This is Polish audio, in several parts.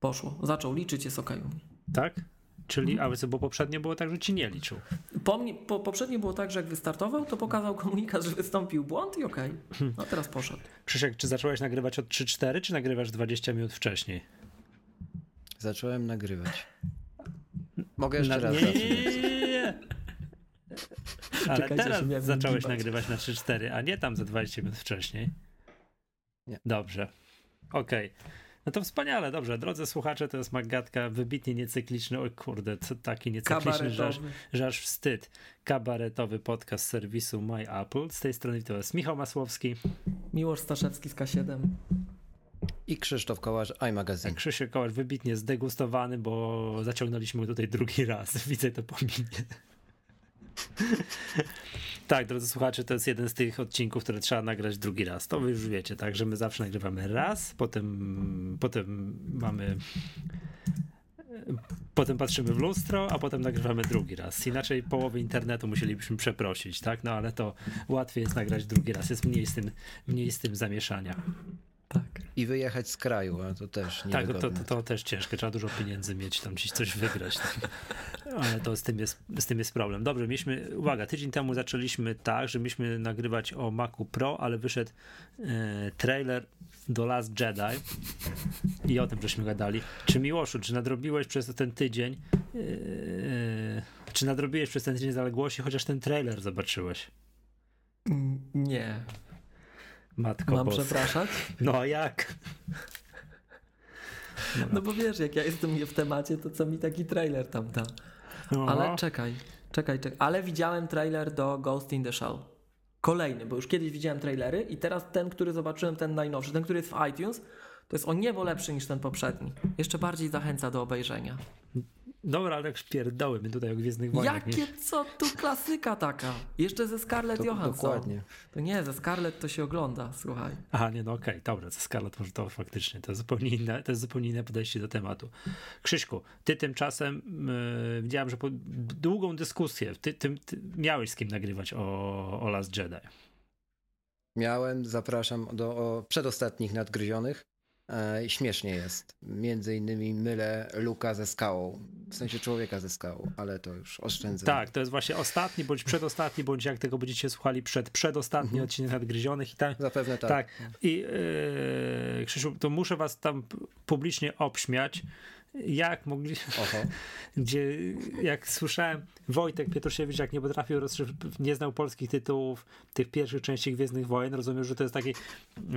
Poszło. Zaczął liczyć, jest. Okay. Tak? Czyli, a bo poprzednio było tak, że ci nie liczył. Po, mnie, po, poprzednio było tak, że jak wystartował, to pokazał komunikat, że wystąpił błąd i okej. Okay. No teraz poszedł. Krzysiek, czy zacząłeś nagrywać od 3-4, czy nagrywasz 20 minut wcześniej? Zacząłem nagrywać. Mogę jeszcze Na, raz. Nie, nie, nie, nie. Ale Czekajcie, teraz zacząłeś nagrywać na 3-4, a nie tam za 20 minut wcześniej. Nie. Dobrze. Okej. Okay. No to wspaniale, dobrze. Drodzy słuchacze, to jest Magatka, wybitnie niecykliczny, oj kurde, co taki niecykliczny, że aż, że aż wstyd. Kabaretowy podcast serwisu My Apple. Z tej strony to jest Michał Masłowski. Miłosz Staszewski z K7. I Krzysztof Kołasz, iMagazine. Krzysztof Kołasz wybitnie zdegustowany, bo zaciągnęliśmy go tutaj drugi raz. Widzę to po minie. tak, drodzy słuchacze, to jest jeden z tych odcinków, które trzeba nagrać drugi raz. To wy już wiecie, tak, że my zawsze nagrywamy raz, potem, potem mamy potem patrzymy w lustro, a potem nagrywamy drugi raz. Inaczej połowy internetu musielibyśmy przeprosić, tak? No ale to łatwiej jest nagrać drugi raz, jest mniej z tym, mniej z tym zamieszania. Tak. I wyjechać z kraju, a to też nie Tak, to, to, to, też ciężkie, trzeba dużo pieniędzy mieć, tam gdzieś coś wygrać. Tak. Ale to z tym, jest, z tym jest problem. Dobrze, mieliśmy, uwaga, tydzień temu zaczęliśmy tak, że mieliśmy nagrywać o Macu Pro, ale wyszedł e, trailer do Last Jedi i o tym żeśmy gadali. Czy Miłoszu, czy nadrobiłeś przez ten tydzień, e, czy nadrobiłeś przez ten tydzień zaległości, chociaż ten trailer zobaczyłeś? Nie. Matko Mam boska. przepraszać? No jak? No, no bo wiesz, jak ja jestem w temacie, to co mi taki trailer tam da. Ale czekaj, czekaj, czekaj. Ale widziałem trailer do Ghost in the Shell. Kolejny, bo już kiedyś widziałem trailery i teraz ten, który zobaczyłem, ten najnowszy, ten, który jest w iTunes, to jest o niebo lepszy niż ten poprzedni. Jeszcze bardziej zachęca do obejrzenia. Dobra, ale jak pierdoły, my tutaj o Gwiezdnych Wojnach. Jakie, co tu klasyka taka? Jeszcze ze Scarlett to, Johansson. Dokładnie. To nie, ze Scarlett to się ogląda, słuchaj. Aha, nie, no okej, okay, dobra, ze Scarlett może to faktycznie, to zupełnie inne, to jest zupełnie inne podejście do tematu. Krzyśku, ty tymczasem yy, widziałem, że po długą dyskusję, ty, ty, ty, miałeś z kim nagrywać o, o Last Jedi. Miałem, zapraszam do o przedostatnich nadgryzionych. E, śmiesznie jest. Między innymi mylę Luka ze skałą. W sensie człowieka ze skałą, ale to już oszczędzę. Tak, to jest właśnie ostatni, bądź przedostatni, bądź jak tego będziecie słuchali, przed, przedostatni mhm. odcinek nadgryzionych. I tam, Zapewne tak. Tak. I yy, Krzysiu, to muszę was tam publicznie obśmiać jak mogli, gdzie jak słyszałem Wojtek Pietrusiewicz, jak nie potrafił nie znał polskich tytułów tych pierwszych części Gwiezdnych Wojen, rozumiem, że to jest takie,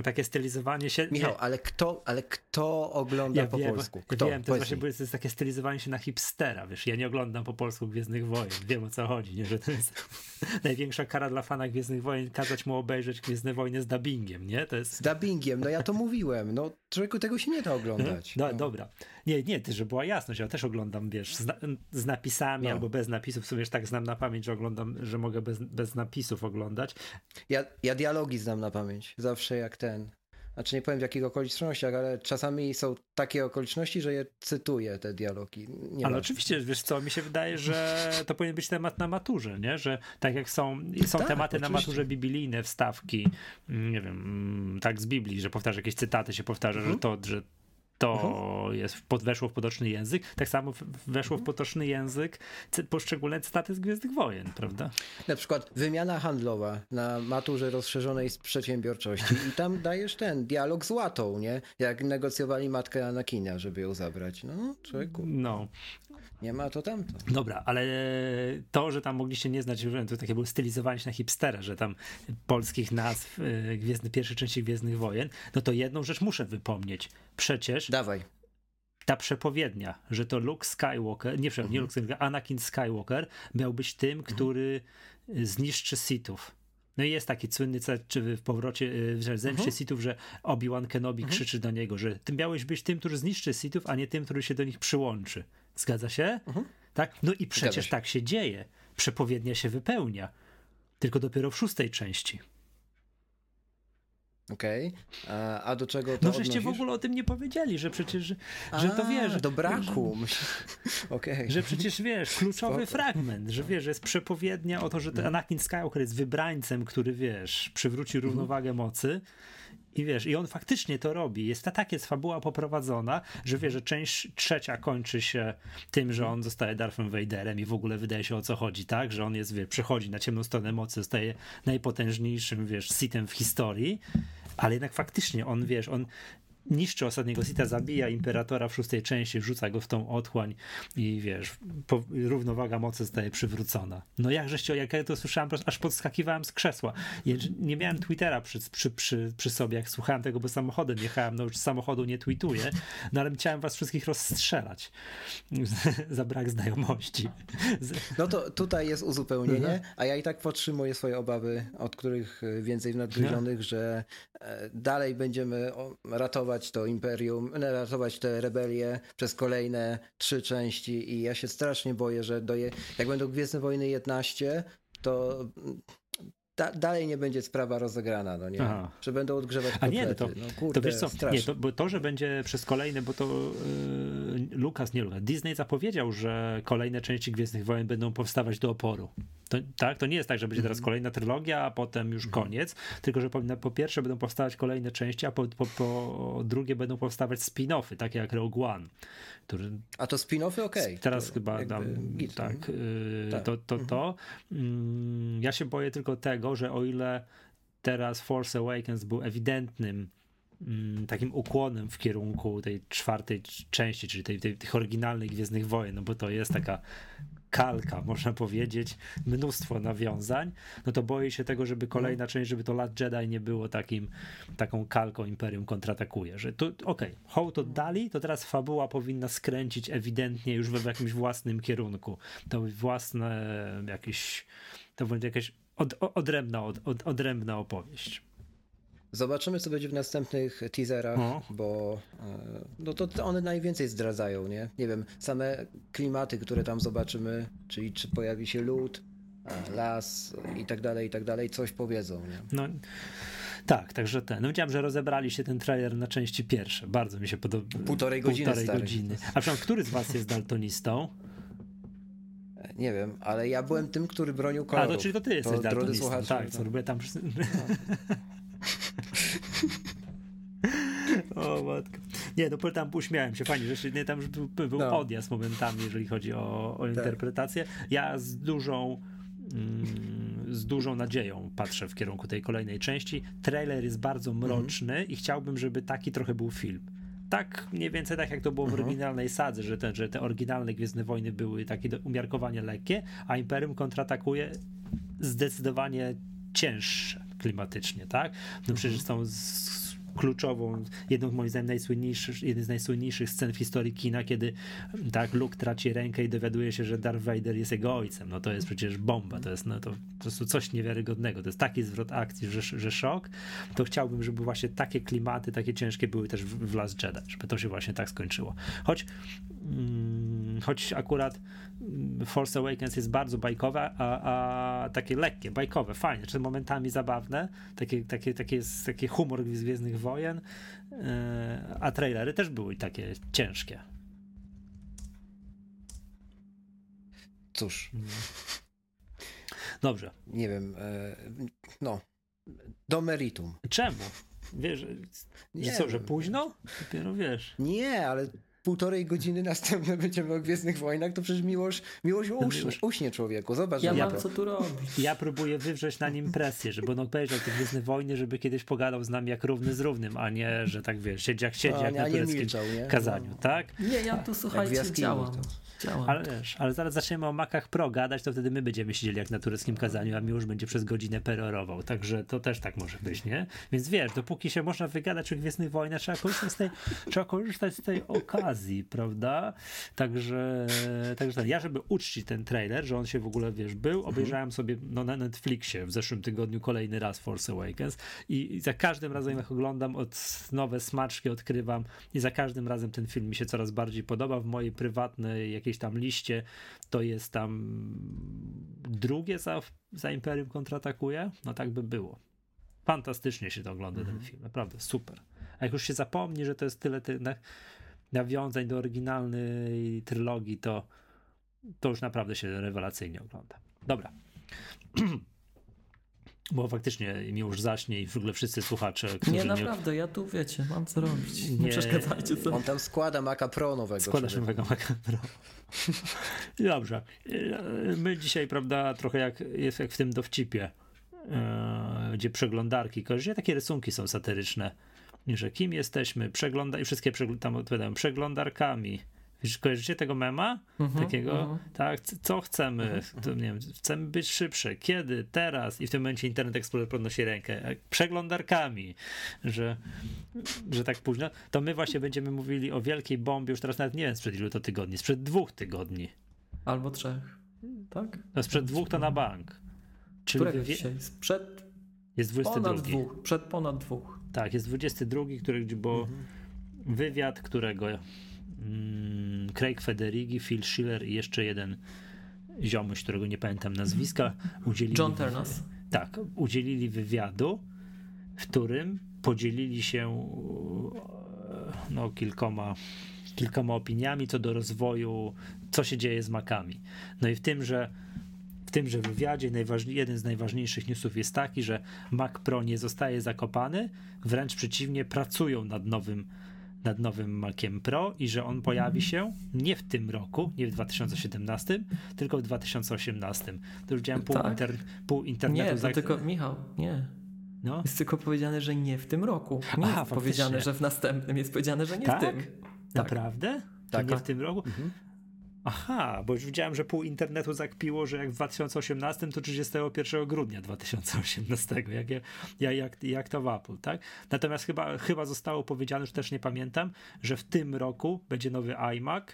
takie stylizowanie się. Michał, nie. ale kto, ale kto ogląda ja po wiem, polsku? Kto? Wiem, to, właśnie, to jest takie stylizowanie się na hipstera, wiesz, ja nie oglądam po polsku Gwiezdnych Wojen, wiem o co chodzi, nie, że to jest największa kara dla fana Gwiezdnych Wojen, kazać mu obejrzeć Gwiezdne Wojny z dubbingiem, nie? To jest... Z dubbingiem, no ja to mówiłem, no człowieku tego się nie da oglądać. No, no. Dobra, nie, nie, ty, żeby była jasność, ja też oglądam, wiesz, z, z napisami no. albo bez napisów, w sumie tak znam na pamięć, że oglądam, że mogę bez, bez napisów oglądać. Ja, ja dialogi znam na pamięć, zawsze jak ten, znaczy nie powiem w jakich okolicznościach, ale czasami są takie okoliczności, że je cytuję, te dialogi. Nie ale oczywiście, wiesz co, mi się wydaje, że to powinien być temat na maturze, nie? Że tak jak są, są tak, tematy oczywiście. na maturze biblijne, wstawki, nie wiem, tak z Biblii, że powtarza jakieś cytaty, się powtarza, mhm. że to, że to mhm. jest, weszło w potoczny język, tak samo weszło w mhm. potoczny język poszczególne cytaty z Gwiezdnych Wojen, prawda? Na przykład wymiana handlowa na maturze rozszerzonej z przedsiębiorczości i tam dajesz ten dialog z łatą, nie? Jak negocjowali matkę Anakina, żeby ją zabrać. No, człowieku. No. Nie ma to tamto. Dobra, ale to, że tam mogliście nie znać, to takie było stylizowanie się na hipstera, że tam polskich nazw y, Gwiezdny, pierwszej części Gwiezdnych Wojen, no to jedną rzecz muszę wypomnieć. Przecież Dawaj. Ta przepowiednia, że to Luke Skywalker, nie, mhm. nie Luke Skywalker, Anakin Skywalker miał być tym, mhm. który zniszczy Sithów. No i jest taki słynny czy w powrocie y, w zemście mhm. Sithów, że Obi-Wan Kenobi mhm. krzyczy do niego, że ty miałeś być tym, który zniszczy Sithów, a nie tym, który się do nich przyłączy. Zgadza się? Mhm. Tak? No i przecież się. tak się dzieje. Przepowiednia się wypełnia. Tylko dopiero w szóstej części. Okej, okay. a, a, do czego to No żeście w ogóle o tym nie powiedzieli, że przecież, że, a, że to wiesz... do braku. okay. Że przecież wiesz, kluczowy Spoko. fragment, że wiesz, że jest przepowiednia o to, że ten mhm. Anakin Skywalker jest wybrańcem, który wiesz, przywróci równowagę mocy I wiesz, i on faktycznie to robi. Jest ta tak jest fabuła poprowadzona, że wie, że część trzecia kończy się tym, że on zostaje Darthem Vaderem i w ogóle wydaje się o co chodzi, tak? Że on jest, wie, przychodzi na ciemną stronę mocy, zostaje najpotężniejszym, wiesz, sitem w historii, ale jednak faktycznie on, wiesz, on niszczy ostatniego Sita, zabija imperatora w szóstej części, wrzuca go w tą otchłań i wiesz, po, równowaga mocy zostaje przywrócona. No jakżeście, jak ja to słyszałem, aż podskakiwałem z krzesła. Ja nie miałem Twittera przy, przy, przy, przy sobie, jak słuchałem tego, bo samochodem jechałem, no już samochodu nie tweetuję, no ale chciałem was wszystkich rozstrzelać za brak znajomości. No to tutaj jest uzupełnienie, mhm. a ja i tak podtrzymuję swoje obawy, od których więcej w nadgryzionych, no. że e, dalej będziemy ratować ratować to imperium, ratować tę rebelię przez kolejne trzy części i ja się strasznie boję, że do je, jak będą Gwiezdne Wojny 11, to da, dalej nie będzie sprawa rozegrana, no nie? Aha. Że będą odgrzewać kotlety. A nie, to, no, kurde, to wiesz co, nie, to, bo to, że będzie przez kolejne, bo to Lukas, nie Lukas, Disney zapowiedział, że kolejne części Gwiezdnych Wojen będą powstawać do oporu. To, tak, to nie jest tak, że będzie teraz mhm. kolejna trylogia, a potem już mhm. koniec, tylko że po, po, pierwsze będą powstawać kolejne części, a po, po, po drugie będą powstawać spin-offy, takie jak Rogue One. Który... A to spin-offy okej. Okay. Teraz to chyba dam, tak, yy, tak, to, to, to. Yy, ja się boję tylko tego, że o ile teraz Force Awakens był ewidentnym mm, takim ukłonem w kierunku tej czwartej części, czyli tej, tej, tych oryginalnych Gwiezdnych Wojen, no bo to jest taka kalka, można powiedzieć, mnóstwo nawiązań, no to boję się tego, żeby kolejna część, żeby to Last Jedi nie było takim, taką kalką Imperium kontratakuje, że tu, okej, okay, hołd oddali, to teraz fabuła powinna skręcić ewidentnie już w jakimś własnym kierunku. To własne jakieś, to będzie jakaś od, odrębna, od, od, odrębna opowieść. Zobaczymy, co będzie w następnych teaserach, no. bo e, no to one najwięcej zdradzają, nie? Nie wiem, same klimaty, które tam zobaczymy, czyli czy pojawi się lód, e, las i tak dalej, i tak dalej, coś powiedzą, nie? No. Tak, także ten. No widziałem, że rozebraliście ten trailer na części pierwsze. Bardzo mi się podoba. Półtorej godziny. Półtorej godziny. A przynajmniej który z was jest daltonistą? E, nie wiem, ale ja byłem tym, który bronił kolorów. A, to czyli to ty jesteś to, daltonistą. Tak, co robię tam... No. o matko. Nie, no tam uśmiałem się, fajnie, że nie, tam był, był no. odjazd momentami, jeżeli chodzi o, o tak. interpretację. Ja z dużą mm, z dużą nadzieją patrzę w kierunku tej kolejnej części. Trailer jest bardzo mhm. mroczny mm. i chciałbym, żeby taki trochę był film. Tak mniej więcej tak jak to było w mhm. oryginalnej sadze, że te, że te oryginalne Gwiezdne Wojny były takie umiarkowanie lekkie, a Imperium kontratakuje zdecydowanie cięższe klimatycznie, tak? No przecież są z, kluczową, jedną moim zdaniem najsłynniejszych, jeden z najsłynniejszych scen w historii kina, kiedy tak Luke traci rękę i dowiaduje się, że Darth Vader jest jego ojcem. No to jest przecież bomba, to jest no to po prostu coś niewiarygodnego. To jest taki zwrot akcji, że, że szok. To chciałbym, żeby właśnie takie klimaty, takie ciężkie były też w, w Last Jedi, żeby to się właśnie tak skończyło. Choć choć akurat Force Awakens jest bardzo bajkowe, a, a takie lekkie, bajkowe, fajne, czy momentami zabawne, takie, takie, takie, taki humor z Gwiezdnych Wojen, e, a trailery też były takie ciężkie. Cóż. Dobrze. Nie wiem, e, no, do meritum. Czemu? Wiesz, nie co, że późno? Dopiero wiesz. Nie, ale półtorej godziny następne będziemy o Gwiezdnych Wojnach, to przecież miłość, miłość uśnie, uśnie człowieku. Zobacz. Ja mam to. co tu robić. Ja próbuję wywrzeć na nim presję, żeby on obejrzał te Gwiezdne Wojny, żeby kiedyś pogadał z nami jak równy z równym, a nie, że tak wiesz, siedzi jak siedzi, jak na tureckim milczał, kazaniu, no. tak? Nie, ja tu słuchajcie, działam. To. Ale wiesz, ale zaraz zaczniemy o Macach Pro gadać, to wtedy my będziemy siedzieli jak na tureckim kazaniu, a już będzie przez godzinę perorował. Także to też tak może być, nie? Więc wiesz, dopóki się można wygadać o Gwiezdnych Wojnach, trzeba korzystać z tej, trzeba korzystać z tej okazji, prawda? Także, także tak. ja, żeby uczcić ten trailer, że on się w ogóle, wiesz, był, mhm. obejrzałem sobie no, na Netflixie w zeszłym tygodniu kolejny raz Force Awakens i, i za każdym razem jak oglądam, od nowe smaczki odkrywam i za każdym razem ten film mi się coraz bardziej podoba w mojej prywatnej jakiejś tam liście to jest tam drugie za, za Imperium kontratakuje? No tak by było. Fantastycznie się to ogląda ten mhm. film, naprawdę super. A jak już się zapomni, że to jest tyle tych nawiązań do oryginalnej trylogii, to, to już naprawdę się rewelacyjnie ogląda. Dobra. Bo faktycznie mi już zaśnie i w ogóle wszyscy słuchacze, którzy nie... naprawdę, ja tu, wiecie, mam co robić. Nie, nie przeszkadzajcie sobie. On tam składa Maca Pro nowego. Składasz nowego Maca Pro. Dobrze. My dzisiaj, prawda, trochę jak jest jak w tym dowcipie, e, gdzie przeglądarki, kojarzycie? Takie rysunki są satyryczne, że kim jesteśmy, przegląda i wszystkie tam odpowiadają przeglądarkami, Kojarzycie tego mema? Mm-hmm, Takiego, mm-hmm. tak, co chcemy? Mm-hmm. To, nie wiem, chcemy być szybsze. Kiedy? Teraz? I w tym momencie Internet Explorer podnosi rękę. Przeglądarkami, że, że tak późno. To my właśnie będziemy mówili o wielkiej bombie, już teraz nawet nie wiem sprzed ilu to tygodni, sprzed dwóch tygodni. Albo trzech, tak? No sprzed dwóch to na bank. Czyli Którego wie... dzisiaj? Sprzed jest 22. Ponad dwóch, przed ponad dwóch. Tak, jest 22, który, bo mhm. wywiad, którego Craig Federighi, Phil Schiller i jeszcze jeden ziomuś, którego nie pamiętam nazwiska, udzielili... John Ternas. Tak, udzielili wywiadu, w którym podzielili się no, kilkoma, kilkoma opiniami co do rozwoju, co się dzieje z makami. No i w tym, że w tymże wywiadzie jeden z najważniejszych newsów jest taki, że Mac Pro nie zostaje zakopany, wręcz przeciwnie, pracują nad nowym nad nowym Maciem Pro i że on pojawi się nie w tym roku, nie w 2017, tylko w 2018. To już widziałem pół, tak? inter, pół internetu. Nie, to tylko, Michał, nie. No. Jest tylko powiedziane, że nie w tym roku. Nie Aha, jest powiedziane, że w następnym. Jest powiedziane, że nie tak? w tym. Tak. Naprawdę? Tak. Nie w tym roku? Mhm. Aha, bo już widziałem, że pół internetu zakpiło, że jak w 2018, to 31 grudnia 2018, jak, jak, jak, jak to w Apple, tak? Natomiast chyba, chyba zostało powiedziane, już też nie pamiętam, że w tym roku będzie nowy iMac,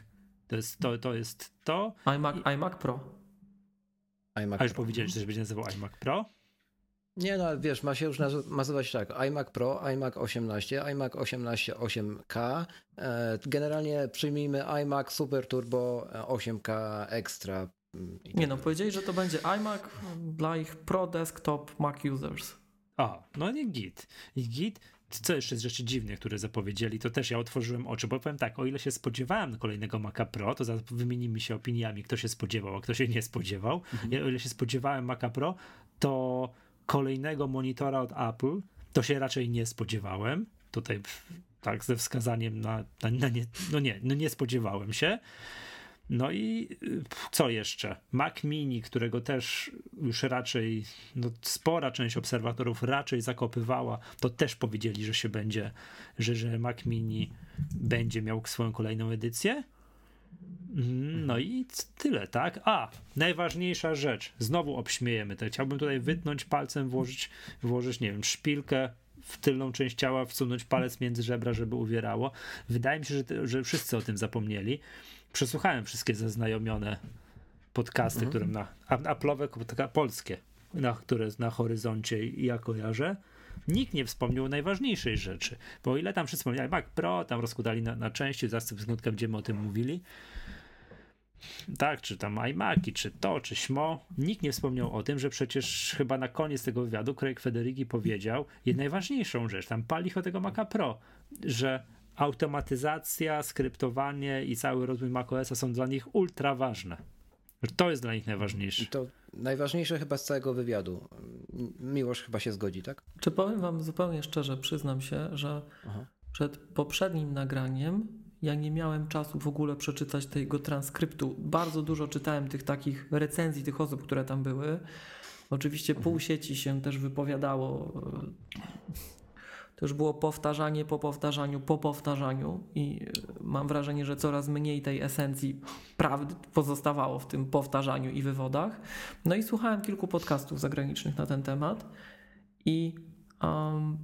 to jest to, to, jest to. iMac, iMac Pro. iMac A już powiedzieli, że będzie nazywał iMac Pro? Nie, no wiesz, ma się już nazywać tak, iMac Pro, iMac 18, iMac 18 8K. E, generalnie przyjmijmy iMac Super Turbo 8K Extra. Mm, Nie no, powiedzieli, że to będzie iMac dla ich Pro Desktop Mac Users. A, no nie git. I git, co jeszcze z rzeczy dziwnych, które zapowiedzieli, to też ja otworzyłem oczy, bo powiem tak, o ile się spodziewałem kolejnego Maca Pro, to wymienimy się opiniami, kto się spodziewał, a kto się nie spodziewał. Mhm. Ja, o ile się spodziewałem Maca Pro, to kolejnego monitora od Apple, to się raczej nie spodziewałem. Tutaj tak ze wskazaniem na, na, na nie, no nie, no nie spodziewałem się. No i y, co jeszcze? Mac Mini, którego też już raczej, no spora część obserwatorów raczej zakopywała, to też powiedzieli, że się będzie, że, że Mac Mini będzie miał swoją kolejną edycję. Mhm, no i tyle, tak? A, najważniejsza rzecz, znowu obśmiejemy to. Chciałbym tutaj wytnąć palcem, włożyć, włożyć, nie wiem, szpilkę w tylną część ciała, wsunąć palec między żebra, żeby uwierało. Wydaje mi się, że, że wszyscy o tym zapomnieli. Przesłuchałem wszystkie zaznajomione podcasty, mhm. które na Apple'owe, polskie, na, które na horyzoncie ja kojarzę nikt nie wspomniał najważniejszej rzeczy. Bo o ile tam wszyscy wspomnieli Mac Pro, tam rozkładali na, na części, zaraz sobie będziemy o tym mówili, tak, czy tam iMaki, czy to, czy śmo. Nikt nie wspomniał o tym, że przecież chyba na koniec tego wywiadu Craig Federighi powiedział i najważniejszą rzecz, tam pali o tego Maca Pro, że automatyzacja, skryptowanie i cały rozwój macOSa są dla nich ultra ważne. To jest dla nich najważniejsze. To najważniejsze chyba z całego wywiadu. Miłość chyba się zgodzi, tak? Czy powiem wam zupełnie szczerze, przyznam się, że Aha. przed poprzednim nagraniem ja nie miałem czasu w ogóle przeczytać tego transkryptu. Bardzo dużo czytałem tych takich recenzji tych osób, które tam były. Oczywiście pół mhm. sieci się też wypowiadało. To już było powtarzanie po powtarzaniu, po powtarzaniu, i mam wrażenie, że coraz mniej tej esencji prawdy pozostawało w tym powtarzaniu i wywodach. No i słuchałem kilku podcastów zagranicznych na ten temat. I um,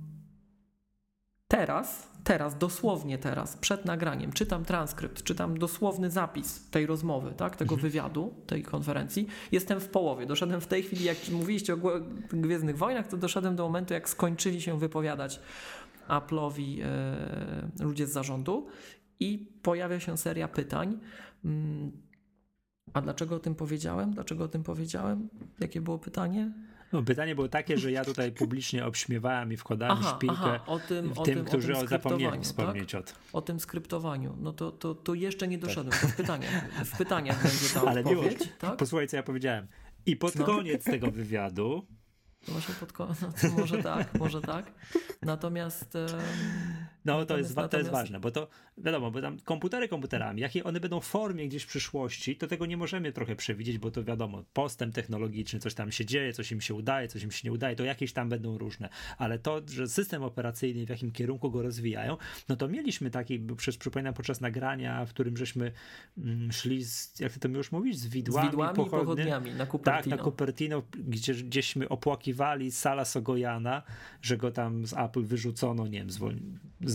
teraz teraz, dosłownie teraz, przed nagraniem, czytam transkrypt, czytam dosłowny zapis tej rozmowy, tak, tego mhm. wywiadu, tej konferencji. Jestem w połowie. Doszedłem w tej chwili, jak mówiliście o Gwiezdnych Wojnach, to doszedłem do momentu, jak skończyli się wypowiadać Apple'owi e, ludzie z zarządu i pojawia się seria pytań. Mm, a dlaczego o tym powiedziałem? Dlaczego o tym powiedziałem? Jakie było pytanie? No, pytanie było takie, że ja tutaj publicznie obśmiewałem i wkładałem aha, szpilkę aha, o tym, o tym, tym którzy o tym zapomnieli wspomnieć tak? o tym. O tym skryptowaniu. No to, to, to jeszcze nie doszedłem. Tak. To w pytaniach, w pytaniach będzie ta Ale odpowiedź. tak? Posłuchaj, co ja powiedziałem. I pod no. koniec tego wywiadu No właśnie pod koniec, no, może tak, może tak. Natomiast. No to jest, Natomiast- to jest ważne, bo to wiadomo, bo tam komputery komputerami, jakie one będą w formie gdzieś w przyszłości, to tego nie możemy trochę przewidzieć, bo to wiadomo, postęp technologiczny, coś tam się dzieje, coś im się udaje, coś im się nie udaje, to jakieś tam będą różne, ale to, że system operacyjny, w jakim kierunku go rozwijają, no to mieliśmy taki, przecież przypominam podczas nagrania, w którym żeśmy mm, szli, z, jak ty to już mówić, z Z widłami, widłami i pochodnie. pochodniami na Tak, Cupertino. na Cupertino, gdzie, gdzieśmy opłakiwali Sala Sogojana, że go tam z Apple wyrzucono, nie wiem, zwol...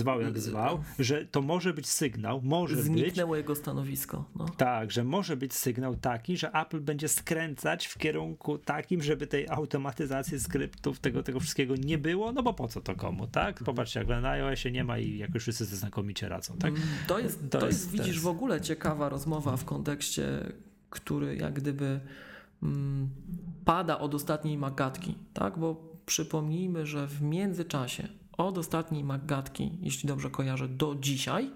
zwał jak zwał, że to może być sygnał, może być, Zniknęło jego stanowisko. No. tak, że może być sygnał taki, że Apple będzie skręcać w kierunku takim, żeby tej automatyzacji skryptów, tego, tego wszystkiego nie było, no bo po co to komu, tak? Popatrzcie, jak na iOSie nie ma i jakoś wszyscy sobie znakomicie radzą, tak? Mm, To jest, To to jest- jest, widzisz, w ogóle ciekawa rozmowa w kontekście, który jak gdyby mm, pada od ostatniej magatki, tak? Bo przypomnijmy, że w międzyczasie od ostatniej magatki, jeśli dobrze kojarzę, do dzisiaj,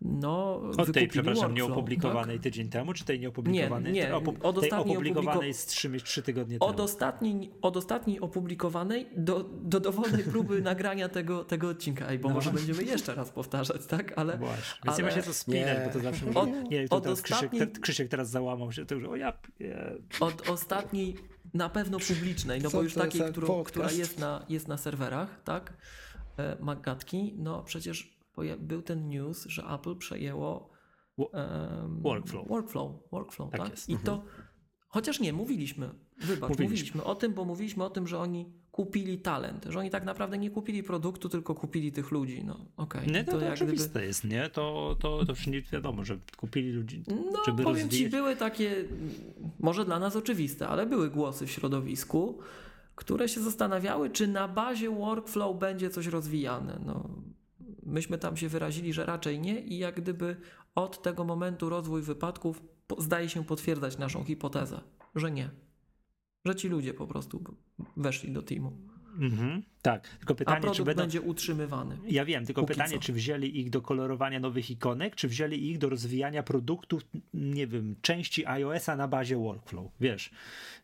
no Od tej, przepraszam, workflow, nieopublikowanej tydzień temu, czy tej nieopublikowanej? Nie, nie, opu- od tej opublikowanej opubliko- z 3, trzy tygodnie Tak? temu. Od ostatniej, od ostatniej opublikowanej do, do dowolnej próby nagrania tego, tego odcinka. Ej, bo No. może będziemy jeszcze raz powtarzać, tak? Ale, Właśnie. Więc nie ma ale- się co spinać, Nie. bo to zawsze Od- może... Nie, to od teraz Krzysiek, ostatniej- te- Krzysiek teraz załamał się, to już, o ja... Nie. Od ostatniej, na pewno publicznej, no Co bo już takiej, którą, która jest na, jest na serwerach, tak? E, Magatki, no przecież był ten news, że Apple przejęło em, Workflow. Workflow, workflow Tak tak? jest. I to, chociaż nie, mówiliśmy, wybacz, Mówiliśmy. mówiliśmy. o tym, bo mówiliśmy o tym, że oni kupili talent, że oni tak naprawdę nie kupili produktu, tylko kupili tych ludzi, no okej. Nie, to, to, jak oczywiste jest, nie? To, to, to wszędzie wiadomo, że kupili ludzi, No, żeby powiem ci, rozwijać. były takie, może dla nas oczywiste, ale były głosy w środowisku, które się zastanawiały, czy na bazie workflow będzie coś rozwijane. No, myśmy tam się wyrazili, że raczej nie i jak gdyby od tego momentu rozwój wypadków zdaje się potwierdzać naszą hipotezę, że nie. Że ci ludzie po prostu weszli do teamu. Mhm, tak, tylko pytanie, czy będą... będzie utrzymywany. Ja wiem, tylko Póki pytanie, co. czy wzięli ich do kolorowania nowych ikonek, czy wzięli ich do rozwijania produktów, nie wiem, części iOS-a na bazie workflow, wiesz,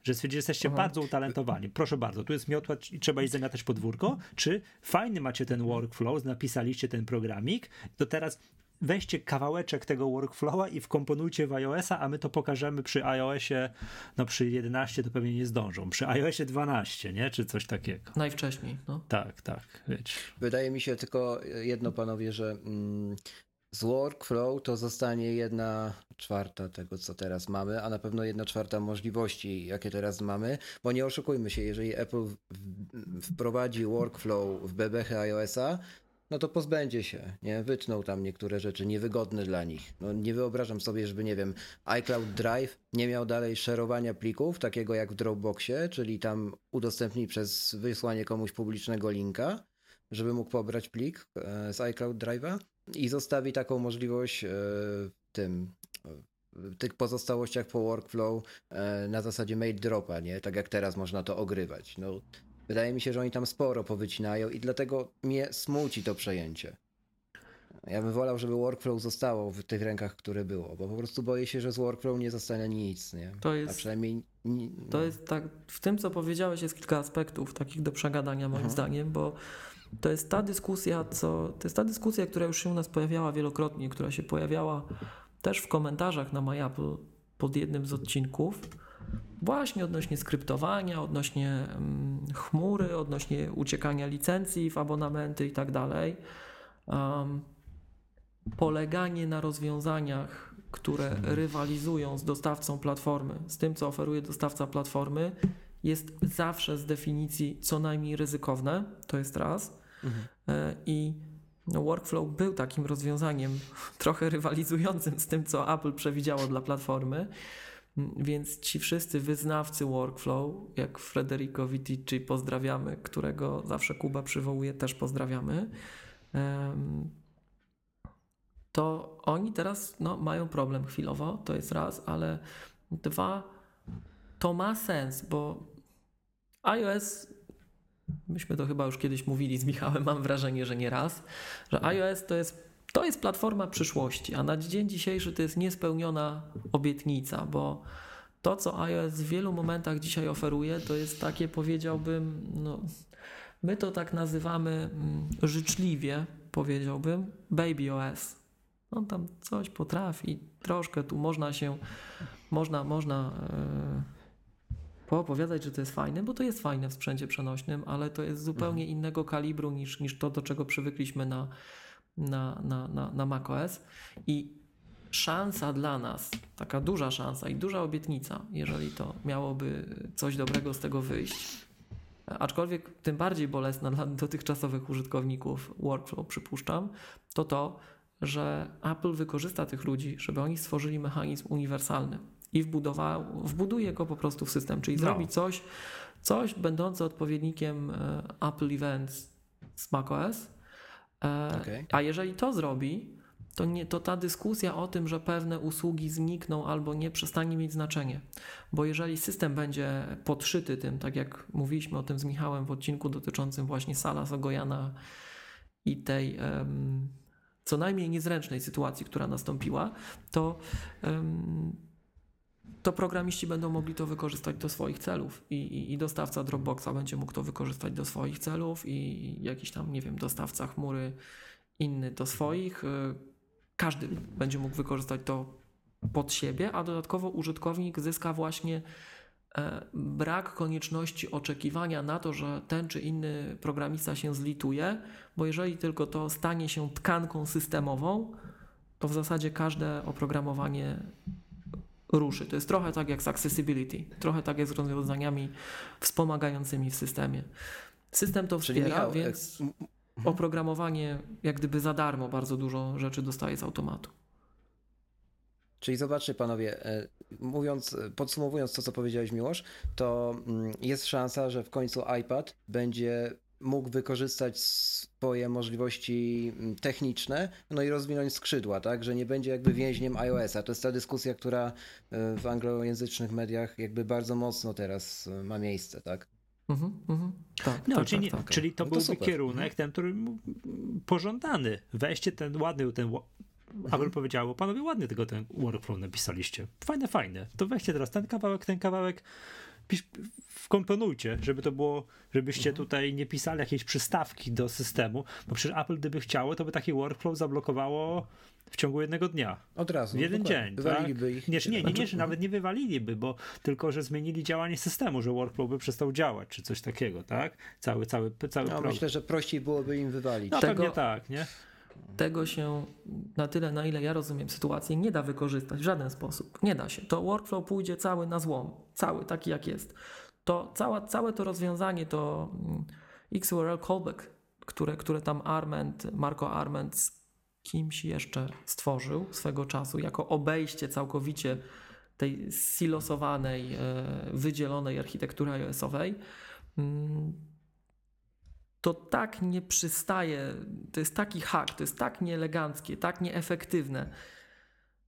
że stwierdzili, że jesteście Aha. bardzo utalentowani, proszę bardzo, tu jest miotła i trzeba iść zamiatać podwórko, czy fajny macie ten workflow, napisaliście ten programik, to teraz weźcie kawałeczek tego workflowa i wkomponujcie w iOS-a, a my to pokażemy przy iOSie, no przy 11 to pewnie nie zdążą, przy iOSie 12, nie, czy coś takiego. Najwcześniej. No. Tak, tak, wiecie. Wydaje mi się tylko jedno, panowie, że mm, z workflow to zostanie jedna czwarta tego, co teraz mamy, a na pewno jedna czwarta możliwości, jakie teraz mamy, bo nie oszukujmy się, jeżeli Apple w- w- wprowadzi workflow w bebechy iOS-a, no to pozbędzie się, nie? Wytną tam niektóre rzeczy niewygodne dla nich. No nie wyobrażam sobie, żeby, nie wiem, iCloud Drive nie miał dalej szerowania plików, takiego jak w Dropboxie, czyli tam udostępnij przez wysłanie komuś publicznego linka, żeby mógł pobrać plik e, z iCloud Drive'a i zostawi taką możliwość e, w tym w tych pozostałościach po workflow e, na zasadzie mail dropa, nie? Tak jak teraz można to ogrywać. No, wydaje mi się, że oni tam sporo powycinają i dlatego mnie smuci to przejęcie. Ja bym wolał, żeby workflow zostało w tych rękach, które było, bo po prostu boję się, że z workflow nie zostanie nic, nie? To A jest- przynajmniej... ni- To no. jest tak, w tym co powiedziałeś jest kilka aspektów takich do przegadania moim Mhm. zdaniem, bo to jest ta dyskusja, co, to jest ta dyskusja, która już się u nas pojawiała wielokrotnie, która się pojawiała też w komentarzach na MyApple pod jednym z odcinków, właśnie odnośnie skryptowania, odnośnie mm, chmury, odnośnie uciekania licencji w abonamenty i tak dalej. Poleganie na rozwiązaniach, które rywalizują z dostawcą platformy, z tym, co oferuje dostawca platformy, jest zawsze z definicji co najmniej ryzykowne. To jest raz. Mhm. E, I no, workflow był takim rozwiązaniem trochę rywalizującym z tym, co Apple przewidziało dla platformy. Więc ci wszyscy wyznawcy workflow, jak Federico Vitici, pozdrawiamy, którego zawsze Kuba przywołuje, też pozdrawiamy. To oni teraz no, mają problem chwilowo, to jest raz, ale dwa, to ma sens, bo iOS, myśmy to chyba już kiedyś mówili z Michałem, mam wrażenie, że nie raz, że iOS to jest, to jest platforma przyszłości, a na dzień dzisiejszy to jest niespełniona obietnica, bo to, co iOS w wielu momentach dzisiaj oferuje, to jest takie, powiedziałbym, no, my to tak nazywamy mm, życzliwie, powiedziałbym, Baby OS. On tam coś potrafi, troszkę tu można się, można, można e, poopowiadać, że to jest fajne, bo to jest fajne w sprzęcie przenośnym, ale to jest zupełnie innego kalibru niż, niż to, do czego przywykliśmy na, na, na, na, na macOS. I szansa dla nas, taka duża szansa i duża obietnica, jeżeli to miałoby coś dobrego z tego wyjść, aczkolwiek tym bardziej bolesna dla dotychczasowych użytkowników workflow, przypuszczam, to to, że Apple wykorzysta tych ludzi, żeby oni stworzyli mechanizm uniwersalny i wbudował, wbuduje go po prostu w system, czyli No. zrobi coś, coś będące odpowiednikiem e, Apple Events z macOS. E, Okej. A jeżeli to zrobi, to, nie, to ta dyskusja o tym, że pewne usługi znikną albo nie, przestanie mieć znaczenie. Bo jeżeli system będzie podszyty tym, tak jak mówiliśmy o tym z Michałem w odcinku dotyczącym właśnie Sala Sogojana i tej em, co najmniej niezręcznej sytuacji, która nastąpiła, to, em, to programiści będą mogli to wykorzystać do swoich celów i, i, i dostawca Dropboxa będzie mógł to wykorzystać do swoich celów i jakiś tam, nie wiem, dostawca chmury inny do swoich. y, Każdy będzie mógł wykorzystać to pod siebie, a dodatkowo użytkownik zyska właśnie e, brak konieczności oczekiwania na to, że ten czy inny programista się zlituje, bo jeżeli tylko to stanie się tkanką systemową, to w zasadzie każde oprogramowanie ruszy. To jest trochę tak jak z accessibility, trochę tak jak z rozwiązaniami wspomagającymi w systemie. System to wspiera, Michał, więc m- oprogramowanie jak gdyby za darmo bardzo dużo rzeczy dostaje z automatu. Czyli zobaczcie panowie, e, mówiąc, podsumowując to, co powiedziałeś Miłosz, to mm, jest szansa, że w końcu iPad będzie mógł wykorzystać swoje możliwości mm, techniczne, no i rozwinąć skrzydła, tak, że nie będzie jakby więźniem iOS-a. To jest ta dyskusja, która e, w anglojęzycznych mediach jakby bardzo mocno teraz e, ma miejsce, tak? Mhm, mhm. Tak, No, tak, czyli, tak, czyli to No byłby kierunek, ten, który pożądany. Weźcie ten ładny, ten. Mhm. Apple powiedziało, panowie ładnie tego ten workflow napisaliście. Fajne, fajne. To weźcie teraz ten kawałek, ten kawałek, pisz, wkomponujcie, żeby to było, żebyście Mhm. tutaj nie pisali jakiejś przystawki do systemu, bo przecież Apple gdyby chciało, to by taki workflow zablokowało w ciągu jednego dnia. Od razu. W jeden dokładnie. dzień. Wywaliliby tak? ich. Nie, nie, nie, nie, Znaczy- że nawet nie wywaliliby, bo tylko, że zmienili działanie systemu, że workflow by przestał działać, czy coś takiego, tak? Cały, cały, cały No, program. myślę, że prościej byłoby im wywalić. No Tego- pewnie tak, nie? Tego się na tyle, na ile ja rozumiem sytuację, nie da wykorzystać w żaden sposób. Nie da się. To workflow pójdzie cały na złom. Cały, taki jak jest. To cała, całe to rozwiązanie to mm, XURL callback, które, które tam Arment, Marco Arment z kimś jeszcze stworzył swego czasu jako obejście całkowicie tej silosowanej, e, wydzielonej architektury iOS-owej. To tak nie przystaje, to jest taki hak, to jest tak nieeleganckie, tak nieefektywne,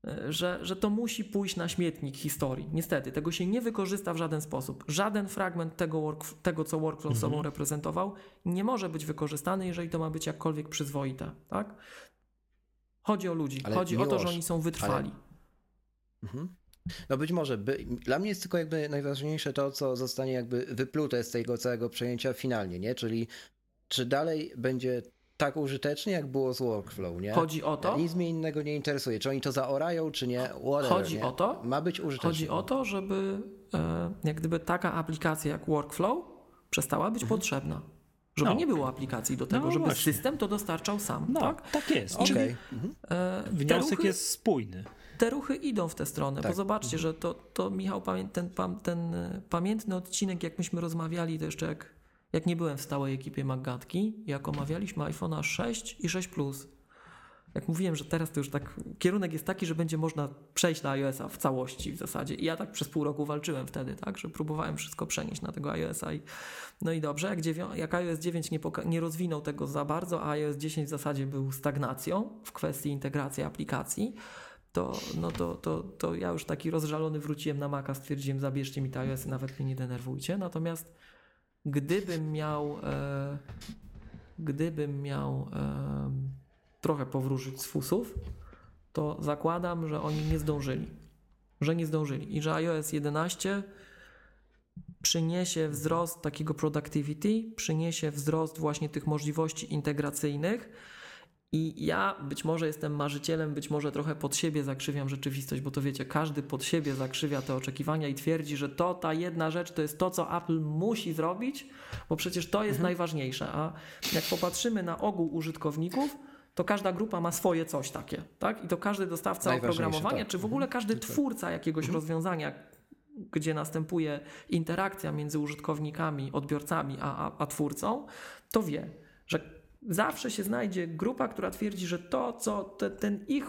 e, że, że to musi pójść na śmietnik historii. Niestety, tego się nie wykorzysta w żaden sposób. Żaden fragment tego, work, tego co workflow sobą reprezentował, nie może być wykorzystany, jeżeli to ma być jakkolwiek przyzwoite. Tak? Chodzi o ludzi, Ale chodzi o to, że oni są wytrwali. Mhm. No być może. By, dla mnie jest tylko jakby najważniejsze to, co zostanie jakby wyplute z tego całego przejęcia finalnie, nie? Czyli czy dalej będzie tak użytecznie, jak było z workflow, nie? Chodzi o to, Nic mnie innego nie interesuje. Czy oni to zaorają, czy nie? Whatever, Chodzi nie? o to? Ma być użytecznie. Chodzi o to, żeby e, jak gdyby taka aplikacja jak Workflow przestała być potrzebna. Żeby No. nie było aplikacji do tego, No żeby właśnie. system to dostarczał sam. No, tak? tak, jest. Czyli Mhm. E, te, wniosek ruchy, jest spójny. te ruchy idą w tę stronę, bo Tak. zobaczcie, że to, to Michał, ten, ten e, pamiętny odcinek, jak myśmy rozmawiali, to jeszcze jak, jak nie byłem w stałej ekipie Maggatki, jak omawialiśmy iPhone'a 6 i 6 Plus. Jak mówiłem, że teraz to już tak, kierunek jest taki, że będzie można przejść na iOS-a w całości w zasadzie. I ja tak przez pół roku walczyłem wtedy, tak, że próbowałem wszystko przenieść na tego iOS-a. I, no i dobrze, jak, dziewią- jak iOS 9 nie, poka- nie rozwinął tego za bardzo, a iOS 10 w zasadzie był stagnacją w kwestii integracji aplikacji, to, no to, to, to ja już taki rozżalony wróciłem na Maca, stwierdziłem, zabierzcie mi te iOS-y, nawet mnie nie denerwujcie. Natomiast gdybym miał, e, gdybym miał e, trochę powróżyć z fusów, to zakładam, że oni nie zdążyli. że nie zdążyli i że iOS 11 przyniesie wzrost takiego productivity, przyniesie wzrost właśnie tych możliwości integracyjnych. I ja być może jestem marzycielem, być może trochę pod siebie zakrzywiam rzeczywistość, bo to wiecie, każdy pod siebie zakrzywia te oczekiwania i twierdzi, że to ta jedna rzecz to jest to, co Apple musi zrobić, bo przecież to jest mhm. najważniejsze. A jak popatrzymy na ogół użytkowników, to każda grupa ma swoje coś takie, tak? I to każdy dostawca oprogramowania, tak. czy w ogóle każdy mhm. twórca jakiegoś mhm. rozwiązania, gdzie następuje interakcja między użytkownikami, odbiorcami a, a, a twórcą, to wie, że zawsze się znajdzie grupa, która twierdzi, że to, co te, ten ich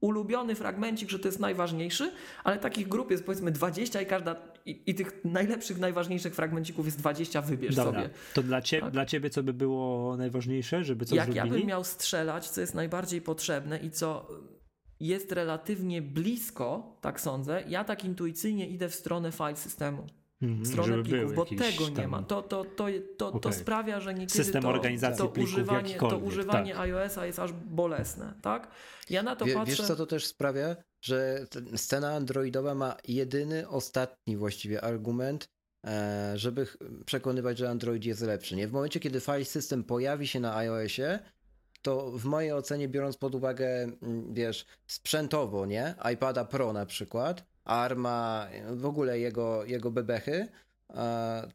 ulubiony fragmencik, że to jest najważniejszy, ale takich grup jest powiedzmy 20 i każda i, i tych najlepszych, najważniejszych fragmencików jest 20, wybierz Dobra. sobie. To dla, cie, tak? dla ciebie co by było najważniejsze, żeby coś Jak zrobili? ja bym miał strzelać, co jest najbardziej potrzebne i co jest relatywnie blisko, tak sądzę, ja tak intuicyjnie idę w stronę file systemu. Mhm, stronę plików, bo tego nie ma. To, to, to, to, okay. to sprawia, że niekiedy System to, organizacji to plików używanie, to używanie tak. iOS-a jest aż bolesne, tak? Ja na to Wie, patrzę... Wiesz co to też sprawia? Że scena androidowa ma jedyny, ostatni właściwie argument, e, żeby przekonywać, że Android jest lepszy. Nie? W momencie, kiedy file system pojawi się na iOSie, to w mojej ocenie, biorąc pod uwagę, mm, wiesz, sprzętowo, nie? iPada Pro na przykład, Arma, w ogóle jego, jego bebechy,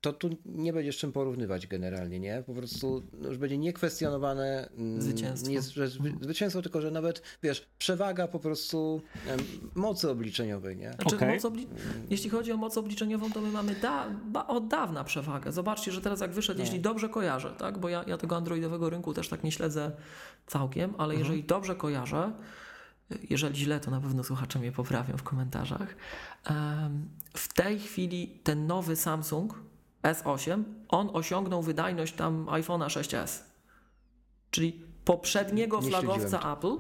to tu nie będziesz czym porównywać generalnie, nie? Po prostu już będzie niekwestionowane mm, zwycięstwo. Nie, że zwycięstwo, tylko że nawet, wiesz, przewaga po prostu mocy obliczeniowej, nie? Znaczy, okay. obli jeśli chodzi o moc obliczeniową, to my mamy da od dawna przewagę. Zobaczcie, że teraz jak wyszedł, no. jeśli dobrze kojarzę, tak? Bo ja, ja tego androidowego rynku też tak nie śledzę całkiem, ale mhm. jeżeli dobrze kojarzę, jeżeli źle, to na pewno słuchacze mnie poprawią w komentarzach. W tej chwili ten nowy Samsung S8, on osiągnął wydajność tam iPhone'a 6s. Czyli poprzedniego nie flagowca Apple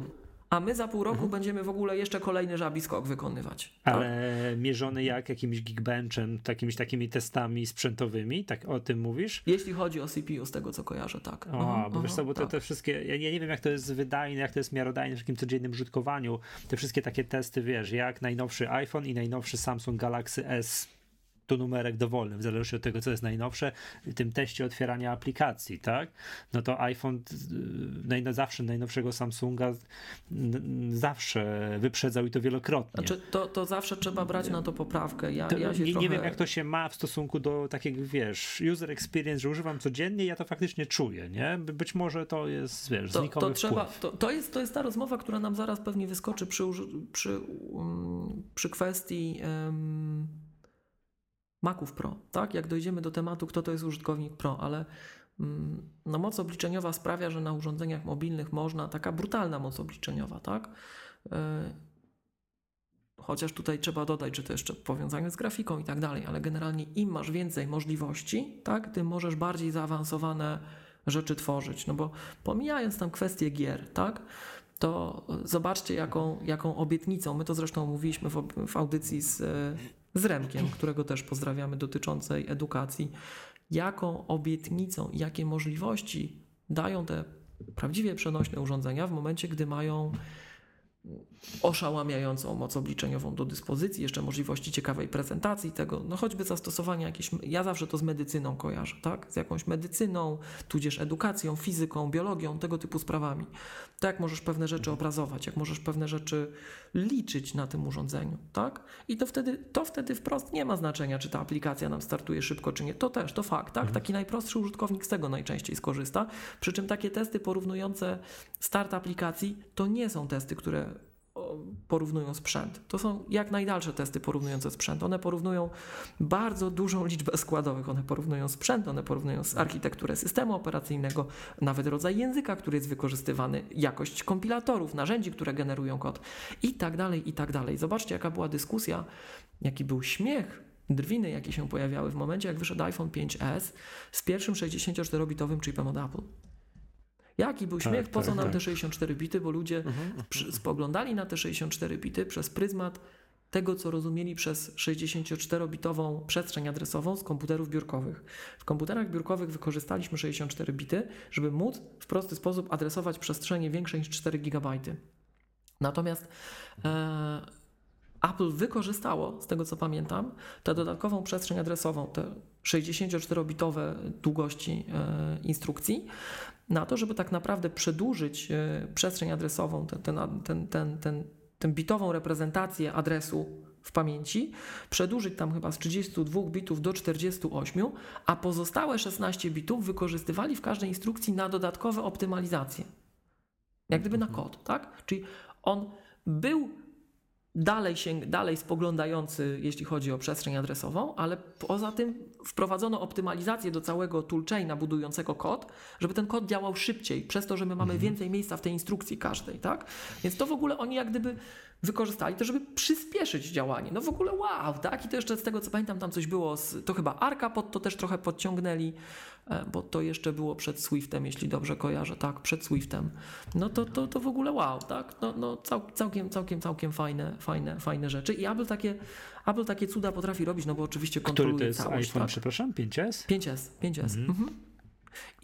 a my za pół roku mhm. będziemy w ogóle jeszcze kolejny żabi skok wykonywać. Tak? Ale tak? mierzony jak? Jakimś Geekbenchem, jakimiś takimi testami sprzętowymi? Tak o tym mówisz? Jeśli chodzi o CPU, z tego co kojarzę, tak. O, mhm, bo wiesz co, bo tak. te, te wszystkie, ja nie, nie wiem jak to jest wydajne, jak to jest miarodajne w takim codziennym użytkowaniu. Te wszystkie takie testy, wiesz, jak najnowszy iPhone i najnowszy Samsung Galaxy S tu numerek dowolny, w zależności od tego, co jest najnowsze, w tym teście otwierania aplikacji, tak? No to iPhone naj, zawsze najnowszego Samsunga zawsze wyprzedzał i to wielokrotnie. Znaczy, to, to zawsze trzeba brać na to poprawkę. Ja, to, ja nie, trochę... nie wiem, jak to się ma w stosunku do takiego, wiesz, user experience, że używam codziennie, ja to faktycznie czuję, nie? Być może to jest, wiesz, to, znikomy to trzeba, to, to, jest, to jest ta rozmowa, która nam zaraz pewnie wyskoczy przy, przy, um, przy kwestii um, Maców Pro, tak? Jak dojdziemy do tematu, kto to jest użytkownik Pro, ale mm, no, moc obliczeniowa sprawia, że na urządzeniach mobilnych można, taka brutalna moc obliczeniowa, tak? E, chociaż tutaj trzeba dodać, że to jeszcze powiązane z grafiką i tak dalej, ale generalnie im masz więcej możliwości, tak, tym możesz bardziej zaawansowane rzeczy tworzyć. No bo pomijając tam kwestię gier, tak, to zobaczcie, jaką, jaką obietnicą, my to zresztą mówiliśmy w, w audycji z z Remkiem, którego też pozdrawiamy, dotyczącej edukacji, jaką obietnicą, jakie możliwości dają te prawdziwie przenośne urządzenia w momencie, gdy mają oszałamiającą moc obliczeniową do dyspozycji, jeszcze możliwości ciekawej prezentacji tego, no choćby zastosowania jakieś, ja zawsze to z medycyną kojarzę, tak? Z jakąś medycyną, tudzież edukacją, fizyką, biologią, tego typu sprawami. To jak możesz pewne rzeczy obrazować, jak możesz pewne rzeczy liczyć na tym urządzeniu, tak? I to wtedy, to wtedy wprost nie ma znaczenia, czy ta aplikacja nam startuje szybko, czy nie. To też, to fakt, tak? Mhm. Taki najprostszy użytkownik z tego najczęściej skorzysta. Przy czym takie testy porównujące start aplikacji to nie są testy, które porównują sprzęt. To są jak najdalsze testy porównujące sprzęt. One porównują bardzo dużą liczbę składowych. One porównują sprzęt, one porównują architekturę systemu operacyjnego, nawet rodzaj języka, który jest wykorzystywany, jakość kompilatorów, narzędzi, które generują kod i tak dalej, i tak dalej. Zobaczcie, jaka była dyskusja, jaki był śmiech drwiny, jakie się pojawiały w momencie, jak wyszedł iPhone 5S z pierwszym 64-bitowym chipem od Apple. Jaki był śmiech, tak, po co tak, nam tak. te 64 bity, bo ludzie mhm, mhm. przy, spoglądali na te 64 bity przez pryzmat tego, co rozumieli przez 64-bitową przestrzeń adresową z komputerów biurkowych. W komputerach biurkowych wykorzystaliśmy 64 bity, żeby móc w prosty sposób adresować przestrzenie większe niż 4 GB. Natomiast e, Apple wykorzystało, z tego co pamiętam, tę dodatkową przestrzeń adresową, te 64-bitowe długości e, instrukcji, na to, żeby tak naprawdę przedłużyć e, przestrzeń adresową, ten, ten, ten, ten, ten, tę bitową reprezentację adresu w pamięci, przedłużyć tam chyba z 32 bitów do 48, a pozostałe 16 bitów wykorzystywali w każdej instrukcji na dodatkowe optymalizacje. Jak gdyby na kod, tak? Czyli on był dalej, sięg, dalej spoglądający, jeśli chodzi o przestrzeń adresową, ale poza tym wprowadzono optymalizację do całego toolchaina budującego kod, żeby ten kod działał szybciej, przez to, że my mamy mhm. więcej miejsca w tej instrukcji każdej, tak? Więc to w ogóle oni jak gdyby wykorzystali to, żeby przyspieszyć działanie. No w ogóle wow, tak? I to jeszcze z tego co pamiętam, tam coś było, z, to chyba Arka pod to też trochę podciągnęli, bo to jeszcze było przed Swiftem, jeśli dobrze kojarzę, tak, przed Swiftem. No to, to, to w ogóle wow, tak? No, no cał, całkiem, całkiem, całkiem fajne, fajne, fajne rzeczy. I Apple takie, Apple takie cuda potrafi robić, no bo oczywiście kontroluje Który to jest całość, iPhone, tak? przepraszam, 5S? 5S, 5S. Mhm. Mhm.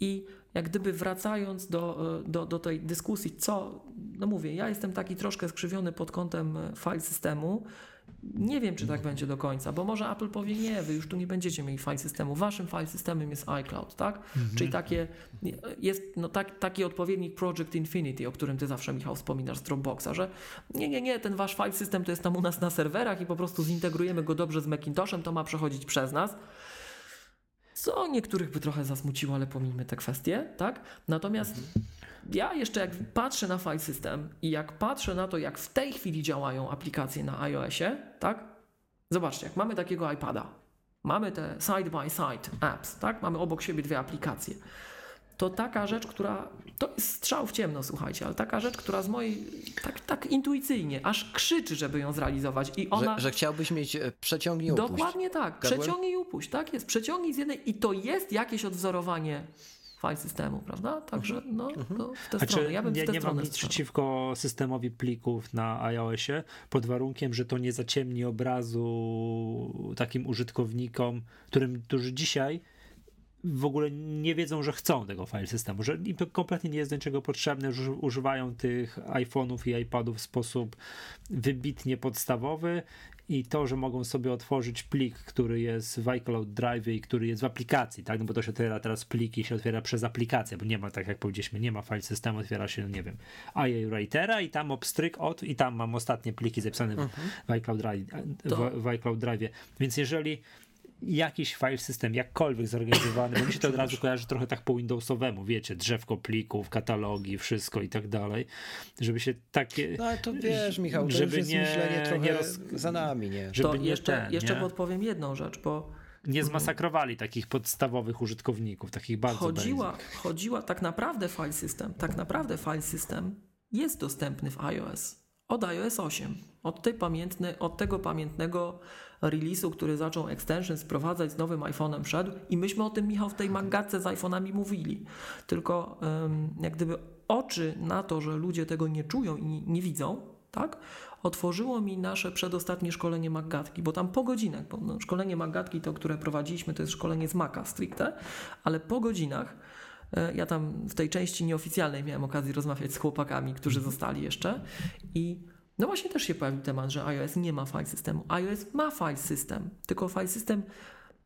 I jak gdyby wracając do, e, do, do tej dyskusji, co, no mówię, ja jestem taki troszkę skrzywiony pod kątem e, file systemu. Nie wiem, czy tak będzie do końca, bo może Apple powie nie, wy już tu nie będziecie mieli file systemu. Waszym file systemem jest iCloud, tak? Mhm. Czyli takie, jest no, tak, taki odpowiednik Project Infinity, o którym ty zawsze, Michał, wspominasz z Dropboxa, że nie, nie, nie, ten wasz file system to jest tam u nas na serwerach i po prostu zintegrujemy go dobrze z Macintoshem, to ma przechodzić przez nas co niektórych by trochę zasmuciło, ale pomijmy te kwestie, tak? Natomiast ja jeszcze jak patrzę na file system i jak patrzę na to, jak w tej chwili działają aplikacje na iOSie, tak? Zobaczcie, jak mamy takiego iPada, mamy te side by side apps, tak? Mamy obok siebie dwie aplikacje to taka rzecz, która to jest strzał w ciemno, słuchajcie, ale taka rzecz, która z mojej tak, tak intuicyjnie aż krzyczy, żeby ją zrealizować i ona... Że, że chciałbyś mieć e, przeciągnij i upuść. Dokładnie tak, przeciągnij i upuść, tak jest, przeciągnij z jednej i to jest jakieś odwzorowanie file systemu, prawda? Także mhm. no, mhm. to w tę znaczy, stronę. Ja bym nie, w tę nie mam nic przeciwko systemowi plików na iOSie, pod warunkiem, że to nie zaciemni obrazu takim użytkownikom, którym, którzy dzisiaj w ogóle nie wiedzą, że chcą tego file systemu, że im to kompletnie nie jest do niczego potrzebne, że używają tych iPhone'ów i iPadów w sposób wybitnie podstawowy i to, że mogą sobie otworzyć plik, który jest w iCloud Drive i który jest w aplikacji, tak, no bo to się otwiera teraz pliki się otwiera przez aplikację, bo nie ma, tak jak powiedzieliśmy, nie ma file systemu, otwiera się, nie wiem, IA Writera i tam obstryk od i tam mam ostatnie pliki zapisane w, mhm. w iCloud Drive, w, w iCloud Drive. Więc jeżeli jakiś file system, jakkolwiek zorganizowany, bo mi się to od razu kojarzy trochę tak po Windowsowemu, wiecie, drzewko plików, katalogi, wszystko i tak dalej, żeby się takie... No ale to wiesz, Michał, to żeby nie, myślenie trochę nie roz... za nami, nie? Żeby to nie jeszcze, ten, jeszcze nie? podpowiem jedną rzecz, bo nie zmasakrowali takich podstawowych użytkowników, takich bardzo chodziła, chodziła tak naprawdę file system, tak naprawdę file system jest dostępny w iOS od iOS 8, od, tej pamiętny, od tego pamiętnego release'u, który zaczął extension sprowadzać z nowym iPhone'em wszedł i myśmy o tym, Michał, w tej magatce z iPhone'ami mówili. Tylko um, jak gdyby oczy na to, że ludzie tego nie czują i nie, nie widzą, tak? Otworzyło mi nasze przedostatnie szkolenie Magatki, bo tam po godzinach, bo no, szkolenie Magatki to, które prowadziliśmy, to jest szkolenie z Maca stricte, ale po godzinach e, ja tam w tej części nieoficjalnej miałem okazję rozmawiać z chłopakami, którzy zostali jeszcze i no właśnie też się pojawił temat, że iOS nie ma file systemu. iOS ma file system, tylko file system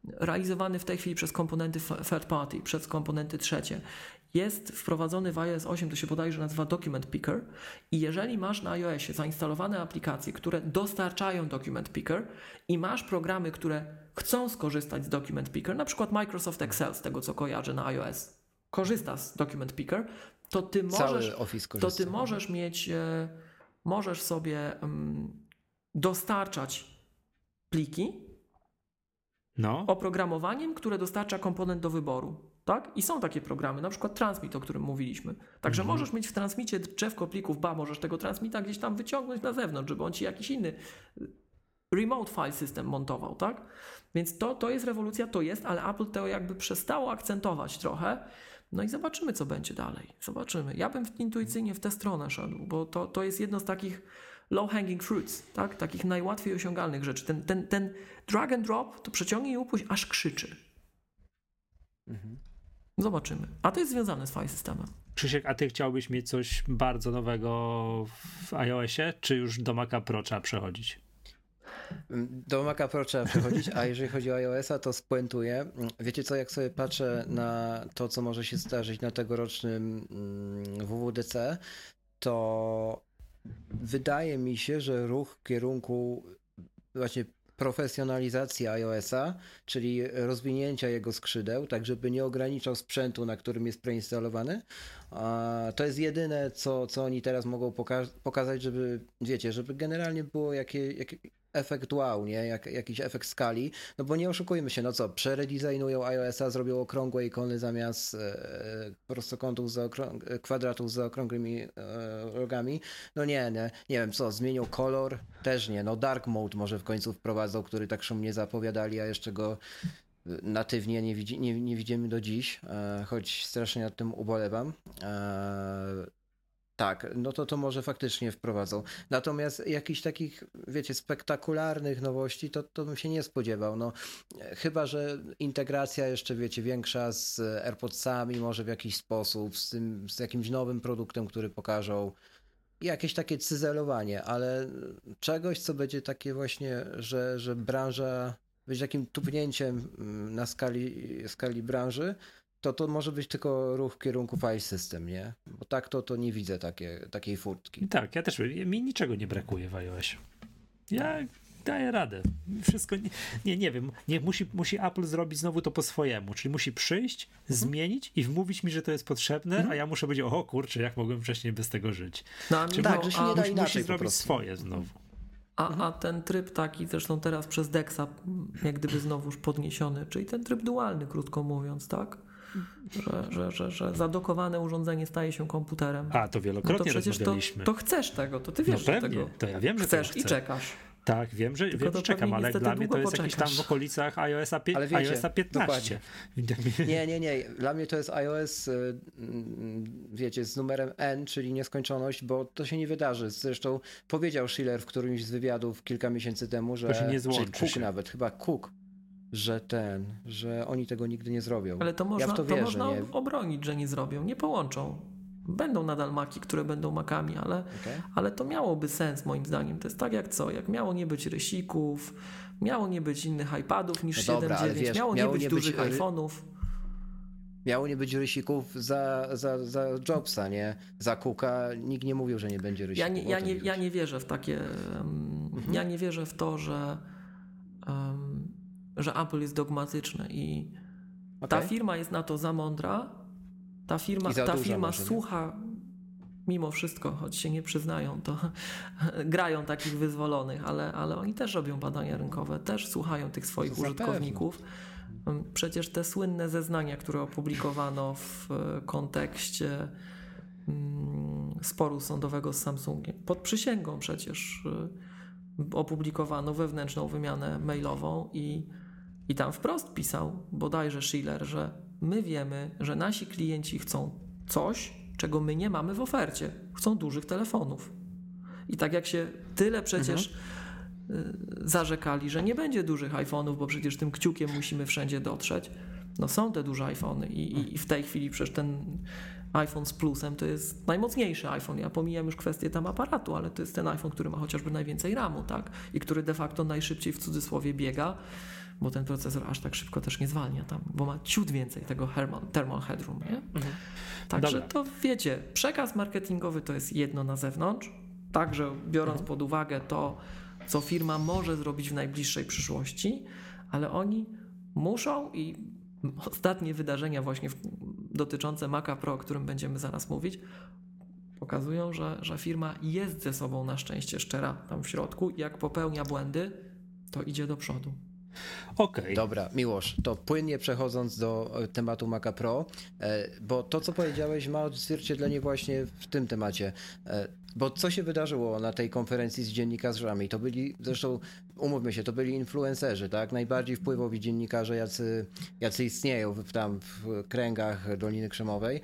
realizowany w tej chwili przez komponenty third party, przez komponenty trzecie. Jest wprowadzony w iOS 8, to się bodajże nazywa Document Picker i jeżeli masz na iOSie zainstalowane aplikacje, które dostarczają Document Picker i masz programy, które chcą skorzystać z Document Picker, na przykład Microsoft Excel, z tego co kojarzę na iOS, korzysta z Document Picker, to ty możesz, to ty możesz mieć... E, możesz sobie dostarczać pliki no. oprogramowaniem, które dostarcza komponent do wyboru. Tak? I są takie programy, na przykład Transmit, o którym mówiliśmy. Także mhm. możesz mieć w Transmicie drzewko plików, ba, możesz tego Transmita gdzieś tam wyciągnąć na zewnątrz, żeby on ci jakiś inny y, remote file system montował, tak? Więc to, to jest rewolucja, to jest, ale Apple to jakby przestało akcentować trochę no i zobaczymy, co będzie dalej. Zobaczymy. Ja bym intuicyjnie w tę stronę szedł, bo to, to jest jedno z takich low hanging fruits, tak? takich najłatwiej osiągalnych rzeczy. Ten, ten, ten drag and drop to przeciągnij i upuść, aż krzyczy. Mhm. Zobaczymy. A to jest związane z file systemem. Krzysiek, a ty chciałbyś mieć coś bardzo nowego w iOSie, czy już do Maca Pro trzeba przechodzić? Do Maca Pro trzeba przechodzić, a jeżeli chodzi o iOS-a, to spuentuję. Wiecie co, jak sobie patrzę na to, co może się zdarzyć na tegorocznym mm, WWDC, to wydaje mi się, że ruch w kierunku właśnie profesjonalizacji iOS-a, czyli rozwinięcia jego skrzydeł, tak żeby nie ograniczał sprzętu, na którym jest preinstalowany. To jest jedyne, co, co oni teraz mogą poka pokazać, żeby, wiecie, żeby generalnie było jakie, jakie efekt wow, nie? Jak, jakiś efekt skali, no bo nie oszukujmy się, no co, przeredesignują iOS-a, zrobią okrągłe ikony zamiast e, prostokątów za okrąg- kwadratów z okrągłymi e, rogami, no nie, nie, nie wiem co, zmienią kolor, też nie, no dark mode może w końcu wprowadzą, który tak szumnie zapowiadali, a jeszcze go natywnie nie, widzi, nie, nie widzimy do dziś, e, choć strasznie nad tym ubolewam. E, tak, no to to może faktycznie wprowadzą. Natomiast jakichś takich, wiecie, spektakularnych nowości, to, to bym się nie spodziewał. No, chyba, że integracja jeszcze, wiecie, większa z AirPodsami, może w jakiś sposób, z, tym, z jakimś nowym produktem, który pokażą. Jakieś takie cyzelowanie, ale czegoś, co będzie takie właśnie, że, że branża będzie takim tupnięciem mm, na skali, skali branży, to to może być tylko ruch w kierunku file system, nie? Bo tak to, to nie widzę takie, takiej furtki. Tak, ja też, mi niczego nie brakuje w iOS. Ja daję radę. Wszystko, nie, nie, nie wiem, nie, musi, musi Apple zrobić znowu to po swojemu, czyli musi przyjść, mhm. zmienić i wmówić mi, że to jest potrzebne, mhm. a ja muszę powiedzieć, o kurczę, jak mogłem wcześniej bez tego żyć. No, czyli tak, że się nie da inaczej musi zrobić swoje znowu. A, mhm. a ten tryb taki, zresztą teraz przez Dexa, jak gdyby znowuż podniesiony, czyli ten tryb dualny, krótko mówiąc, tak? Że, że, że, że zadokowane urządzenie staje się komputerem. A, to wielokrotnie no to przecież to, to, chcesz tego, to ty wiesz, no pewnie, tego to ja wiem, że chcesz i czekasz. Tak, wiem, że, wiem, że czekam, ale dla mnie to jest jakiś tam w okolicach iOS-a, ale wiecie, iOS 15. Dokładnie. Nie, nie, nie. Dla mnie to jest iOS, y, mm, wiecie, z numerem N, czyli nieskończoność, bo to się nie wydarzy. Zresztą powiedział Schiller w którymś z wywiadów kilka miesięcy temu, że. To się nie złączy. Cook się. nawet, chyba Cook że ten, że oni tego nigdy nie zrobią. Ale to można, ja to, to wierzę, można nie? obronić, że nie zrobią, nie połączą. Będą nadal maki, które będą makami, ale, okay. ale to miałoby sens moim zdaniem. To jest tak jak co, jak miało nie być rysików, miało nie być innych iPadów niż no 7.9, miało, miało nie być nie dużych być, iPhone'ów. Miało nie być rysików za, za, za Jobsa, nie? Za Cooka nikt nie mówił, że nie będzie rysików. Ja nie, ja nie, ja nie wierzę w takie... Mhm. Ja nie wierzę w to, że um, że Apple jest dogmatyczny i okay. ta firma jest na to za mądra, ta firma, ta firma może, słucha mimo wszystko, choć się nie przyznają, to grają takich wyzwolonych, ale, ale oni też robią badania rynkowe, też słuchają tych swoich użytkowników. Mm, przecież te słynne zeznania, które opublikowano w e, kontekście mm, sporu sądowego z Samsungiem, pod przysięgą przecież e, opublikowano wewnętrzną wymianę mailową i i tam wprost pisał bodajże Schiller, że my wiemy, że nasi klienci chcą coś, czego my nie mamy w ofercie. Chcą dużych telefonów. I tak jak się tyle przecież mhm. zarzekali, że nie będzie dużych iPhone'ów, bo przecież tym kciukiem musimy wszędzie dotrzeć. No są te duże iPhony i, i w tej chwili przecież ten iPhone z plusem to jest najmocniejszy iPhone. Ja pomijam już kwestię tam aparatu, ale to jest ten iPhone, który ma chociażby najwięcej RAMu, tak? I który de facto najszybciej w cudzysłowie biega bo ten procesor aż tak szybko też nie zwalnia tam, bo ma ciut więcej tego thermal, headroom, nie? Mhm. Także Dobra. to wiecie, przekaz marketingowy to jest jedno na zewnątrz, także biorąc mhm. pod uwagę to, co firma może zrobić w najbliższej przyszłości, ale oni muszą i ostatnie wydarzenia właśnie dotyczące Maca Pro, o którym będziemy zaraz mówić, pokazują, że, że firma jest ze sobą na szczęście szczera tam w środku. Jak popełnia błędy, to idzie do przodu. Okej. Okay. Dobra, Miłosz, to płynnie przechodząc do e, tematu Maca Pro, e, bo to, co powiedziałeś, ma odzwierciedlenie właśnie w tym temacie. E, bo co się wydarzyło na tej konferencji z dziennikarzami? To byli, zresztą umówmy się, to byli influencerzy, tak? Najbardziej wpływowi dziennikarze, jacy, jacy istnieją w, tam w kręgach Doliny Krzemowej,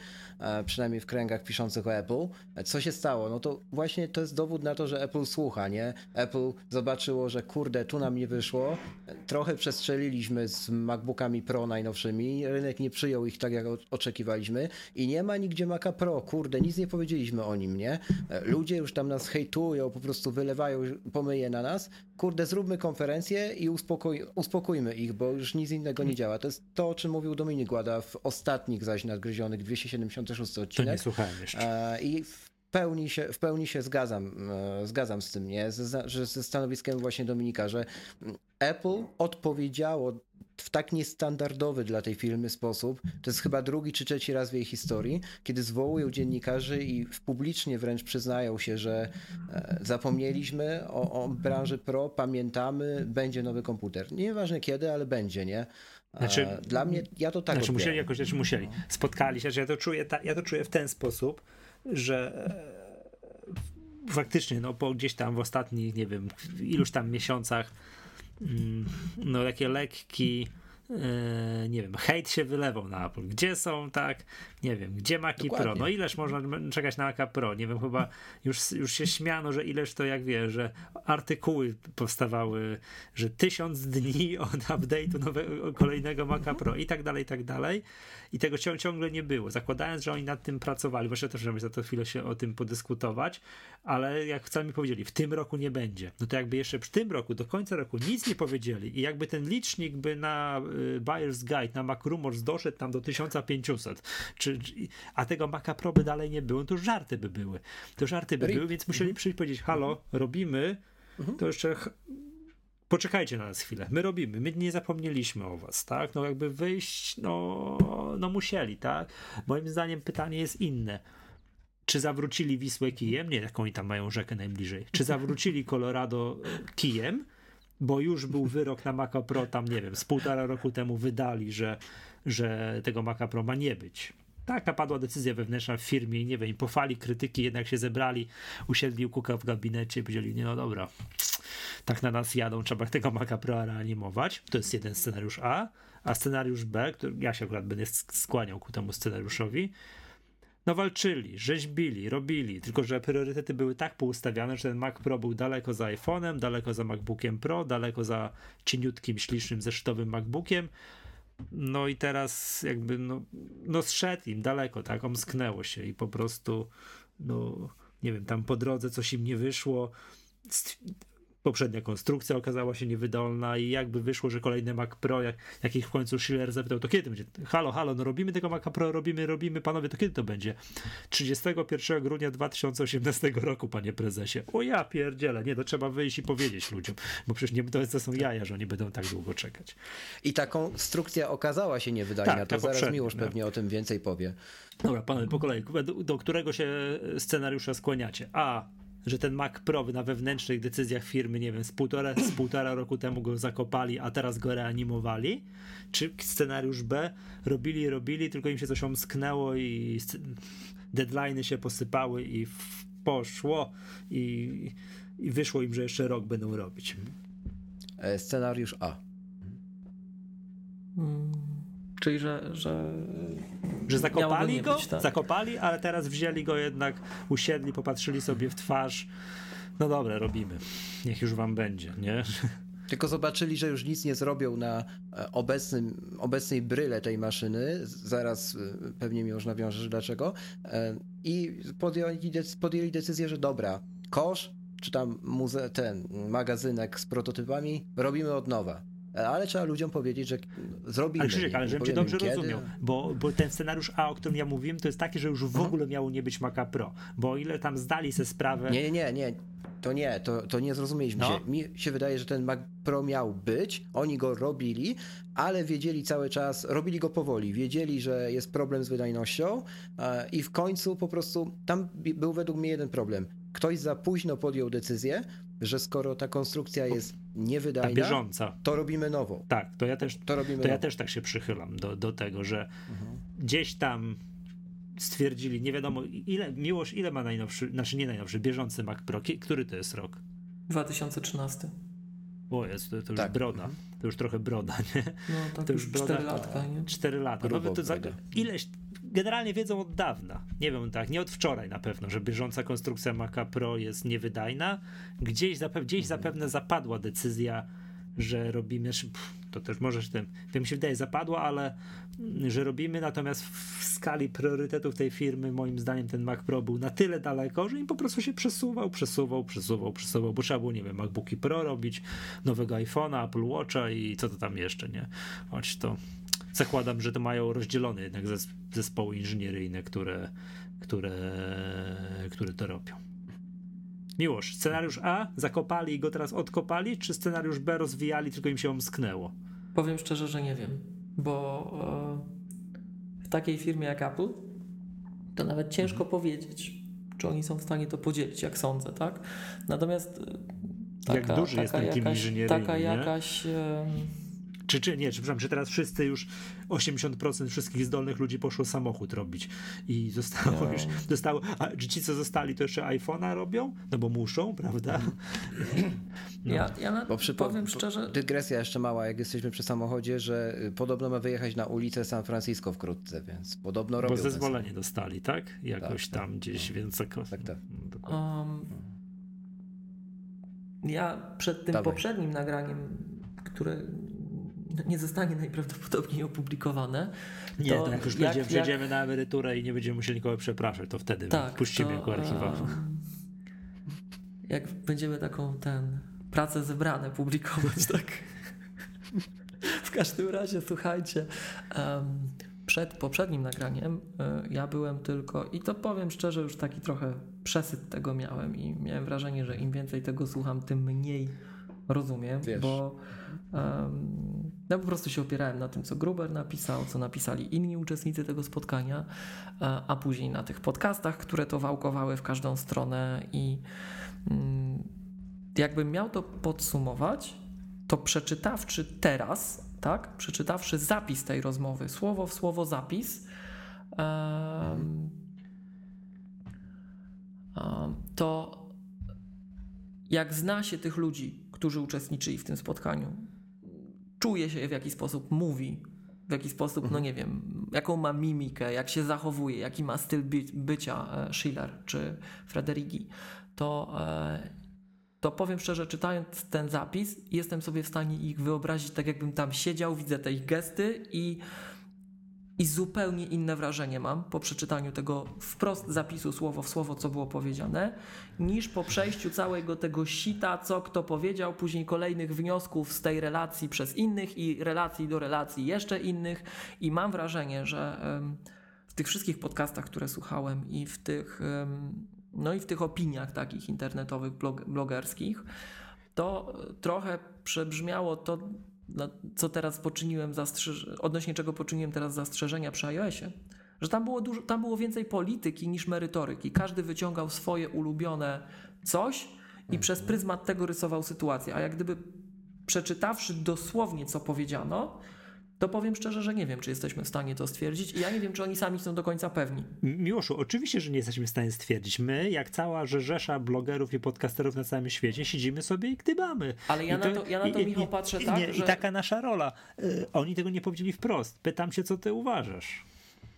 przynajmniej w kręgach piszących o Apple. Co się stało? No to właśnie to jest dowód na to, że Apple słucha, nie? Apple zobaczyło, że kurde, tu nam nie wyszło, trochę przestrzeliliśmy z MacBookami Pro najnowszymi, rynek nie przyjął ich tak, jak oczekiwaliśmy i nie ma nigdzie Maca Pro, kurde, nic nie powiedzieliśmy o nim, nie? Ludzie już tam nas hejtują, po prostu wylewają pomyje na nas, kurde, zróbmy konferencję i uspokój, uspokójmy ich, bo już nic innego nie działa. To jest to, o czym mówił Dominik Łada w ostatnich zaś nadgryzionych 276 To odcinek. nie słuchałem jeszcze. E, I w pełni się, w pełni się zgadzam, e, zgadzam z tym, nie? Ze, że ze stanowiskiem właśnie Dominika, że Apple odpowiedziało w tak niestandardowy dla tej firmy sposób. To jest chyba drugi czy trzeci raz w jej historii, kiedy zwołują dziennikarzy i publicznie wręcz przyznają się, że e, zapomnieliśmy o, o branży pro, pamiętamy, będzie nowy komputer. Nieważne kiedy, ale będzie, nie? E, Znaczy- dla mnie, ja to tak Znaczy musieli odbieram. jakoś, znaczy musieli. Spotkali się, że ja to czuję, ta, ja to czuję w ten sposób, że e, faktycznie, no po gdzieś tam w ostatnich, nie wiem, iluś tam miesiącach, mm, no takie lekki, e, nie wiem, hejt się wylewał na Apple. Gdzie są, tak, nie wiem, gdzie Maci Pro? Dokładnie. No ileż można czekać na Maca Pro? Nie wiem, chyba już, już się śmiano, że ileż to, jak wiesz, że artykuły powstawały, że tysiąc dni od update'u nowego, kolejnego Maca Pro i tak dalej, i tak dalej. I tego cią- ciągle nie było. Zakładając, że oni nad tym pracowali, właśnie też żeby za to chwilę się o tym podyskutować, ale jak sami powiedzieli, w tym roku nie będzie. No to jakby jeszcze w tym roku, do końca roku nic nie powiedzieli i jakby ten licznik by na y, Buyer's Guide, na Mac Rumors doszedł tam do 1500, czy, czy, a tego Maca Pro by dalej nie było, to już żarty by były. To żarty by Rip. były, więc musieli przyjść i powiedzieć, halo, robimy, to jeszcze poczekajcie na nas chwilę, my robimy, my nie zapomnieliśmy o was, tak? No jakby wyjść, no, no musieli, tak? Moim zdaniem pytanie jest inne. Czy zawrócili Wisłę kijem? Nie, jaką oni tam mają rzekę najbliżej. Czy zawrócili Colorado e, kijem? Bo już był wyrok na Maca Pro, tam nie wiem, z półtora roku temu wydali, że, że tego Maca Pro ma nie być. Taka padła decyzja wewnętrzna w firmie i nie wiem, po fali krytyki jednak się zebrali, usiedli u Kuka w gabinecie i powiedzieli, nie no dobra, tak na nas jadą, trzeba tego Maca Pro reanimować. To jest jeden scenariusz A, a scenariusz B, który ja się akurat będę sk- skłaniał ku temu scenariuszowi, no walczyli, rzeźbili, robili, tylko że priorytety były tak poustawiane, że ten Mac Pro był daleko za iPhone'em, daleko za MacBookiem Pro, daleko za cieniutkim, ślicznym, zeszytowym MacBookiem. No i teraz jakby, no, no zszedł im daleko, tak, omsknęło się i po prostu, no nie wiem, tam po drodze coś im nie wyszło, poprzednia konstrukcja okazała się niewydolna i jakby wyszło, że kolejny Mac Pro, jak, jak ich w końcu Schiller zapytał, to kiedy będzie? Halo, halo, no robimy tego Maca Pro, robimy, robimy, panowie, to kiedy to będzie? 31 grudnia 2018 roku, panie prezesie. O ja pierdzielę, nie, to trzeba wyjść i powiedzieć ludziom, bo przecież nie, to, to są jaja, że oni będą tak długo czekać. I ta konstrukcja okazała się niewydajna, Tak, to zaraz poprzednia, Miłosz no. pewnie o tym więcej powie. Dobra, panowie, po kolei, do, do którego się scenariusza skłaniacie? A, że ten Mac Pro na wewnętrznych decyzjach firmy, nie wiem, z półtora, z półtora roku temu go zakopali, a teraz go reanimowali? Czy scenariusz B, robili, robili, tylko im się coś omsknęło i deadline'y się posypały i poszło i, i wyszło im, że jeszcze rok będą robić. E, Scenariusz A. Mm, Czyli, że, że Że zakopali go, być, tak. zakopali, ale teraz wzięli go jednak, usiedli, popatrzyli sobie w twarz. No dobra, robimy. Niech już wam będzie, nie? Tylko zobaczyli, że już nic nie zrobią na e, obecnym, obecnej bryle tej maszyny. Zaraz e, pewnie mi już nawiążesz dlaczego. E, I podjęli, podjęli decyzję, że dobra, kosz, czy tam muze- ten magazynek z prototypami robimy od nowa. Ale trzeba ludziom powiedzieć, że zrobimy. Ale Krzysiek, ale żebym cię dobrze kiedy. rozumiał, bo, bo ten scenariusz A, o którym ja mówiłem, to jest taki, że już w ogóle miało nie być Maca Pro, bo o ile tam zdali sobie sprawę... Nie, nie, nie. To nie, to, to nie zrozumieliśmy No. się. Mi się wydaje, że ten Mac Pro miał być, oni go robili, ale wiedzieli cały czas, robili go powoli, wiedzieli, że jest problem z wydajnością e, i w końcu po prostu, tam był według mnie jeden problem. Ktoś za późno podjął decyzję, że skoro ta konstrukcja jest Ta niewydajna, bieżąca. to robimy nową. Tak, to ja też, To robimy to ja też tak się przychylam do, do tego, że Mhm. gdzieś tam stwierdzili, nie wiadomo ile, Miłosz, ile ma najnowszy, znaczy nie najnowszy, bieżący Mac Pro, który to jest rok? 2013. O jest, to, to już Tak. broda, to już trochę broda, nie? No tak To już już broda- 4 latka, nie? 4 lata. No, to za, ileś, generalnie wiedzą od dawna. Nie wiem, tak, nie od wczoraj na pewno, że bieżąca konstrukcja Maca Pro jest niewydajna. Gdzieś, zape, gdzieś zapewne zapadła decyzja, że robimy. pff, to też możesz tym, to mi się wydaje zapadło, ale mm, że robimy, natomiast w skali priorytetów tej firmy moim zdaniem ten Mac Pro był na tyle daleko, że im po prostu się przesuwał, przesuwał, przesuwał, przesuwał, bo trzeba było, nie wiem, MacBooki Pro robić, nowego iPhone'a, Apple Watcha i co to tam jeszcze, nie? Choć to zakładam, że to mają rozdzielone jednak zespoły inżynieryjne, które, które, które to robią. Miłość, scenariusz A zakopali i go teraz odkopali, czy scenariusz B rozwijali, tylko im się omsknęło? Powiem szczerze, że nie wiem, bo e, w takiej firmie jak Apple to nawet ciężko mhm. powiedzieć, czy oni są w stanie to podzielić, jak sądzę, tak? Natomiast e, taka, jak duży taka jest ten jakaś, inżynieryjny, Taka jakaś... Czy, czy nie, czy, przepraszam, czy teraz wszyscy już 80% wszystkich zdolnych ludzi poszło samochód robić i zostało no. już, zostało, a ci co zostali to jeszcze iPhone'a robią? No bo muszą, prawda? No. Ja, ja na, przy, powiem po, szczerze... Dygresja jeszcze mała, jak jesteśmy przy samochodzie, że y, podobno ma wyjechać na ulicę San Francisco wkrótce, więc podobno robią... Bo zezwolenie dostali, tak? Jakoś tak, tam tak, gdzieś, tak. więc... Tak, tak. tak. Um, ja przed tym Dawaj. poprzednim nagraniem, które nie zostanie najprawdopodobniej opublikowane. Nie, to, to jak już jak, będziemy, przejdziemy jak... na emeryturę i nie będziemy musieli nikogo przepraszać, to wtedy tak, puścimy to, jako archiwa. Jak będziemy taką ten pracę zebrane publikować, tak? w każdym razie, słuchajcie, um, przed poprzednim nagraniem y, ja byłem tylko, i to powiem szczerze, już taki trochę przesyt tego miałem i miałem wrażenie, że im więcej tego słucham, tym mniej rozumiem, Wiesz. bo um, ja po prostu się opierałem na tym, co Gruber napisał, co napisali inni uczestnicy tego spotkania, a później na tych podcastach, które to wałkowały w każdą stronę i um, jakbym miał to podsumować, to przeczytawszy teraz, tak, przeczytawszy zapis tej rozmowy, słowo w słowo zapis, to jak zna się tych ludzi, którzy uczestniczyli w tym spotkaniu, czuje się, w jaki sposób mówi, w jaki sposób, no mhm. nie wiem, jaką ma mimikę, jak się zachowuje, jaki ma styl by bycia e, Schiller czy Frederiki, to, e, to powiem szczerze, czytając ten zapis, jestem sobie w stanie ich wyobrazić tak, jakbym tam siedział, widzę te ich gesty i i zupełnie inne wrażenie mam po przeczytaniu tego wprost zapisu słowo w słowo, co było powiedziane, niż po przejściu całego tego sita, co kto powiedział, później kolejnych wniosków z tej relacji przez innych i relacji do relacji jeszcze innych. I mam wrażenie, że w tych wszystkich podcastach, które słuchałem i w tych, no i w tych opiniach takich internetowych, blogerskich, to trochę przebrzmiało to co teraz poczyniłem, odnośnie czego poczyniłem teraz zastrzeżenia przy iOSie, że tam było, dużo, tam było więcej polityki niż merytoryki. Każdy wyciągał swoje ulubione coś i mhm. przez pryzmat tego rysował sytuację. A jak gdyby przeczytawszy dosłownie, co powiedziano, to powiem szczerze, że nie wiem, czy jesteśmy w stanie to stwierdzić i ja nie wiem, czy oni sami są do końca pewni. Miłoszu, oczywiście, że nie jesteśmy w stanie stwierdzić. My, jak cała rzesza blogerów i podcasterów na całym świecie, siedzimy sobie i gdybamy. Ale ja, I na, to, ja na to, i, Michał, patrzę tak, nie, że... I taka nasza rola. Y, oni tego nie powiedzieli wprost. Pytam się, co ty uważasz.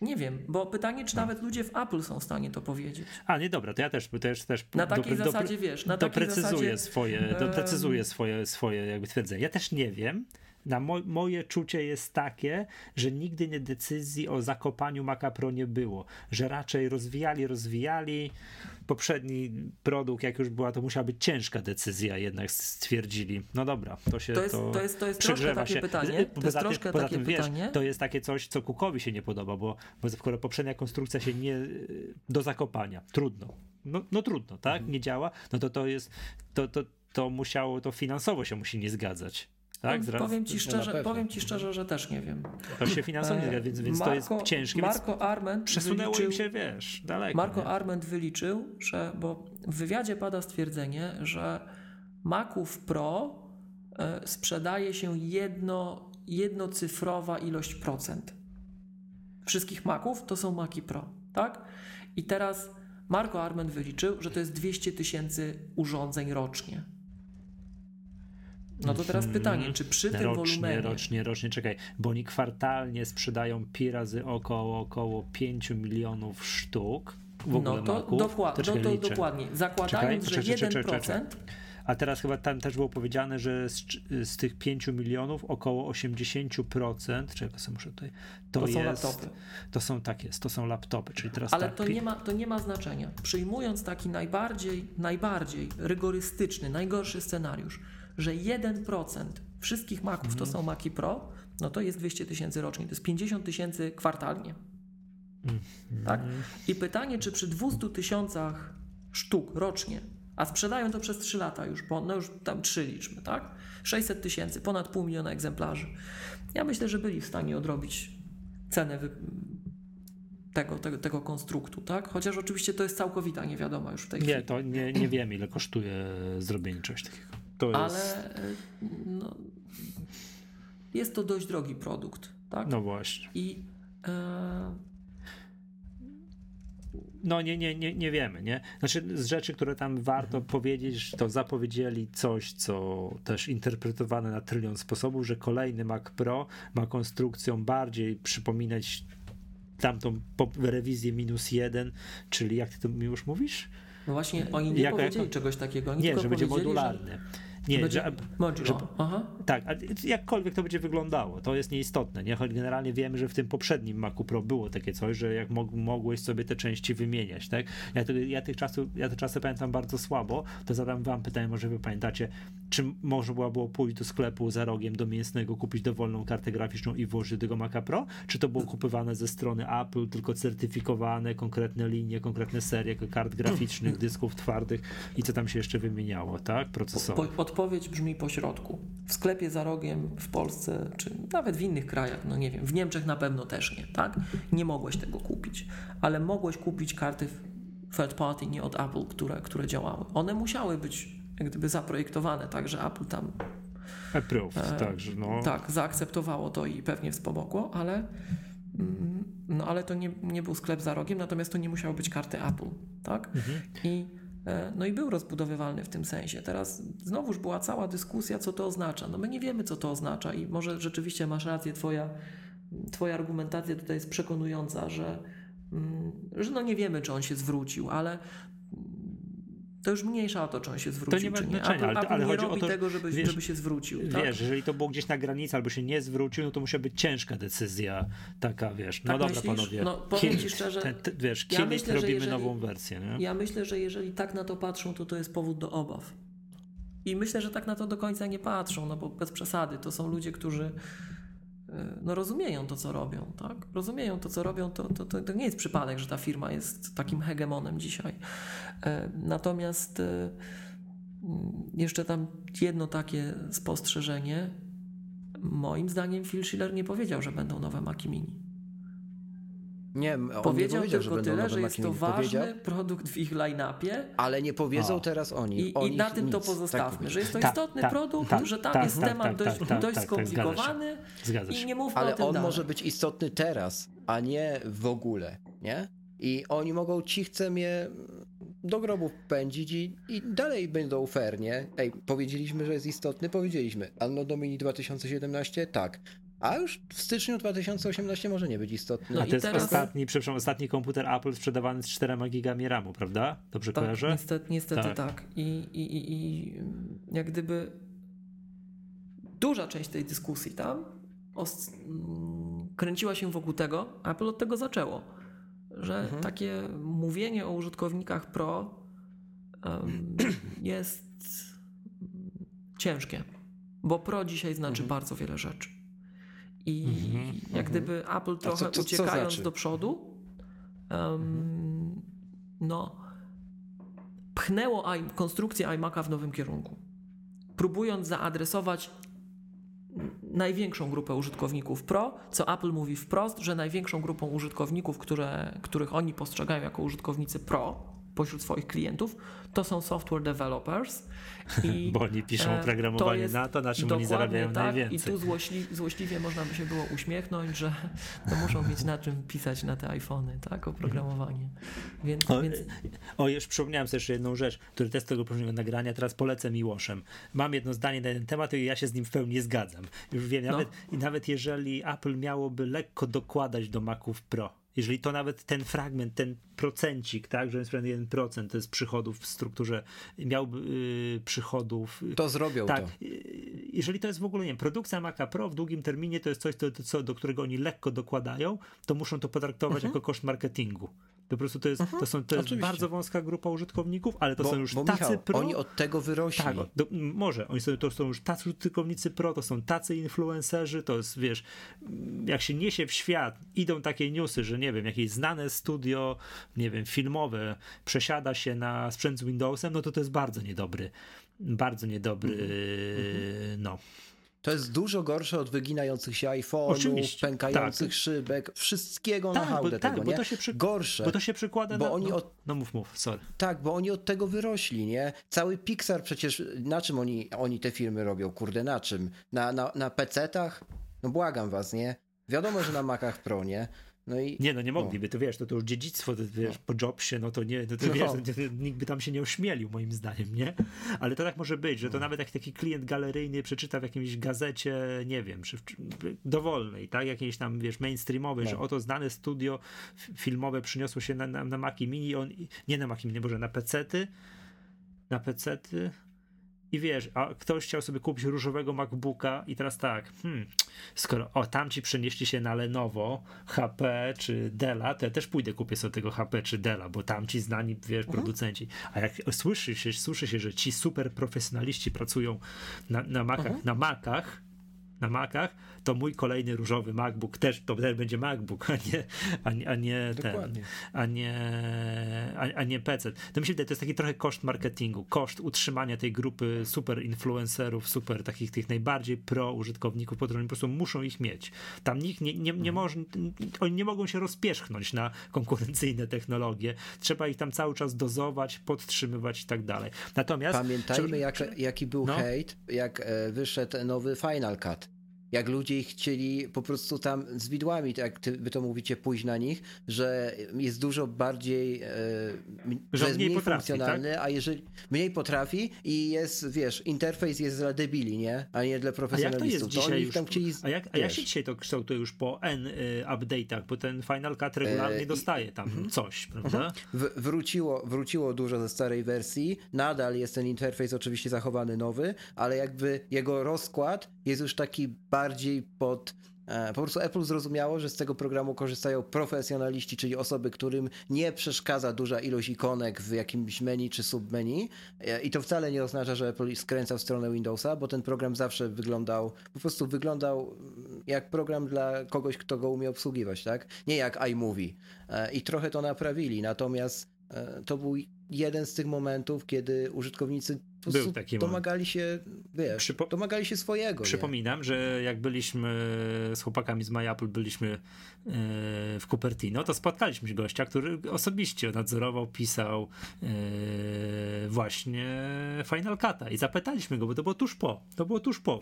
Nie wiem, bo pytanie, czy nawet ludzie w Apple są w stanie to powiedzieć. A nie dobra, to ja też, też, też na takiej do, zasadzie do, wiesz, na doprecyzuję zasadzie, swoje, doprecyzuję swoje, swoje jakby twierdzenie. Ja też nie wiem, na mo moje czucie jest takie, że nigdy nie decyzji o zakopaniu Maca Pro nie było, że raczej rozwijali, rozwijali. Poprzedni produkt, jak już była, to musiała być ciężka decyzja, jednak stwierdzili. No dobra, to się to jest, to, to jest, to jest troszkę takie się. pytanie. To jest troszkę poza takie tym, pytanie. Wiesz, to jest takie coś, co Kukowi się nie podoba, bo, bo skoro poprzednia konstrukcja się nie do zakopania, trudno. No, no trudno, tak? Mhm. Nie działa, no to to jest, to, to, to musiało, to finansowo się musi nie zgadzać. Tak, no, powiem, ci szczerze, powiem ci szczerze, że też nie wiem. To się finansowo więc, więc Marco, to jest ciężkie. Marco Arment przesunęło wyliczył, im się, wiesz, daleko. Marco nie? Arment wyliczył, że, bo w wywiadzie pada stwierdzenie, że Maców Pro e, sprzedaje się jedno, jednocyfrowa ilość procent. Wszystkich Maców to są Maki Pro, tak? I teraz Marco Arment wyliczył, że to jest 200 tysięcy urządzeń rocznie. No to teraz mhm. pytanie, czy przy tym rocznie, wolumenie... Rocznie, rocznie, czekaj, bo oni kwartalnie sprzedają pi razy około, około 5 milionów sztuk w ogóle no to, dokła- to, no to dokładnie. Zakładając, czekaj, że czekaj, 1%... Czekaj, A teraz chyba tam też było powiedziane, że z, z tych 5 milionów około 80%, czego sobie muszę tutaj, to, To są jest, laptopy. to są tak jest, to są laptopy, czyli teraz Ale tak, to nie, ma, to nie ma znaczenia. Przyjmując taki najbardziej, najbardziej rygorystyczny, najgorszy scenariusz, że 1% wszystkich Maców Mhm. to są Maci Pro, no to jest 200 tysięcy rocznie. To jest 50 tysięcy kwartalnie. Mhm. Tak? I pytanie, czy przy 200 tysiącach sztuk rocznie, a sprzedają to przez 3 lata już, bo no już tam 3 liczmy, tak? 600 tysięcy, ponad pół miliona egzemplarzy. Ja myślę, że byli w stanie odrobić cenę wy... tego, tego, tego konstruktu, tak? Chociaż oczywiście to jest całkowita niewiadoma już w tej chwili. Nie, to nie, nie wiem, ile kosztuje zrobienie czegoś takiego. To jest, Ale no, jest to dość drogi produkt, tak? no właśnie. I e, No nie, nie, nie, nie wiemy, nie? Znaczy z rzeczy, które tam warto powiedzieć, to zapowiedzieli coś, co też interpretowane na trylion sposobów, że kolejny Mac Pro ma konstrukcją bardziej przypominać tamtą rewizję minus jeden, czyli jak ty to mi już mówisz? no właśnie oni nie Jako- powiedzieli czegoś takiego. Oni Nie, że będzie modularny. Że Nie, będzie że, modular. że- Aha. Tak, jakkolwiek to będzie wyglądało, to jest nieistotne, nie? Choć generalnie wiemy, że w tym poprzednim Macu Pro było takie coś, że jak mog, mogłeś sobie te części wymieniać, tak? Ja, to, ja, tych czasów, ja te czasy pamiętam bardzo słabo, to zadam wam pytanie, może wy pamiętacie, czy można było pójść do sklepu za rogiem do mięsnego, kupić dowolną kartę graficzną i włożyć do tego Maca Pro? Czy to było kupowane ze strony Apple, tylko certyfikowane, konkretne linie, konkretne serie kart graficznych, dysków twardych i co tam się jeszcze wymieniało, tak? Procesory. Po, odpowiedź brzmi po środku. W sklepie za rogiem w Polsce, czy nawet w innych krajach, no nie wiem, w Niemczech na pewno też nie, tak? Nie mogłeś tego kupić, ale mogłeś kupić karty third party, nie od Apple, które, które działały. One musiały być jak gdyby zaprojektowane, tak, że Apple tam Approved, także no. tak, zaakceptowało to i pewnie wspomogło, ale, mm, no, ale to nie, nie był sklep za rogiem, natomiast to nie musiały być karty Apple, tak? I, e, no i był rozbudowywalny w tym sensie. Teraz znowuż była cała dyskusja, co to oznacza. No my nie wiemy, co to oznacza i może rzeczywiście masz rację, twoja, twoja argumentacja tutaj jest przekonująca, że, mm, że no nie wiemy, czy on się zwrócił, ale to już mniejsza o to, czy on się zwrócił, nie ma czy nie. Apple, ale- Apple ale nie chodzi o robi to, tego, żeby, wiesz, żeby się zwrócił. tak? Wiesz, jeżeli to było gdzieś na granicy albo się nie zwrócił, no to musiała być ciężka decyzja taka, wiesz, no Tak dobra myślisz? panowie, No, powiem ci szczerze, Ten- ten- wiesz, ja it, myślę, robimy jeżeli- nową wersję, nie? Ja myślę, że jeżeli tak na to patrzą, to to jest powód do obaw. I myślę, że tak na to do końca nie patrzą, no bo bez przesady. To są ludzie, którzy no, rozumieją to, co robią, tak? Rozumieją to, co robią. To, to, to, to nie jest przypadek, że ta firma jest takim hegemonem dzisiaj. E, Natomiast e, jeszcze tam jedno takie spostrzeżenie. Moim zdaniem Phil Schiller nie powiedział, że będą nowe Maci Mini. Nie, on nie Powiedział powiedział, że tylko będą tyle, że jest to ważny Powiedział, produkt w ich line-upie, ale nie powiedzą O. teraz oni. I, o I nich na tym to nic. pozostawmy, Tak że jest to Tak, istotny tak, produkt, tak, że tam tak, jest tak, temat tak, dość, tak, tak, dość tak, tak, zgadza się. skomplikowany i się. nie mówmy o Ale tym on dalej. może być istotny teraz, a nie w ogóle, nie? I oni mogą cichcem je do grobu pędzić i, i dalej będą fair, nie? Ej, powiedzieliśmy, że jest istotny, powiedzieliśmy. Anno Domini 2017? Tak. A już w styczniu 2018 może nie być istotny. No A to jest teraz- ostatni, przepraszam, ostatni komputer Apple sprzedawany z 4 gigami RAMu, prawda? Dobrze Tak, kojarzę? niestety, niestety tak. Tak. I, i, i, I jak gdyby duża część tej dyskusji tam os- mm, kręciła się wokół tego, a Apple od tego zaczęło, że Mhm. takie mówienie o użytkownikach Pro em, jest ciężkie, bo Pro dzisiaj znaczy bardzo wiele rzeczy. I Mhm, jak gdyby Apple trochę co- co uciekając znaczy? do przodu, em, no, pchnęło konstrukcję iMac'a w nowym kierunku, próbując zaadresować największą grupę użytkowników Pro, co Apple mówi wprost, że największą grupą użytkowników, które, których oni postrzegają jako użytkownicy Pro pośród swoich klientów, to są software developers. I Bo oni piszą e, oprogramowanie jest na to, na czym oni zarabiają tak, najwięcej. I tu złośli, złośliwie można by się było uśmiechnąć, że to muszą mieć na czym pisać na te iPhony, tak, oprogramowanie. Więc, O, więc o, już przypomniałem sobie jeszcze jedną rzecz, który też z tego poprzedniego nagrania, teraz polecę Miłoszem. Mam jedno zdanie na ten temat i ja się z nim w pełni zgadzam. Już wiem, No. nawet, i nawet jeżeli Apple miałoby lekko dokładać do Maców Pro, jeżeli to nawet ten fragment, ten procencik, tak, że jest 1% to jest przychodów w strukturze, miałby yy, przychodów. To zrobią tak, to. Yy, jeżeli to jest w ogóle, nie wiem, produkcja Maca Pro w długim terminie to jest coś, co, do którego oni lekko dokładają, to muszą to potraktować mhm. jako koszt marketingu. Po prostu to jest, mhm, to są, to jest bardzo wąska grupa użytkowników, ale to bo, są już tacy Michał, pro. Oni od tego wyrośli. Tak, do, może. Oni są, to są już tacy użytkownicy pro, to są tacy influencerzy, to jest, wiesz, jak się niesie w świat, idą takie newsy, że nie wiem, jakieś znane studio, nie wiem, filmowe przesiada się na sprzęt z Windowsem, no to to jest bardzo niedobry, bardzo niedobry, mhm. no to jest dużo gorsze od wyginających się iPhone'ów, pękających tak. szybek, wszystkiego tak, na hałdę tak, tego, bo nie? To się przy... Gorsze. Bo to się przykłada bo na... Oni no, od... no mów, mów, sorry. Tak, bo oni od tego wyrośli, nie? Cały Pixar przecież, na czym oni, oni te filmy robią? Kurde, na czym? Na, na, na PC-tach? No błagam was, nie? Wiadomo, że na Macach Pro, nie? No i, nie, no nie mogliby, to wiesz, to, to już dziedzictwo, to, wiesz, no. po Jobsie, no to nie, to, to, wiesz, no. nikt by tam się nie ośmielił, moim zdaniem, nie? Ale to tak może być, że to no. nawet jak taki klient galeryjny przeczyta w jakiejś gazecie, nie wiem, czy dowolnej, tak, jakiejś tam, wiesz, mainstreamowej, no. że oto znane studio filmowe przyniosło się na, na, na Maci Mini, on, nie na Maci Mini, boże, na pecety, na pecety, i wiesz, a ktoś chciał sobie kupić różowego MacBooka i teraz tak, hmm, skoro o tamci przenieśli się na Lenovo, HP czy Della, to ja też pójdę kupię sobie tego HP czy Della, bo tamci znani, wiesz, mhm. producenci. A jak słyszy się, słyszy się, że ci super profesjonaliści pracują na, na Macach, mhm. na Macach, na Macach, to mój kolejny różowy MacBook też to też będzie MacBook, a nie, a nie, a nie ten, a nie, a, a, nie PC. To mi się wydaje, to jest taki trochę koszt marketingu, koszt utrzymania tej grupy super influencerów, super takich tych najbardziej pro użytkowników, po prostu po prostu muszą ich mieć. Tam nikt nie, nie, nie mhm. może, oni nie mogą się rozpierzchnąć na konkurencyjne technologie. Trzeba ich tam cały czas dozować, podtrzymywać i tak dalej. Natomiast pamiętajmy, jak, jaki był no. hejt, jak e, wyszedł nowy Final Cut jak ludzie chcieli po prostu tam z widłami, tak jak ty, wy to mówicie, pójść na nich, że jest dużo bardziej, e, że, jest mniej, mniej potrafi, funkcjonalny, tak? a jeżeli mniej potrafi i jest, wiesz, interfejs jest dla debili, nie? A nie dla profesjonalistów. A jak to jest dzisiaj już, chcieli, a, jak, a jak się dzisiaj to kształtuje już po N y, update'ach, bo ten Final Cut regularnie e, dostaje tam i, coś, prawda? W, wróciło, wróciło dużo ze starej wersji, nadal jest ten interfejs oczywiście zachowany nowy, ale jakby jego rozkład jest już taki bardziej pod e, po prostu Apple zrozumiało, że z tego programu korzystają profesjonaliści, czyli osoby, którym nie przeszkadza duża ilość ikonek w jakimś menu czy submenu. E, I to wcale nie oznacza, że Apple skręca w stronę Windowsa, bo ten program zawsze wyglądał, po prostu wyglądał jak program dla kogoś, kto go umie obsługiwać, tak? Nie jak iMovie. E, I trochę to naprawili, natomiast to był jeden z tych momentów, kiedy użytkownicy był taki domagali się, wiesz, Przypo domagali się swojego. Przypominam, nie? że jak byliśmy z chłopakami z MyApple, byliśmy e, w Cupertino, to spotkaliśmy gościa, który osobiście nadzorował, pisał e, właśnie Final Cut'a i zapytaliśmy go, bo to było tuż po, to było tuż po e,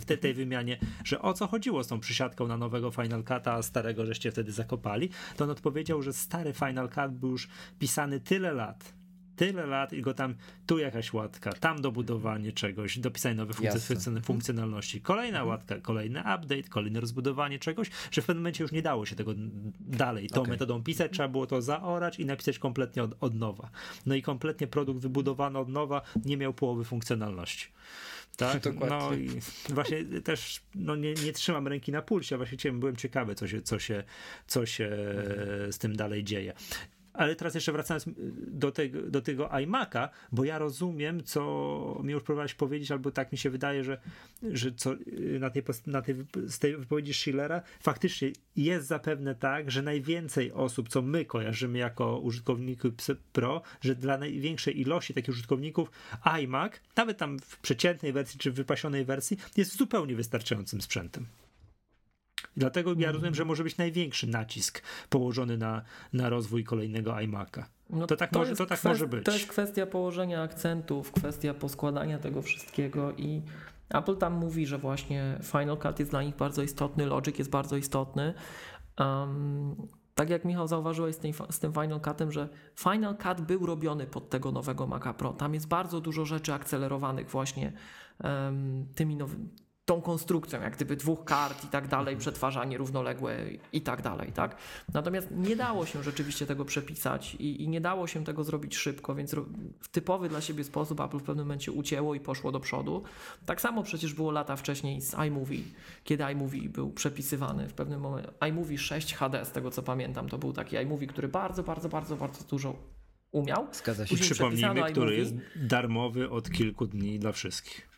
w tej, tej wymianie, że o co chodziło z tą przysiadką na nowego Final Cut'a, starego żeście wtedy zakopali, to on odpowiedział, że stary Final Cut był już pisany tyle lat, tyle lat i go tam, tu jakaś łatka, tam dobudowanie czegoś, dopisanie nowych funkcjon funkcjonalności, kolejna mhm. łatka, kolejny update, kolejne rozbudowanie czegoś, że w pewnym momencie już nie dało się tego dalej tą okay. metodą pisać, trzeba było to zaorać i napisać kompletnie od, od nowa. No i kompletnie produkt wybudowany od nowa nie miał połowy funkcjonalności. Tak, Dokładnie. no i właśnie też no nie, nie trzymam ręki na pulsie, właśnie byłem ciekawy, co się, co się, co się mhm. z tym dalej dzieje. Ale teraz jeszcze wracając y, do tego, do tego iMac'a, bo ja rozumiem, co mi już próbowałeś powiedzieć, albo tak mi się wydaje, że, że co y, na tej, na tej, z tej wypowiedzi Schillera faktycznie jest zapewne tak, że najwięcej osób, co my kojarzymy jako użytkowników Pro, że dla największej ilości takich użytkowników iMac, nawet tam w przeciętnej wersji czy w wypasionej wersji, jest zupełnie wystarczającym sprzętem. Dlatego ja rozumiem, że może być największy nacisk położony na, na rozwój kolejnego iMac'a. No to tak, to może, to tak może być. To jest kwestia położenia akcentów, kwestia poskładania tego wszystkiego i Apple tam mówi, że właśnie Final Cut jest dla nich bardzo istotny, Logic jest bardzo istotny. Um, tak jak Michał zauważyłeś z tym, z tym Final Cutem, że Final Cut był robiony pod tego nowego Maca Pro. Tam jest bardzo dużo rzeczy akcelerowanych właśnie um, tymi nowymi tą konstrukcją, jak gdyby dwóch kart i tak dalej, przetwarzanie równoległe i tak dalej, tak? Natomiast nie dało się rzeczywiście tego przepisać i, i nie dało się tego zrobić szybko, więc w typowy dla siebie sposób Apple w pewnym momencie ucięło i poszło do przodu. Tak samo przecież było lata wcześniej z iMovie, kiedy iMovie był przepisywany w pewnym momencie. iMovie 6 HD, z tego co pamiętam, to był taki iMovie, który bardzo, bardzo, bardzo, bardzo dużo umiał. Zgadza się. I przypomnijmy, który jest darmowy od kilku dni dla wszystkich.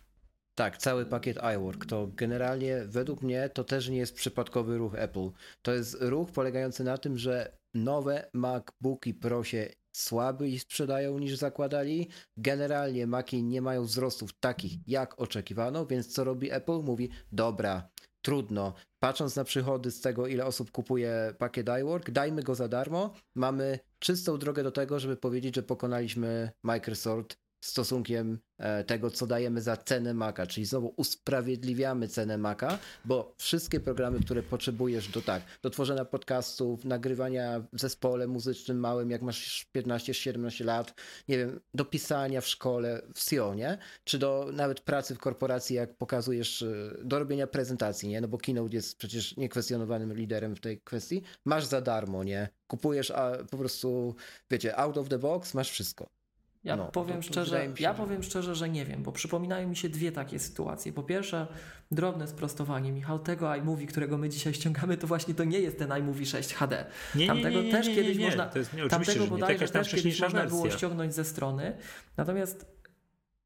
Tak, cały pakiet iWork. To generalnie według mnie to też nie jest przypadkowy ruch Apple. To jest ruch polegający na tym, że nowe MacBooki Pro się słabiej sprzedają niż zakładali. Generalnie Maci nie mają wzrostów takich jak oczekiwano, więc co robi Apple? Mówi, dobra, trudno. Patrząc na przychody z tego, ile osób kupuje pakiet iWork, dajmy go za darmo. Mamy czystą drogę do tego, żeby powiedzieć, że pokonaliśmy Microsoft stosunkiem e, tego, co dajemy za cenę Maca, czyli znowu usprawiedliwiamy cenę Maca, bo wszystkie programy, które potrzebujesz do tak, do tworzenia podcastów, nagrywania w zespole muzycznym małym, jak masz 15-17 lat, nie wiem, do pisania w szkole w Sionie, czy do nawet pracy w korporacji, jak pokazujesz, e, do robienia prezentacji, nie? No bo Keynote jest przecież niekwestionowanym liderem w tej kwestii. Masz za darmo, nie? Kupujesz a po prostu, wiecie, out of the box, masz wszystko. Ja no, powiem to, to szczerze, ja że... powiem szczerze, że nie wiem, bo przypominają mi się dwie takie sytuacje. Po pierwsze, drobne sprostowanie. Michał, tego iMovie, którego my dzisiaj ściągamy, to właśnie to nie jest ten iMovie 6 HD. Nie, tamtego nie, nie, też kiedyś nie, można. To jest, nie, tamtego bodajże też kiedyś można było ściągnąć ze strony. Natomiast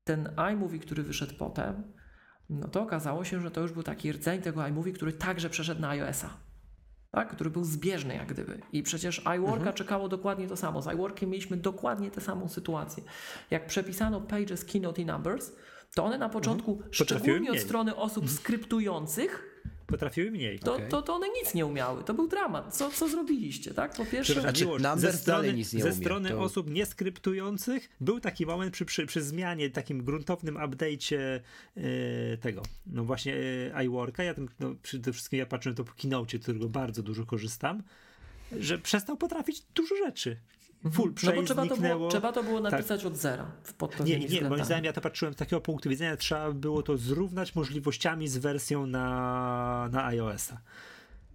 ten iMovie, który wyszedł potem, no to okazało się, że to już był taki rdzeń tego iMovie, który także przeszedł na iOS-a tak? który był zbieżny jak gdyby. I przecież iWorka mhm. czekało dokładnie to samo. Z iWorkiem mieliśmy dokładnie tę samą sytuację. Jak przepisano Pages, Keynote i Numbers, to one na początku, mhm. szczególnie od strony osób mhm. skryptujących, potrafiły mniej. To, okay. to, to one nic nie umiały. To był dramat. Co, co zrobiliście, tak? Po pierwsze... Znaczy, ze strony, nic nie ze strony to... osób nieskryptujących był taki moment przy, przy, przy zmianie, takim gruntownym update'cie e, tego, no właśnie e, iWorka. Ja tym, no, przede wszystkim ja patrzę to po keynote, którego bardzo dużo korzystam, że przestał potrafić dużo rzeczy. Mhm. full no bo trzeba to, było, trzeba to było tak. napisać tak. od zera. Pod nie, nie, moim zdaniem ja to patrzyłem z takiego punktu widzenia, trzeba było to zrównać możliwościami z wersją na, na iOS-a.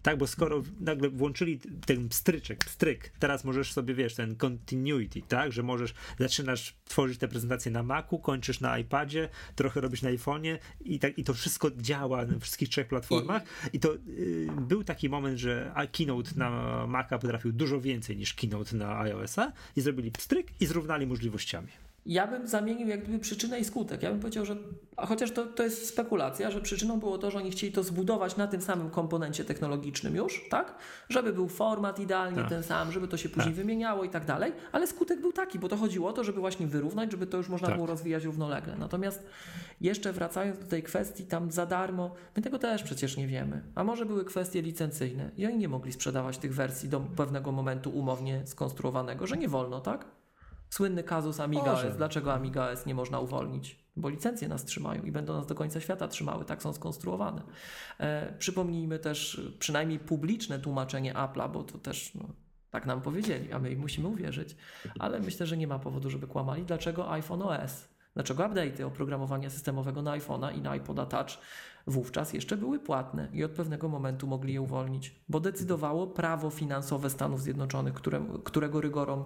Tak, bo skoro nagle włączyli ten stryczek, stryk, teraz możesz sobie, wiesz, ten continuity, tak, że możesz, zaczynasz tworzyć te prezentacje na Macu, kończysz na iPadzie, trochę robisz na iPhone'ie i, tak, i to wszystko działa na wszystkich trzech platformach. I, to y, był taki moment, że Keynote na Maca potrafił dużo więcej niż Keynote na iOS-a i zrobili stryk i zrównali możliwościami ja bym zamienił jak gdyby przyczynę i skutek. Ja bym powiedział, że a chociaż to, to jest spekulacja, że przyczyną było to, że oni chcieli to zbudować na tym samym komponencie technologicznym już, tak? Żeby był format idealnie tak. ten sam, żeby to się później tak. wymieniało i tak dalej, ale skutek był taki, bo to chodziło o to, żeby właśnie wyrównać, żeby to już można tak. było rozwijać równolegle. Natomiast jeszcze wracając do tej kwestii tam za darmo, my tego też przecież nie wiemy. A może były kwestie licencyjne i oni nie mogli sprzedawać tych wersji do pewnego momentu umownie skonstruowanego, że nie wolno, tak? Słynny kazus Amiga Może. S. Dlaczego Amiga S nie można uwolnić? Bo licencje nas trzymają i będą nas do końca świata trzymały. Tak są skonstruowane. E, przypomnijmy też przynajmniej publiczne tłumaczenie Apple'a, bo to też no, tak nam powiedzieli, a my im musimy uwierzyć. Ale myślę, że nie ma powodu, żeby kłamali. Dlaczego iPhone OS? Dlaczego update'y oprogramowania systemowego na iPhone'a i na iPoda Touch wówczas jeszcze były płatne i od pewnego momentu mogli je uwolnić, bo decydowało prawo finansowe Stanów Zjednoczonych, które, którego rygorom,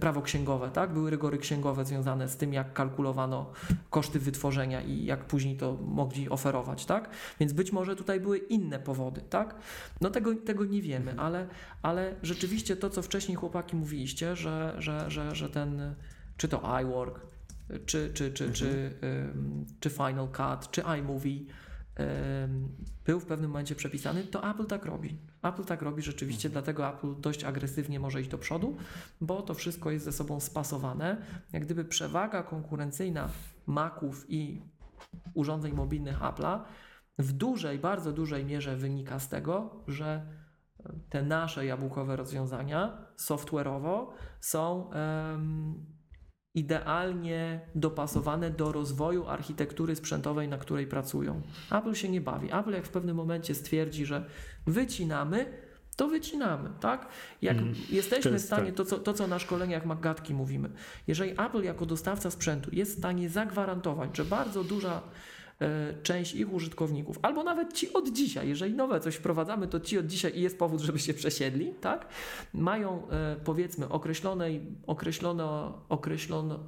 prawo księgowe, tak? Były rygory księgowe związane z tym, jak kalkulowano koszty wytworzenia i jak później to mogli oferować, tak? Więc być może tutaj były inne powody, tak? No tego, tego nie wiemy, ale, ale rzeczywiście to, co wcześniej chłopaki mówiliście, że, że, że, że ten, czy to iWork, czy, czy, czy, mhm. czy, czy Final Cut, czy iMovie, był w pewnym momencie przepisany, to Apple tak robi. Apple tak robi rzeczywiście, mhm. dlatego Apple dość agresywnie może iść do przodu, bo to wszystko jest ze sobą spasowane. Jak gdyby przewaga konkurencyjna Maców i urządzeń mobilnych Apple'a w dużej, bardzo dużej mierze wynika z tego, że te nasze jabłkowe rozwiązania software'owo są um, idealnie dopasowane do rozwoju architektury sprzętowej, na której pracują. Apple się nie bawi. Apple jak w pewnym momencie stwierdzi, że wycinamy, to wycinamy, tak? Jak mm, jesteśmy w stanie, to co, to co na szkoleniach McGatki mówimy, jeżeli Apple jako dostawca sprzętu jest w stanie zagwarantować, że bardzo duża część ich użytkowników, albo nawet ci od dzisiaj, jeżeli nowe coś wprowadzamy, to ci od dzisiaj i jest powód, żeby się przesiedli, tak? Mają e, powiedzmy określonej, określono, określono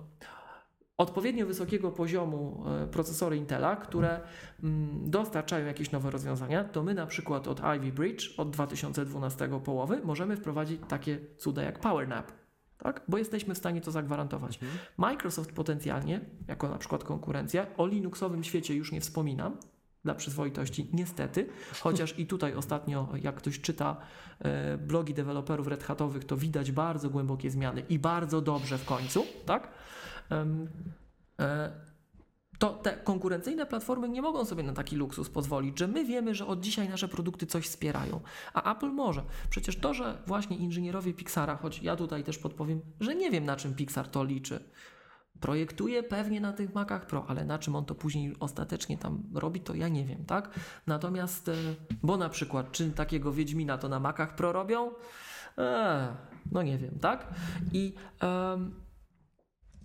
odpowiednio wysokiego poziomu e, procesory Intela, które mm, dostarczają jakieś nowe rozwiązania, to my na przykład od Ivy Bridge od 2012 połowy możemy wprowadzić takie cuda jak PowerNap. Tak? Bo jesteśmy w stanie to zagwarantować. Mhm. Microsoft potencjalnie, jako na przykład konkurencja, o Linuxowym świecie już nie wspominam, dla przyzwoitości, niestety, chociaż i tutaj ostatnio, jak ktoś czyta e, blogi deweloperów Red Hatowych, to widać bardzo głębokie zmiany i bardzo dobrze w końcu, tak? To te konkurencyjne platformy nie mogą sobie na taki luksus pozwolić, że my wiemy, że od dzisiaj nasze produkty coś wspierają, a Apple może. Przecież to, że właśnie inżynierowie Pixara, choć ja tutaj też podpowiem, że nie wiem na czym Pixar to liczy. Projektuje pewnie na tych Macach Pro, ale na czym on to później ostatecznie tam robi, to ja nie wiem, tak? Natomiast, e, bo na przykład, czy takiego Wiedźmina to na Macach Pro robią? Eee, no nie wiem, tak? I um,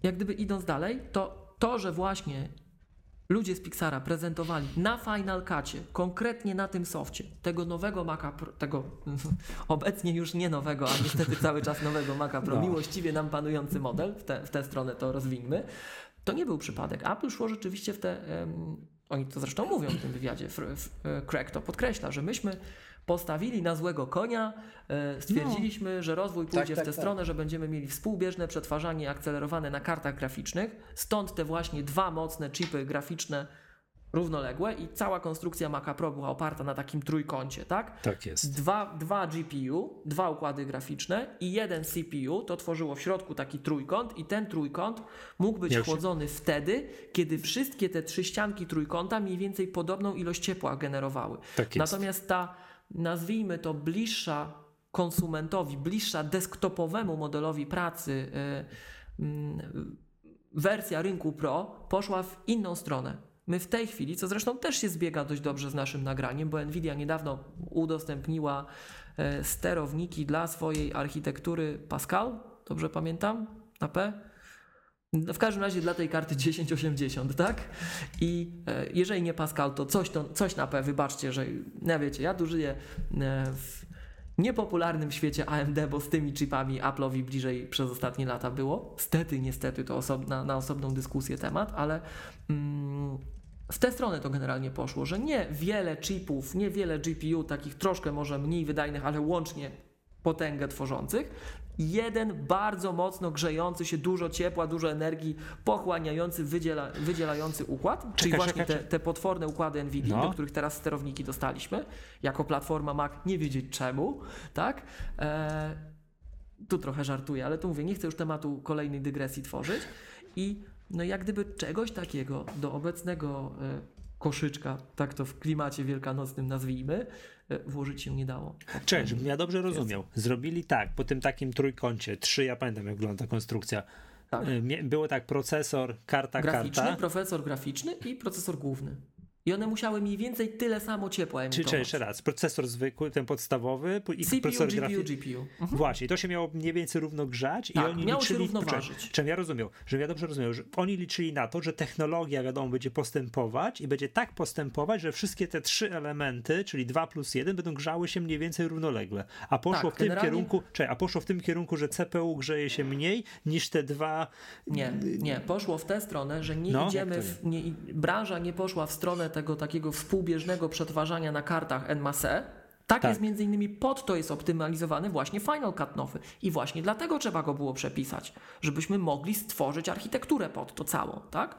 jak gdyby idąc dalej, to to, że właśnie ludzie z Pixara prezentowali na Final Cutie, konkretnie na tym softie, tego nowego Maca Pro, tego obecnie już nie nowego, a niestety cały czas nowego Maca Pro, no. miłościwie nam panujący model, w, te, w tę stronę to rozwiniemy, to nie był przypadek. Apple szło rzeczywiście w te, um, oni to zresztą mówią w tym wywiadzie, e, Craig to podkreśla, że myśmy postawili na złego konia, e, stwierdziliśmy, no. że rozwój pójdzie tak, w tę tak, stronę, tak. że będziemy mieli współbieżne przetwarzanie akcelerowane na kartach graficznych, stąd te właśnie dwa mocne chipy graficzne równoległe i cała konstrukcja Maca Pro była oparta na takim trójkącie, tak? Tak jest. Dwa, dwa GPU, dwa układy graficzne i jeden CPU, to tworzyło w środku taki trójkąt i ten trójkąt mógł być chłodzony wtedy, kiedy wszystkie te trzy ścianki trójkąta mniej więcej podobną ilość ciepła generowały. Tak jest. Natomiast ta nazwijmy to bliższa konsumentowi, bliższa desktopowemu modelowi pracy y, mm, wersja rynku Pro poszła w inną stronę. My w tej chwili, co zresztą też się zbiega dość dobrze z naszym nagraniem, bo Nvidia niedawno udostępniła sterowniki dla swojej architektury Pascal, dobrze pamiętam, na P, w każdym razie dla tej karty 1080, tak? I e, jeżeli nie Pascal, to coś, to coś na P, wybaczcie, że ja wiecie, ja tu żyję e, w niepopularnym świecie AMD, bo z tymi chipami Apple'owi bliżej przez ostatnie lata było. Stety, niestety, to osobna, na osobną dyskusję temat, ale mm, w tę stronę to generalnie poszło, że nie wiele chipów, nie wiele GPU, takich troszkę może mniej wydajnych, ale łącznie potęgę tworzących, jeden bardzo mocno grzejący się, dużo ciepła, dużo energii, pochłaniający, wydziela, wydzielający układ, czekaj, czyli właśnie te, te, potworne układy NVIDIA, no. do których teraz sterowniki dostaliśmy, jako platforma Mac, nie wiedzieć czemu, tak? E, tu trochę żartuję, ale tu mówię, nie chcę już tematu kolejnej dygresji tworzyć i no jak gdyby czegoś takiego do obecnego e, koszyczka, tak to w klimacie wielkanocnym nazwijmy, włożyć się nie dało. Cześć, żebym ja dobrze rozumiał. Zrobili tak, po tym takim trójkącie, trzy, ja pamiętam jak wygląda ta konstrukcja. Tak. E, było tak, procesor, karta, graficzny, karta. procesor graficzny i procesor główny. I one musiały mniej więcej tyle samo ciepła emitować. Czyli jeszcze raz, procesor zwykły, ten podstawowy i CPU, procesor GPU, grafi... GPU. Mhm. Właśnie, to się miało mniej więcej równo grzać tak, i oni miało liczyli... się równoważyć. Czym ja rozumiał, że ja dobrze rozumiał, że oni liczyli na to, że technologia, wiadomo, będzie postępować i będzie tak postępować, że wszystkie te trzy elementy, czyli 2 plus 1, będą grzały się mniej więcej równolegle. A poszło tak, w tym generalnie... kierunku, czekaj, a poszło w tym kierunku, że CPU grzeje się mniej niż te dwa... Nie, nie, poszło w tę stronę, że nie no? idziemy, w, nie, branża nie poszła w stronę tego takiego współbieżnego przetwarzania na kartach NMASE, tak, tak, jest między innymi pod to jest optymalizowany właśnie Final Cut nowy. I właśnie dlatego trzeba go było przepisać, żebyśmy mogli stworzyć architekturę pod to całą, tak?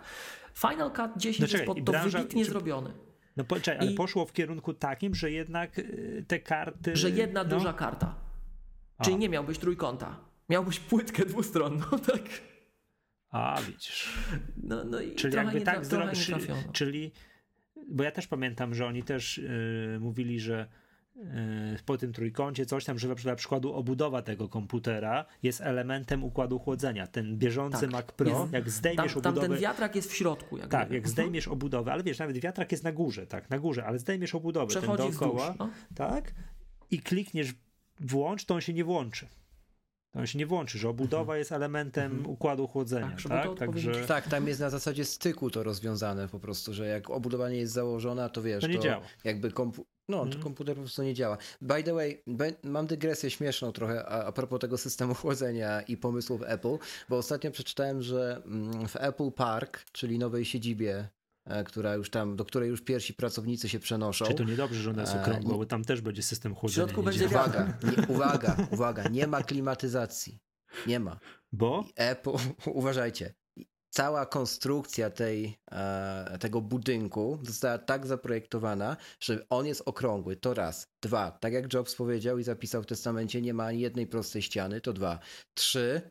Final Cut 10 no jest pod to branża, wybitnie czy... zrobiony. No poczekaj, ale poszło w kierunku takim, że jednak y, te karty... Że jedna no. duża karta. Czyli nie miałbyś trójkąta. Miałbyś płytkę dwustronną, tak? A, widzisz. No, no i czyli jakby tak zrobić, czyli bo ja też pamiętam, że oni też yy, mówili, że yy, po tym trójkącie coś tam, że dla przykładu obudowa tego komputera jest elementem układu chłodzenia. Ten bieżący tak, Mac Pro, jest, jak zdejmiesz tam, obudowę... Tam ten wiatrak jest w środku. Jak tak, jak mhm. zdejmiesz obudowę, ale wiesz, nawet wiatrak jest na górze, tak, na górze, ale zdejmiesz obudowę, Przechodzi ten dookoła, wzdłuż, no. tak, i klikniesz włącz, to on się nie włączy. To on się nie włączy, że obudowa jest elementem Mhm. układu chłodzenia, Tak, tak? to Także Tak, tam jest na zasadzie styku to rozwiązane po prostu, że jak obudowanie jest założone, to wiesz, to nie działa. jakby kompu- no, to Mhm. komputer po prostu nie działa. By the way, mam dygresję śmieszną trochę a, a propos tego systemu chłodzenia i pomysłów Apple, bo ostatnio przeczytałem, że mm, w Apple Park, czyli nowej siedzibie, która już tam, do której już pierwsi pracownicy się przenoszą. Czy to niedobrze, że ona jest E, okrągła, bo tam też będzie system chłodzenia. środku nie będzie. Uwaga, nie, uwaga, uwaga, nie ma klimatyzacji. Nie ma. Bo Apple, uważajcie, cała konstrukcja tej, e, tego budynku została tak zaprojektowana, że on jest okrągły, to raz. Dwa, tak jak Jobs powiedział i zapisał w testamencie, nie ma ani jednej prostej ściany, to dwa. Trzy,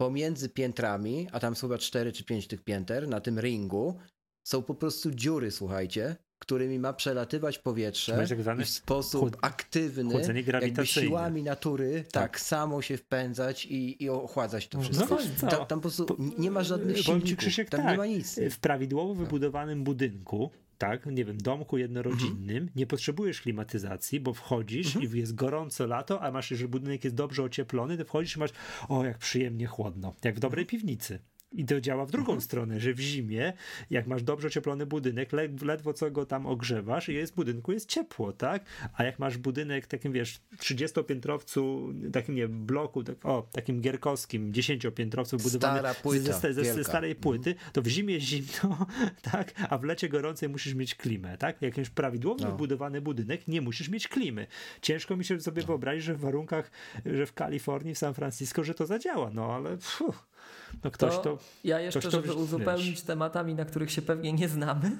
pomiędzy piętrami, a tam są chyba cztery czy pięć tych pięter, na tym ringu, są po prostu dziury, słuchajcie, którymi ma przelatywać powietrze tak i w sposób aktywny, jakby siłami natury, tak, Tak. samo się wpędzać i, i ochładzać to No, wszystko. no tam, tam po prostu Po- nie ma żadnych silników, Krzysiek, tam tak. nie ma nic. w prawidłowo wybudowanym budynku, tak, nie wiem, domku jednorodzinnym, Mhm. nie potrzebujesz klimatyzacji, bo wchodzisz i jest gorąco lato, a masz, że budynek jest dobrze ocieplony, to wchodzisz i masz, o, jak przyjemnie chłodno, jak w dobrej piwnicy. I to działa w drugą Mhm. stronę, że w zimie, jak masz dobrze ocieplony budynek, le ledwo co go tam ogrzewasz jest w budynku jest ciepło, tak? A jak masz budynek takim, wiesz, 30-piętrowcu, takim, nie bloku, tak, o, takim gierkowskim, 10-piętrowcu budowany płyta, ze, ze, ze starej płyty, to w zimie jest zimno, tak? A w lecie gorącej musisz mieć klimę, tak? Jak już prawidłowo No. wybudowany budynek, nie musisz mieć klimy. Ciężko mi się sobie wyobrazić, że w warunkach, że w Kalifornii, w San Francisco, że to zadziała, no ale no ktoś To, to... ja jeszcze, ktoś to żeby wiesz- uzupełnić tematami, na których się pewnie nie znamy,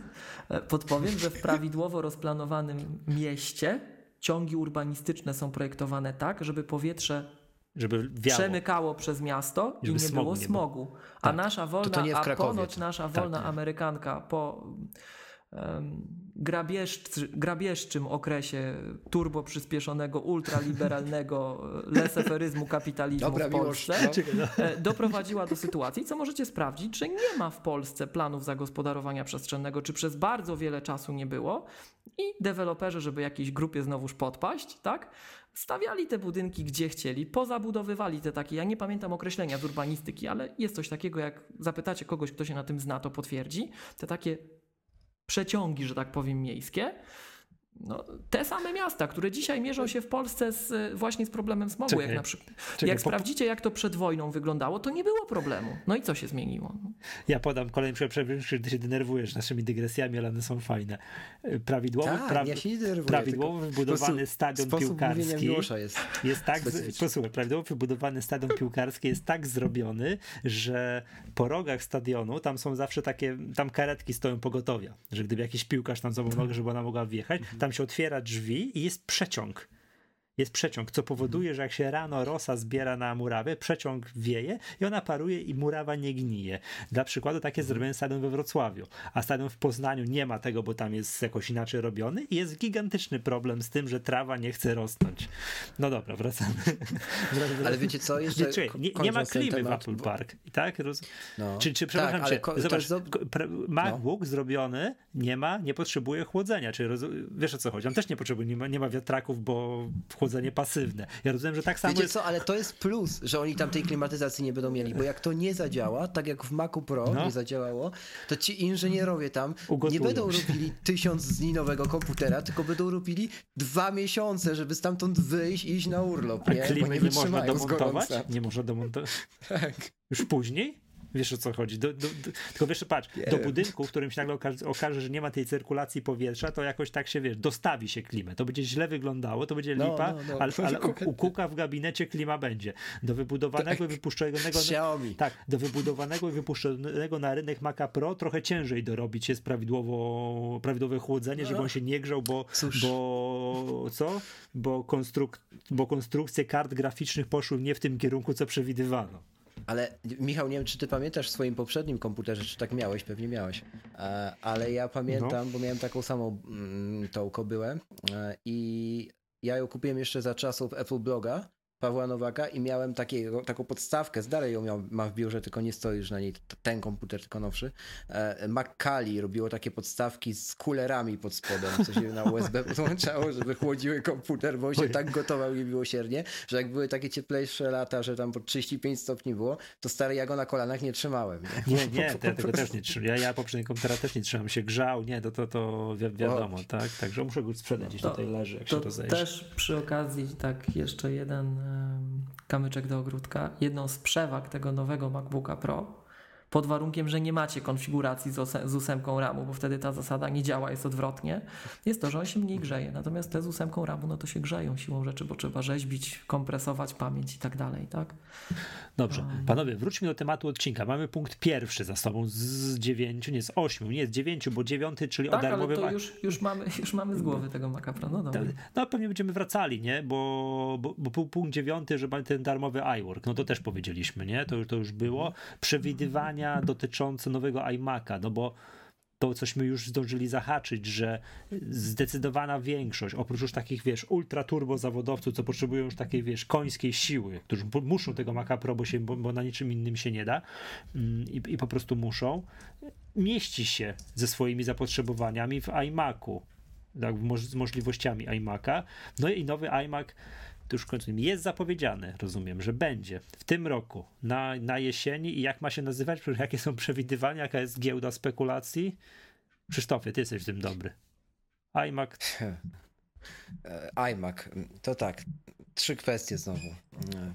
e, podpowiem, że w prawidłowo rozplanowanym mieście ciągi urbanistyczne są projektowane tak, żeby powietrze żeby wiało. przemykało przez miasto i Żeby nie smogu było nie było. smogu. A Tak. nasza wolna, to nie w a ponoć nasza wolna Tak. Amerykanka po grabieżczy, grabieżczym okresie turbo przyspieszonego, ultraliberalnego e, leseferyzmu kapitalizmu Dobra w miłość. Polsce No. e, doprowadziła do sytuacji, co możecie sprawdzić, że nie ma w Polsce planów zagospodarowania przestrzennego, czy przez bardzo wiele czasu nie było i deweloperzy, żeby jakiejś grupie znowuż podpaść, tak, stawiali te budynki gdzie chcieli, pozabudowywali te takie, ja nie pamiętam określenia z urbanistyki, ale jest coś takiego, jak zapytacie kogoś, kto się na tym zna, to potwierdzi, te takie przeciągi, że tak powiem, miejskie, no, te same miasta, które dzisiaj mierzą się w Polsce z, właśnie z problemem smogu, Czekaj, jak na przykład. czekaj, jak po- sprawdzicie, jak to przed wojną wyglądało, to nie było problemu. No i co się zmieniło? Ja podam kolejny przykład, że ty się denerwujesz naszymi dygresjami, ale one są fajne. Prawidłowo, Tak, praw- ja się nie denerwuję, prawidłowo wybudowany po prostu stadion Sposób piłkarski jest. jest tak, z, posłuchaj, prawidłowo wybudowany stadion piłkarski jest tak zrobiony, że po rogach stadionu tam są zawsze takie, tam karetki stoją pogotowia, że gdyby jakiś piłkarz tam złamał nogę, żeby ona mogła wjechać, tam się otwiera drzwi i jest przeciąg. Jest przeciąg, co powoduje, że jak się rano rosa zbiera na murawie, przeciąg wieje i ona paruje i murawa nie gnije. Dla przykładu tak jest zrobiony stadion we Wrocławiu, a stadion w Poznaniu nie ma tego, bo tam jest jakoś inaczej robiony i jest gigantyczny problem z tym, że trawa nie chce rosnąć. No dobra, wracamy. Ale wiecie co, jeszcze Nie, czekaj, nie, nie ma klimy w temat, Apple bo- Park, tak? Roz... No. Czy, czy Tak, przepraszam ale cię, ko- zobacz, do- ko- pre- MacBook zrobiony nie ma, nie potrzebuje chłodzenia, czyli roz... wiesz o co chodzi, on też nie potrzebuje, nie ma, nie ma wiatraków, bo chłodzenie pasywne. Ja rozumiem, że tak samo Wiecie jest... co, ale to jest plus, że oni tam tej klimatyzacji nie będą mieli, bo jak to nie zadziała, tak jak w Macu Pro No. nie zadziałało, to ci inżynierowie tam Ugotują nie będą się. robili tysiąc dni nowego komputera, tylko będą robili dwa miesiące, żeby stamtąd wyjść i iść na urlop, nie? Klimy nie, można wytrzymają z domontować? Nie można domontować. Tak. Już później? Wiesz o co chodzi. Do, do, do, tylko wiesz, patrz, Nie do wiem. budynku, w którym się nagle okaże, okaże, że nie ma tej cyrkulacji powietrza, to jakoś tak się wiesz, dostawi się klimę. To będzie źle wyglądało, to będzie No, lipa, no, no, ale, ale u, u Kuka w gabinecie klima będzie. Do wybudowanego i wypuszczonego. Xiaomi. Tak, do wybudowanego i wypuszczonego na rynek Maca Pro trochę ciężej dorobić jest prawidłowo, prawidłowe chłodzenie, żeby on się nie grzał, bo, Cóż. bo co? Bo, konstruk, bo konstrukcje kart graficznych poszły nie w tym kierunku, co przewidywano. Ale Michał, nie wiem, czy ty pamiętasz w swoim poprzednim komputerze, czy tak miałeś, pewnie miałeś, E, ale ja pamiętam, bo miałem taką samą mm, tą kobyłę e, i ja ją kupiłem jeszcze za czasów Apple Bloga Pawła Nowaka i miałem takiego, taką podstawkę, dalej ją miał, ma w biurze, tylko nie stoi już na niej ten komputer, tylko nowszy. E, Maccali robiło takie podstawki z kulerami pod spodem, co się na USB podłączało, żeby chłodziły komputer, bo się tak gotował niemiłosiernie, że jak były takie cieplejsze lata, że tam po 35 stopni było, to stary ja go na kolanach nie trzymałem. Nie, nie, nie ja tego też nie trzymam. Ja, ja poprzedniego komputera też nie trzymam, się grzał, nie, to, to, to wi wiadomo, o. tak? Także muszę go sprzedać, gdzieś to, tutaj leży, jak to się to zejdzie. też przy okazji tak jeszcze jeden kamyczek do ogródka. Jedną z przewag tego nowego MacBooka Pro pod warunkiem, że nie macie konfiguracji z, ósemką RAMu, bo wtedy ta zasada nie działa, jest odwrotnie, jest to, że on się mniej grzeje. Natomiast te z ósemką RAMu, no to się grzeją siłą rzeczy, bo trzeba rzeźbić, kompresować pamięć i tak dalej, tak? Dobrze. Panowie, wróćmy do tematu odcinka. Mamy punkt pierwszy za sobą z dziewięciu, nie z ośmiu, nie z dziewięciu, bo dziewiąty, czyli tak, o darmowy ale to już, już, mamy, już mamy z głowy tego Maca Pro, no dobra. No pewnie będziemy wracali, nie? Bo, bo, bo punkt dziewiąty, że mamy ten darmowy iWork, no to też powiedzieliśmy, nie? To, to już było. Przewidywania dotyczące nowego iMac'a, no bo to cośmy już zdążyli zahaczyć, że zdecydowana większość, oprócz już takich, wiesz, ultra turbo zawodowców, co potrzebują już takiej, wiesz, końskiej siły, którzy muszą tego Maca Pro, bo, się, bo, bo na niczym innym się nie da mm, i, i po prostu muszą, mieści się ze swoimi zapotrzebowaniami w iMacu, tak, z możliwościami iMac'a. No i nowy iMac to już końcu jest zapowiedziane, rozumiem, że będzie w tym roku, na, na jesieni i jak ma się nazywać, jakie są przewidywania, jaka jest giełda spekulacji? Krzysztofie, ty jesteś w tym dobry. iMac. E, iMac, to tak, trzy kwestie znowu.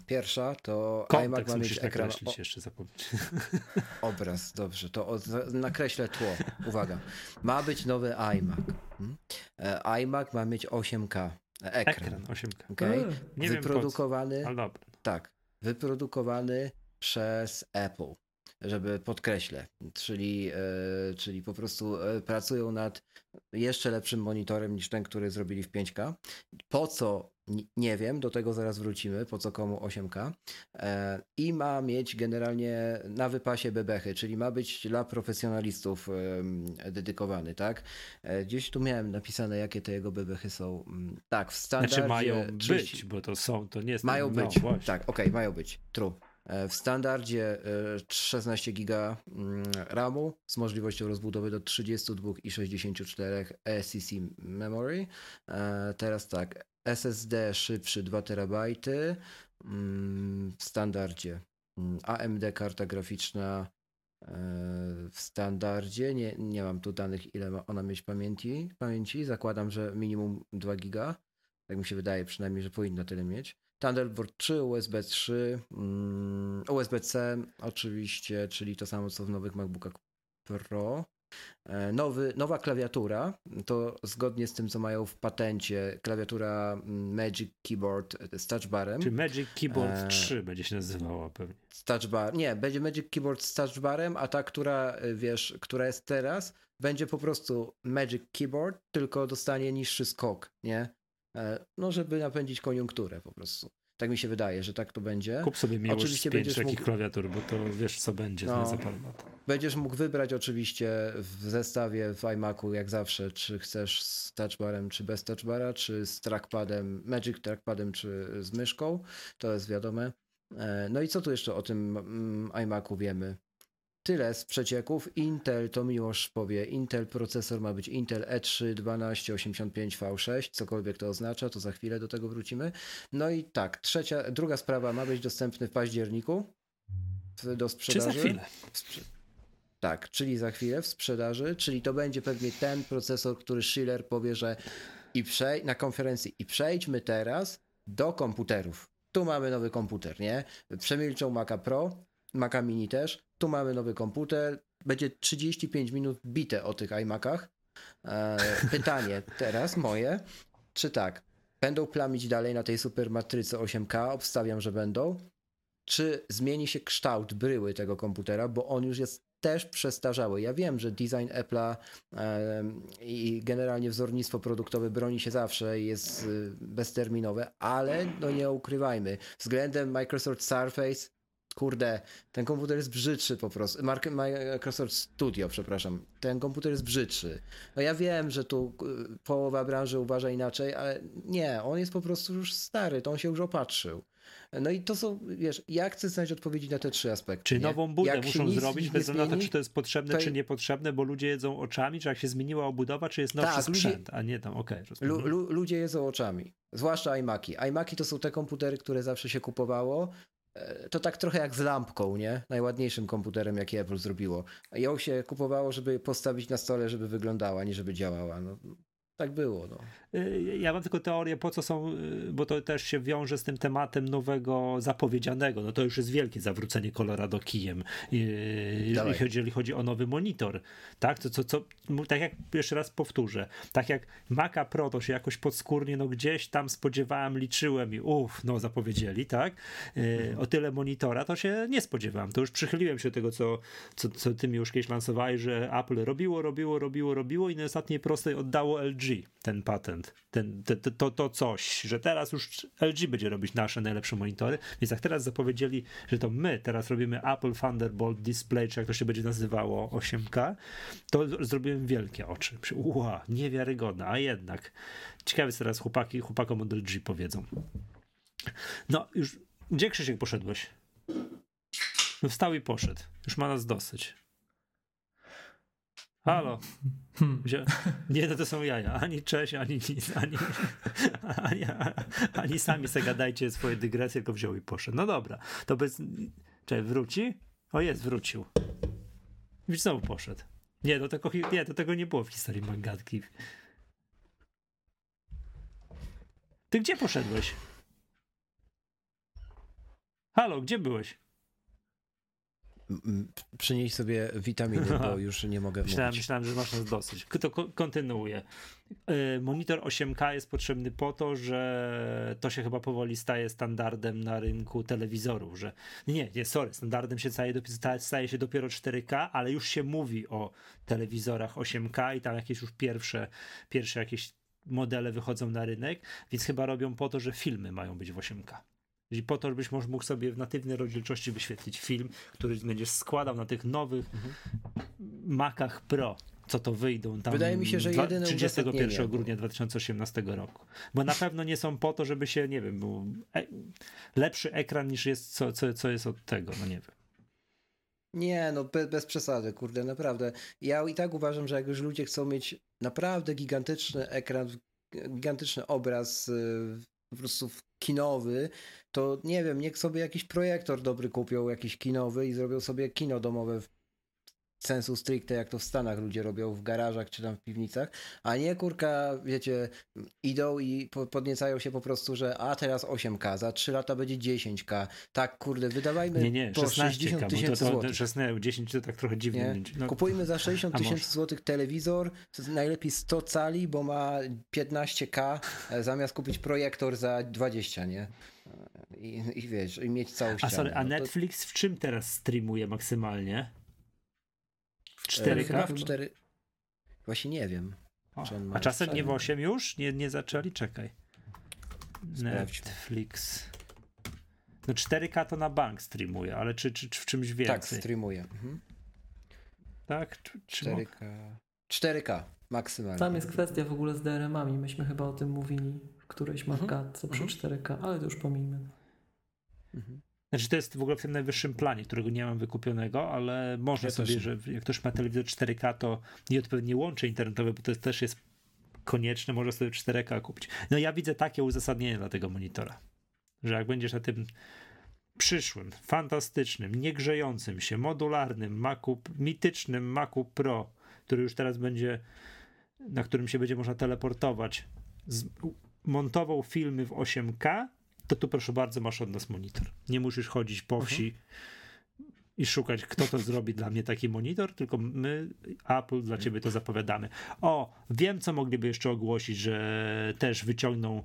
Pierwsza to Kontekst iMac ma mieć ekran... O... jeszcze zapomnieć. Obraz, dobrze, to nakreślę tło. Uwaga. Ma być nowy iMac. Hmm? E, iMac ma mieć 8K. Ekran. Ekran 8K. Okay? Nie wyprodukowany. Wiem, tak. Wyprodukowany przez Apple, żeby podkreślę. Czyli, e, czyli po prostu e, pracują nad jeszcze lepszym monitorem niż ten, który zrobili w 5K. Po co nie wiem, do tego zaraz wrócimy, po co komu 8K. E, I ma mieć generalnie na wypasie bebechy, czyli ma być dla profesjonalistów dedykowany, tak? Gdzieś tu miałem napisane, jakie te jego bebechy są. Mm, tak, w standardzie... Znaczy mają 30... być, bo to są, to nie jest... Mają no, być, właśnie. tak, okej, okay, mają być, true. E, w standardzie 16 GB mm, RAMu z możliwością rozbudowy do 32 i 64 SCC memory. Teraz tak, SSD szybszy 2 TB mm, w standardzie. Mm, AMD karta graficzna e, w standardzie. Nie, nie mam tu danych, ile ma ona mieć pamięci. pamięci. Zakładam, że minimum 2 giga. Tak mi się wydaje przynajmniej, że powinna tyle mieć. Thunderbolt 3, USB 3, USB-C oczywiście, czyli to samo co w nowych MacBookach Pro. E, nowy, nowa klawiatura, to zgodnie z tym, co mają w patencie, klawiatura mm, Magic Keyboard z touchbarem. Czy Magic Keyboard e... 3 będzie się nazywała pewnie. Z touchbar. Nie, będzie Magic Keyboard z touchbarem, a ta, która, e, wiesz, która jest teraz, będzie po prostu Magic Keyboard, tylko dostanie niższy skok, nie? E, no, żeby napędzić koniunkturę po prostu. Tak mi się wydaje, że tak to będzie. Kup sobie miłość oczywiście z pięć takich mógł... klawiatur, bo to wiesz co będzie no, za Będziesz mógł wybrać oczywiście w zestawie w iMacu jak zawsze, czy chcesz z touchbarem, czy bez touchbara, czy z trackpadem, Magic trackpadem, czy z myszką. To jest wiadome. E, no i co tu jeszcze o tym mm, iMacu wiemy? Tyle z przecieków. Intel, to Miłosz powie, Intel procesor ma być Intel E3 1285V6, cokolwiek to oznacza, to za chwilę do tego wrócimy. No i tak, trzecia, druga sprawa ma być dostępny w październiku do sprzedaży. Czy za chwilę? Tak, czyli za chwilę w sprzedaży, czyli to będzie pewnie ten procesor, który Schiller powie, że i przej na konferencji i przejdźmy teraz do komputerów. Tu mamy nowy komputer, nie? Przemilczą Maca Pro, Maca Mini też. Tu mamy nowy komputer. Będzie 35 minut bite o tych iMacach. E, pytanie teraz moje, czy tak, będą plamić dalej na tej super matrycy 8K? Obstawiam, że będą. Czy zmieni się kształt bryły tego komputera, bo on już jest też przestarzały. Ja wiem, że design Apple'a i generalnie wzornictwo produktowe broni się zawsze i jest y, bezterminowe, ale no nie ukrywajmy, względem Microsoft Surface kurde, ten komputer jest brzydszy po prostu. Microsoft Studio, przepraszam. Ten komputer jest brzydszy. No ja wiem, że tu y, połowa branży uważa inaczej, ale nie, on jest po prostu już stary, to on się już opatrzył. No i to są, wiesz, ja chcę znaleźć odpowiedzi na te trzy aspekty. Czy nie? nową budę Jak muszą zrobić, bez względu na to, czy to jest potrzebne, to- czy niepotrzebne, bo ludzie jedzą oczami, czy jak się zmieniła obudowa, czy jest nowszy Tak, ludzie- sprzęt, a nie tam, okej. rozumiem. Lu, lu, ludzie jedzą oczami, zwłaszcza iMaki. iMaki to są te komputery, które zawsze się kupowało. E, To tak trochę jak z lampką, nie? Najładniejszym komputerem, jaki Apple zrobiło. Ją się kupowało, żeby postawić na stole, żeby wyglądała, nie żeby działała. No, tak było, no. Y, Ja mam tylko teorię, po co są, y, bo to też się wiąże z tym tematem nowego zapowiedzianego. No to już jest wielkie zawrócenie Colorado kijem, y, jeżeli Dawaj. chodzi, jeżeli chodzi o nowy monitor. Tak, to, co, co, tak jak jeszcze raz powtórzę, tak jak Maca Pro to się jakoś podskórnie, no gdzieś tam spodziewałem, liczyłem i uff, no zapowiedzieli, tak? O tyle monitora to się nie spodziewałem. To już przychyliłem się do tego, co, co, co ty mi już kiedyś lansowałeś, że Apple robiło, robiło, robiło, robiło i na ostatniej prostej oddało LG ten patent, ten, te, te, to, to coś, że teraz już LG będzie robić nasze najlepsze monitory, więc jak teraz zapowiedzieli, że to my teraz robimy Apple Thunderbolt Display, czy jak to się będzie nazywało 8K, to zrobiłem wielkie oczy. Ua, niewiarygodne, a jednak. Ciekawe co teraz chłopaki, chłopakom od LG powiedzą. No już, gdzie Krzysiek poszedłeś? No wstał i poszedł. Już ma nas dosyć. Halo. Hmm. Nie, no to są jaja. Ani cześć, ani nic, ani, ani, ani sami se gadajcie swoje dygresje, tylko wziął i poszedł. No dobra, to bez... Czekaj, wróci? O jest, wrócił. I znowu poszedł. Nie, do tego, nie, do tego nie było w historii mangatki. Ty gdzie poszedłeś? Halo, gdzie byłeś? M- m- Przynieś sobie witaminy, bo już nie mogę Myślałem, mówić. myślałem, że masz nas dosyć. To ko- kontynuuję. Yy, Monitor 8K jest potrzebny po to, że to się chyba powoli staje standardem na rynku telewizorów, że nie, nie, sorry, standardem się staje, staje się dopiero 4K, ale już się mówi o telewizorach 8K i tam jakieś już pierwsze, pierwsze jakieś modele wychodzą na rynek, więc chyba robią po to, że filmy mają być w 8K. Czyli po to, żebyś może mógł sobie w natywnej rozdzielczości wyświetlić film, który będziesz składał na tych nowych Macach Pro, co to wyjdą tam Wydaje mi się, że dwa- jedyne 31 uzasadnienie, bo- grudnia 2018 roku. Bo na pewno nie są po to, żeby się, nie wiem, był e lepszy ekran niż jest, co, co, co jest od tego, no nie wiem. Nie, no bez, bez przesady, kurde, naprawdę. Ja i tak uważam, że jak już ludzie chcą mieć naprawdę gigantyczny ekran, gigantyczny obraz y, po prostu kinowy, to nie wiem, niech sobie jakiś projektor dobry kupią, jakiś kinowy i zrobią sobie kino domowe sensu stricte, jak to w Stanach ludzie robią w garażach czy tam w piwnicach, a nie kurka, wiecie, idą i po, podniecają się po prostu, że a teraz 8K, za 3 lata będzie 10K. Tak, kurde, wydawajmy Nie, nie, po 16 60 bo to, tysięcy złotych. 16, 10 to tak trochę dziwnie. No, Kupujmy za 60 A tysięcy złotych telewizor, najlepiej 100 cali, bo ma 15K, e, zamiast kupić projektor za 20, nie? E, I, i wiesz, i mieć całą a ścianę. sorry, a No Netflix w czym teraz streamuje maksymalnie? W e, 4K? Chyba w 4... Właśnie nie wiem. O, czy on ma a czasem nie w cztery? 8 już? Nie, nie zaczęli? Czekaj. Netflix. No 4K to na bank streamuje, ale czy, czy, czy w czymś Tak, więcej? streamuje. Mhm. Tak? Czy, czy mo- 4K. 4K maksymalnie. Tam jest kwestia w ogóle z DRM-ami. Myśmy chyba o tym mówili w którejś Mhm. markatce przy 4K, ale to już pomijmy. Mhm. Znaczy to jest w ogóle w tym najwyższym planie, którego nie mam wykupionego, ale można Ja sobie, że jak ktoś ma telewizor 4K, to nieodpowiednie łącze internetowe, bo to też jest konieczne, może sobie 4K kupić. No ja widzę takie uzasadnienie dla tego monitora, że jak będziesz na tym przyszłym, fantastycznym, niegrzejącym się, modularnym Macu, mitycznym Macu Pro, który już teraz będzie, na którym się będzie można teleportować, montował filmy w 8K, to tu proszę bardzo, masz od nas monitor. Nie musisz chodzić po wsi i szukać, kto to zrobi dla mnie taki monitor, tylko my, Apple, dla ciebie to zapowiadamy. O, wiem, co mogliby jeszcze ogłosić, że też wyciągną,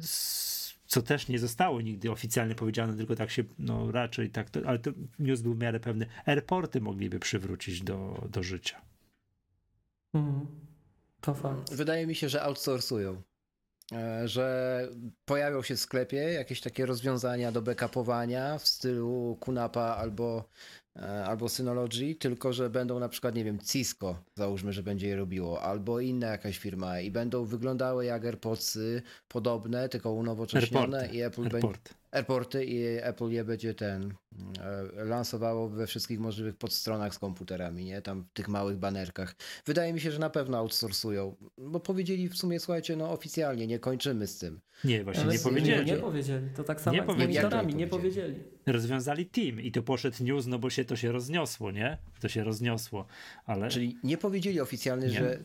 z, co też nie zostało nigdy oficjalnie powiedziane, tylko tak się, no raczej tak, to, ale to news był w miarę pewny. Airporty mogliby przywrócić do, do życia. Mhm. To fakt. Wydaje mi się, że outsourcują. E, Że pojawią się w sklepie jakieś takie rozwiązania do backupowania w stylu Kunapa albo, e, albo Synology, tylko że będą na przykład, nie wiem, Cisco, załóżmy, że będzie je robiło, albo inna jakaś firma i będą wyglądały jak AirPodsy podobne, tylko unowocześnione Airporty. i Apple będzie... Airport. AirPorty i Apple je będzie ten e, lansowało we wszystkich możliwych podstronach z komputerami, nie? Tam w tych małych banerkach. Wydaje mi się, że na pewno outsourcują, bo powiedzieli w sumie, słuchajcie, no oficjalnie, nie kończymy z tym. Nie, właśnie Ale nie powiedzieli. Nie, nie powiedzieli. To tak samo Nie jak z powiedzieli. monitorami, Jak nie powiedzieli? powiedzieli. Rozwiązali team i to poszedł news, no bo się to się rozniosło, nie? To się rozniosło, ale Czyli nie powiedzieli oficjalnie, Nie. że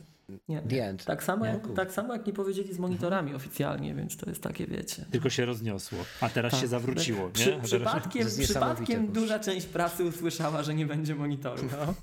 Nie. the end. Tak samo, Nie? jak, tak samo jak nie powiedzieli z monitorami oficjalnie, więc to jest takie, wiecie. tylko się rozniosło. A teraz Tak. się zawróciło, Przy, nie? A teraz... przypadkiem, przypadkiem duża część prasy usłyszała, że nie będzie monitorów. No.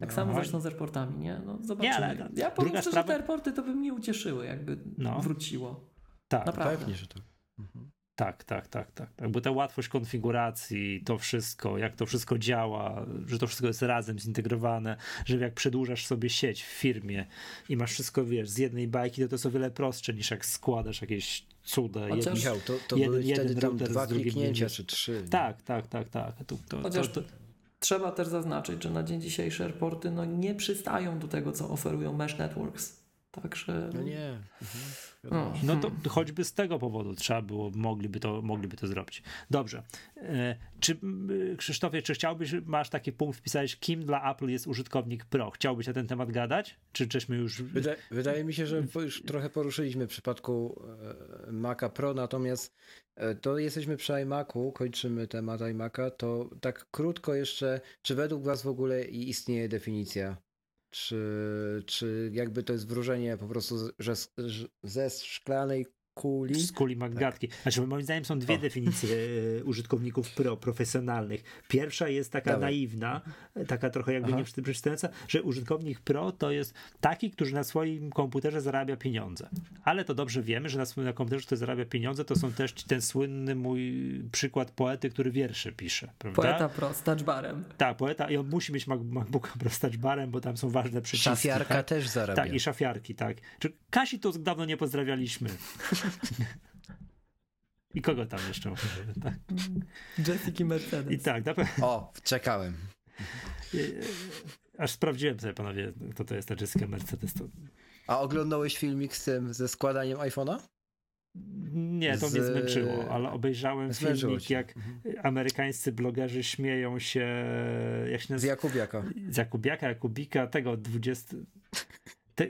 Tak samo Aha. zresztą z airportami, nie? No zobaczymy. Nie, ale to- ja powiem druga szczerze, sprawa- te airporty to by mnie ucieszyły, jakby No. wróciło. Tak, Naprawdę. Pewnie, że to. Mhm. Tak, tak, tak, tak, tak. Bo ta łatwość konfiguracji, to wszystko, jak to wszystko działa, że to wszystko jest razem zintegrowane, że jak przedłużasz sobie sieć w firmie i masz wszystko, wiesz, z jednej bajki, to to jest o wiele prostsze niż jak składasz jakieś cuda. Chociaż- jedno- Michał, to, to jeden- jeden wtedy tam dwa drugim kliknięcia czy trzy. Tak, tak, tak, tak. To, to, Chociaż to, to, trzeba też zaznaczyć, że na dzień dzisiejszy airporty no, nie przystają do tego, co oferują Mesh Networks. Także No nie. Mhm. No. No to choćby z tego powodu trzeba było, mogliby to, mogliby to zrobić. Dobrze. E, Czy Krzysztofie, czy chciałbyś, masz taki punkt wpisałeś, kim dla Apple jest użytkownik Pro? Chciałbyś na ten temat gadać? Czy żeśmy już... Wyda, wydaje mi się, że już trochę poruszyliśmy w przypadku e, Maca Pro, natomiast e, to jesteśmy przy iMacu, kończymy temat iMaca, to tak krótko jeszcze, czy według Was w ogóle i- istnieje definicja? Czy, czy jakby to jest wróżenie po prostu że, ze szklanej kuli? Z kuli Maggatki. Znaczy, moim zdaniem są dwie O. definicje e, użytkowników pro, profesjonalnych. Pierwsza jest taka Dawaj. naiwna, taka trochę jakby Aha. że użytkownik pro to jest taki, który na swoim komputerze zarabia pieniądze. Ale to dobrze wiemy, że na swoim komputerze, który zarabia pieniądze, to są też ten słynny mój przykład poety, który wiersze pisze. Prawda? poeta pro z touchbarem. Tak, poeta i on musi mieć Mac- MacBooka Pro z touchbarem, bo tam są ważne przyciski. Szafiarka tak? też zarabia. Tak, i szafiarki, tak. Kasi to dawno nie pozdrawialiśmy. I kogo tam jeszcze? może, Tak. Jessica Mercedes. I tak, na pewno. O, czekałem. Aż sprawdziłem sobie, panowie, kto to jest ta Jessica Mercedes. To... A oglądałeś filmik z tym, ze składaniem iPhone'a? Nie, to mnie Z- zmęczyło, ale obejrzałem Zmęczyło filmik, cię. jak amerykańscy blogerzy śmieją się, jak się Z nazywa? Jakubiaka. Z Jakubiaka, Jakubika, tego 20... Te...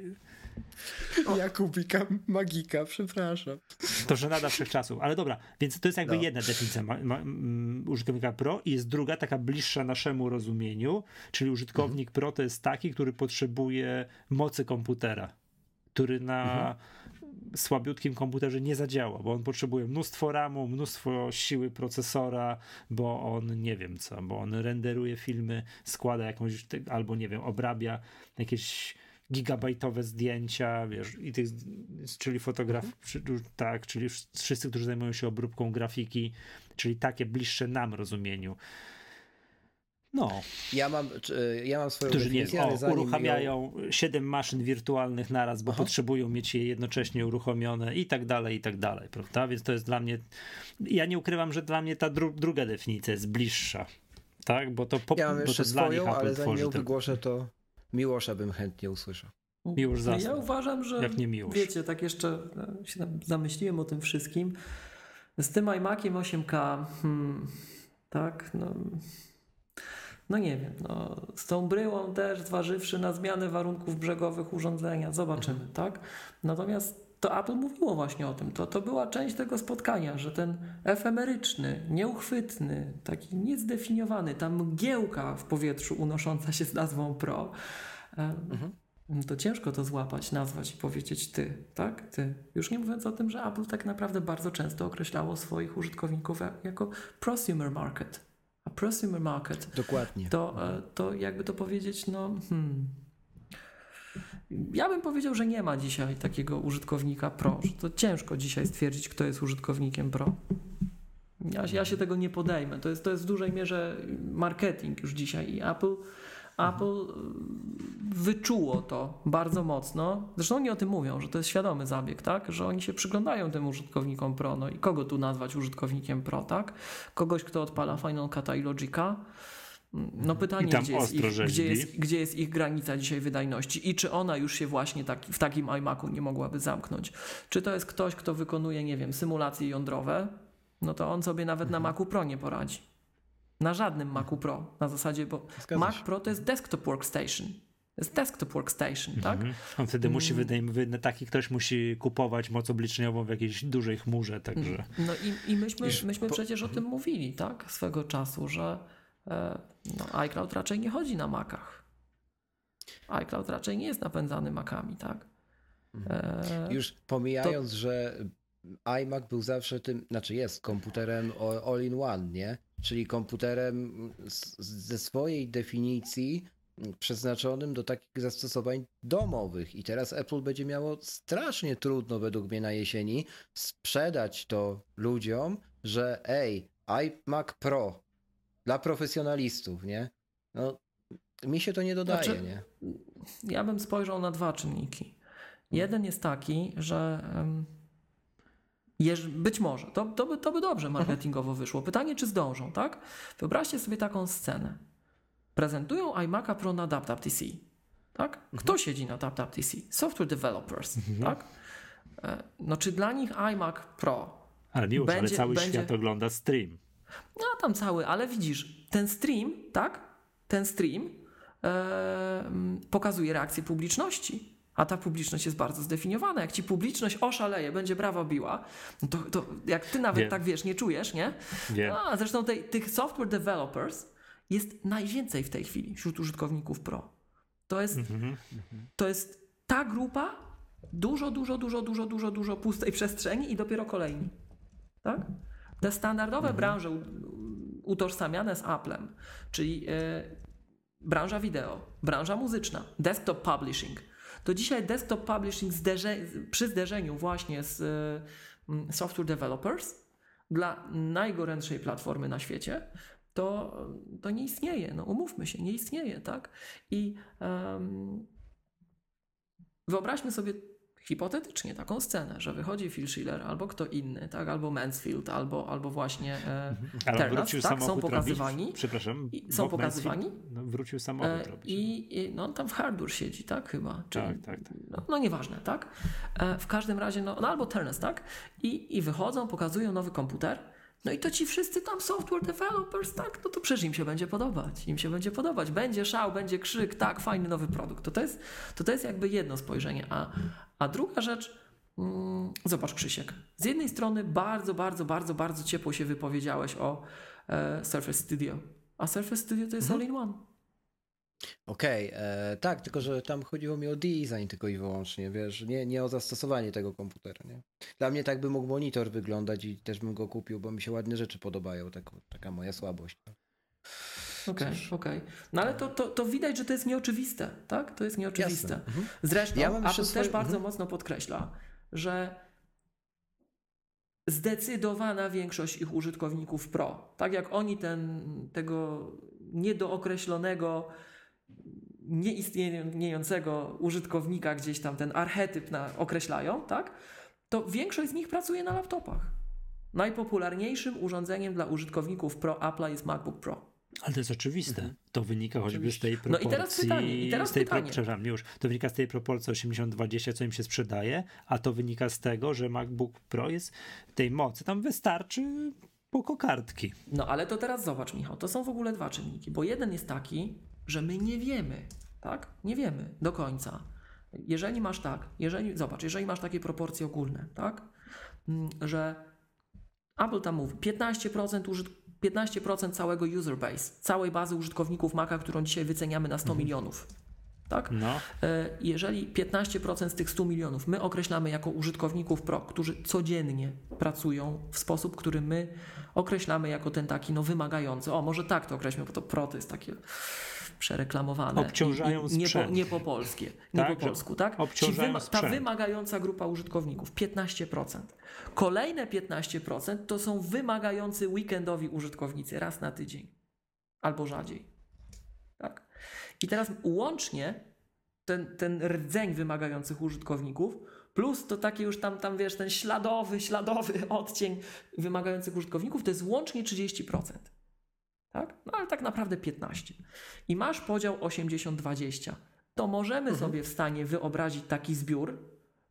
Jakubika, magika, przepraszam. To żenada wszechczasów. Ale dobra, więc to jest jakby No. jedna definicja ma, ma, mm, użytkownika pro i jest druga, taka bliższa naszemu rozumieniu, czyli użytkownik Mhm. pro to jest taki, który potrzebuje mocy komputera, który na Mhm. słabiutkim komputerze nie zadziała, bo on potrzebuje mnóstwo RAMu, mnóstwo siły procesora, bo on nie wiem co, bo on renderuje filmy, składa jakąś, albo nie wiem, obrabia jakieś gigabajtowe zdjęcia, wiesz, i tych, czyli fotograf, przy- tak, czyli wszyscy, którzy zajmują się obróbką grafiki, czyli takie bliższe nam rozumieniu. No, Ja mam, czy- ja mam swoją którzy nie ale o, zanim uruchamiają siedem maszyn wirtualnych naraz, bo Aha. potrzebują mieć je jednocześnie uruchomione i tak dalej, i tak dalej, prawda? Więc to jest dla mnie, ja nie ukrywam, że dla mnie ta dru druga definicja jest bliższa, tak? Bo to, po, Ja mam bo jeszcze to dla nich swoją, Apple ale zanim ją wygłoszę, to Miłosza bym chętnie usłyszał. Miłosz Ja zasnął. uważam, że Jak nie Miłosz. wiecie, tak jeszcze e, się zamyśliłem o tym wszystkim. Z tym iMaciem 8K, hmm, tak, no, no nie wiem, no, z tą bryłą też, zważywszy na zmianę warunków brzegowych urządzenia, zobaczymy, tak? Natomiast to Apple mówiło właśnie o tym, to, to była część tego spotkania, że ten efemeryczny, nieuchwytny, taki niezdefiniowany, ta mgiełka w powietrzu unosząca się z nazwą Pro, em, to ciężko to złapać, nazwać i powiedzieć ty, tak? Ty. Już nie mówiąc o tym, że Apple tak naprawdę bardzo często określało swoich użytkowników jak- jako prosumer market. A prosumer market Dokładnie. to, e, to jakby to powiedzieć, no hmm. Ja bym powiedział, że nie ma dzisiaj takiego użytkownika pro. To ciężko dzisiaj stwierdzić, kto jest użytkownikiem pro. Ja, ja się tego nie podejmę. To jest, to jest w dużej mierze marketing już dzisiaj i Apple, Apple y, wyczuło to bardzo mocno. Zresztą oni o tym mówią, że to jest świadomy zabieg, tak? Że oni się przyglądają tym użytkownikom pro. No i kogo tu nazwać użytkownikiem pro, tak? Kogoś, kto odpala Final Cut'a i Logica. No pytanie, I tam gdzie jest, ich, gdzie, jest, gdzie jest ich granica dzisiaj wydajności i czy ona już się właśnie taki, w takim iMacu nie mogłaby zamknąć. Czy to jest ktoś, kto wykonuje, nie wiem, symulacje jądrowe, no to on sobie nawet Mhm. na Macu Pro nie poradzi. Na żadnym Macu Pro. Na zasadzie, bo Zgadza Mac się. Pro to jest desktop workstation. To jest desktop workstation, tak? Mhm. On wtedy musi, Mm. wydaje mi się, taki ktoś musi kupować moc obliczeniową w jakiejś dużej chmurze, także... No i, i myśmy, myśmy po- przecież o tym mówili, tak? Swego czasu, że e, no, iCloud raczej nie chodzi na Macach. iCloud raczej nie jest napędzany Macami, tak? E, Już pomijając, że iMac był zawsze tym, znaczy jest komputerem all-in-one, nie? Czyli komputerem z- ze swojej definicji przeznaczonym do takich zastosowań domowych. I teraz Apple będzie miało strasznie trudno według mnie na jesieni sprzedać to ludziom, że ej, iMac Pro dla profesjonalistów, nie? No, mi się to nie dodaje, Znaczy- nie? ja bym spojrzał na dwa czynniki. Jeden jest taki, że być może, to, to, by, to by dobrze marketingowo wyszło. Pytanie, czy zdążą, tak? Wyobraźcie sobie taką scenę. Prezentują iMac'a Pro na DapTapTC, tak? Kto siedzi na DapTapTC? Software developers, tak? E, No czy dla nich iMac Pro Ale ale Będzie- cały będzie- świat ogląda stream. No tam cały, ale widzisz, ten stream, tak? Ten stream pokazuje reakcję publiczności. A ta publiczność jest bardzo zdefiniowana. Jak ci publiczność oszaleje, będzie brawa biła, no to, to jak ty nawet Wiem. tak wiesz, nie czujesz, nie? Wiem. A, zresztą tej, tych software developers jest najwięcej w tej chwili wśród użytkowników Pro. To jest, Mhm. to jest ta grupa, dużo, dużo, dużo, dużo, dużo, dużo pustej przestrzeni i dopiero kolejni. Tak? Te standardowe branże u- utożsamiane z Applem, czyli e, branża wideo, branża muzyczna, desktop publishing, to dzisiaj desktop publishing zderze, przy zderzeniu właśnie z mm, software developers dla najgorętszej platformy na świecie, to, to nie istnieje. No umówmy się, nie istnieje, tak? I em, wyobraźmy sobie hipotetycznie taką scenę, że wychodzi Phil Schiller albo kto inny, tak? Albo Mansfield, albo, albo właśnie e, Ale Ternas, tak? Są pokazywani. Robić. Przepraszam. Są pokazywani? No, wrócił samochód e, robić. i, i no on tam w Harbour siedzi, tak? Chyba. Czyli, Tak, tak, tak. No, no nieważne, tak? E, w każdym razie, no, no albo Ternas, tak? I, I wychodzą, pokazują nowy komputer. No i to ci wszyscy tam software developers, tak? No to przecież im się będzie podobać. Im się będzie podobać. Będzie szał, będzie krzyk, tak, fajny nowy produkt. To to jest, to to jest jakby jedno spojrzenie. A, a druga rzecz, mm, zobacz Krzysiek. Z jednej strony bardzo, bardzo, bardzo, bardzo ciepło się wypowiedziałeś o e, Surface Studio. A Surface Studio to jest all-in-one. Okej, e, tak, tylko że tam chodziło mi o design tylko i wyłącznie, wiesz, nie, nie o zastosowanie tego komputera, nie? Dla mnie tak by mógł monitor wyglądać i też bym go kupił, bo mi się ładne rzeczy podobają, tak, taka moja słabość. Okej, okej. No ale to, to, to widać, że to jest nieoczywiste, tak? To jest nieoczywiste. Mhm. Zresztą Ja Apple swoje- też bardzo mhm. mocno podkreśla, że zdecydowana większość ich użytkowników Pro, tak jak oni ten, tego niedookreślonego, nieistniejącego użytkownika gdzieś tam, ten archetyp na, określają, tak? To większość z nich pracuje na laptopach. Najpopularniejszym urządzeniem dla użytkowników Pro Apple'a jest MacBook Pro. Ale to jest oczywiste. To wynika choćby z tej Mhm. No i proporcji. teraz pytanie, i teraz z tej pytanie. przepraszam, już. To wynika z tej proporcji 80-20, co im się sprzedaje, a to wynika z tego, że MacBook Pro jest tej mocy. Tam wystarczy po kokardki. No ale to teraz zobacz, Michał, to są w ogóle dwa czynniki, bo jeden jest taki, że my nie wiemy, tak? Nie wiemy do końca. Jeżeli masz tak, jeżeli, zobacz, jeżeli masz takie proporcje ogólne, tak? Mm, Że Apple tam mówi 15%, użyt- 15% całego user base, całej bazy użytkowników Maca, którą dzisiaj wyceniamy na 100 milionów. Tak? No, E, Jeżeli 15% z tych 100 milionów my określamy jako użytkowników Pro, którzy codziennie pracują w sposób, który my określamy jako ten taki no wymagający. O, może tak to określmy, bo to Pro to jest takie przereklamowane. Obciążają i nie, po, sprzęt. nie po polskie, nie Tak, po polsku, tak? Ci obciążają ta sprzęt. wymagająca grupa użytkowników, 15%. Kolejne 15% to są wymagający weekendowi użytkownicy raz na tydzień albo rzadziej. Tak? I teraz łącznie ten, ten rdzeń wymagających użytkowników, plus to takie już tam, tam wiesz, ten śladowy, śladowy odcień wymagających użytkowników, to jest łącznie 30%. Tak? No ale tak naprawdę 15. I masz podział 80-20. To możemy sobie w stanie wyobrazić taki zbiór,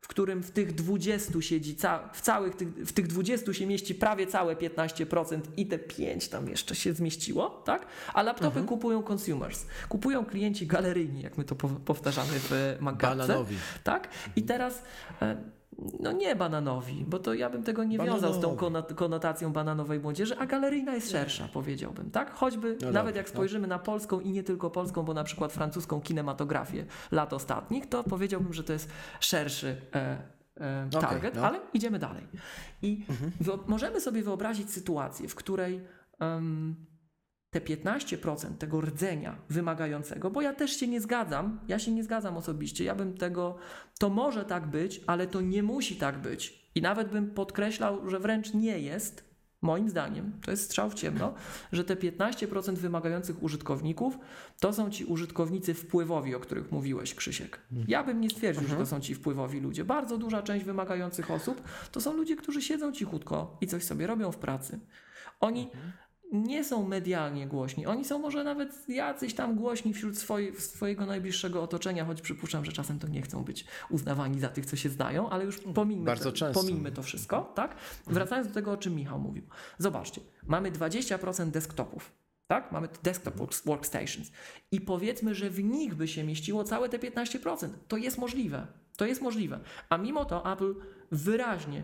w którym w tych 20 siedzi, ca w całych tych, w tych 20 się mieści prawie całe 15% i te 5 tam jeszcze się zmieściło, tak? A laptopy Mhm. kupują consumers. Kupują klienci galeryjni, jak my to po- powtarzamy w Magatce. Bananowi. Tak? I teraz e, no nie bananowi, bo to ja bym tego nie wiązał z tą Bananowi. kono- konotacją bananowej młodzieży, a galeryjna jest szersza, powiedziałbym, tak? Choćby No nawet jak no. spojrzymy na polską i nie tylko polską, bo na przykład francuską kinematografię lat ostatnich, to powiedziałbym, że to jest szerszy e, e, target, no. ale idziemy dalej. I wyo- możemy sobie wyobrazić sytuację, w której em, te 15% tego rdzenia wymagającego, bo ja też się nie zgadzam, ja się nie zgadzam osobiście, ja bym tego, to może tak być, ale to nie musi tak być. I nawet bym podkreślał, że wręcz nie jest, moim zdaniem, to jest strzał w ciemno, że te 15% wymagających użytkowników to są ci użytkownicy wpływowi, o których mówiłeś, Krzysiek. Ja bym nie stwierdził, że to są ci wpływowi ludzie. Bardzo duża część wymagających osób to są ludzie, którzy siedzą cichutko i coś sobie robią w pracy. Oni nie są medialnie głośni. Oni są może nawet jacyś tam głośni wśród swoje, swojego najbliższego otoczenia, choć przypuszczam, że czasem to nie chcą być uznawani za tych, co się znają, ale już to, często. pomijmy to wszystko, tak? Wracając do tego, o czym Michał mówił. Zobaczcie, mamy 20% desktopów. Tak? Mamy desktop work- workstations. I powiedzmy, że w nich by się mieściło całe te 15%. To jest możliwe. To jest możliwe. A mimo to Apple wyraźnie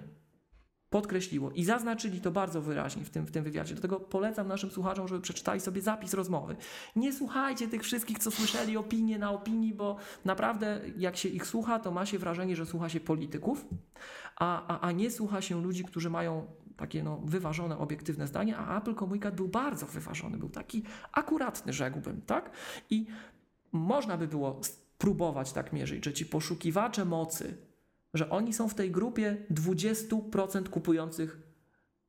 podkreśliło i zaznaczyli to bardzo wyraźnie w tym, w tym wywiadzie. Dlatego polecam naszym słuchaczom, żeby przeczytali sobie zapis rozmowy. Nie słuchajcie tych wszystkich, co słyszeli opinie na opinii, bo naprawdę jak się ich słucha, to ma się wrażenie, że słucha się polityków, a, a, a nie słucha się ludzi, którzy mają takie no, wyważone, obiektywne zdanie, a Apple komunikat był bardzo wyważony, był taki akuratny, rzekłbym, tak? I można by było spróbować tak mierzyć, że ci poszukiwacze mocy, że oni są w tej grupie 20% kupujących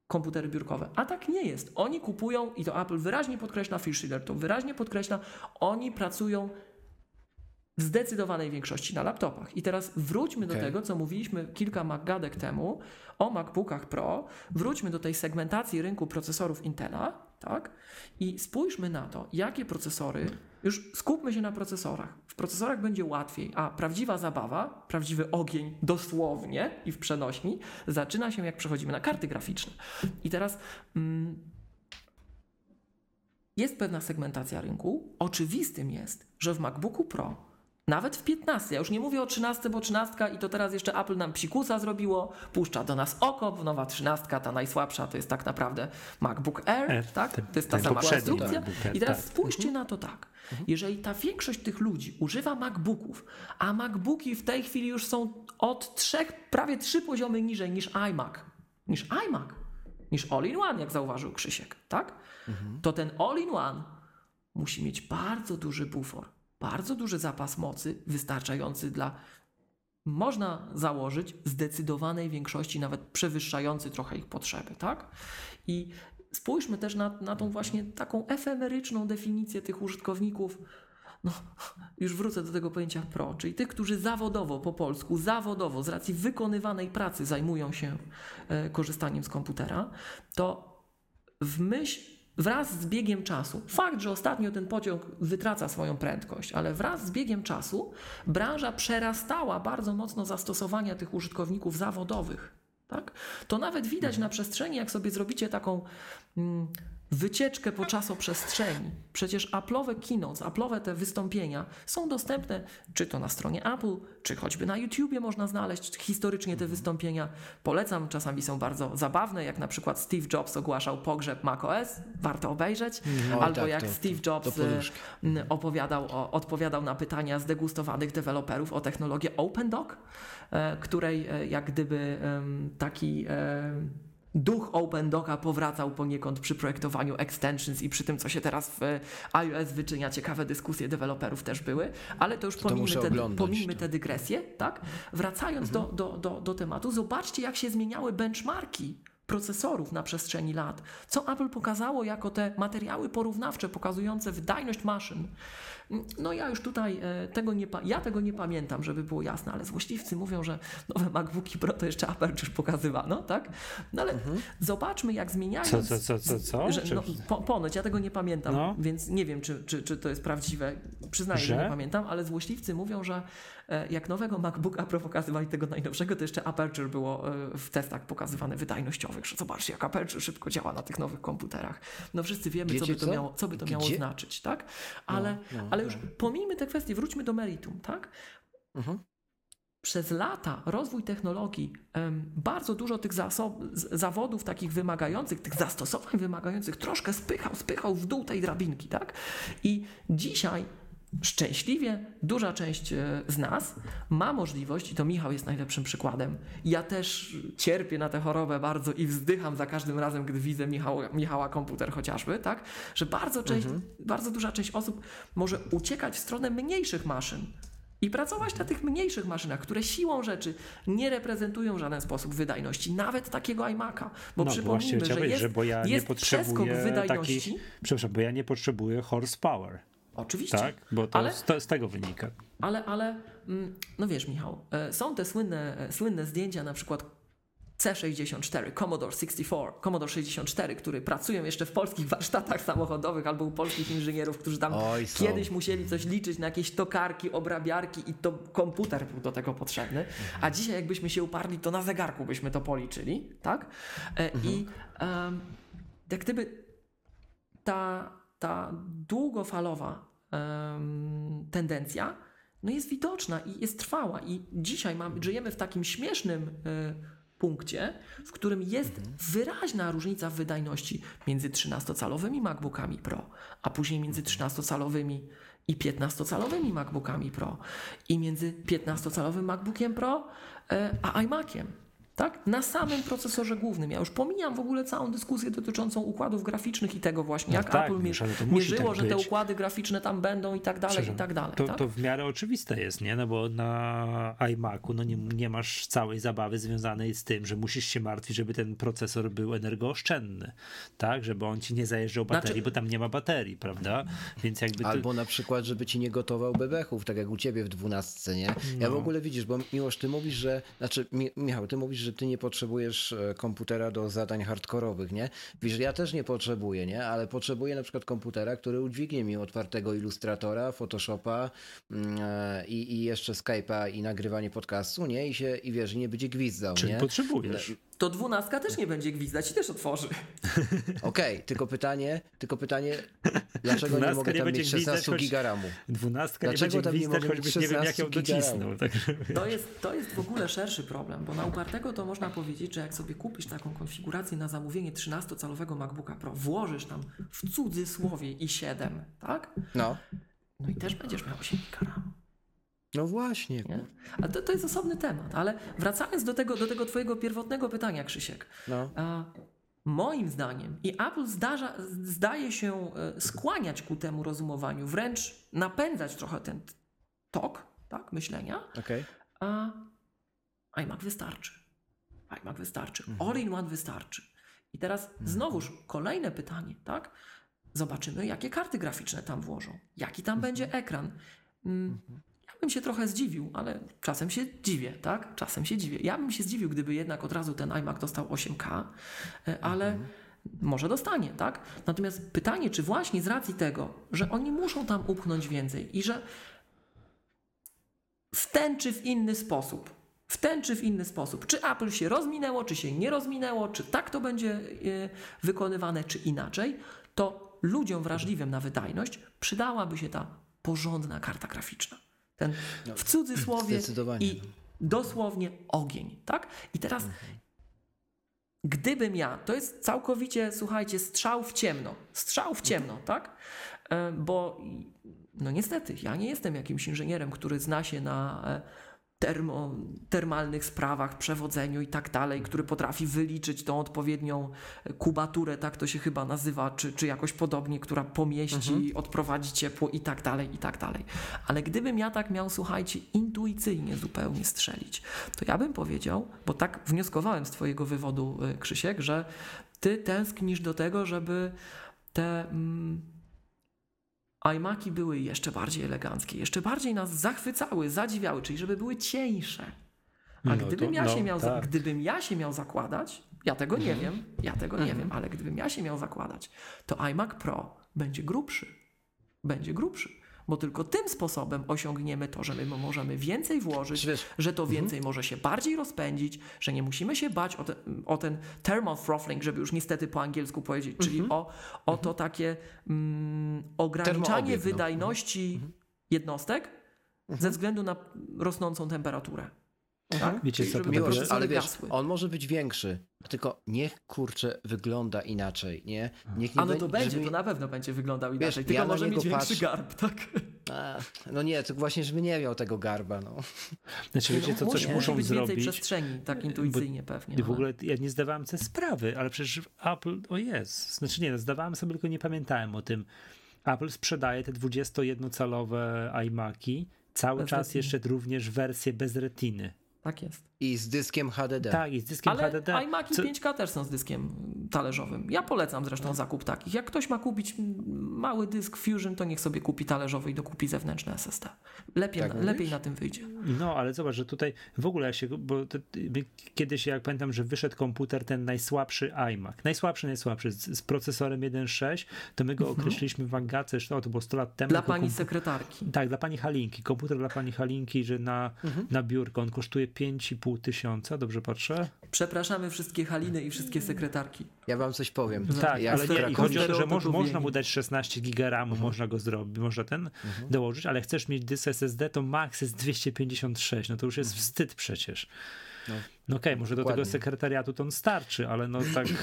komputery biurkowe. A tak nie jest. Oni kupują, i to Apple wyraźnie podkreśla, Phil Schiller to wyraźnie podkreśla, oni pracują w zdecydowanej większości na laptopach. I teraz wróćmy do Okej. tego, co mówiliśmy kilka MacGadek temu o MacBookach Pro. Wróćmy do tej segmentacji rynku procesorów Intela, tak? I spójrzmy na to, jakie procesory, już skupmy się na procesorach. W procesorach będzie łatwiej, a prawdziwa zabawa, prawdziwy ogień dosłownie i w przenośni zaczyna się jak przechodzimy na karty graficzne. I teraz mm, jest pewna segmentacja rynku. Oczywistym jest, że w MacBooku Pro, nawet w 15, ja już nie mówię o 13, bo 13 i to teraz jeszcze Apple nam psikusa zrobiło, puszcza do nas oko, nowa 13, ta najsłabsza, to jest tak naprawdę MacBook Air, tak? To jest ta sama konstrukcja. Air, I teraz tak. spójrzcie na to tak. Jeżeli ta większość tych ludzi używa MacBooków, a MacBooki w tej chwili już są od trzech, prawie trzy poziomy niżej niż iMac, niż iMac, niż All-in-One, jak zauważył Krzysiek, tak? To ten All-in-One musi mieć bardzo duży bufor, bardzo duży zapas mocy, wystarczający dla, można założyć, zdecydowanej większości, nawet przewyższający trochę ich potrzeby, tak? I spójrzmy też na, na tą właśnie taką efemeryczną definicję tych użytkowników. No, już wrócę do tego pojęcia pro, czyli tych, którzy zawodowo, po polsku, zawodowo, z racji wykonywanej pracy zajmują się e, korzystaniem z komputera, to w myśl, wraz z biegiem czasu, fakt, że ostatnio ten pociąg wytraca swoją prędkość, ale wraz z biegiem czasu branża przerastała bardzo mocno zastosowania tych użytkowników zawodowych. Tak? To nawet widać na przestrzeni, jak sobie zrobicie taką wycieczkę po czasoprzestrzeni. Przecież Apple'owe keynotes, Apple'owe te wystąpienia są dostępne czy to na stronie Apple, czy choćby na YouTubie można znaleźć historycznie te wystąpienia. Polecam, czasami są bardzo zabawne, jak na przykład Steve Jobs ogłaszał pogrzeb macOS, warto obejrzeć, Oj, albo tak, jak to- Steve Jobs poduszki. e, m, opowiadał o, odpowiadał na pytania zdegustowanych deweloperów o technologię OpenDoc, e, której e, jak gdyby taki duch OpenDoca powracał poniekąd przy projektowaniu extensions i przy tym, co się teraz w e, iOS wyczynia, ciekawe dyskusje deweloperów też były, ale to już to pomijmy, muszę te, pomijmy to. te dygresje, tak? Wracając do, do, do, do tematu, zobaczcie jak się zmieniały benchmarki procesorów na przestrzeni lat. Co Apple pokazało jako te materiały porównawcze pokazujące wydajność maszyn. No ja już tutaj e, tego nie, ja tego nie pamiętam, żeby było jasne, ale złośliwcy mówią, że nowe MacBooki Pro to jeszcze Aperture pokazywano, tak? No ale zobaczmy jak zmieniając... Co, co, co, co, co? Że, no, po, ponoć, ja tego nie pamiętam, No. więc nie wiem, czy, czy, czy to jest prawdziwe. przyznaję, że? że nie pamiętam, ale złośliwcy mówią, że e, jak nowego MacBooka Pro pokazywali tego najnowszego, to jeszcze Aperture było e, w testach pokazywane wydajnościowych, że zobaczcie, jak Aperture szybko działa na tych nowych komputerach. No wszyscy wiemy, co by to, co? Miało, co by to miało znaczyć, tak? Ale, no, no, ale już no. pomijmy te kwestie, wróćmy do meritum, tak? Mhm przez lata rozwój technologii, bardzo dużo tych zawodów takich wymagających, tych zastosowań wymagających troszkę spychał, spychał w dół tej drabinki, tak? I dzisiaj szczęśliwie duża część e, z nas ma możliwość, i to Michał jest najlepszym przykładem. Ja też cierpię na tę chorobę bardzo i wzdycham za każdym razem, gdy widzę Michała, Michała komputer chociażby, tak? Że bardzo, część, mhm. bardzo duża część osób może uciekać w stronę mniejszych maszyn, i pracować na tych mniejszych maszynach, które siłą rzeczy nie reprezentują w żaden sposób wydajności, nawet takiego iMac'a. Bo no, przypomnijmy, że jest, że bo ja jest nie potrzebuję wydajności. Taki, przepraszam, bo ja nie potrzebuję horsepower. Oczywiście. Tak, bo to ale, z, to z, tego wynika. Ale, ale, mm, no wiesz Michał, e, są te słynne, e, słynne zdjęcia na przykład C64, Commodore 64, Commodore 64, który pracują jeszcze w polskich warsztatach samochodowych albo u polskich inżynierów, którzy tam Oj, kiedyś musieli coś liczyć na jakieś tokarki, obrabiarki i to komputer był do tego potrzebny. A dzisiaj jakbyśmy się uparli, to na zegarku byśmy to policzyli, tak? E, mhm. I um, jak gdyby ta, ta długofalowa um, tendencja no jest widoczna i jest trwała. I dzisiaj mamy, żyjemy w takim śmiesznym y, punkcie, w którym jest mhm. wyraźna różnica w wydajności między 13-calowymi MacBookami Pro, a później między 13-calowymi i 15-calowymi MacBookami Pro. I między 15-calowym MacBookiem Pro e, a iMaciem tak? Na samym procesorze głównym. Ja już pomijam w ogóle całą dyskusję dotyczącą układów graficznych i tego właśnie, no jak tak, Apple wiesz, mierzyło, tak że te układy graficzne tam będą i tak dalej, i tak dalej. To, tak? to w miarę oczywiste jest, nie? No bo na iMacu no nie, nie masz całej zabawy związanej z tym, że musisz się martwić, żeby ten procesor był energooszczędny, tak? Żeby on ci nie zajeżdżał baterii, znaczy... bo tam nie ma baterii, prawda? Więc jakby Albo na przykład, żeby ci nie gotował bebechów, tak jak u ciebie w dwunastce, nie? Ja no. w ogóle widzisz, bo Miłosz, ty mówisz, że, znaczy Michał, ty mówisz, że ty nie potrzebujesz e, komputera do zadań hardkorowych, nie? Wiesz, ja też nie potrzebuję, nie? Ale potrzebuję na przykład komputera, który udźwignie mi otwartego ilustratora, Photoshopa i, i jeszcze Skype'a i nagrywanie podcastu, nie? I się, i wiesz, nie będzie gwizdał, Czyli nie? potrzebujesz to dwunastka też nie będzie gwizdać i też otworzy. Okej, okay, tylko pytanie, tylko pytanie, dlaczego nie mogę tam nie mieć 16 choć, gigaramu? Dwunastka dlaczego nie będzie gwizdać, choćbyś nie wiem jak ją docisnął. Tak to, jest, to jest w ogóle szerszy problem, bo na upartego to można powiedzieć, że jak sobie kupisz taką konfigurację na zamówienie 13-calowego MacBooka Pro, włożysz tam w cudzysłowie i 7, tak? No. No i też będziesz miał 8 gigaramu. No właśnie. Nie? A to, to jest osobny temat, ale wracając do tego, do tego twojego pierwotnego pytania, Krzysiek. No. A, moim zdaniem i Apple zdarza, zdaje się e, skłaniać ku temu rozumowaniu, wręcz napędzać trochę ten tok tak, myślenia, okay. a iMac wystarczy. iMac wystarczy. Mhm. All-in-one wystarczy. I teraz mhm. znowuż kolejne pytanie, tak? Zobaczymy, jakie karty graficzne tam włożą, jaki tam mhm. będzie ekran. Mm, mhm bym się trochę zdziwił, ale czasem się dziwię, tak? Czasem się dziwię. Ja bym się zdziwił, gdyby jednak od razu ten iMac dostał 8K, e, ale mhm. może dostanie, tak? Natomiast pytanie, czy właśnie z racji tego, że oni muszą tam upchnąć więcej i że w ten czy w inny sposób, w ten czy w inny sposób, czy Apple się rozminęło, czy się nie rozminęło, czy tak to będzie e, wykonywane, czy inaczej, to ludziom wrażliwym na wydajność przydałaby się ta porządna karta graficzna. Ten no, w cudzysłowie i dosłownie ogień, tak? I teraz mhm. gdybym ja, to jest całkowicie, słuchajcie, strzał w ciemno, strzał w ciemno, mhm. tak? E, bo no niestety, ja nie jestem jakimś inżynierem, który zna się na e, termo, termalnych sprawach, przewodzeniu i tak dalej, który potrafi wyliczyć tą odpowiednią kubaturę, tak to się chyba nazywa, czy, czy jakoś podobnie, która pomieści, mhm. odprowadzi ciepło i tak dalej, i tak dalej. Ale gdybym ja tak miał, słuchajcie, intuicyjnie zupełnie strzelić, to ja bym powiedział, bo tak wnioskowałem z twojego wywodu, y, Krzysiek, że ty tęsknisz do tego, żeby te... Mm, iMaki były jeszcze bardziej eleganckie, jeszcze bardziej nas zachwycały, zadziwiały, czyli żeby były cieńsze. A no gdybym, to, ja się no, miał, tak. gdybym ja się miał zakładać, ja tego nie mhm. wiem, ja tego nie mhm. wiem, ale gdybym ja się miał zakładać, to iMac Pro będzie grubszy. Będzie grubszy. Bo tylko tym sposobem osiągniemy to, że my możemy więcej włożyć, Wiesz, że to więcej może się bardziej rozpędzić, że nie musimy się bać o, te, o ten thermal throttling, żeby już niestety po angielsku powiedzieć, czyli o, o to takie mm, ograniczanie no. wydajności jednostek ze względu na rosnącą temperaturę. Tak? Wiecie Czyli co, to procesory ale wiesz, on może być większy, tylko niech kurczę wygląda inaczej, nie? Niech nie A no to bę- będzie, żeby- to na pewno będzie wyglądał inaczej, ja tylko na może mieć większy patrzę- garb, tak? A, No nie, to właśnie, żeby nie miał tego garba, no. Znaczy, wiecie, co coś muszą być więcej zrobić. przestrzeni, tak intuicyjnie pewnie. I w ale- ogóle ja nie zdawałem sobie sprawy, ale przecież Apple, o jest, znaczy nie, no, zdawałem sobie, tylko nie pamiętałem o tym. Apple sprzedaje te 21-calowe iMaki, cały Bez czas retiny. jeszcze również wersję bez retiny. Tak jest. I z dyskiem HDD. Tak, i z dyskiem Ale HDD. iMaki co- 5K też są z dyskiem talerzowym. Ja polecam zresztą zakup takich. Jak ktoś ma kupić mały dysk Fusion, to niech sobie kupi talerzowy i dokupi zewnętrzne SSD. Lepiej, Tak na, lepiej na tym wyjdzie. No, ale zobacz, że tutaj w ogóle ja się, bo to, kiedyś jak pamiętam, że wyszedł komputer ten najsłabszy iMac, najsłabszy, najsłabszy, z, z procesorem 1.6, to my go określiliśmy w Agace, no to było 100 lat temu. Dla pani sekretarki. Tak, dla pani Halinki. Komputer dla pani Halinki, że na, na biurko on kosztuje 5,5 tysiąca, dobrze patrzę? Przepraszamy wszystkie Haliny i wszystkie sekretarki. Ja wam coś powiem. Tak, Jak ale nie, i chodzi o to, że moż, Komputerowe można mu dać 16 giga RAMu, można go zrobić, można ten dołożyć, ale chcesz mieć dysk SSD, to max jest 256, no to już jest wstyd przecież. No. No okej, może do tego Dokładnie. sekretariatu to on starczy, ale no tak...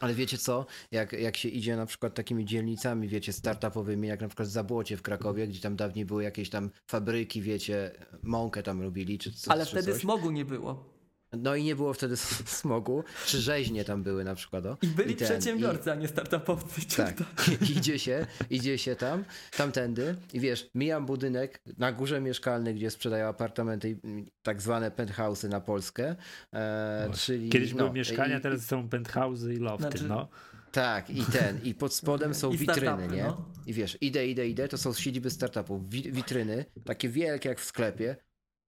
Ale wiecie co, jak, jak się idzie na przykład takimi dzielnicami, wiecie, startupowymi, jak na przykład Zabłocie w Krakowie, gdzie tam dawniej były jakieś tam fabryki, wiecie, mąkę tam robili, czy coś. Ale czy wtedy coś. smogu nie było. No i nie było wtedy smogu, czy rzeźnie tam były na przykład. O. I byli ten, przedsiębiorcy, a nie startupowcy. Tak, idzie się, idzie się tam, tamtędy i wiesz, mijam budynek na górze mieszkalny, gdzie sprzedają apartamenty, i, tak zwane penthouse'y na Polskę, e, czyli... Kiedyś no, były mieszkania, i- teraz są penthouse'y i lofty, Znaczy- no. Tak, i ten, i pod spodem są I witryny, startupy, nie? no. I wiesz, idę, idę, idę, to są siedziby startupów, wi- witryny, takie wielkie jak w sklepie.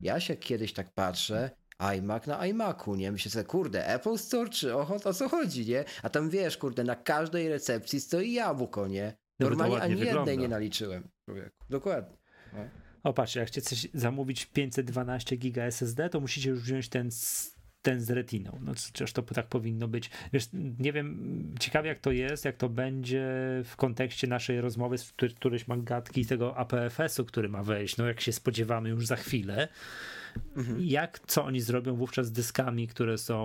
Ja się kiedyś tak patrzę, iMac na iMacu, nie? Myślę sobie, kurde, Apple Store, czy o, o co chodzi, nie? A tam wiesz, kurde, na każdej recepcji stoi jabłko, nie? No Normalnie ani jednej wygląda. nie naliczyłem, człowieku. Dokładnie. No. O patrzcie, jak chcecie zamówić 512 giga SSD, to musicie już wziąć ten z, ten z retiną. No przecież to tak powinno być. Wiesz, nie wiem, ciekawie jak to jest, jak to będzie w kontekście naszej rozmowy z któ- którejś magatki tego APFS-u, który ma wejść, no jak się spodziewamy już za chwilę. Jak, co oni zrobią wówczas z dyskami, które są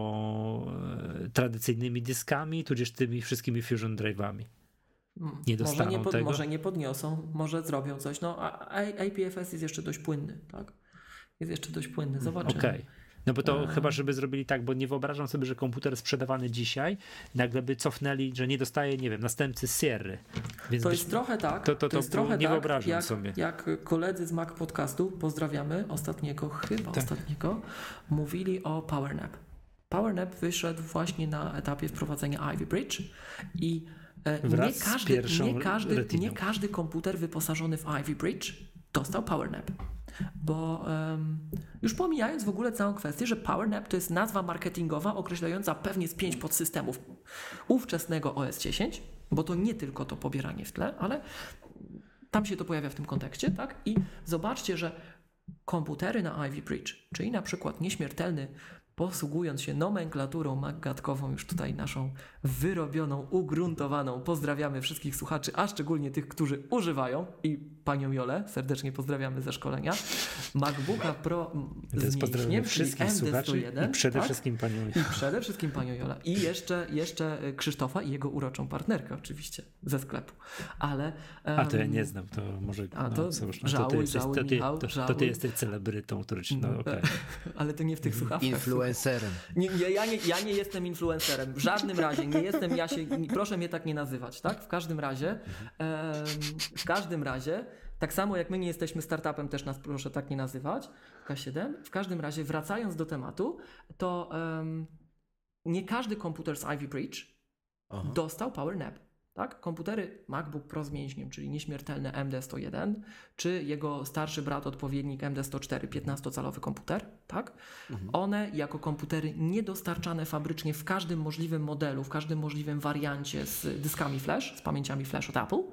e, tradycyjnymi dyskami, tudzież tymi wszystkimi Fusion Drive'ami? Mm, Nie może, dostaną nie pod, tego? może nie podniosą, może zrobią coś. No, a IPFS jest jeszcze dość płynny, tak? Jest jeszcze dość płynny, zobaczymy. Okej. No bo to chyba, żeby zrobili tak, bo nie wyobrażam sobie, że komputer sprzedawany dzisiaj nagle by cofnęli, że nie dostaje, nie wiem, następcy Sierry. Więc To jest trochę tak. to- to- to jest było- trochę nie tak, wyobrażam jak, sobie. Jak koledzy z Mac Podcastu, pozdrawiamy ostatniego, chyba Tak. ostatniego, mówili o PowerNap. PowerNap wyszedł właśnie na etapie wprowadzenia Ivy Bridge i e, nie każdy, nie, każdy, nie każdy komputer wyposażony w Ivy Bridge dostał PowerNap. Bo em, już pomijając w ogóle całą kwestię, że PowerNap to jest nazwa marketingowa określająca pewnie z pięć podsystemów ówczesnego OS 10, bo to nie tylko to pobieranie w tle, ale tam się to pojawia w tym kontekście, tak? I zobaczcie, że komputery na Ivy Bridge, czyli na przykład nieśmiertelny, posługując się nomenklaturą maggatkową, już tutaj naszą wyrobioną, ugruntowaną, pozdrawiamy wszystkich słuchaczy, a szczególnie tych, którzy używają i panią Jolę, serdecznie pozdrawiamy ze szkolenia, MacBooka Pro z pozdrawiam wszystkich słuchaczy MD1, i przede tak? wszystkim panią I przede wszystkim panią Jola. I jeszcze, jeszcze y, Krzysztofa i jego uroczą partnerkę oczywiście ze sklepu. Ale... A to ja nie znam, to może. A no, to cóż, no, to, żałuj, ty jesteś, żałuj, to, ty, Michał, to, to żałuj. ty jesteś celebrytą, który ci. No, okej. Ale to nie w tych słuchawkach. Influencerem. Nie, nie, ja, nie, ja nie jestem influencerem. W żadnym razie nie jestem, ja się, proszę mnie tak nie nazywać, tak? W każdym razie, w każdym razie, tak samo jak my nie jesteśmy startupem, też nas proszę tak nie nazywać, K7. W każdym razie, wracając do tematu, to nie każdy komputer z Ivy Bridge Aha. dostał PowerNap. Tak? Komputery MacBook Pro z mięśniem, czyli nieśmiertelny MD101, czy jego starszy brat, odpowiednik MD104, 15-calowy komputer, tak? One jako komputery niedostarczane fabrycznie w każdym możliwym modelu, w każdym możliwym wariancie z dyskami flash, z pamięciami flash od Apple,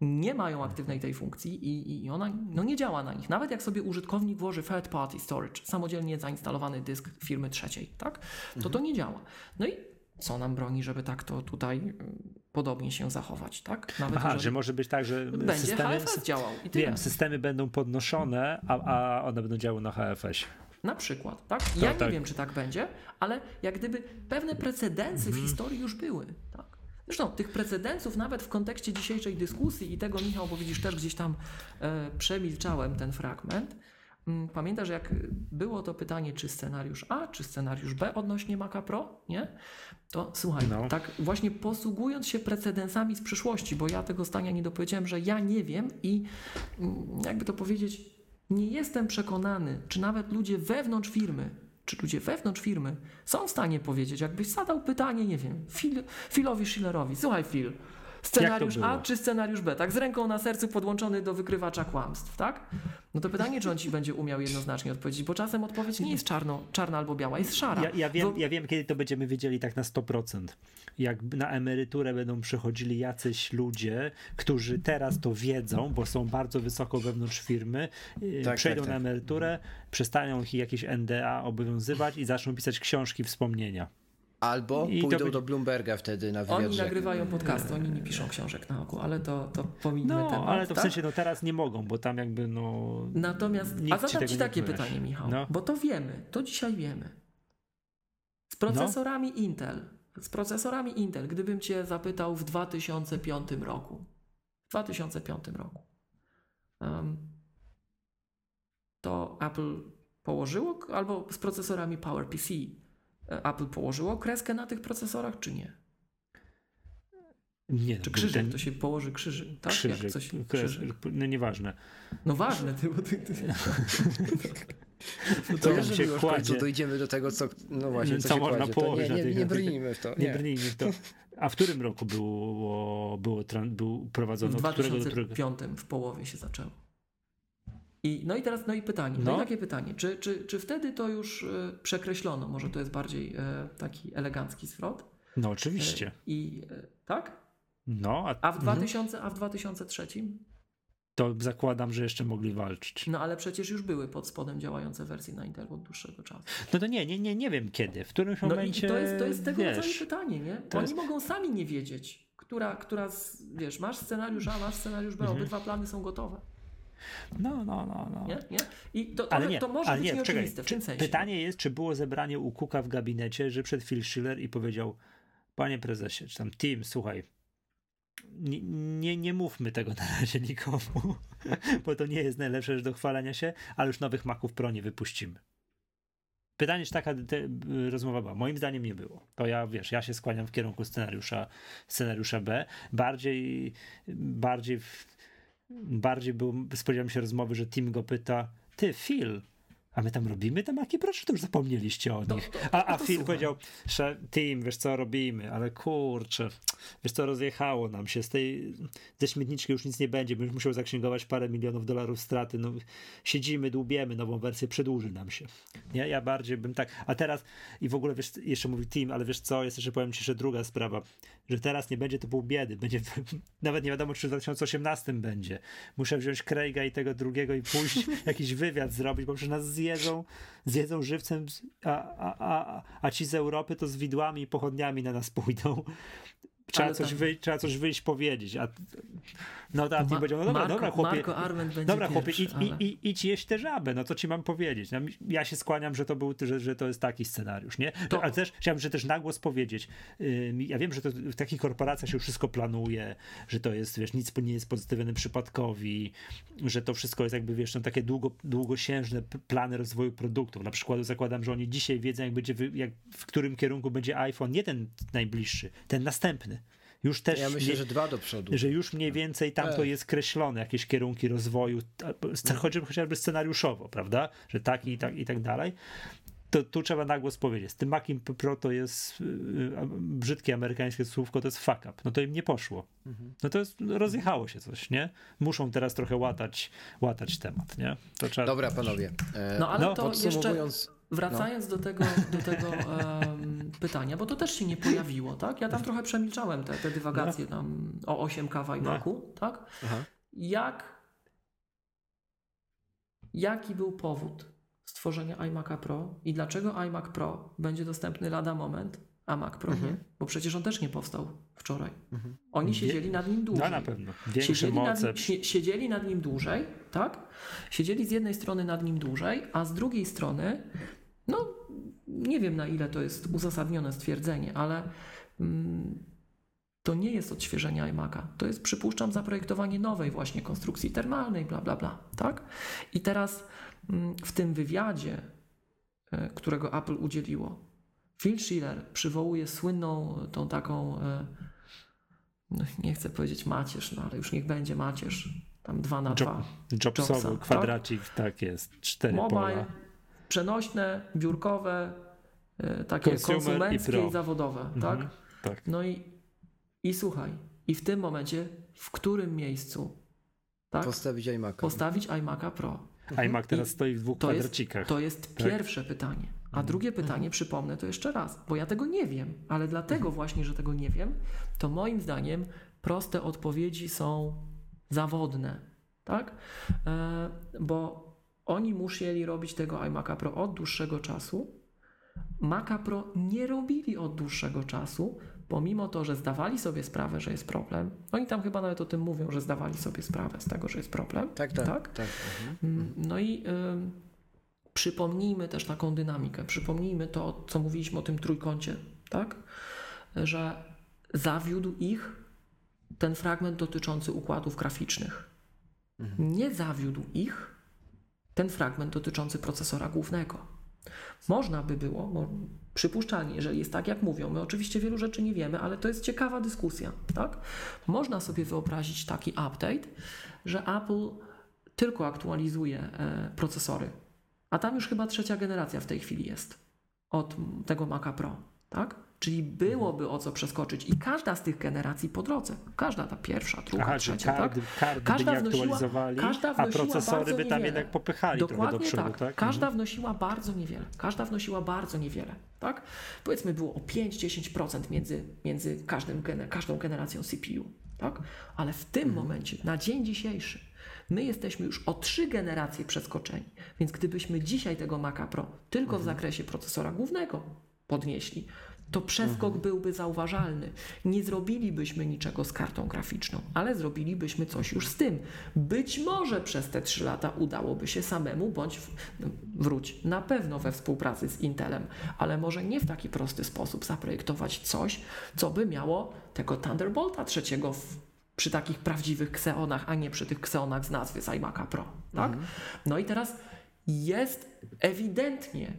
nie mają aktywnej tej funkcji i, i ona no nie działa na nich. Nawet jak sobie użytkownik włoży third party storage, samodzielnie zainstalowany dysk firmy trzeciej, tak? To to nie działa. No i co nam broni, żeby tak to tutaj podobnie się zachować, tak? Nawet Aha, że może być tak, że będzie systemy, HFS działał i tyle. Wiem, systemy będą podnoszone, a, a one będą działały na HFS. Na przykład, tak? Ja tak, nie tak. wiem, czy tak będzie, ale jak gdyby pewne precedensy mhm. w historii już były, tak? Zresztą tych precedensów nawet w kontekście dzisiejszej dyskusji i tego, Michał, bo widzisz, też gdzieś tam e, przemilczałem ten fragment. Mm, pamiętasz, jak było to pytanie, czy scenariusz A, czy scenariusz B odnośnie Maca Pro, nie? To słuchaj, no. tak właśnie posługując się precedensami z przyszłości, bo ja tego zdania nie dopowiedziałem, że ja nie wiem i mm, jakby to powiedzieć, nie jestem przekonany, czy nawet ludzie wewnątrz firmy czy ludzie wewnątrz firmy są w stanie powiedzieć, jakbyś zadał pytanie, nie wiem, Phil, Philowi Schillerowi, słuchaj Phil, Scenariusz A czy scenariusz B, tak? Z ręką na sercu podłączony do wykrywacza kłamstw, tak? No to pytanie, czy on ci będzie umiał jednoznacznie odpowiedzieć, bo czasem odpowiedź nie jest czarno, czarna albo biała, jest szara. Ja, ja wiem, bo... ja wiem, kiedy to będziemy wiedzieli tak na 100%. Jak na emeryturę będą przychodzili jacyś ludzie, którzy teraz to wiedzą, bo są bardzo wysoko wewnątrz firmy, y, tak, przejdą tak, tak. na emeryturę, przestają ich jakieś NDA obowiązywać i zaczną pisać książki, wspomnienia. Albo I pójdą będzie... do Bloomberga wtedy na wywiad. Oni nagrywają podcasty, oni nie piszą książek na ogół, ale to, to pominę no, temat. ale to w tak? sensie no teraz nie mogą, bo tam jakby no... Natomiast, a zadam ci takie pytanie Michał, no. bo to wiemy, to dzisiaj wiemy. Z procesorami no. Intel, z procesorami Intel, gdybym cię zapytał w 2005 roku, w 2005 roku, um, to Apple położyło, albo z procesorami PowerPC, Apple położyło kreskę na tych procesorach, czy nie? Nie. Czy krzyżyk, ten... to się położy krzyżyk, tak? Krzyżyk, Jak coś, krzyżyk. no nieważne. No ważne, ty, bo ty... ty... No to, to się końcu dojdziemy do tego, co, no właśnie, co, co można kładzie. położyć. Nie, nie, nie brnijmy w to. Nie. nie brnijmy w to. A w którym roku było, było, było prowadzono? W 2005 w połowie się zaczęło. I, no i teraz no i pytanie, no, no i takie pytanie, czy, czy, czy wtedy to już y, przekreślono? Może to jest bardziej y, taki elegancki zwrot? No oczywiście. Y, I tak? No, a, a, w 2000, mhm. a w 2003? To zakładam, że jeszcze mogli walczyć. No ale przecież już były pod spodem działające wersje na Intel od dłuższego czasu. No to nie, nie, nie, nie wiem kiedy, w którymś no momencie. I to jest, to jest tego wiesz, rodzaju pytanie, nie? Oni jest... mogą sami nie wiedzieć, która, która z, wiesz, masz scenariusz A, masz scenariusz B, mhm. obydwa plany są gotowe. No, no, no. no. Nie? Nie? I to, ale nie, to może ale być nie, czekaj, w tym sensie. Pytanie jest, czy było zebranie u Kuka w gabinecie, że przed Phil Schiller i powiedział, panie prezesie, czy tam team, słuchaj, nie, nie, nie mówmy tego na razie nikomu, bo to nie jest najlepsze rzecz do chwalenia się, ale już nowych Maców Pro nie wypuścimy. Pytanie, czy taka te, rozmowa była? Moim zdaniem nie było. To ja, wiesz, ja się skłaniam w kierunku scenariusza, scenariusza B. Bardziej, bardziej bardziej był, spodziewałem się rozmowy, że Tim go pyta, ty Phil, a my tam robimy te maki, proszę, to już zapomnieliście o nich. a, a Phil powiedział, że team, wiesz co robimy, ale kurczę, wiesz co, rozjechało nam się, z tej, ze śmietniczki już nic nie będzie, będziesz musiał zaksięgować parę milionów dolarów straty, no siedzimy, dłubiemy nową wersję, przedłuży nam się. Nie, ja bardziej bym tak, a teraz i w ogóle, wiesz, jeszcze mówi team, ale wiesz co, jest jeszcze, powiem ci, że druga sprawa, że teraz nie będzie to pół biedy, będzie, nawet nie wiadomo, czy w 2018 będzie. Muszę wziąć Craiga i tego drugiego i pójść jakiś wywiad zrobić, bo przecież nas zjedzą, zjedzą żywcem, a, a, a, a ci z Europy to z widłami i pochodniami na nas pójdą. Trzeba coś, wyjść, trzeba coś wyjść powiedzieć. A, no tak, Ma, powiedział, no dobra, Marco, dobra chłopie, dobra chłopie, idź, ale... idź, idź jeść tę żabę, no co ci mam powiedzieć? No, ja się skłaniam, że to był, że, że to jest taki scenariusz, nie? To... Ale też chciałbym, że też na głos powiedzieć. ja wiem, że to w takich korporacjach się wszystko planuje, że to jest, wiesz, nic nie jest pozytywnym przypadkowi, że to wszystko jest jakby, wiesz, są takie długo, długosiężne plany rozwoju produktów. Na przykład zakładam, że oni dzisiaj wiedzą, jak będzie, jak, w którym kierunku będzie iPhone, nie ten najbliższy, ten następny. Już też. Ja myślę, że dwa do przodu. Że już mniej więcej tam to jest kreślone, jakieś kierunki rozwoju, choćby, chociażby scenariuszowo, prawda? Że tak i tak i tak dalej. To tu trzeba na głos powiedzieć. Z tym Maciem Pro to jest yy, brzydkie amerykańskie słówko, to jest fuck up. No to im nie poszło. Mhm. No to jest, rozjechało się coś, nie? Muszą teraz trochę łatać, łatać temat, nie? To trzeba... Dobra, panowie. E, no ale no, to jeszcze wracając do tego, do tego um, pytania, bo to też się nie pojawiło, tak? Ja tam trochę przemilczałem te, te dywagacje No. tam o 8K w iMacu, tak? Aha. Jak, jaki był powód stworzenia iMac'a Pro i dlaczego iMac Pro będzie dostępny lada moment, a Mac Pro Mhm. nie? Bo przecież on też nie powstał wczoraj. Mhm. Oni Wie- siedzieli nad nim dłużej. No na pewno. Większe Siedzieli nad, moce. nim, sie- siedzieli nad nim dłużej, tak? Siedzieli z jednej strony nad nim dłużej, a z drugiej strony, no nie wiem na ile to jest uzasadnione stwierdzenie, ale mm, to nie jest odświeżenie iMac'a. To jest, przypuszczam, zaprojektowanie nowej właśnie konstrukcji termalnej, bla, bla, bla, tak? I teraz mm, w tym wywiadzie, e, którego Apple udzieliło, Phil Schiller przywołuje słynną tą taką e, no, nie chcę powiedzieć macierz, no ale już niech będzie macierz. Tam dwa na Job- dwa. Jobsowy Jobsa, kwadracik, tak jest. Cztery Mobile, pola. Przenośne, biurkowe, e, takie Consumer i konsumenckie pro. i, zawodowe, Mhm, tak? Tak. No i, i słuchaj, i w tym momencie, w którym miejscu tak, Postawić iMac'a. postawić iMac'a Pro? iMac teraz I stoi w dwóch to jest- kwadracikach. To jest Tak. pierwsze pytanie. A drugie pytanie, przypomnę to jeszcze raz, bo ja tego nie wiem, ale dlatego właśnie, że tego nie wiem, to moim zdaniem proste odpowiedzi są zawodne, tak? E, bo oni musieli robić tego iMac'a Pro od dłuższego czasu. Maca Pro nie robili od dłuższego czasu, pomimo to, że zdawali sobie sprawę, że jest problem. Oni tam chyba nawet o tym mówią, że zdawali sobie sprawę z tego, że jest problem. Tak, tak. Tak? tak. Mhm. Mm, No i ym, przypomnijmy też taką dynamikę. Przypomnijmy to, co mówiliśmy o tym trójkącie, tak? Że zawiódł ich ten fragment dotyczący układów graficznych. Nie zawiódł ich ten fragment dotyczący procesora głównego. Można by było, mo, przypuszczalnie, jeżeli jest tak, jak mówią, my oczywiście wielu rzeczy nie wiemy, ale to jest ciekawa dyskusja, tak? Można sobie wyobrazić taki update, że Apple tylko aktualizuje e, procesory, a tam już chyba trzecia generacja w tej chwili jest od tego Maca Pro, tak? Czyli byłoby o co przeskoczyć i każda z tych generacji po drodze, każda ta pierwsza, druga, Aha, trzecia, kardy, tak? kardy Każda by wnosiła- każda a wnosiła procesory bardzo by tam niewiele. jednak popychali trochę do Dokładnie przodu, tak. tak? Każda wnosiła bardzo niewiele. Każda wnosiła bardzo niewiele. Tak? Powiedzmy było o 5-10% między, między każdym, każdą generacją CPU. Tak? Ale w tym momencie, na dzień dzisiejszy, my jesteśmy już o trzy generacje przeskoczeni. Więc gdybyśmy dzisiaj tego Maca Pro tylko w zakresie procesora głównego podnieśli, to przeskok byłby zauważalny. Nie zrobilibyśmy niczego z kartą graficzną, ale zrobilibyśmy coś już z tym. Być może przez te trzy lata udałoby się samemu, bądź w, no, wróć, na pewno we współpracy z Intelem, ale może nie w taki prosty sposób zaprojektować coś, co by miało tego Thunderbolta trzeciego w, przy takich prawdziwych Xeonach, a nie przy tych Xeonach z nazwy z iMac'a Pro. Tak? No i teraz jest ewidentnie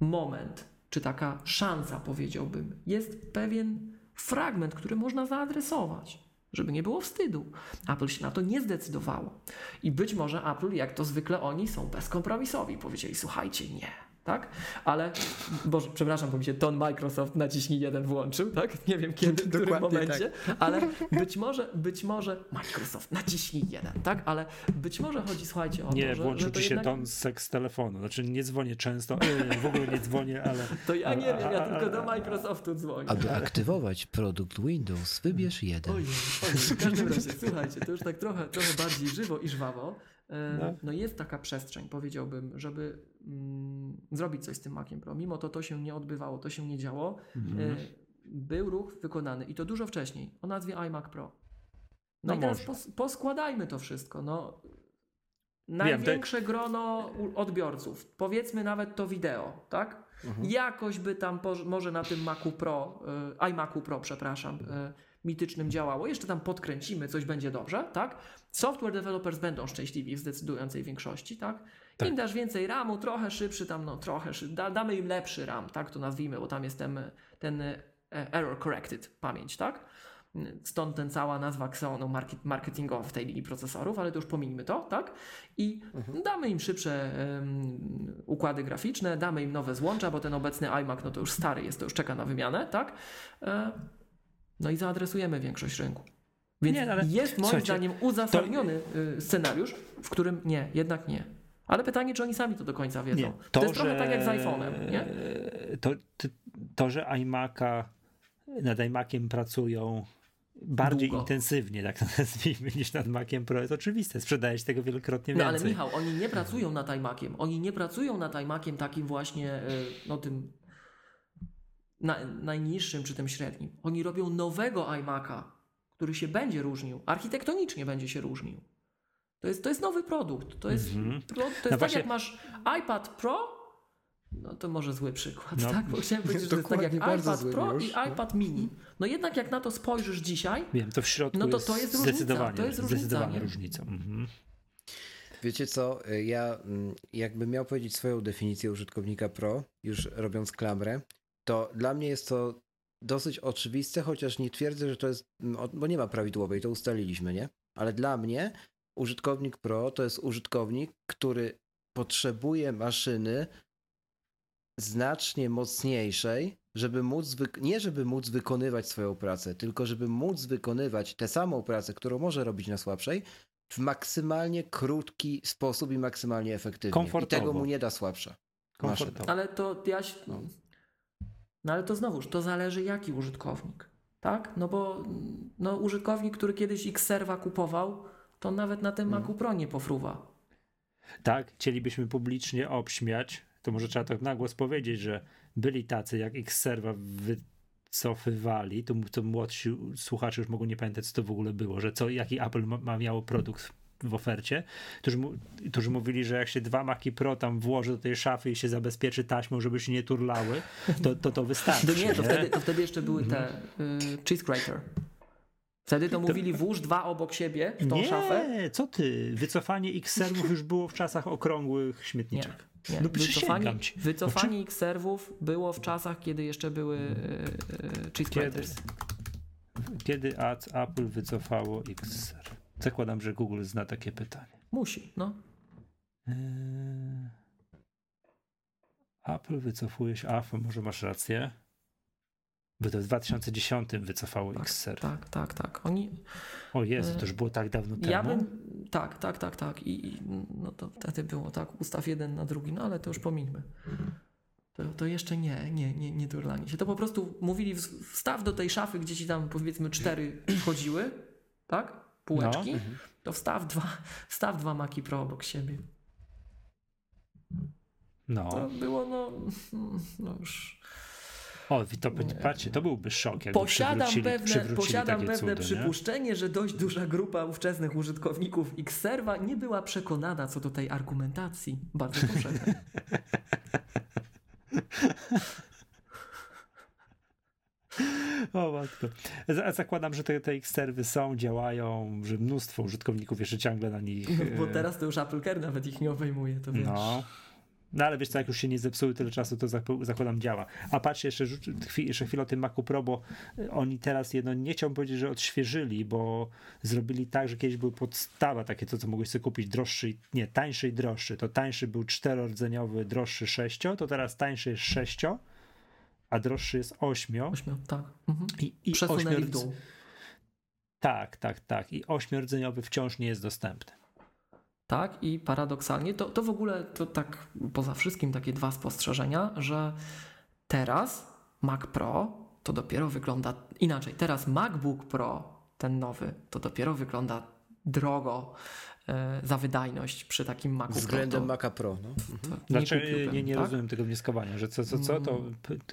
moment, czy taka szansa, powiedziałbym, jest pewien fragment, który można zaadresować, żeby nie było wstydu. Apple się na to nie zdecydowało. I być może Apple, jak to zwykle oni, są bezkompromisowi. Powiedzieli, słuchajcie, nie. Tak? Ale, Boże, przepraszam, bo mi się ton Microsoft naciśnij jeden włączył, tak? Nie wiem kiedy, w którym Dokładnie momencie, ale być może, być może Microsoft naciśnij jeden, tak? Ale być może chodzi, słuchajcie, o Nie, to, że, włączył ci się jednak... ton seks telefonu. Znaczy nie dzwonię często, w ogóle nie dzwonię, ale To ja nie wiem, ja tylko do Microsoftu dzwonię. Aby aktywować produkt Windows, wybierz jeden. Oj, oj, w każdym razie, słuchajcie, to już tak trochę, trochę bardziej żywo i żwawo. E, No. No jest taka przestrzeń, powiedziałbym, żeby mm, zrobić coś z tym Maciem Pro. Mimo to to się nie odbywało, to się nie działo. E, był ruch wykonany i to dużo wcześniej, o nazwie iMac Pro. No, No i teraz pos, poskładajmy to wszystko. No, Wiem, największe grono u- odbiorców, powiedzmy nawet to wideo, tak? Jakoś by tam może na tym Macu Pro, y, iMacu Pro, przepraszam, y, mitycznym działało. Jeszcze tam podkręcimy, coś będzie dobrze, tak? Software developers będą szczęśliwi w zdecydującej większości, tak? Tak. Im dasz więcej RAMu, trochę szybszy tam, no trochę szybszy, da, damy im lepszy RAM, tak to nazwijmy, bo tam jest ten, ten error corrected pamięć, tak? Stąd ten cała nazwa Xeonu market, marketingowa w tej linii procesorów, ale to już pomijmy to, tak? I damy im szybsze em, układy graficzne, damy im nowe złącza, bo ten obecny iMac, no to już stary jest, to już czeka na wymianę, tak? E, no i zaadresujemy większość rynku. Więc Nie, ale jest moim słuchajcie, zdaniem uzasadniony y, scenariusz, w którym nie, jednak nie. Ale pytanie, czy oni sami to do końca wiedzą. Nie, to, jest trochę tak jak z iPhone'em, nie? To, to, to, że iMac'a nad iMaciem pracują bardziej Długo. intensywnie, tak to nazwijmy, niż nad Maciem Pro jest oczywiste. Sprzedaje się tego wielokrotnie No więcej. ale Michał, oni nie pracują nad iMaciem. Oni nie pracują nad iMaciem takim właśnie, e, no tym na, najniższym czy tym średnim. Oni robią nowego iMac'a, który się będzie różnił. Architektonicznie będzie się różnił. To jest, to jest nowy produkt. To jest, Mhm. pro, to jest No tak właśnie- jak masz iPad Pro, no to może zły przykład, No. tak? Bo chciałem powiedzieć, że to jest tak jak iPad Pro już, i no. iPad Mini. No jednak jak na to spojrzysz dzisiaj, Wiem, to w środku No to jest, to jest różnica, zdecydowanie, to jest różnica, zdecydowanie nie? różnicą. Mhm. Wiecie co, ja mm, jakbym miał powiedzieć swoją definicję użytkownika pro, już robiąc klamrę, to dla mnie jest to dosyć oczywiste, chociaż nie twierdzę, że to jest, mm, o- bo nie ma prawidłowej, to ustaliliśmy, nie? Ale dla mnie użytkownik pro to jest użytkownik, który potrzebuje maszyny znacznie mocniejszej, żeby móc, nie żeby móc wykonywać swoją pracę, tylko żeby móc wykonywać tę samą pracę, którą może robić na słabszej, w maksymalnie krótki sposób i maksymalnie efektywnie. I Komfortowo. tego mu nie da słabsza. maszyna. Komfortowo. Ale to ja. się- No. No ale to znowuż, to zależy jaki użytkownik. Tak? No bo no, użytkownik, który kiedyś X-Serva kupował, to nawet na tym Mm. Macu Pro nie pofruwa. Tak, chcielibyśmy publicznie obśmiać, to może trzeba tak na głos powiedzieć, że byli tacy jak X-Serva wycofywali, to, to młodsi słuchacze już mogą nie pamiętać, co to w ogóle było, że co, jaki Apple ma, ma miało produkt w ofercie, którzy, którzy mówili, że jak się dwa Maci Pro tam włoży do tej szafy i się zabezpieczy taśmą, żeby się nie turlały, to to, to wystarczy. To nie, to nie? wtedy, to wtedy jeszcze były te y, cheese grater. Wtedy to mówili włóż dwa obok siebie w tą nie, szafę. co ty, wycofanie X-Servów już było w czasach okrągłych Nie. śmietniczek. Nie. No wycofanie ci. wycofanie X-Servów było w czasach, kiedy jeszcze były y, y, cheese Kiedy? Kiedy Apple wycofało XR? Zakładam, że Google zna takie pytanie. Musi, no. Eee, Apple wycofuje się. A, może masz rację. By to w 2010 wycofało Tak, XR. tak, tak, tak. Oni, O Jezu, to już było tak dawno temu. Ja bym. Tak, tak, tak, tak. I, I no to wtedy było tak, ustaw jeden na drugi, no ale to już pomińmy. To, to jeszcze nie, nie, nie, nie turlanie się. To po prostu mówili, wstaw do tej szafy, gdzie ci tam powiedzmy cztery wchodziły, tak? Półeczki. No. To wstaw dwa, wstaw dwa Maki Pro obok siebie. No. To było no, no już. O, to, patrzcie, to byłby szok, jakby Posiadam przywrócili, pewne, przywrócili posiadam pewne cudy, nie? przypuszczenie, że dość duża grupa ówczesnych użytkowników Xserva nie była przekonana co do tej argumentacji. Bardzo powszechnej. O matko. Zakładam, że te, te X-serwy są, działają, że mnóstwo użytkowników jeszcze ciągle na nich... Bo e, teraz to już Apple Care nawet ich nie obejmuje, to wiesz. No. No ale wiesz co, jak już się nie zepsuły tyle czasu, to zak- zakładam działa. A patrzcie jeszcze, jeszcze chwilę o tym Macu Pro, bo y, oni teraz jedno, nie chciałbym powiedzieć, że odświeżyli, bo zrobili tak, że kiedyś był podstawa takie, to co mogłeś sobie kupić, droższy, nie, tańszy i droższy. To tańszy był czterordzeniowy, droższy sześcio, to teraz tańszy jest sześcio, a droższy jest ośmio. Ośmiu, tak. Mhm. I, i Przesunęli ośmiordz-. Tak, tak, tak. I ośmiordzeniowy wciąż nie jest dostępny. Tak, i paradoksalnie to, to w ogóle to tak poza wszystkim takie dwa spostrzeżenia, że teraz Mac Pro to dopiero wygląda inaczej. Teraz MacBook Pro, ten nowy, to dopiero wygląda drogo za wydajność przy takim Macu Względem Pro. Maca Pro. No. To, to Znaczy, kupiłbym, nie, nie tak? rozumiem tego wnioskowania, że co, co, co, to,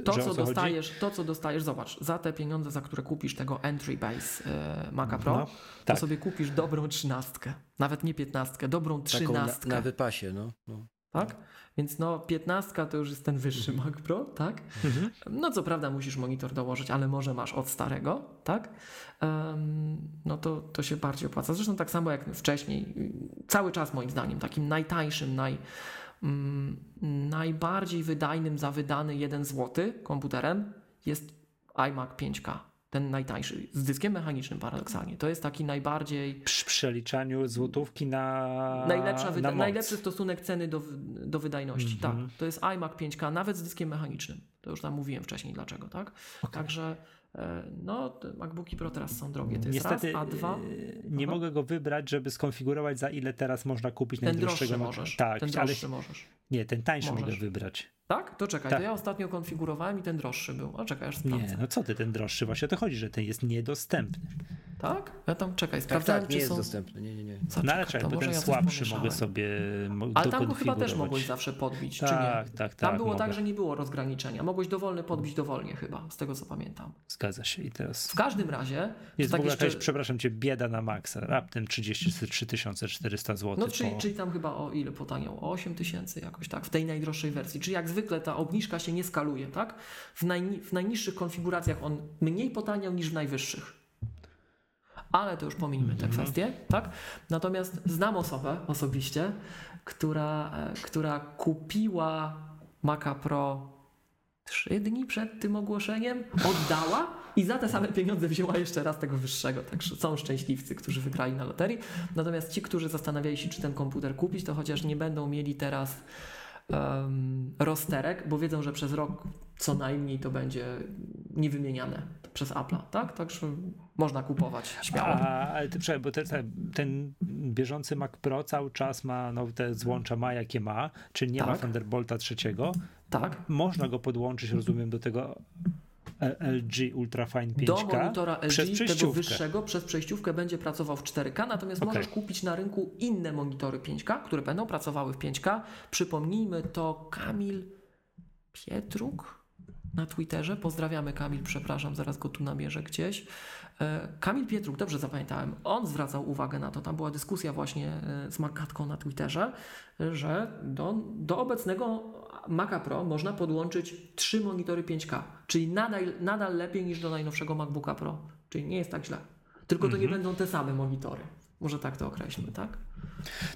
To, że co o co chodzi? dostajesz, to, co dostajesz, zobacz, za te pieniądze, za które kupisz tego entry base e, Maca Pro, No, to tak. sobie kupisz dobrą trzynastkę. Nawet nie piętnastkę, dobrą Taką na, trzynastkę. na wypasie. No. No. tak? Więc no 15 to już jest ten wyższy Mac Pro, tak? Mhm. No co prawda musisz monitor dołożyć, ale może masz od starego, tak? No to, to się bardziej opłaca. Zresztą tak samo jak wcześniej, cały czas moim zdaniem takim najtańszym, naj, mm, najbardziej wydajnym za wydany 1 zł komputerem jest iMac 5K. Ten najtańszy, z dyskiem mechanicznym paradoksalnie. To jest taki najbardziej Przy przeliczaniu złotówki na, Najlepsza na najlepszy stosunek ceny do, do wydajności. Mhm. Tak, to jest iMac 5K, nawet z dyskiem mechanicznym. To już tam mówiłem wcześniej dlaczego, tak? Także E, no, te MacBooki Pro teraz są drogie. To jest Niestety raz, a dwa. e, nie Aha. mogę go wybrać, żeby skonfigurować za ile teraz można kupić Ten najdroższego możesz. Tak, ten ale droższy możesz. nie, ten tańszy Możesz. mogę wybrać. Tak? To czekaj, Tak. to ja ostatnio konfigurowałem i ten droższy był. A czekaj, aż sprawdzę. Nie, no co ty, ten droższy, właśnie o to chodzi, że ten jest niedostępny. Tak? Ja tam czekaj, Tak, sprawdzałem, tak, nie czy jest są... dostępny. Nie, nie, nie. Co, No ale czekaj, bo może ten ja słabszy mogę sobie Ale tam go chyba też mogłeś zawsze podbić, czy Tak, nie? tak, Tam tak, było tak, mogę. że nie było rozgraniczenia. Mogłeś dowolny podbić dowolnie chyba, z tego co pamiętam. Zgadza się i teraz... W każdym razie... Jest to w tak ogóle jeszcze... jakaś, przepraszam cię, bieda na maksa. Raptem 33 400 zł. No czyli, po... czyli tam chyba o ile potaniał? O 8 tysięcy jakoś tak, w tej najdroższej wersji. Czyli jak zwykle ta obniżka się nie skaluje, tak? W, najni- w najniższych konfiguracjach on mniej potaniał niż w najwyższych. Ale to już pominijmy tę Mhm. kwestię, tak? Natomiast znam osobę osobiście, która, e, która kupiła Maca Pro trzy dni przed tym ogłoszeniem, oddała i za te same pieniądze wzięła jeszcze raz tego wyższego. Także są szczęśliwcy, którzy wygrali na loterii. Natomiast ci, którzy zastanawiali się, czy ten komputer kupić, to chociaż nie będą mieli teraz um, rozterek, bo wiedzą, że przez rok co najmniej to będzie niewymieniane przez Apple'a, tak? Także można kupować śmiało. Ale ty, bo te, te, ten bieżący Mac Pro cały czas ma no, te złącza ma jakie ma, czyli nie ma Tak. Thunderbolta trzeciego. Tak. Można go podłączyć, rozumiem, do tego LG Ultrafine 5K Do monitora LG tego wyższego przez przejściówkę będzie pracował w 4K, natomiast Okej. możesz kupić na rynku inne monitory 5K, które będą pracowały w 5K. Przypomnijmy to Kamil Pietruk na Twitterze. Pozdrawiamy Kamil, przepraszam, zaraz go tu namierzę gdzieś. E, Kamil Pietruk, dobrze zapamiętałem, on zwracał uwagę na to, tam była dyskusja właśnie e, z Markatką na Twitterze, że do, do obecnego Maca Pro można podłączyć trzy monitory 5K, czyli nadal, nadal lepiej niż do najnowszego MacBooka Pro, czyli nie jest tak źle. Tylko to nie Mhm. będą te same monitory. Może tak to określmy, tak?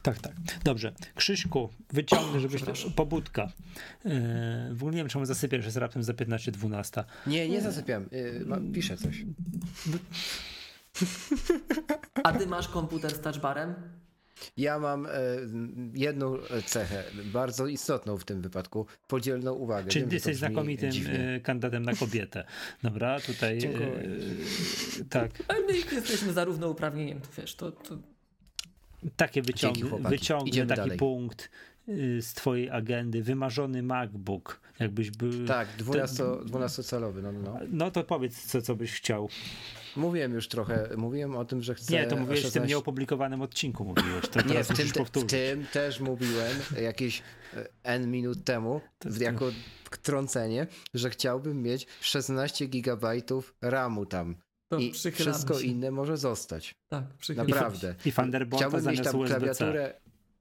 Tak, tak. Dobrze. Krzyśku, wyciągnę, żebyś pobudka. Yy, w ogóle nie wiem, czemu zasypiasz, jest raptem za 15-12. Nie, nie zasypiam. Y, ma- Piszę coś. A ty masz komputer z touchbarem? Ja mam e, jedną cechę, bardzo istotną w tym wypadku, podzielną uwagę. Czyli ty jesteś znakomitym dziwnie. yy, kandydatem na kobietę. Dobra, tutaj. Dziękuję. yy, tak. Ale my jesteśmy za równouprawnieniem, to wiesz, to, to Takie wyciągnę Idziemy taki dalej. punkt y, z twojej agendy. Wymarzony MacBook. Jakbyś był. Tak, 12, 12-calowy. No, no, no. No to powiedz, co, co byś chciał. Mówiłem już trochę, mówiłem o tym, że chcę. Nie, to mówiłeś w tym 16 nieopublikowanym odcinku. Mówiłeś. To Nie, teraz w tym, w tym też mówiłem jakieś e, N minut temu, jako trącenie, że chciałbym mieć 16 gigabajtów RAMu tam. to I wszystko się. inne może zostać. Tak, Naprawdę. I Thunderbolta Chciałbym mieć tam klawiaturę,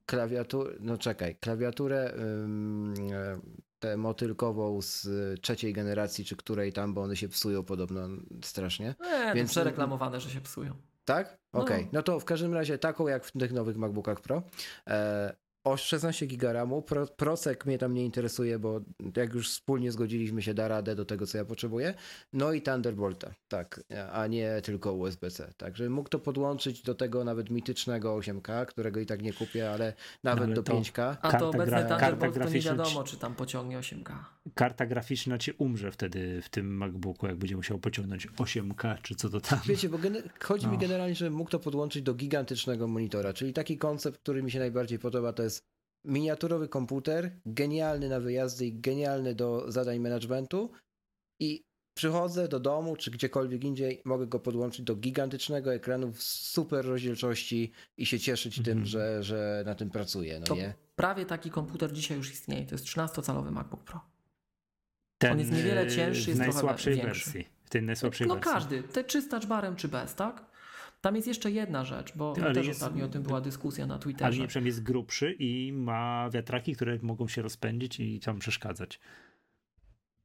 klawiaturę, no czekaj, klawiaturę e, tę motylkową z y, trzeciej generacji, czy której tam, bo one się psują podobno strasznie. Nie, Więc... Przereklamowane, że się psują. Tak? No. Okej. No to w każdym razie taką jak w tych nowych MacBookach Pro. E, o 16 GB. Pro, procek mnie tam nie interesuje, bo jak już wspólnie zgodziliśmy się, da radę do tego, co ja potrzebuję. No i Thunderbolta, tak, a nie tylko USB-C. Także mógł to podłączyć do tego nawet mitycznego 8K, którego i tak nie kupię, ale nawet do to- 5K. A to obecny gra- Thunderbolt to nie wiadomo, czy tam pociągnie 8K. Karta graficzna ci umrze wtedy w tym MacBooku, jak będzie musiał pociągnąć 8K, czy co to tam. Wiecie, bo chodzi mi No. generalnie, że mógł to podłączyć do gigantycznego monitora, czyli taki koncept, który mi się najbardziej podoba, to jest miniaturowy komputer, genialny na wyjazdy i genialny do zadań managementu i przychodzę do domu czy gdziekolwiek indziej, mogę go podłączyć do gigantycznego ekranu w super rozdzielczości i się cieszyć tym, Mhm. że, że na tym pracuję, no To nie? prawie taki komputer dzisiaj już istnieje. To jest 13-calowy MacBook Pro. Ten, On jest niewiele cięższy, w jest trochę większy. wersji. W tej najsłabszej No wersji. każdy, te czy z touchbarem, czy bez, tak? Tam jest jeszcze jedna rzecz, bo Ale też jest- ostatnio o tym była dyskusja na Ale Twitterze. nie, przynajmniej jest grubszy i ma wiatraki, które mogą się rozpędzić i tam przeszkadzać.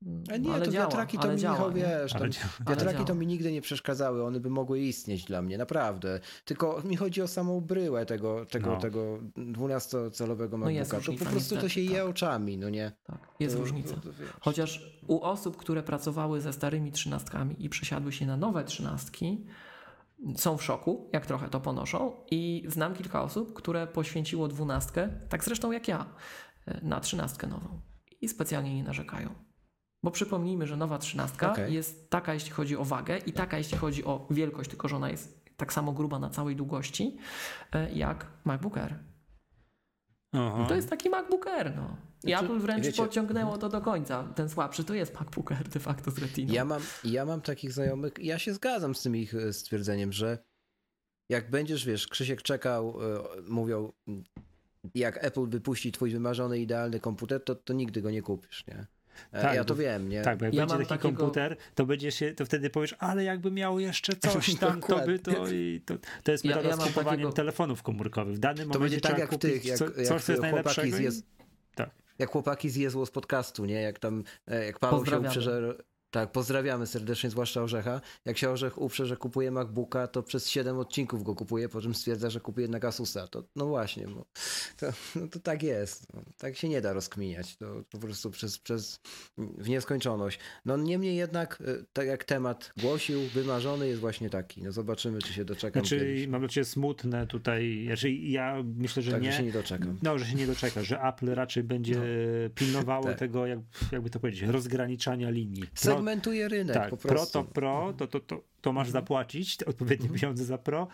Mm, A nie, ale to działa, wiatraki to mi, działa, Michał, wiesz, tam, działa. wiatraki to mi nigdy nie przeszkadzały, one by mogły istnieć dla mnie, naprawdę. Tylko mi chodzi o samą bryłę tego, tego, No. tego 12-calowego No jest to po prostu to się je tak. oczami, no nie? Tak, jest To- różnica. to- to. Chociaż u osób, które pracowały ze starymi trzynastkami i przesiadły się na nowe trzynastki, są w szoku, jak trochę to ponoszą. I znam kilka osób, które poświęciło dwunastkę, tak zresztą jak ja, na trzynastkę nową. I specjalnie nie narzekają. Bo przypomnijmy, że nowa trzynastka Okej. jest taka, jeśli chodzi o wagę i taka, jeśli chodzi o wielkość, tylko że ona jest tak samo gruba na całej długości, e, jak MacBook Air. Aha. To jest taki MacBook Air, no. I Znaczy, Apple wręcz wiecie- pociągnęło to do końca. Ten słabszy to jest MacBook Air de facto z Retiną. Ja mam, ja mam takich znajomych, ja się zgadzam z tym ich e, stwierdzeniem, że jak będziesz, wiesz, Krzysiek czekał, e, mówią, jak Apple wypuści twój wymarzony, idealny komputer, to, to nigdy go nie kupisz, nie? E, Tak, ja to wiem, nie? Tak, bo jak Ja będzie mam taki takiego- komputer, to będzie się, to wtedy powiesz, ale jakby miał jeszcze coś tam, to by to i to, to jest Ja- metoda ja z mam kupowaniem takiego- telefonów komórkowych. W danym To momencie będzie tak trzeba jak w kupić tych, jak, co, jak coś, co jest chłopaki najlepszego. z i- tak. jak chłopaki z Jezło z podcastu, nie? Jak tam, e, jak Paweł się Pozdrawiamy. Tak, pozdrawiamy serdecznie, zwłaszcza Orzecha. Jak się Orzech uprze, że kupuje MacBooka, to przez 7 odcinków go kupuje, po czym stwierdza, że kupuje jednak Asusa. To, no właśnie, bo to, no to tak jest. No, tak się nie da rozkminiać. To po prostu przez, przez w nieskończoność. No niemniej jednak, e, tak jak temat głosił, wymarzony jest właśnie taki. No zobaczymy, czy się doczekam Znaczy, kiedyś. mam dla ciebie smutne tutaj, znaczy ja myślę, że Tak, nie. że się nie doczekam. No, że się nie doczeka, że Apple raczej będzie pilnowało Tak. tego, jak, jakby to powiedzieć, rozgraniczania linii. Pro, Segmentuje rynek tak, po pro prostu. to pro, to, to, to, to masz zapłacić te odpowiednie pieniądze za pro,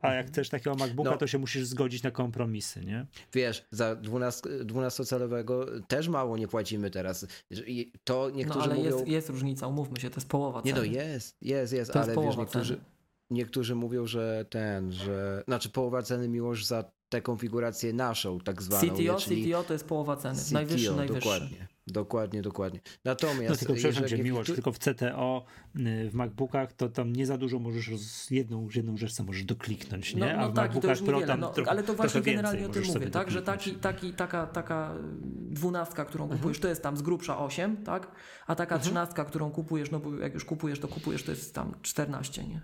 a jak chcesz takiego MacBooka, No. to się musisz zgodzić na kompromisy, nie? Wiesz, za 12 12-calowego też mało nie płacimy teraz. I to No niektórzy ale mówią... jest, jest różnica, umówmy się, to jest połowa Nie ceny. no, jest, jest, jest, To jest ale połowa wiesz, niektórzy, ceny. niektórzy mówią, że ten, że... Znaczy połowa ceny miłość za tę konfigurację naszą, tak zwaną. CTO, nie? Czyli CTO to jest połowa ceny. CTO, najwyższy, najwyższy. Dokładnie, dokładnie, dokładnie. No Natomiast... tylko przepraszam cię, Miłosz, niektórzy- tylko w CTO, y, w MacBookach, to tam nie za dużo możesz, roz, jedną, jedną rzecz co możesz dokliknąć, nie? No, a no w tak, MacBookach już Pro tam No, ale to właśnie generalnie o tym mówię, tak? Że taki, taki, taka, taka dwunastka, którą Mhm. kupujesz, to jest tam z grubsza 8, tak? A taka trzynastka, którą kupujesz, no bo jak już kupujesz, to kupujesz, to jest tam 14, nie?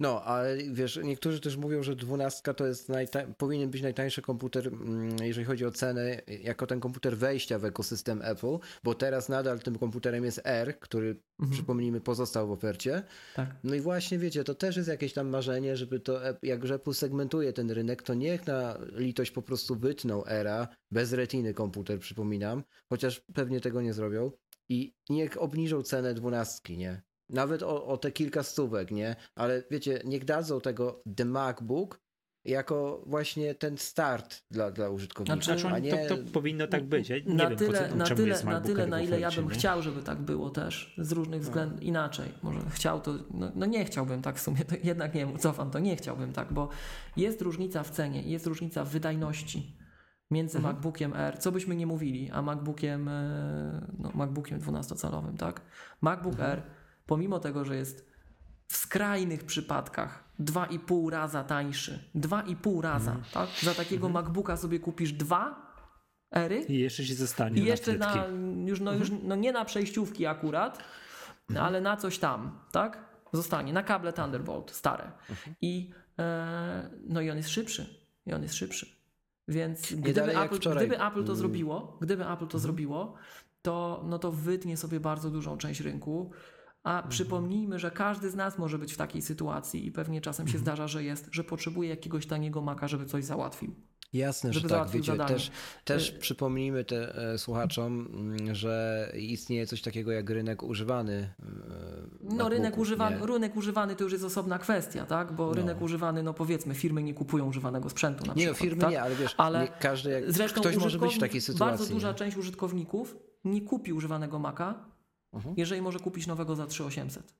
No, ale wiesz, niektórzy też mówią, że dwunastka to jest najta- powinien być najtańszy komputer, mm, jeżeli chodzi o cenę, jako ten komputer wejścia w ekosystem Apple, bo teraz nadal tym komputerem jest R, który, przypomnijmy, pozostał w ofercie. Tak. No i właśnie, wiecie, to też jest jakieś tam marzenie, żeby to, App- jak Apple segmentuje ten rynek, to niech na litość po prostu wytną era, bez retiny komputer, przypominam, chociaż pewnie tego nie zrobią i niech obniżą cenę dwunastki, nie? Nawet o, o te kilka stówek, nie? Ale wiecie, niech dadzą tego The MacBook jako właśnie ten start dla, dla użytkownika, Znaczy, a nie... to, to powinno tak być. Ja nie na wiem, tyle, po co, na czemu tyle, jest na tyle na ile ja bym nie? chciał, żeby tak było też, z różnych względów, inaczej, może chciał to, no, no nie chciałbym tak w sumie, to jednak nie, cofam to, nie chciałbym tak, bo jest różnica w cenie, jest różnica w wydajności między Mhm. MacBookiem Air, co byśmy nie mówili, a MacBookiem, e, no, MacBookiem 12-calowym, tak? MacBook Mhm. Air, pomimo tego, że jest w skrajnych przypadkach 2,5 raza tańszy, 2,5 raza, Mhm. tak? Za takiego MacBooka sobie kupisz dwa Ery, I jeszcze ci zostanie i jeszcze na, na, już, no, już no nie na przejściówki akurat, no, ale na coś tam, tak? Zostanie, na kable Thunderbolt stare. I, e, no i on jest szybszy. I on jest szybszy. Więc gdyby Apple, gdyby Apple to Mm. zrobiło, gdyby Apple to zrobiło, to, no to wytnie sobie bardzo dużą część rynku. A przypomnijmy, że każdy z nas może być w takiej sytuacji i pewnie czasem się zdarza, że jest, że potrzebuje jakiegoś taniego maka, żeby coś załatwił. Jasne, że tak, wiecie, zadanie. też, też przypomnijmy te, e, słuchaczom, mm, że istnieje coś takiego jak rynek używany. e, No rynek nie? rynek używany to już jest osobna kwestia, tak? Bo rynek używany, no powiedzmy, firmy nie kupują używanego sprzętu na Nie, no przykład. firmy tak? nie, ale wiesz, Ale nie każdy, jak, Zresztą ktoś może być w takiej sytuacji. Bardzo duża nie? część użytkowników nie kupi używanego Maca, Mhm. jeżeli może kupić nowego za 3800.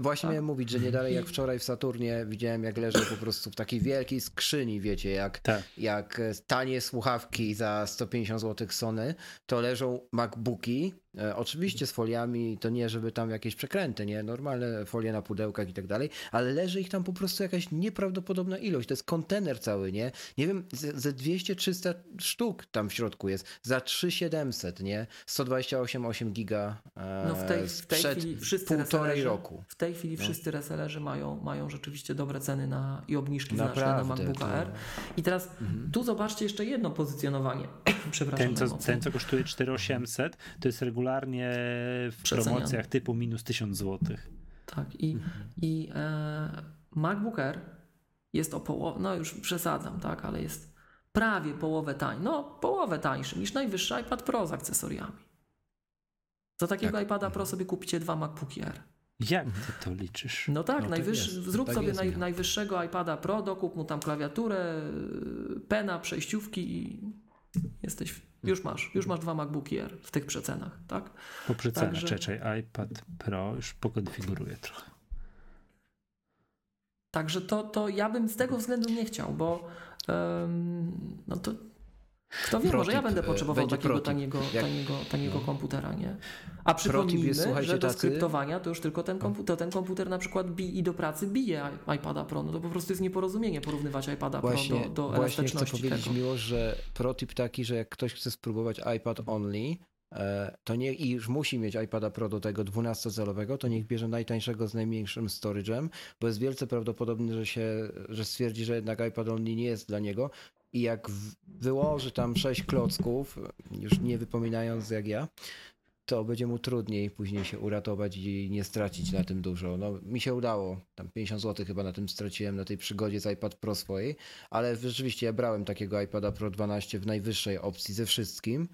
Właśnie Tak? miałem mówić, że nie dalej jak wczoraj w Saturnie widziałem, jak leżą po prostu w takiej wielkiej skrzyni, wiecie, jak, Tak. jak tanie słuchawki za 150 zł Sony, to leżą MacBooki, oczywiście z foliami, to nie, żeby tam jakieś przekręty, nie, normalne folie na pudełkach i tak dalej, ale leży ich tam po prostu jakaś nieprawdopodobna ilość, to jest kontener cały, nie, nie wiem, ze, ze 200-300 sztuk tam w środku jest, za 3700, nie, 128,8 giga e, No w tej, w tej chwili wszyscy półtorej roku. W tej chwili No. wszyscy resellerzy mają, mają rzeczywiście dobre ceny na, i obniżki znaczne na Naprawdę, MacBooka to- Mhm. Air. I teraz tu zobaczcie jeszcze jedno pozycjonowanie. Przepraszam Ten co, ten, co kosztuje 4800, to jest regularnie w promocjach typu minus 1000 zł. Tak, i, Mhm. i e, MacBook Air jest o połowę, no już przesadzam, tak, ale jest prawie połowę tańszy, no połowę tańszy niż najwyższy iPad Pro z akcesoriami. Za takiego Tak. iPada Pro sobie kupicie dwa MacBooki Air. Jak ty to liczysz? No tak, No najwyższy, jest, zrób tak sobie jest, naj, najwyższego iPada Pro, dokup mu tam klawiaturę, pena, przejściówki i jesteś, już masz, już masz dwa MacBooki Air w tych przecenach, tak? Po przecenach, Także- czekaj, iPad Pro już pokonfiguruję trochę. Także to, to ja bym z tego względu nie chciał, bo em, no to kto wie, może ja będę e, potrzebował takiego protip. taniego, Jak- taniego, taniego no. komputera, nie? A przypomnijmy, jest, że do skryptowania to już tylko ten komputer, ten komputer na przykład bi, i do pracy bije iPada Pro, no to po prostu jest nieporozumienie porównywać iPada Właśnie, Pro do, do właśnie chcę elastyczności powiedzieć tego. miło, że protip taki, że jak ktoś chce spróbować iPad only, e, to nie i już musi mieć iPada Pro do tego 12-calowego, to niech bierze najtańszego z najmniejszym storage'em, bo jest wielce prawdopodobne, że się, że stwierdzi, że jednak iPad only nie jest dla niego i jak wyłoży tam 6 klocków, już nie wypominając jak ja, to będzie mu trudniej później się uratować i nie stracić na tym dużo. No, mi się udało, tam 50 zł chyba na tym straciłem, na tej przygodzie z iPad Pro swojej, ale rzeczywiście ja brałem takiego iPada Pro 12 w najwyższej opcji ze wszystkim.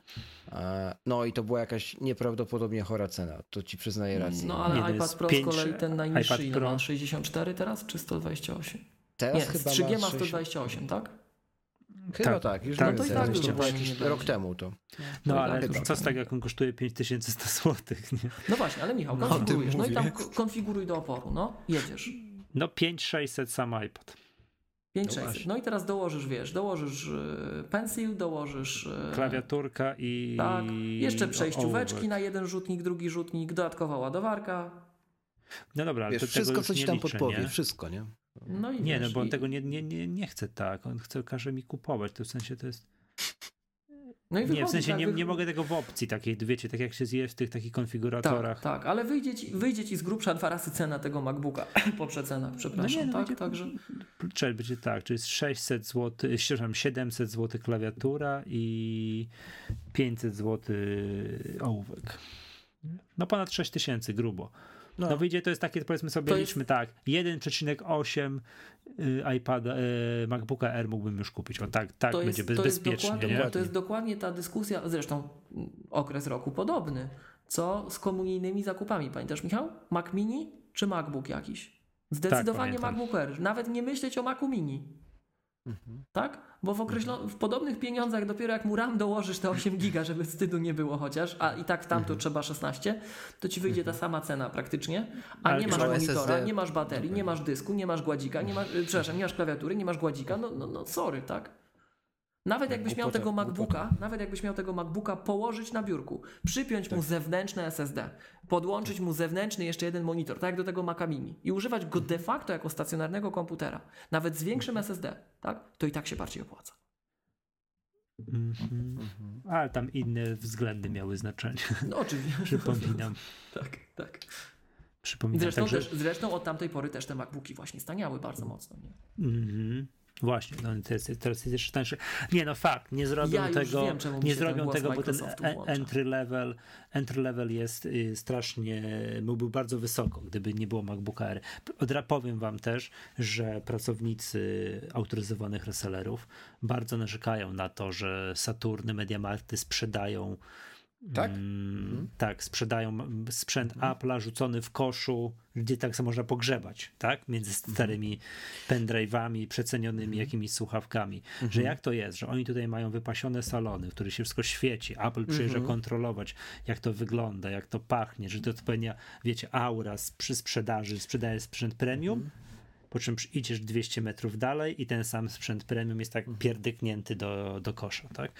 E, No i to była jakaś nieprawdopodobnie chora cena, to ci przyznaję rację. No ale Nie, iPad Pro z pięć- kolei ten najniższy iPad ile Pro. ma? 64 teraz czy 128? Teraz Nie, chyba z 3G ma 60 128, tak? Chyba Tak, tak, już tak, tak, no to i tak, tak było jakiś rok będzie. temu to. No No ale tak, co z tego, jak on kosztuje 5100 zł, nie? No właśnie, ale Michał, No, konfigurujesz. No i tam konfiguruj do oporu, no, jedziesz. No 5600 sam iPad. 5600. właśnie. No i teraz dołożysz, wiesz, dołożysz y, pencil, dołożysz y, Klawiaturka i... Tak, jeszcze przejścióweczki na jeden rzutnik, drugi rzutnik, dodatkowa ładowarka. No dobra, ale Wiesz, wszystko, co ci nie tam podpowie, nie? wszystko, nie? No i Nie, no wiesz, bo on i, tego nie, nie, nie, nie chce tak. On chce, każe mi kupować. To w sensie to jest. no i Nie, w sensie tak, nie, wy- nie mogę tego w opcji takiej, wiecie, tak jak się zje w tych takich konfiguratorach. Tak, tak, ale wyjdzie ci, wyjdzie ci z grubsza dwa razy cena tego MacBooka po przecenach, przepraszam, no tak? będzie- Także Czyli będzie tak, czyli jest 600 zł, przepraszam, 700 zł klawiatura i 500 zł ołówek. No ponad 6000 grubo. No, No. wyjdzie, to jest takie, powiedzmy sobie, To jest- liczmy tak, 1,8 y, iPada, y, MacBooka Air mógłbym już kupić. O tak, tak to będzie jest, to jest, bezpiecznie, dokładnie, nie? to jest dokładnie ta dyskusja, zresztą mm, okres roku podobny, co z komunijnymi zakupami. Pamiętasz Michał? Mac Mini czy MacBook jakiś? Zdecydowanie Tak. MacBook Air. Nawet nie myśleć o Macu Mini. Tak? Bo w, określo- w podobnych pieniądzach dopiero jak mu RAM dołożysz te 8 giga, żeby wstydu nie było chociaż, a i tak tam to trzeba 16, to ci wyjdzie ta sama cena praktycznie, a nie masz monitora, nie masz baterii, nie masz dysku, nie masz gładzika, nie masz, przepraszam, nie masz klawiatury, nie masz gładzika, no, no, no sorry, tak? Nawet jakbyś miał tego. MacBooka, nawet jakbyś miał tego MacBooka położyć na biurku, przypiąć Tak. mu zewnętrzne SSD, podłączyć mu zewnętrzny jeszcze jeden monitor, tak jak do tego Maca Mini i używać go de facto jako stacjonarnego komputera, nawet z większym SSD, tak? To i tak się bardziej opłaca. Mhm. Ale tam inne względy miały znaczenie. No oczywiście. Przypominam. tak, tak. Przypominam. Zresztą, Także, też, zresztą od tamtej pory też te MacBooki właśnie staniały bardzo mocno. Nie? Mhm. Właśnie, no teraz, teraz jest jeszcze tańsze. Nie no fakt, nie zrobią Ja tego, wiem, nie zrobią tego, bo ten e- entry level, entry level jest y, strasznie, byłby bardzo wysoko, gdyby nie było MacBooka Air. Odra- powiem wam też, że pracownicy autoryzowanych resellerów bardzo narzekają na to, że Saturny, Mediamarkty sprzedają Tak? Mm, Tak, sprzedają sprzęt Apple'a rzucony w koszu, gdzie tak samo można pogrzebać, tak? Między starymi pendrive'ami, przecenionymi jakimiś słuchawkami. Że jak to jest, że oni tutaj mają wypasione salony, w których się wszystko świeci, Apple przyjeżdża kontrolować, jak to wygląda, jak to pachnie, że to odpowiednia, wiecie, aura z, przy sprzedaży, sprzedaje sprzęt premium, po czym idziesz 200 metrów dalej i ten sam sprzęt premium jest tak pierdyknięty do, do kosza, tak?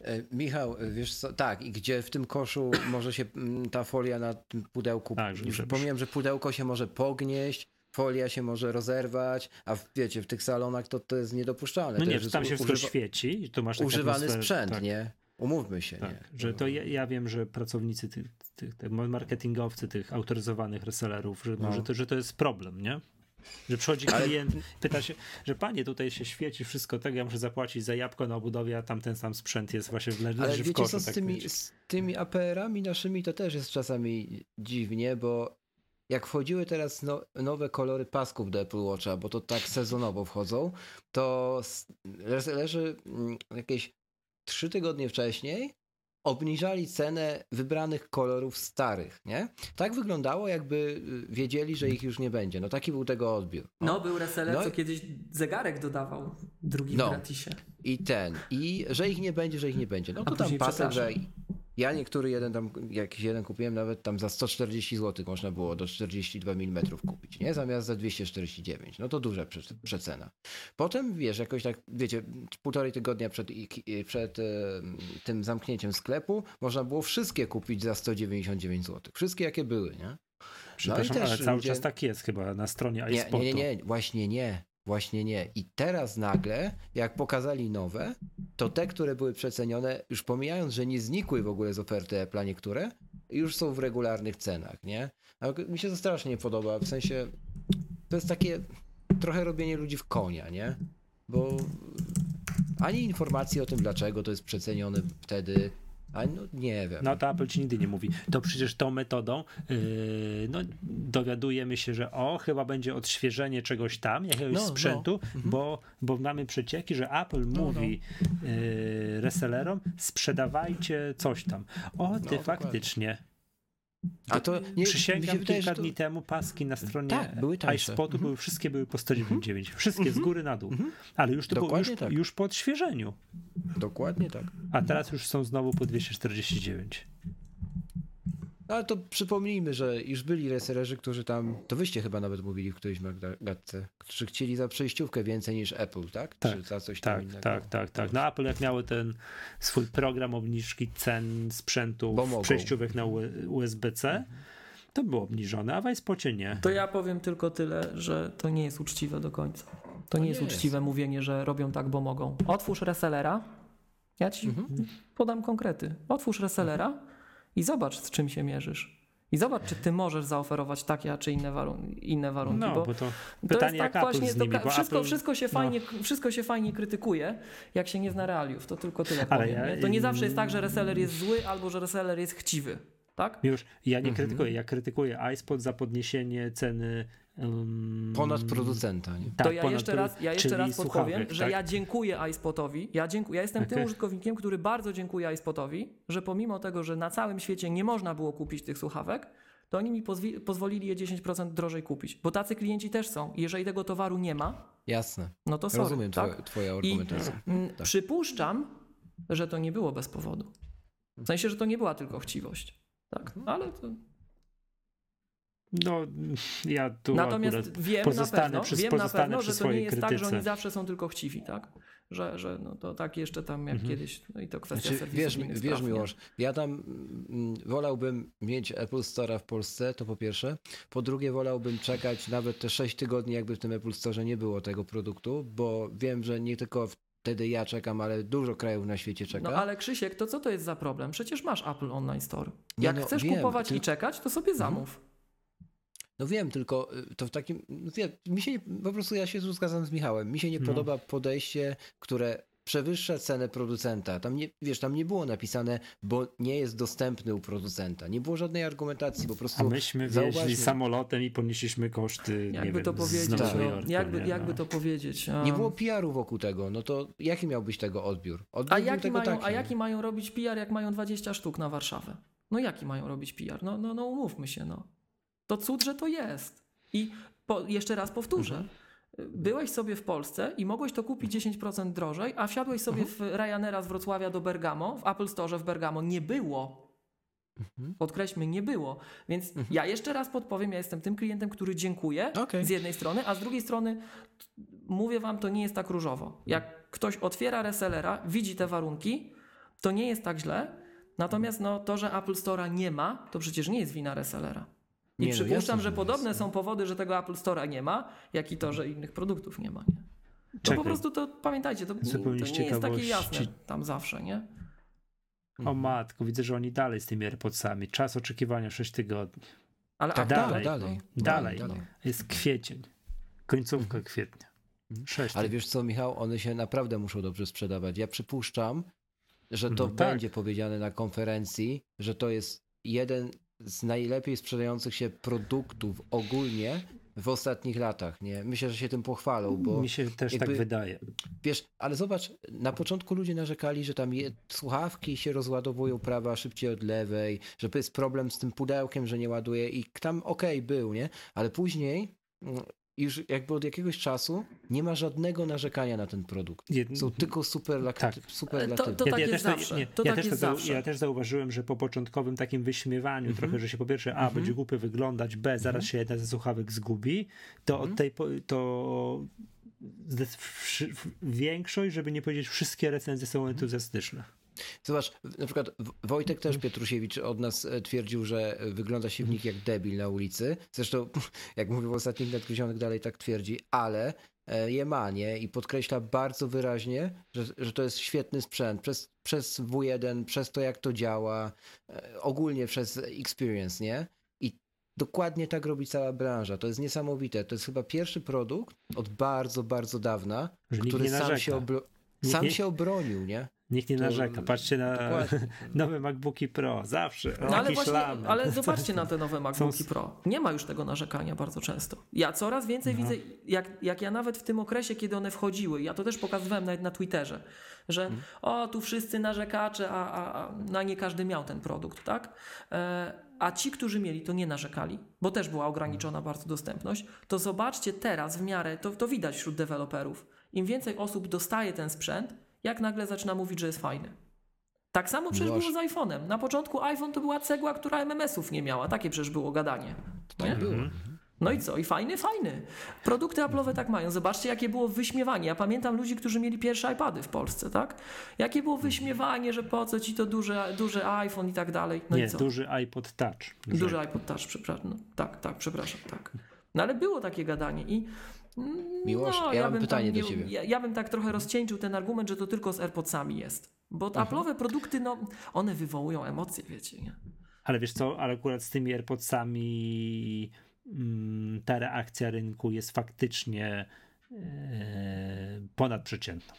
E, Michał, e, wiesz co, tak, i gdzie w tym koszu może się mm, ta folia na tym pudełku, Tak, że- już że- pudełko się może pognieść, folia się może rozerwać, a w, wiecie, w tych salonach to, to jest niedopuszczalne. No nie, tam się wszystko używa- świeci to masz Używany atmosferę- sprzęt, tak, nie? Umówmy się, Tak, nie? że to ja, ja wiem, że pracownicy tych, tych, tych marketingowcy, tych autoryzowanych resellerów, że, No. że, to, że to jest problem, nie? Że przychodzi klient, pyta się, że panie, tutaj się świeci wszystko tego, ja muszę zapłacić za jabłko na obudowie, a tam ten sam sprzęt jest właśnie w, leży Ale w wiecie koszu. co, z tak tymi, wiecie. z tymi APR-ami naszymi to też jest czasami dziwnie, bo jak wchodziły teraz no, nowe kolory pasków do Apple Watcha, bo to tak sezonowo wchodzą, to leży mm, jakieś trzy tygodnie wcześniej obniżali cenę wybranych kolorów starych, nie? Tak wyglądało, jakby y, wiedzieli, że ich już nie będzie. No taki był tego odbiór. No, był reseller, No co kiedyś zegarek dodawał, drugi No. w gratisie. I ten, i że ich nie będzie, że ich nie będzie. No A to tam pasek, że. Ja niektóry jeden tam, jakiś jeden kupiłem nawet tam za 140 zł można było do 42 mm kupić, nie? Zamiast za 249. No to duża prze- przecena. Potem, wiesz, jakoś tak, wiecie, półtorej tygodnia przed, przed e, tym zamknięciem sklepu można było wszystkie kupić za 199 zł. Wszystkie jakie były, nie? Przepraszam, też ale cały ludzie- czas tak jest chyba na stronie Nie, iSpotu. nie, nie, nie, właśnie nie. Właśnie nie. I teraz nagle, jak pokazali nowe, to te, które były przecenione, już pomijając, że nie znikły w ogóle z oferty Apple'a niektóre, już są w regularnych cenach, nie? A mi się to strasznie nie podoba, w sensie to jest takie trochę robienie ludzi w konia, nie? Bo ani informacji o tym, dlaczego to jest przecenione wtedy, ani no nie wiem. No to Apple ci nigdy nie mówi. To przecież tą metodą yy, no, dowiadujemy się, że o, chyba będzie odświeżenie czegoś tam, jakiegoś No, no. sprzętu, bo, bo mamy przecieki, że Apple No, mówi Yy, resellerom, sprzedawajcie coś tam. O, ty dokładnie. A to nie, Przysięgam, się wydaje, kilka że to- dni temu paski na stronie Tak, były iSpotu były, wszystkie były po 199. Wszystkie z góry na dół. Ale już to było Dokładnie już, tak. już po odświeżeniu. Dokładnie tak. A teraz już są znowu po 249. Ale to przypomnijmy, że już byli resellerzy, którzy tam, to wyście chyba nawet mówili w którejś gadce, którzy chcieli za przejściówkę więcej niż Apple, tak? Tak, Czy za coś tam Tak, innego? tak, tak, tak. No Apple jak miały ten swój program obniżki cen sprzętu przejściówek na USB-C, to było obniżone, a w iSpocie nie. To ja powiem tylko tyle, że to nie jest uczciwe do końca. To nie jest nie uczciwe mówienie, że robią tak, bo mogą. Otwórz resellera, ja ci podam konkrety. Otwórz resellera i zobacz, z czym się mierzysz. I zobacz, czy ty możesz zaoferować takie, a czy inne, warun- inne warunki. No, bo bo to to pytanie jest tak właśnie, nimi, to, wszystko, Apple, wszystko, się no. fajnie, wszystko się fajnie krytykuje, jak się nie zna realiów. To tylko tyle Ale powiem. ja- nie? To nie zawsze jest tak, że reseller jest zły albo że reseller jest chciwy. Tak? Już, ja nie Mhm. krytykuję, ja krytykuję iSpot za podniesienie ceny um, Ponad producenta, nie? tak, to ja ponad jeszcze raz, ja jeszcze raz podpowiem, słuchawek, że tak? ja dziękuję iSpotowi. Ja, dziękuję, ja jestem tym Okej. użytkownikiem, który bardzo dziękuję iSpotowi, że pomimo tego, że na całym świecie nie można było kupić tych słuchawek, to oni mi pozwolili je 10% drożej kupić. Bo tacy klienci też są. Jeżeli tego towaru nie ma, Jasne. no to sorry, Rozumiem tak? twoje, twoja I mm, Tak. przypuszczam, że to nie było bez powodu. W sensie, że to nie była tylko chciwość. Tak, ale to... No, ja tu Natomiast wiem na pozostanę pewno, przy- wiem na pewno że to nie jest tak, że krytyce. oni zawsze są tylko chciwi, tak? Że, że no to tak jeszcze tam jak Mhm. kiedyś, no i to kwestia Znaczy, serwisu wiesz, wiesz? Miłosz, ja tam mm, wolałbym mieć Apple Store'a w Polsce, to po pierwsze. Po drugie wolałbym czekać nawet te 6 tygodni, jakby w tym Apple Store nie było tego produktu, bo wiem, że nie tylko wtedy ja czekam, ale dużo krajów na świecie czeka. No ale Krzysiek, to co to jest za problem? Przecież masz Apple Online Store. Jak no, chcesz wiem, kupować ty- i czekać, to sobie zamów. No wiem, tylko y, to w takim, no wie, mi się nie, po prostu ja się tu zgadzam z Michałem, mi się nie No. podoba podejście, które przewyższa cenę producenta. Tam nie, wiesz, tam nie było napisane, bo nie jest dostępny u producenta. Nie było żadnej argumentacji, po prostu A myśmy zauważmy. wieźli samolotem i ponieśliśmy koszty, Jakby wiem, to powiedzieć, no, Jorku, jakby, nie? jakby no. to powiedzieć. Nie było PR-u wokół tego, no to jaki miał być tego odbiór? Odbiór A jaki, tego mają, taki. a jaki mają robić PR, jak mają 20 sztuk na Warszawę? No jaki mają robić PR? No, no, no umówmy się, no. To cud, że to jest. I po, jeszcze raz powtórzę. Mhm. Byłeś sobie w Polsce i mogłeś to kupić 10% drożej, a wsiadłeś sobie Mhm. w Ryanaira z Wrocławia do Bergamo, w Apple Store w Bergamo. Nie było. Mhm. Podkreślmy, nie było. Więc ja jeszcze raz podpowiem, ja jestem tym klientem, który dziękuję Okej. z jednej strony, a z drugiej strony mówię wam, to nie jest tak różowo. Jak ktoś otwiera resellera, widzi te warunki, to nie jest tak źle. Natomiast no, to, że Apple Store'a nie ma, to przecież nie jest wina resellera. I Nie, no przypuszczam, jasne, że podobne jest. są powody, że tego Apple Store'a nie ma, jak i to, że innych produktów nie ma. Nie? To Czekaj. po prostu to pamiętajcie, to, to nie jest takie jasne tam zawsze, nie? O matko, widzę, że oni dalej z tymi AirPodsami. Czas oczekiwania 6 tygodni. Ale Tak, a dalej, dalej. Dalej. dalej. Jest kwiecień. Końcówka kwietnia. Mhm. 6 Ale wiesz co, Michał, one się naprawdę muszą dobrze sprzedawać. Ja przypuszczam, że to No tak. będzie powiedziane na konferencji, że to jest jeden z najlepiej sprzedających się produktów ogólnie w ostatnich latach, nie? Myślę, że się tym pochwalą, bo Mi się też jakby- tak wydaje. wiesz, ale zobacz, na początku ludzie narzekali, że tam je, słuchawki się rozładowują prawa szybciej od lewej, że to jest problem z tym pudełkiem, że nie ładuje i tam okej był, nie? Ale później mm, już jakby od jakiegoś czasu nie ma żadnego narzekania na ten produkt. Są tylko superlaty- Tak. superlatywy. To tak jest zawsze. To ja, tak też jest zau- zawsze. ja też zauważyłem, że po początkowym takim wyśmiewaniu Mhm. trochę, że się po pierwsze A, będzie głupio wyglądać, B, zaraz się jedna ze słuchawek zgubi, to Mhm. od tej po- to większość, żeby nie powiedzieć wszystkie recenzje są entuzjastyczne. Zobacz, na przykład Wojtek też Pietrusiewicz od nas e, twierdził, że wygląda się w nich jak debil na ulicy. Zresztą, jak mówił w ostatnich nadgryzionych, dalej tak twierdzi, ale e, je ma, nie? I podkreśla bardzo wyraźnie, że, że to jest świetny sprzęt. Przez, przez W1, przez to jak to działa, e, ogólnie przez experience, nie? I dokładnie tak robi cała branża. To jest niesamowite. To jest chyba pierwszy produkt od bardzo, bardzo dawna, Że który sam, się, obro- sam nie- się obronił, nie? Nikt nie narzeka. Patrzcie na Dokładnie. nowe MacBooki Pro, zawsze. No ale właśnie, ale zobaczcie na te nowe MacBooki Pro. Nie ma już tego narzekania bardzo często. Ja coraz więcej No. widzę, jak, jak ja nawet w tym okresie, kiedy one wchodziły, ja to też pokazywałem nawet na Twitterze, że Mhm. o, tu wszyscy narzekacze, a, a, a no, nie każdy miał ten produkt, tak? E, a ci, którzy mieli, to nie narzekali, bo też była ograniczona bardzo dostępność. To zobaczcie teraz w miarę, to, to widać wśród deweloperów. Im więcej osób dostaje ten sprzęt, jak nagle zaczyna mówić, że jest fajny. Tak samo przecież Noż. było z iPhone'em. Na początku iPhone to była cegła, która MMS-ów nie miała. Takie przecież było gadanie. Tak było. No i co? I fajny, fajny. Produkty Apple'owe tak mają. Zobaczcie, jakie było wyśmiewanie. Ja pamiętam ludzi, którzy mieli pierwsze iPady w Polsce, tak? Jakie było wyśmiewanie, że po co ci to duży, duży iPhone i tak dalej. No nie, i co? duży iPod Touch. Duży iPod Touch, przepraszam. No, tak, tak, przepraszam, tak. No ale było takie gadanie i Miłosz, no, ja mam bym pytanie tam do ciebie. Ja, ja bym tak trochę rozcieńczył ten argument, że to tylko z AirPodsami jest. Bo. Apple'owe produkty, no, one wywołują emocje, wiecie, nie? Ale wiesz co, ale akurat z tymi AirPodsami mm, ta reakcja rynku jest faktycznie e, ponadprzeciętną.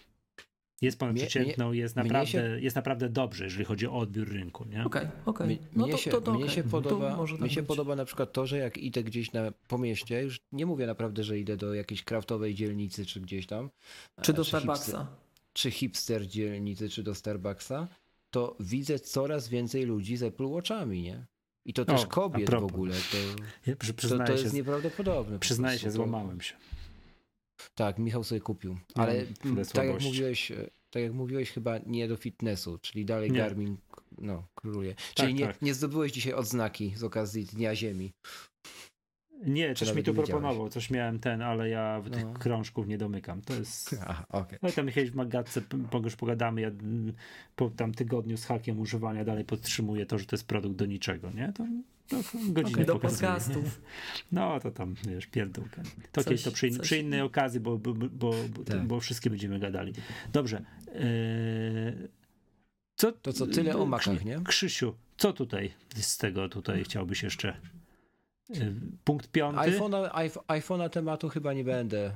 Jest ponadprzeciętną, jest, mnie naprawdę, się- jest naprawdę dobrze, jeżeli chodzi o odbiór rynku. Nie? Okej, okej. Mi- No mnie to, się, to, to, mnie okej. się To podoba, tak mi się być. podoba na przykład to, że jak idę gdzieś na, po mieście, już nie mówię naprawdę, że idę do jakiejś kraftowej dzielnicy czy gdzieś tam. Czy e, do hipster, Starbucksa. czy hipster dzielnicy, czy do Starbucksa, to widzę coraz więcej ludzi z Apple Watchami, nie? I to też kobiet w ogóle. To, Ja przy- to, to jest się, nieprawdopodobne. po przyznaję się. To- złamałem się. Tak, Michał sobie kupił. Ale m, tak jak mówiłeś, tak jak mówiłeś, chyba nie do fitnessu, czyli dalej Nie. Garmin no, króluje. Czyli nie, tak. nie zdobyłeś dzisiaj odznaki z okazji Dnia Ziemi. Nie, coś mi tu proponował, coś miałem ten, ale ja w tych No. krążków nie domykam. To jest... Aha, okej. No i tam kiedyś w Magatce już pogadamy, ja po tam tygodniu z hakiem używania dalej podtrzymuję to, że to jest produkt do niczego, nie? To, to godzinę do pokazuje. No to tam, wiesz, pierdółka. To Coś- kiedyś to przy, in, przy innej okazji, bo, bo, bo, Tak. bo wszystkie będziemy gadali. Dobrze. Eee, co, To co, tyle o makach, nie? Krzysiu, co tutaj z tego tutaj chciałbyś jeszcze? Eee, Punkt piąty. iPhone'a, iPh- iPhone'a tematu chyba nie będę.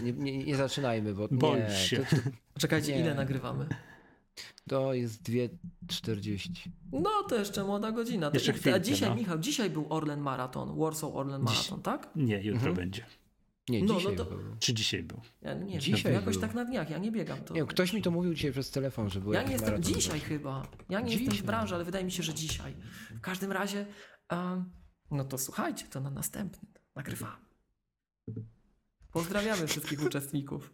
E, Nie, nie, nie zaczynajmy, bo Boisz nie, się. To, Czekajcie, Nie. ile nagrywamy? To jest 2.40. No to jeszcze młoda godzina. Jeszcze a chwilkę, dzisiaj, no. Michał, dzisiaj był Orlen Maraton, Warsaw Orlen Dziś- Maraton, tak? Nie, jutro Mhm. będzie. Nie, No, no dzisiaj. to- był. Czy dzisiaj był? Ja nie Dzisiaj wiem, jakoś był. tak na dniach, ja nie biegam. To, Nie ktoś mi to mówił dzisiaj przez telefon, że był Ja nie jestem dzisiaj chyba. Ja nie jestem w Dzisiaj. branży, ale wydaje mi się, że dzisiaj. W każdym razie, um, no to słuchajcie, to na następny. Nagrywamy. Pozdrawiamy wszystkich uczestników.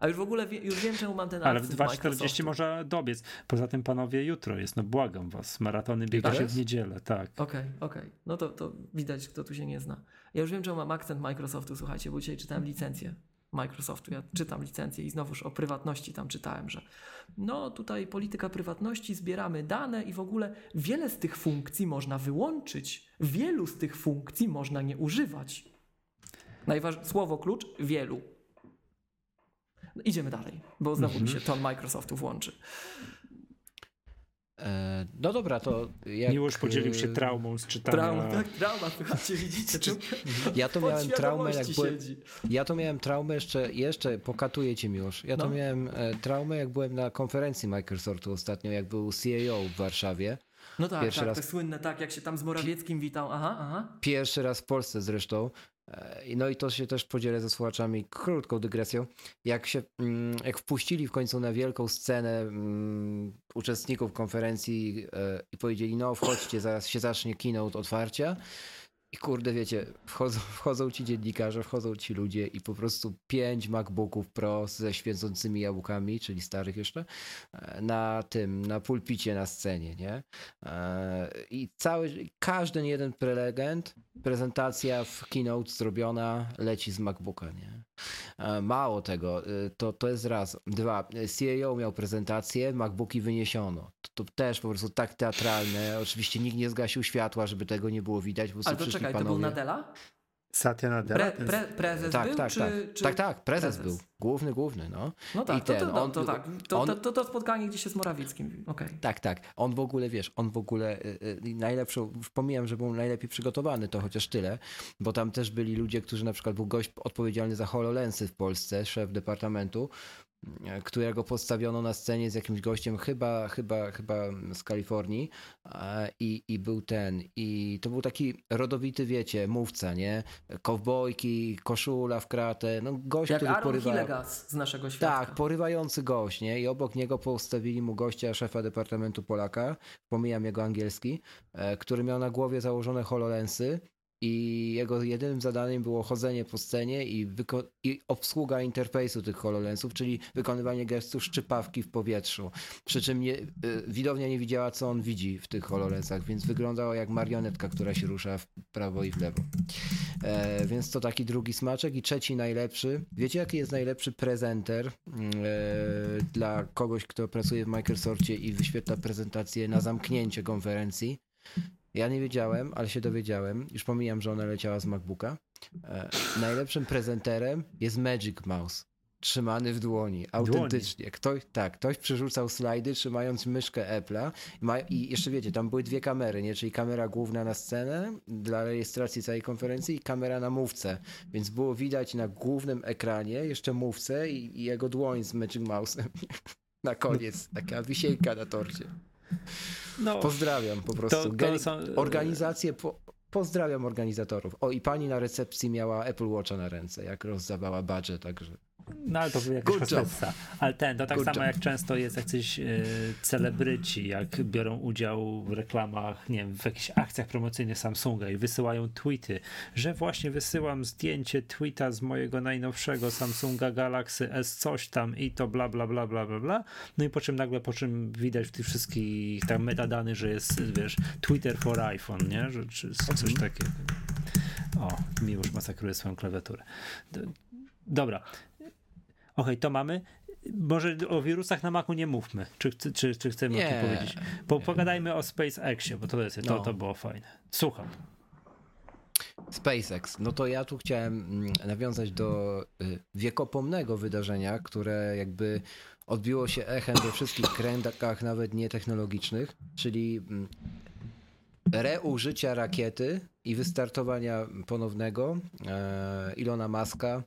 A już w ogóle wie, już wiem, czemu mam ten Ale w akces 2.40 Microsoftu. można dobiec. Poza tym, panowie, jutro jest, no błagam was. Maratony biega się w niedzielę, tak. Okej, okej. No to, to widać, kto tu się nie zna. Ja już wiem, czemu mam akcent Microsoftu, słuchajcie, bo dzisiaj czytałem licencję Microsoftu. Ja czytam licencję i znowuż o prywatności tam czytałem, że no tutaj polityka prywatności, zbieramy dane i w ogóle wiele z tych funkcji można wyłączyć. Wielu z tych funkcji można nie używać. Najważ... Słowo klucz wielu. No, idziemy dalej, bo znowu mi się ton Microsoftu włączy. E, no dobra, to jak... Miłosz podzielił się e, traumą z czytania. Trauma, tak, trauma, słuchajcie, widzicie, czym Ja to miałem traumę, jak byłem, siedzi. ja to miałem traumę jeszcze, jeszcze pokatuję cię Miłosz, ja to No. miałem e, traumę jak byłem na konferencji Microsoftu ostatnio, jak był CEO w Warszawie. No tak, Pierwszy tak, raz- te słynne, tak, jak się tam z Morawieckim witał. Aha, aha. Pierwszy raz w Polsce zresztą. E, No i to się też podzielę ze słuchaczami krótką dygresją. Jak się, mm, jak wpuścili w końcu na wielką scenę mm, uczestników konferencji e, i powiedzieli, no wchodźcie, zaraz się zacznie keynote otwarcia. I kurde, wiecie, wchodzą, wchodzą ci dziennikarze, wchodzą ci ludzie i po prostu pięć MacBooków Pro ze świecącymi jabłkami, czyli starych jeszcze, e, na tym, na pulpicie na scenie, nie? I cały, każdy jeden prelegent, prezentacja w keynote zrobiona, leci z MacBooka, nie? E, Mało tego, e, to, to jest raz. Dwa, CEO miał prezentację, MacBooki wyniesiono. To, to też po prostu tak teatralne. Oczywiście nikt nie zgasił światła, żeby tego nie było widać. Po prostu Ale to czekaj, to panowie. był Nadella? Satya Nadella? Pre, pre, prezes Tak, był, tak, czy, tak. czy... tak, tak, prezes, był. Główny, główny, no. No tak, I to, ten, to, to, on- to, tak. To, on- to, to, to spotkanie gdzieś się z Morawieckim. Okej. Tak, tak. On w ogóle, wiesz, on w ogóle y, y, najlepszą, pomijam, że był najlepiej przygotowany, to chociaż tyle, bo tam też byli ludzie, którzy na przykład był gość odpowiedzialny za HoloLensy w Polsce, szef departamentu, którego postawiono na scenie z jakimś gościem, chyba, chyba, chyba z Kalifornii e, i, i był ten, i to był taki rodowity, wiecie, mówca, nie? Kowbojki, koszula w kratę, no gość, Jak który Aaron porywa... Hillegas z naszego świata. Tak, porywający gość, nie? I obok niego postawili mu gościa, szefa Departamentu Polaka, pomijam jego angielski, e, który miał na głowie założone HoloLensy i jego jedynym zadaniem było chodzenie po scenie i, i obsługa interfejsu tych HoloLensów, czyli wykonywanie gestu szczypawki w powietrzu. Przy czym nie, e, widownia nie widziała, co on widzi w tych HoloLensach, więc wyglądało jak marionetka, która się rusza w prawo i w lewo. E, więc to taki drugi smaczek. I trzeci najlepszy. Wiecie, jaki jest najlepszy prezenter e, dla kogoś, kto pracuje w Microsoftie i wyświetla prezentację na zamknięcie konferencji? Ja nie wiedziałem, ale się dowiedziałem. Już pomijam, że ona leciała z MacBooka. E, najlepszym prezenterem jest Magic Mouse. Trzymany w dłoni, autentycznie. Ktoś, tak, ktoś przerzucał slajdy, trzymając myszkę Apple'a. I Ma, I jeszcze wiecie, tam były dwie kamery, nie? czyli kamera główna na scenę dla rejestracji całej konferencji i kamera na mówcę. Więc było widać na głównym ekranie jeszcze mówcę i, i jego dłoń z Magic Mouse'em. na koniec, taka wisienka na torcie. No, Pozdrawiam po prostu. to Geni- są- Organizację, po, pozdrawiam organizatorów. O, i pani na recepcji miała Apple Watcha na ręce, jak rozdawała badże, także... No ale to był job. hostessa. Ale ten, to tak Good samo job. jak często jest jacyś e, celebryci, jak biorą udział w reklamach, nie wiem, w jakichś akcjach promocyjnych Samsunga i wysyłają tweety, że właśnie wysyłam zdjęcie tweeta z mojego najnowszego Samsunga Galaxy S coś tam i to bla bla bla bla bla bla. No i po czym nagle, po czym widać w tych wszystkich tam metadanych, że jest, wiesz, Twitter for iPhone, nie? Że, czy coś takiego. O, Miłosz masakruje swoją klawiaturę. Dobra. Okej, to mamy. Może o wirusach na Macu nie mówmy. Czy, czy, czy, chcemy o Nie, tym powiedzieć? Po, pogadajmy o SpaceXie, bo to, jest, to, No. to było fajne. Słucham. SpaceX. No to ja tu chciałem mm, nawiązać do y, wiekopomnego wydarzenia, które jakby odbiło się echem we wszystkich kręgach, nawet nietechnologicznych, czyli mm, reużycia rakiety i wystartowania ponownego e, Ilona Maska,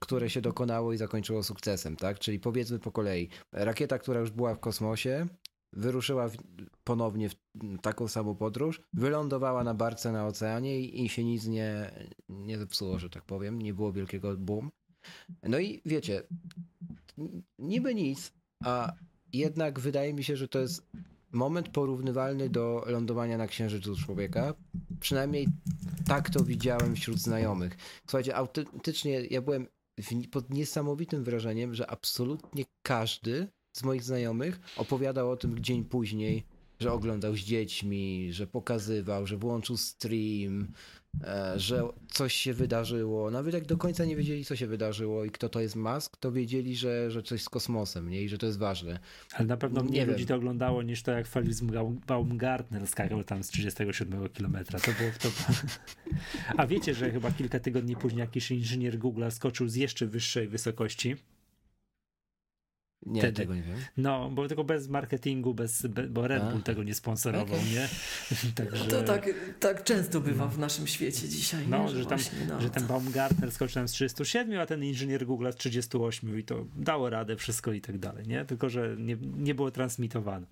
które się dokonało i zakończyło sukcesem, tak? Czyli powiedzmy po kolei. Rakieta, która już była w kosmosie, wyruszyła w, ponownie w taką samą podróż, wylądowała na barce na oceanie i, i się nic nie, nie zepsuło, że tak powiem. Nie było wielkiego boom. No i wiecie, niby nic, a jednak wydaje mi się, że to jest moment porównywalny do lądowania na księżycu człowieka. Przynajmniej tak to widziałem wśród znajomych. Słuchajcie, autentycznie ja byłem pod niesamowitym wrażeniem, że absolutnie każdy z moich znajomych opowiadał o tym dzień później, że oglądał z dziećmi, że pokazywał, że włączył stream, że coś się wydarzyło. Nawet jak do końca nie wiedzieli, co się wydarzyło i kto to jest Musk, to wiedzieli, że, że coś z kosmosem, nie? I że to jest ważne. Ale na pewno Nie mniej ludzi to oglądało niż to, jak Felix Baum- Baumgartner skakał tam z 37 kilometra. To było to. A wiecie, że chyba kilka tygodni później jakiś inżynier Google skoczył z jeszcze wyższej wysokości. Nie, Wtedy. tego nie wiem. No, bo tylko bez marketingu, bez, be, bo Red A. Bull tego nie sponsorował, Okej. nie? Także, To tak, tak często bywa w naszym świecie dzisiaj. No, nie? że tam, właśnie, no, że ten Baumgartner skoczył tam z 37, a ten inżynier Google z 38 i to dało radę wszystko i tak dalej, nie? Tylko, że nie, nie było transmitowane.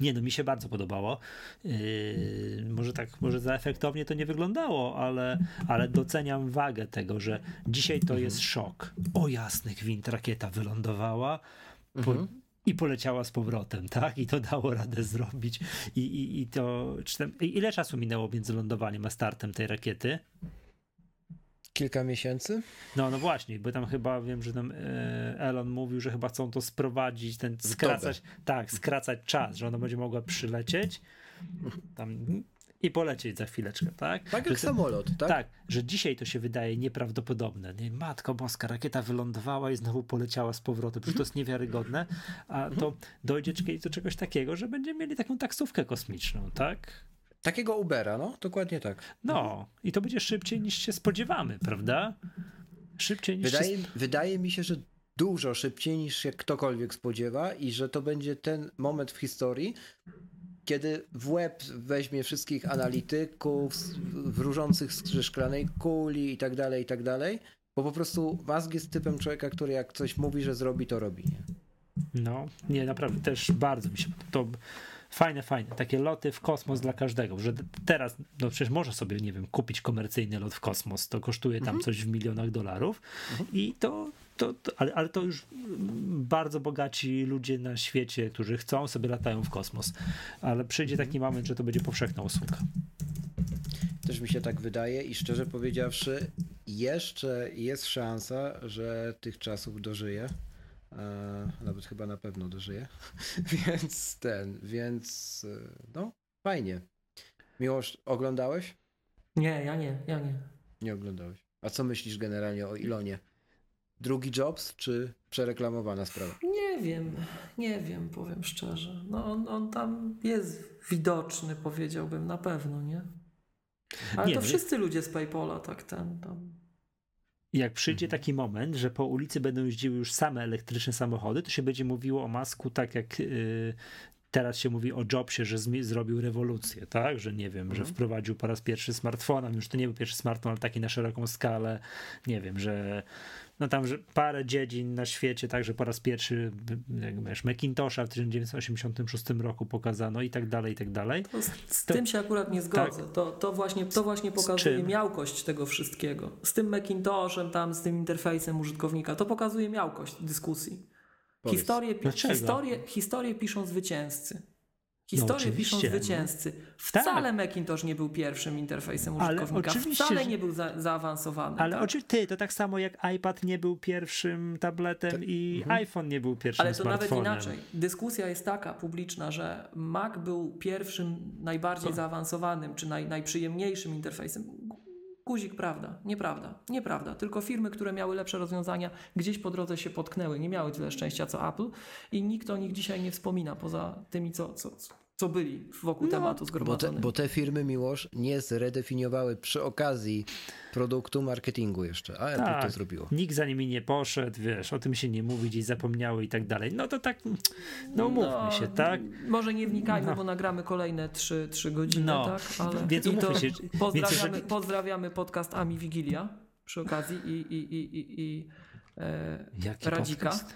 Nie, no mi się bardzo podobało. Yy, może tak, może za efektownie to nie wyglądało, ale, ale doceniam wagę tego, że dzisiaj to jest szok. O jasny gwint, rakieta wylądowała. Po, Mhm. i poleciała z powrotem, tak? I to dało radę zrobić. I, i, i to. Tam, ile czasu minęło między lądowaniem a startem tej rakiety? Kilka miesięcy? No, no właśnie, bo tam chyba wiem, że tam e, Elon mówił, że chyba chcą to sprowadzić, ten skracać, tak, skracać czas, że ona będzie mogła przylecieć tam i polecieć za chwileczkę, tak? Tak Że jak samolot, tak? tak, że dzisiaj to się wydaje nieprawdopodobne. Nie? Matko boska, rakieta wylądowała i znowu poleciała z powrotem. Przecież to jest niewiarygodne. A to dojdzie kiedyś do czegoś takiego, że będziemy mieli taką taksówkę kosmiczną, tak? Takiego Ubera, no, dokładnie tak. No, i to będzie szybciej niż się spodziewamy, prawda? Szybciej niż Wydaje, się... wydaje mi się, że dużo szybciej niż się ktokolwiek spodziewa i że to będzie ten moment w historii, kiedy w łeb weźmie wszystkich analityków, wróżących z szklanej kuli i tak dalej, i tak dalej, bo po prostu Musk jest typem człowieka, który jak coś mówi, że zrobi, to robi? No, nie, naprawdę też bardzo mi się to fajne, fajne, takie loty w kosmos dla każdego, że teraz, no przecież może sobie, nie wiem, kupić komercyjny lot w kosmos, to kosztuje tam coś w milionach dolarów. I to, to, to ale, ale to już bardzo bogaci ludzie na świecie, którzy chcą, sobie latają w kosmos, ale przyjdzie taki moment, że to będzie powszechna usługa. Też mi się tak wydaje i szczerze powiedziawszy, jeszcze jest szansa, że tych czasów dożyję. E, nawet chyba na pewno dożyję. więc ten, więc e, no, fajnie. Miłosz, oglądałeś? Nie, ja nie, ja nie. Nie oglądałeś. A co myślisz generalnie o Ilonie? Drugi Jobs, czy przereklamowana sprawa? Nie wiem, nie wiem, powiem szczerze. No on, on tam jest widoczny, powiedziałbym, na pewno, nie? Ale Nie, to nie. wszyscy ludzie z Paypola tak ten tam. I jak przyjdzie taki moment, że po ulicy będą jeździły już same elektryczne samochody, to się będzie mówiło o Masku tak jak yy, teraz się mówi o Jobsie, że zrobił rewolucję, tak? Że nie wiem, że wprowadził po raz pierwszy smartfona, już to nie był pierwszy smartfon, ale taki na szeroką skalę, nie wiem, że no tam, że parę dziedzin na świecie, także po raz pierwszy, jak wiesz, Macintosha w 1986 roku pokazano i tak dalej, i tak dalej. To z, z To- tym się akurat nie zgodzę. To, to, właśnie, to właśnie pokazuje miałkość tego wszystkiego. Z tym Macintoshem, tam, z tym interfejsem użytkownika, to pokazuje miałkość dyskusji. Powiedz. Historię, pi- Dlaczego? historię, historię piszą zwycięzcy. Historię piszą no. zwycięzcy. Tak. Wcale Macintosh nie był pierwszym interfejsem Ale użytkownika. oczywiście, Wcale że- nie był za, zaawansowany. Ale tak? oczywiście ty, to tak samo jak iPad nie był pierwszym tabletem i iPhone nie był pierwszym Ale to nawet inaczej. Dyskusja jest taka publiczna, że Mac był pierwszym, najbardziej zaawansowanym, czy naj, najprzyjemniejszym interfejsem. Guzik, prawda? Nieprawda. Nieprawda. Tylko firmy, które miały lepsze rozwiązania, gdzieś po drodze się potknęły. Nie miały tyle szczęścia co Apple i nikt o nich dzisiaj nie wspomina, poza tymi, co, co, co byli wokół tematu Bo te, zgromadzonymi. bo te firmy, Miłosz, nie zredefiniowały przy okazji produktu marketingu jeszcze, a Apple to Tak. zrobiło. Nikt za nimi nie poszedł, wiesz, o tym się nie mówi, gdzieś zapomniały i tak dalej. No to tak, no umówmy się, tak? Może nie wnikajmy, No. bo nagramy kolejne 3, 3 godziny, No, tak? Ale więc i to się, pozdrawiamy, więc pozdrawiamy podcast Ami Wigilia przy okazji i, i, i, i, i e, Jaki Radzika. podcast?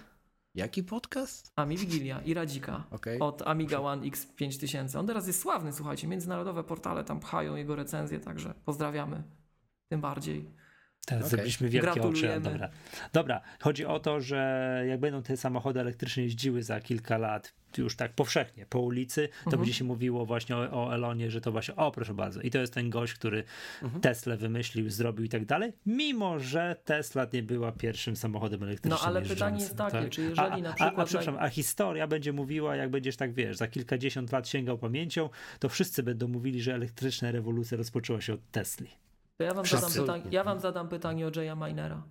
Jaki podcast? Ami Wigilia i Radzika Okej. od Amiga One X5000. On teraz jest sławny, słuchajcie, międzynarodowe portale tam pchają jego recenzje, także pozdrawiamy tym bardziej. Teraz Okej. zrobiliśmy wielkie oczy. a. Dobra. dobra, chodzi o to, że jak będą te samochody elektryczne jeździły za kilka lat, już tak powszechnie po ulicy, to Mhm. będzie się mówiło właśnie o, o Elonie, że to właśnie, o proszę bardzo, i to jest ten gość, który Mhm. Tesla wymyślił, zrobił i tak dalej, mimo że Tesla nie była pierwszym samochodem elektrycznym No ale pytanie jeżdżącym, jest takie, tak? czy jeżeli a, na a, przykład... a, przepraszam, a historia będzie mówiła, jak będziesz tak, wiesz, za kilkadziesiąt lat sięgał pamięcią, to wszyscy będą mówili, że elektryczna rewolucja rozpoczęła się od Tesli. To ja wam, zadam ja wam zadam pytanie o Jaya Minera.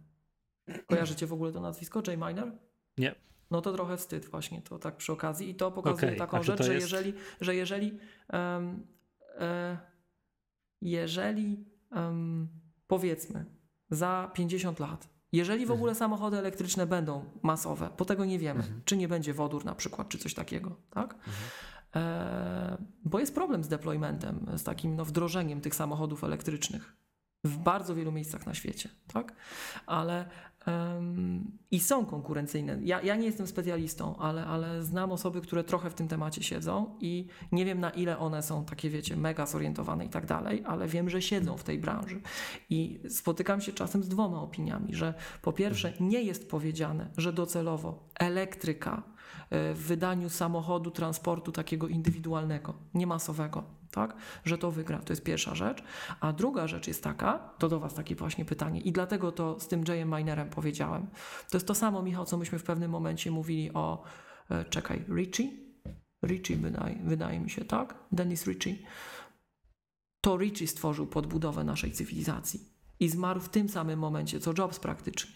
Kojarzycie w ogóle to nazwisko? Jay Miner? Nie. No to trochę wstyd właśnie, to tak przy okazji. I to pokazuje a taką rzecz, że jeżeli, że jeżeli, em, e, jeżeli em, powiedzmy za 50 lat, jeżeli w Mhm. ogóle samochody elektryczne będą masowe, bo tego nie wiemy, Mhm. czy nie będzie wodór na przykład, czy coś takiego, tak? E, bo jest problem z deploymentem, z takim no, wdrożeniem tych samochodów elektrycznych w bardzo wielu miejscach na świecie, tak? Ale i są konkurencyjne. Ja, ja nie jestem specjalistą, ale, ale znam osoby, które trochę w tym temacie siedzą i nie wiem na ile one są takie, wiecie, mega zorientowane i tak dalej, ale wiem, że siedzą w tej branży. I spotykam się czasem z dwoma opiniami, że po pierwsze nie jest powiedziane, że docelowo elektryka e, w wydaniu samochodu, transportu takiego indywidualnego, nie masowego, tak? że to wygra. To jest pierwsza rzecz. A druga rzecz jest taka, to do Was takie właśnie pytanie, i dlatego to z tym Jayem Minerem powiedziałem. To jest to samo, Michał, co myśmy w pewnym momencie mówili o, e, czekaj, Richie? Richie wydaje, wydaje mi się, tak? Dennis Richie. To Richie stworzył podbudowę naszej cywilizacji i zmarł w tym samym momencie, co Jobs praktycznie.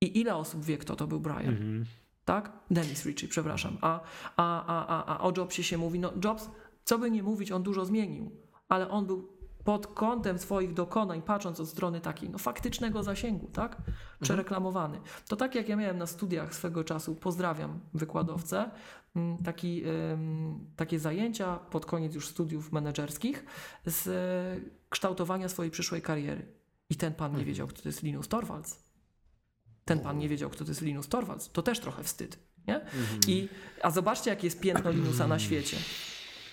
I ile osób wie, kto to był Brian? -hmm. Tak? Dennis Ritchie, przepraszam. A, a, a, a, a o Jobsie się mówi, no Jobs co by nie mówić, on dużo zmienił, ale on był pod kątem swoich dokonań, patrząc od strony takiej no, faktycznego zasięgu, tak? Przereklamowany. To tak jak ja miałem na studiach swego czasu, pozdrawiam wykładowcę, mm, taki, takie zajęcia pod koniec już studiów menedżerskich z kształtowania swojej przyszłej kariery. I ten pan nie mhm. wiedział, kto to jest Linus Torvalds. Ten pan nie wiedział, kto to jest Linus Torvalds. To też trochę wstyd. Nie? Mhm. I, a zobaczcie, jakie jest piętno Linusa na świecie.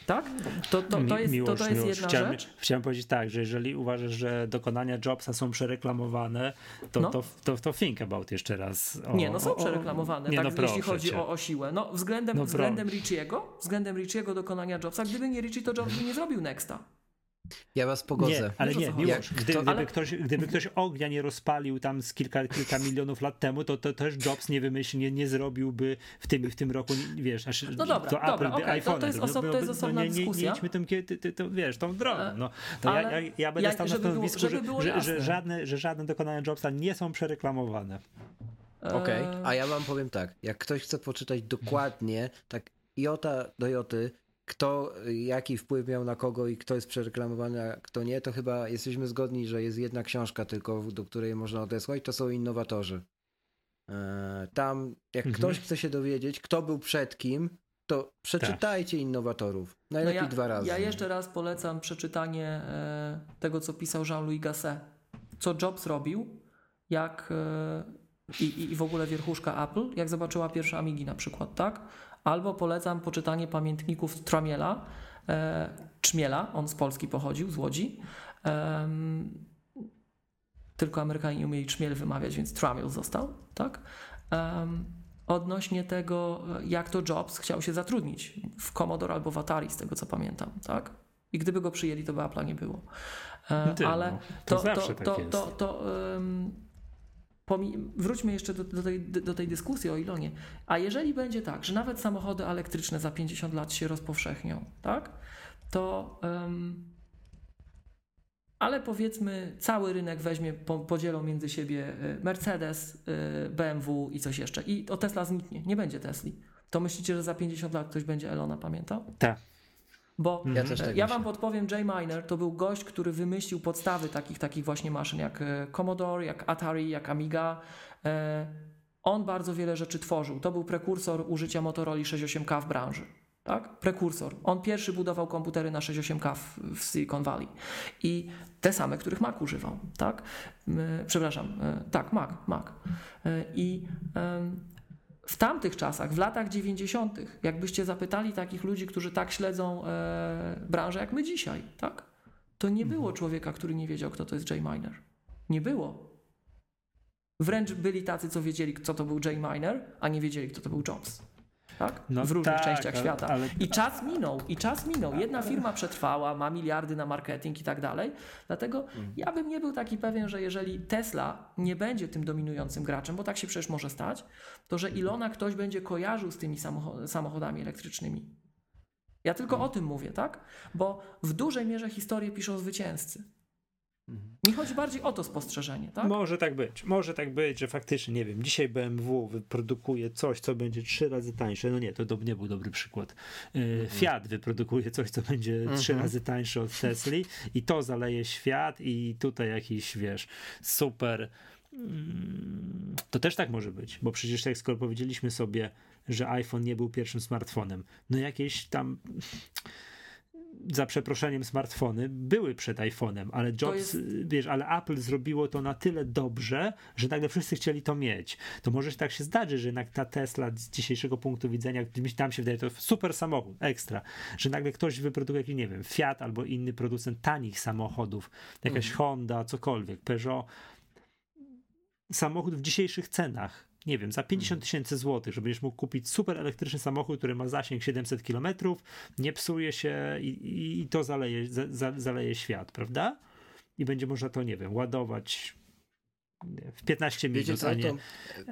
Tak? To, to, to, jest, to, to jest jedna chciałem, rzecz. Chciałem powiedzieć tak, że jeżeli uważasz, że dokonania Jobsa są przereklamowane, to, no. to, to, to think about jeszcze raz. O, nie, no są przereklamowane, nie, tak, no jeśli chodzi o, o siłę. No, względem, no względem Richiego, względem Richiego dokonania Jobsa, gdyby nie Richie, to Jobs by nie zrobił Nexta. Ja was pogodzę. Nie, ale nie, Miłosz, gdy, to, gdyby, ale... ktoś, gdyby ktoś ognia nie rozpalił tam z kilka, kilka milionów lat temu, to, to też Jobs nie wymyśli, nie, nie zrobiłby w tym, w tym roku, wiesz, aż, no dobra, to dobra, Apple, okay, to, to, jest oso, to jest osobna no, nie, dyskusja. Nie, nie idźmy tym, ty, ty, to, wiesz, tą drogą. E, no, to ja, ja, ja będę stał na stanowisku, że, że, że, żadne, że żadne dokonania Jobsa nie są przereklamowane. Okej, okay. a ja wam powiem tak, jak ktoś chce poczytać dokładnie, tak jota do joty, kto, jaki wpływ miał na kogo i kto jest przereklamowany, a kto nie, to chyba jesteśmy zgodni, że jest jedna książka tylko, do której można odesłać, to są innowatorzy. E, tam, jak mhm. ktoś chce się dowiedzieć, kto był przed kim, to przeczytajcie tak. innowatorów. Najlepiej no ja, dwa razy. Ja jeszcze raz polecam przeczytanie e, tego, co pisał Jean-Louis Gasset. Co Jobs robił, jak e, i, i w ogóle wierchuszka Apple, jak zobaczyła pierwsze Amigi na przykład, tak? Albo polecam poczytanie pamiętników Tramiela, e, Czmiela, on z Polski pochodził, z Łodzi. E, tylko Amerykanie nie umieli Czmiel wymawiać, więc Tramiel został, tak? E, odnośnie tego, jak to Jobs chciał się zatrudnić w Commodore albo w Atari, z tego co pamiętam, tak? I gdyby go przyjęli, to by Apple'a nie było. E, Ty, ale no, to, to, to, tak to, to, to um, wróćmy jeszcze do, do, tej, do, tej, dyskusji o Ilonie. A jeżeli będzie tak, że nawet samochody elektryczne za 50 lat się rozpowszechnią, tak? To. Um, ale powiedzmy, cały rynek weźmie, po, podzielą między siebie y, Mercedes, y, BMW i coś jeszcze. I o Tesla zniknie. Nie będzie Tesli. To myślicie, że za 50 lat ktoś będzie Elona pamiętał? Tak. Bo ja, tak ja wam podpowiem, Jay Miner to był gość, który wymyślił podstawy takich, takich właśnie maszyn jak e, Commodore, jak Atari, jak Amiga. E, on bardzo wiele rzeczy tworzył. To był prekursor użycia Motorola 68K w branży. Tak? Prekursor. On pierwszy budował komputery na 68K w, Silicon Valley. I te same, których Mac używał. Tak? Przepraszam, e, tak, Mac. Mac. I w tamtych czasach, w latach 90., jakbyście zapytali takich ludzi, którzy tak śledzą e, branżę jak my dzisiaj, tak? To nie było mhm. człowieka, który nie wiedział, kto to jest Jay Miner. Nie było. Wręcz byli tacy, co wiedzieli, co to był Jay Miner, a nie wiedzieli, kto to był Jobs tak? No w różnych tak, częściach świata. Ale... I czas minął, i czas minął. Jedna firma przetrwała, ma miliardy na marketing i tak dalej. Dlatego mm. ja bym nie był taki pewien, że jeżeli Tesla nie będzie tym dominującym graczem, bo tak się przecież może stać, to że Ilona ktoś będzie kojarzył z tymi samochodami elektrycznymi. Ja tylko mm. o tym mówię, tak? Bo w dużej mierze historię piszą zwycięzcy. Mi chodzi bardziej o to spostrzeżenie, tak? Może tak być, może tak być, że faktycznie, nie wiem, dzisiaj BMW wyprodukuje coś, co będzie trzy razy tańsze, no nie, to nie był dobry przykład. E, mhm. Fiat wyprodukuje coś, co będzie mhm. trzy razy tańsze od Tesli i to zaleje świat i tutaj jakiś, wiesz, super mm, to też tak może być, bo przecież jak skoro powiedzieliśmy sobie, że iPhone nie był pierwszym smartfonem, no jakieś tam za przeproszeniem smartfony były przed iPhone'em, ale Jobs, jest... wiesz, ale Apple zrobiło to na tyle dobrze, że nagle wszyscy chcieli to mieć. To może tak się zdarzy, że jednak ta Tesla z dzisiejszego punktu widzenia, tam się wydaje, to super samochód, ekstra, że nagle ktoś wyprodukuje jakiś, nie wiem, Fiat albo inny producent tanich samochodów, jakaś mhm. Honda, cokolwiek, Peugeot, samochód w dzisiejszych cenach nie wiem, za 50 mhm. tysięcy złotych, żebyś mógł kupić super elektryczny samochód, który ma zasięg 700 km, nie psuje się i, i to zaleje, za, zaleje świat, prawda? I będzie można to, nie wiem, ładować w 15 minut, Wiecie co, a nie, to,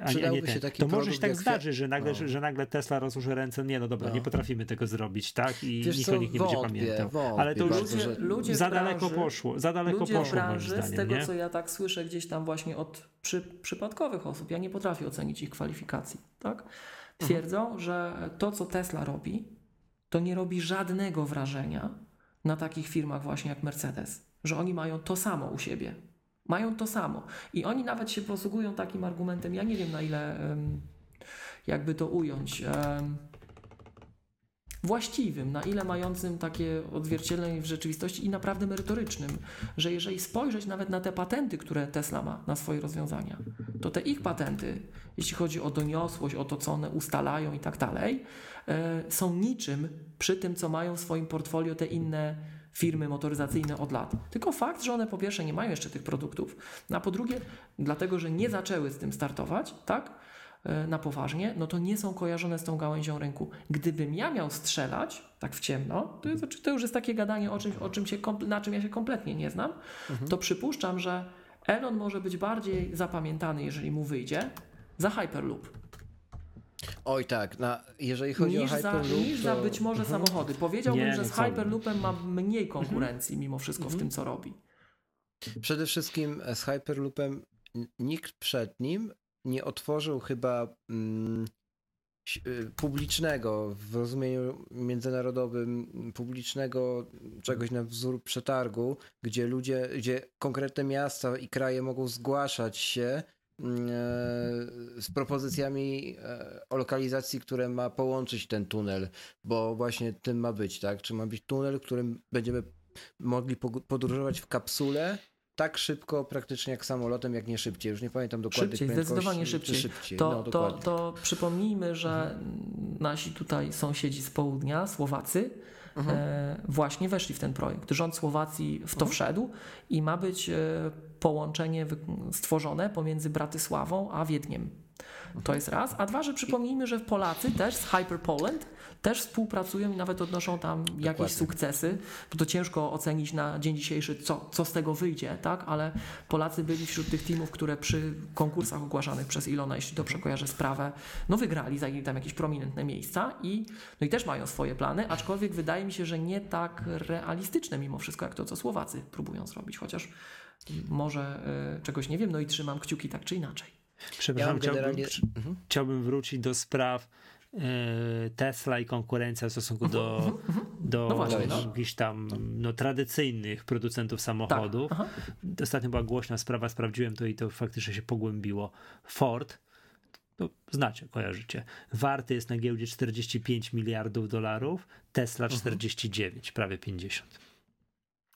a nie, a nie ten. To może się tak zdarzy, że nagle, no. że nagle Tesla rozłoży ręce, nie no dobra, no. nie potrafimy tego zrobić, tak? I Wiesz nikt o nich nie wątpię, będzie pamiętał. Wątpię Ale to już ludzie, ludzie za daleko branży, poszło, za daleko ludzie poszło branży, zdaniem, z tego, nie? co ja tak słyszę gdzieś tam właśnie od przy, przypadkowych osób, ja nie potrafię ocenić ich kwalifikacji, tak? Twierdzą, mhm. że to, co Tesla robi, to nie robi żadnego wrażenia na takich firmach właśnie jak Mercedes, że oni mają to samo u siebie. Mają to samo. I oni nawet się posługują takim argumentem, ja nie wiem na ile jakby to ująć. Właściwym, na ile mającym takie odzwierciedlenie w rzeczywistości i naprawdę merytorycznym, że jeżeli spojrzeć nawet na te patenty, które Tesla ma na swoje rozwiązania, to te ich patenty, jeśli chodzi o doniosłość, o to, co one ustalają i tak dalej, e, są niczym przy tym, co mają w swoim portfolio te inne firmy motoryzacyjne od lat. Tylko fakt, że one po pierwsze nie mają jeszcze tych produktów, a po drugie, dlatego, że nie zaczęły z tym startować, tak? E, na poważnie, no to nie są kojarzone z tą gałęzią rynku. Gdybym ja miał strzelać, tak w ciemno, to, jest, to już jest takie gadanie o czymś, o czym się, na czym ja się kompletnie nie znam, mhm. to przypuszczam, że Elon może być bardziej zapamiętany, jeżeli mu wyjdzie, za Hyperloop. Oj tak, na, jeżeli chodzi niż o Hyperloop... Za, niż to... za być może mhm. samochody. Powiedziałbym, nie, że z Hyperloopem ma mniej konkurencji mimo wszystko w tym, co robi. Przede wszystkim z Hyperloopem nikt przed nim nie otworzył chyba mm, y, publicznego, w rozumieniu międzynarodowym, publicznego czegoś na wzór przetargu, gdzie ludzie, gdzie konkretne miasta i kraje mogą zgłaszać się e, z propozycjami e, o lokalizacji, które ma połączyć ten tunel, bo właśnie tym ma być, tak? Czy ma być tunel, którym będziemy mogli podróżować w kapsule tak szybko praktycznie jak samolotem, jak nie szybciej. Już nie pamiętam dokładnie szybciej, zdecydowanie szybciej. szybciej. To, no, to, to przypomnijmy, że mhm. nasi tutaj sąsiedzi z południa, Słowacy, mhm. e, właśnie weszli w ten projekt. Rząd Słowacji w to mhm. wszedł i ma być e, połączenie stworzone pomiędzy Bratysławą a Wiedniem. To jest raz. A dwa, że przypomnijmy, że Polacy też z Hyper Poland też współpracują i nawet odnoszą tam Dokładnie. jakieś sukcesy. Bo to ciężko ocenić na dzień dzisiejszy, co, co z tego wyjdzie, tak? Ale Polacy byli wśród tych teamów, które przy konkursach ogłaszanych przez Ilona, jeśli dobrze kojarzę sprawę, no wygrali, zajęli tam jakieś prominentne miejsca i, no i też mają swoje plany, aczkolwiek wydaje mi się, że nie tak realistyczne mimo wszystko, jak to, co Słowacy próbują zrobić, chociaż może y, czegoś nie wiem, no i trzymam kciuki tak czy inaczej. Przepraszam, ja generalnie... chciałbym, mhm. chciałbym wrócić do spraw Tesla i konkurencja w stosunku do, mhm, mhm, mhm. do no właśnie, no. jakichś tam no, tradycyjnych producentów samochodów. Tak, Ostatnio była głośna sprawa, sprawdziłem to i to faktycznie się pogłębiło. Ford, no, znacie, kojarzycie, warty jest na giełdzie 45 miliardów dolarów, Tesla 49, prawie 50.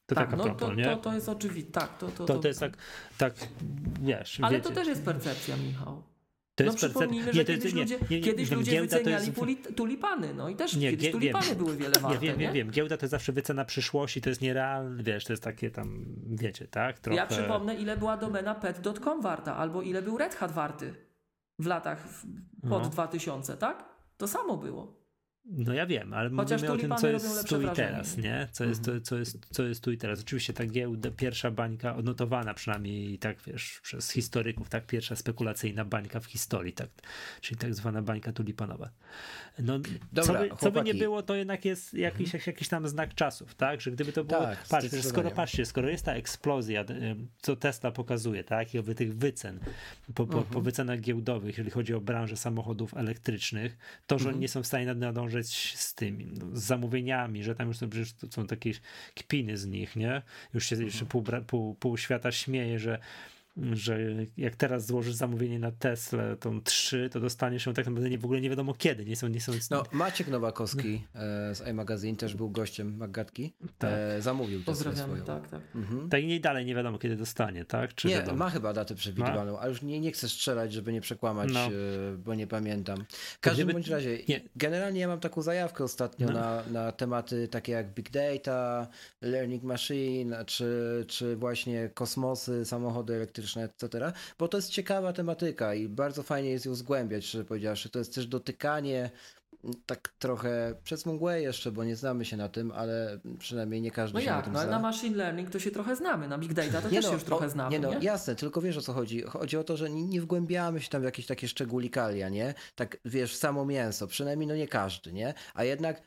To tak, no propos, to, nie? To, to jest oczywiste. Tak, to, to, to, to jest tak, tak, wiesz. Ale wiecie. to też jest percepcja, Michał. To no jest przypomnijmy, że kiedyś, nie, ludzie, nie, nie, kiedyś ludzie wyceniali jest... tulipany, no i też nie, kiedyś tulipany wiem, były wiele warte, nie? Wiem, wiem, wiem, giełda to jest zawsze wycena przyszłości, to jest nierealne, wiesz, to jest takie tam, wiecie, tak? Trochę... Ja przypomnę, ile była domena pet.com warta, albo ile był Red Hat warty w latach pod no. 2000, tak? To samo było. No ja wiem, ale Chociaż mówimy o tym, co jest tu i teraz, nie? Co jest, mhm. co, jest, co jest tu i teraz. Oczywiście ta giełda, pierwsza bańka odnotowana przynajmniej tak, wiesz, przez historyków, tak, pierwsza spekulacyjna bańka w historii, tak, czyli tak zwana bańka tulipanowa. No, Dobra, co, by, co by nie było, to jednak jest jakiś, mhm. jakiś tam znak czasów, tak, że gdyby to było, tak, patrzcie, skoro, patrzcie, skoro jest ta eksplozja, co Tesla pokazuje, tak, i owy tych wycen, po, po, mhm. po wycenach giełdowych, jeżeli chodzi o branżę samochodów elektrycznych, to, że mhm. oni nie są w stanie nadążyć z tymi, no, z zamówieniami, że tam już są, przecież są takie kpiny z nich, nie? Już się już pół, pół, pół świata śmieje, że że jak teraz złożysz zamówienie na Tesla, tą 3, to dostaniesz ją tak naprawdę nie, w ogóle nie wiadomo kiedy. Nie są, nie są... No, Maciek Nowakowski e, z iMagazine też był gościem Magatki. Tak. E, zamówił Teslę swoją. tak, tak. Mhm. Tak i nie dalej nie wiadomo kiedy dostanie, tak? Czy Nie, wiadomo? ma chyba datę przewidywaną, ale już nie, nie chcę strzelać, żeby nie przekłamać, No. e, bo nie pamiętam. W każdym gdyby- bądź razie, nie. generalnie ja mam taką zajawkę ostatnio No. na, na tematy takie jak big data, learning machine, czy, czy właśnie kosmosy, samochody elektryczne, etc., bo to jest ciekawa tematyka i bardzo fajnie jest ją zgłębiać, szczerze powiedziawszy. To jest też dotykanie tak trochę przez mgłę jeszcze, bo nie znamy się na tym, ale przynajmniej nie każdy No się na jak, tym no, ale zna. na machine learning to się trochę znamy, na big data to też się już trochę o, znamy, Nie no, nie? jasne, tylko wiesz o co chodzi. Chodzi o to, że nie, nie wgłębiamy się tam w jakieś takie szczególikalia, nie? Tak, wiesz, w samo mięso, przynajmniej no nie każdy, nie? A jednak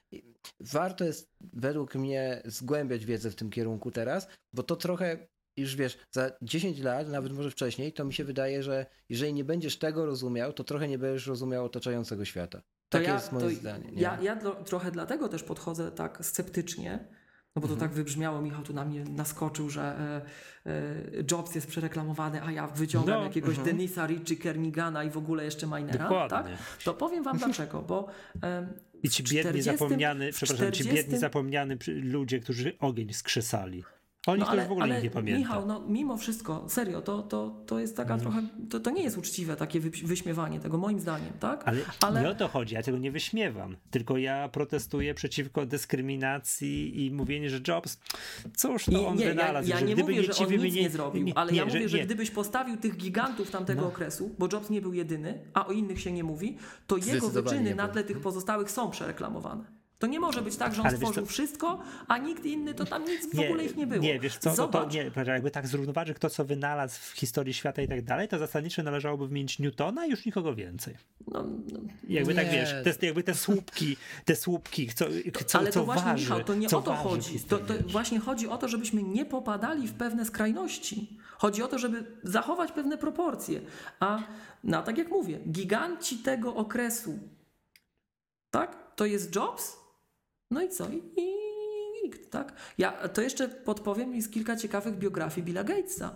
warto jest według mnie zgłębiać wiedzę w tym kierunku teraz, bo to trochę już wiesz, za 10 lat, nawet może wcześniej, to mi się wydaje, że jeżeli nie będziesz tego rozumiał, to trochę nie będziesz rozumiał otaczającego świata. To Takie ja, jest moje to zdanie. Nie? Ja, ja dro, trochę dlatego też podchodzę tak sceptycznie, no bo to Mhm. tak wybrzmiało, Michał tu na mnie naskoczył, że e, e, Jobs jest przereklamowany, a ja wyciągam No, jakiegoś mhm. Denisa Ritchie, Kernigana i w ogóle jeszcze Minera, tak? Dokładnie. To powiem wam dlaczego, bo em, I ci biedni 40 zapomniany, przepraszam, ci 40 biedni zapomniany ludzie, którzy ogień skrzesali. O nich No to ale, już w ogóle ale nie pamięta. Michał, no mimo wszystko, serio, to, to, to jest taka Mhm. trochę, to, to nie jest uczciwe takie wy, wyśmiewanie tego, moim zdaniem, tak? Ale, ale- nie o to chodzi, ja tego nie wyśmiewam, tylko ja protestuję przeciwko dyskryminacji i mówienie, że Jobs, cóż to Nie, on nie, ja, wynalazł, ja że nie gdyby mówię, że ci on nic wymieni- nie zrobił, nie, ale nie, ja mówię, że, nie. gdybyś postawił tych gigantów tamtego No. okresu, bo Jobs nie był jedyny, a o innych się nie mówi, to jego wyczyny nie na tle tych pozostałych są przereklamowane. To nie może być tak, że on Ale stworzył co- wszystko, a nikt inny, to tam nic w ogóle ich nie było. Nie, wiesz co, no to, nie, jakby tak zrównoważyć kto co wynalazł w historii świata i tak dalej, to zasadniczo należałoby wymienić Newtona i już nikogo więcej. no, no, Jakby tak Nie. wiesz, te, jakby te słupki, te słupki, co, co, ale co to właśnie, waży, Michał, to nie co o to chodzi. To, to właśnie chodzi o to, żebyśmy nie popadali w pewne skrajności. Chodzi o to, żeby zachować pewne proporcje. A no, tak jak mówię, giganci tego okresu, tak? To jest Jobs? No i co? I, i nikt, tak? Ja to jeszcze podpowiem, jest kilka ciekawych biografii Billa Gatesa.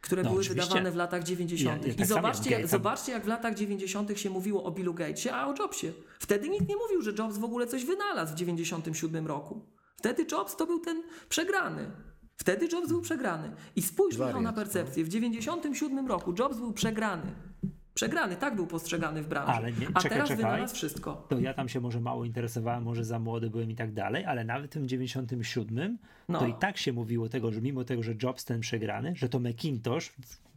Które No, były oczywiście. wydawane w latach 90. Ja- ja I tak samo zobaczcie, jak zobaczcie, jak w latach 90. się mówiło o Billu Gatesie, a o Jobsie. Wtedy nikt nie mówił, że Jobs w ogóle coś wynalazł w 97 roku. Wtedy Jobs to był ten przegrany. Wtedy Jobs był przegrany. I spójrz, Michał, na percepcję. W 97 roku Jobs był przegrany. Przegrany, tak był postrzegany w branży. Ale nie- a czekaj, teraz czekaj. wynalazł wszystko. to ja tam się może mało interesowałem, może za młody byłem i tak dalej, ale nawet w tym 97 No. to i tak się mówiło tego, że mimo tego, że Jobs ten przegrany, że to Macintosh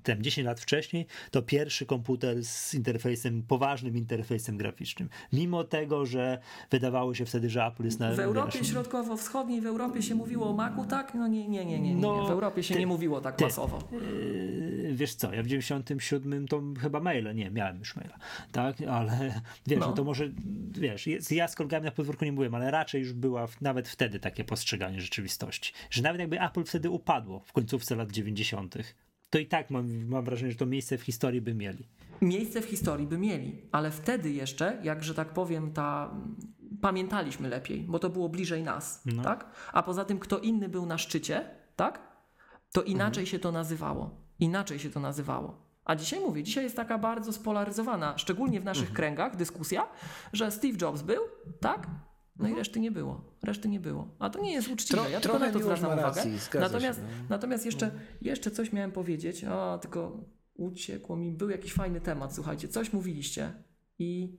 ten 10 lat wcześniej, to pierwszy komputer z interfejsem, poważnym interfejsem graficznym. Mimo tego, że wydawało się wtedy, że Apple jest na W Europie Środkowo-Wschodniej, w Europie się mówiło o Macu, tak? No nie, nie, nie, nie. nie. No, w Europie się ty- nie mówiło tak ty- masowo. Yy, wiesz co, ja w 97 to chyba maile, nie, miałem już maila, tak, ale wiesz, no, No. to może, wiesz, ja z kolegami na podwórku nie byłem, ale raczej już była w, nawet wtedy takie postrzeganie rzeczywistości, że nawet jakby Apple wtedy upadło w końcówce lat 90., to i tak mam, mam wrażenie, że to miejsce w historii by mieli. Miejsce w historii by mieli, ale wtedy jeszcze, jak że tak powiem, ta pamiętaliśmy lepiej, bo to było bliżej nas, No. tak? A poza tym, kto inny był na szczycie, tak? To inaczej się to nazywało. Inaczej się to nazywało. A dzisiaj mówię, dzisiaj jest taka bardzo spolaryzowana, szczególnie w naszych kręgach, dyskusja, że Steve Jobs był, tak? No i reszty nie było. Reszty nie było. A to nie jest uczciwe. Tro- ja tylko trochę na to zwracam uwagę. racji, Natomiast, się, no. natomiast jeszcze, jeszcze coś miałem powiedzieć, a tylko uciekło mi. Był jakiś fajny temat, słuchajcie. Coś mówiliście i...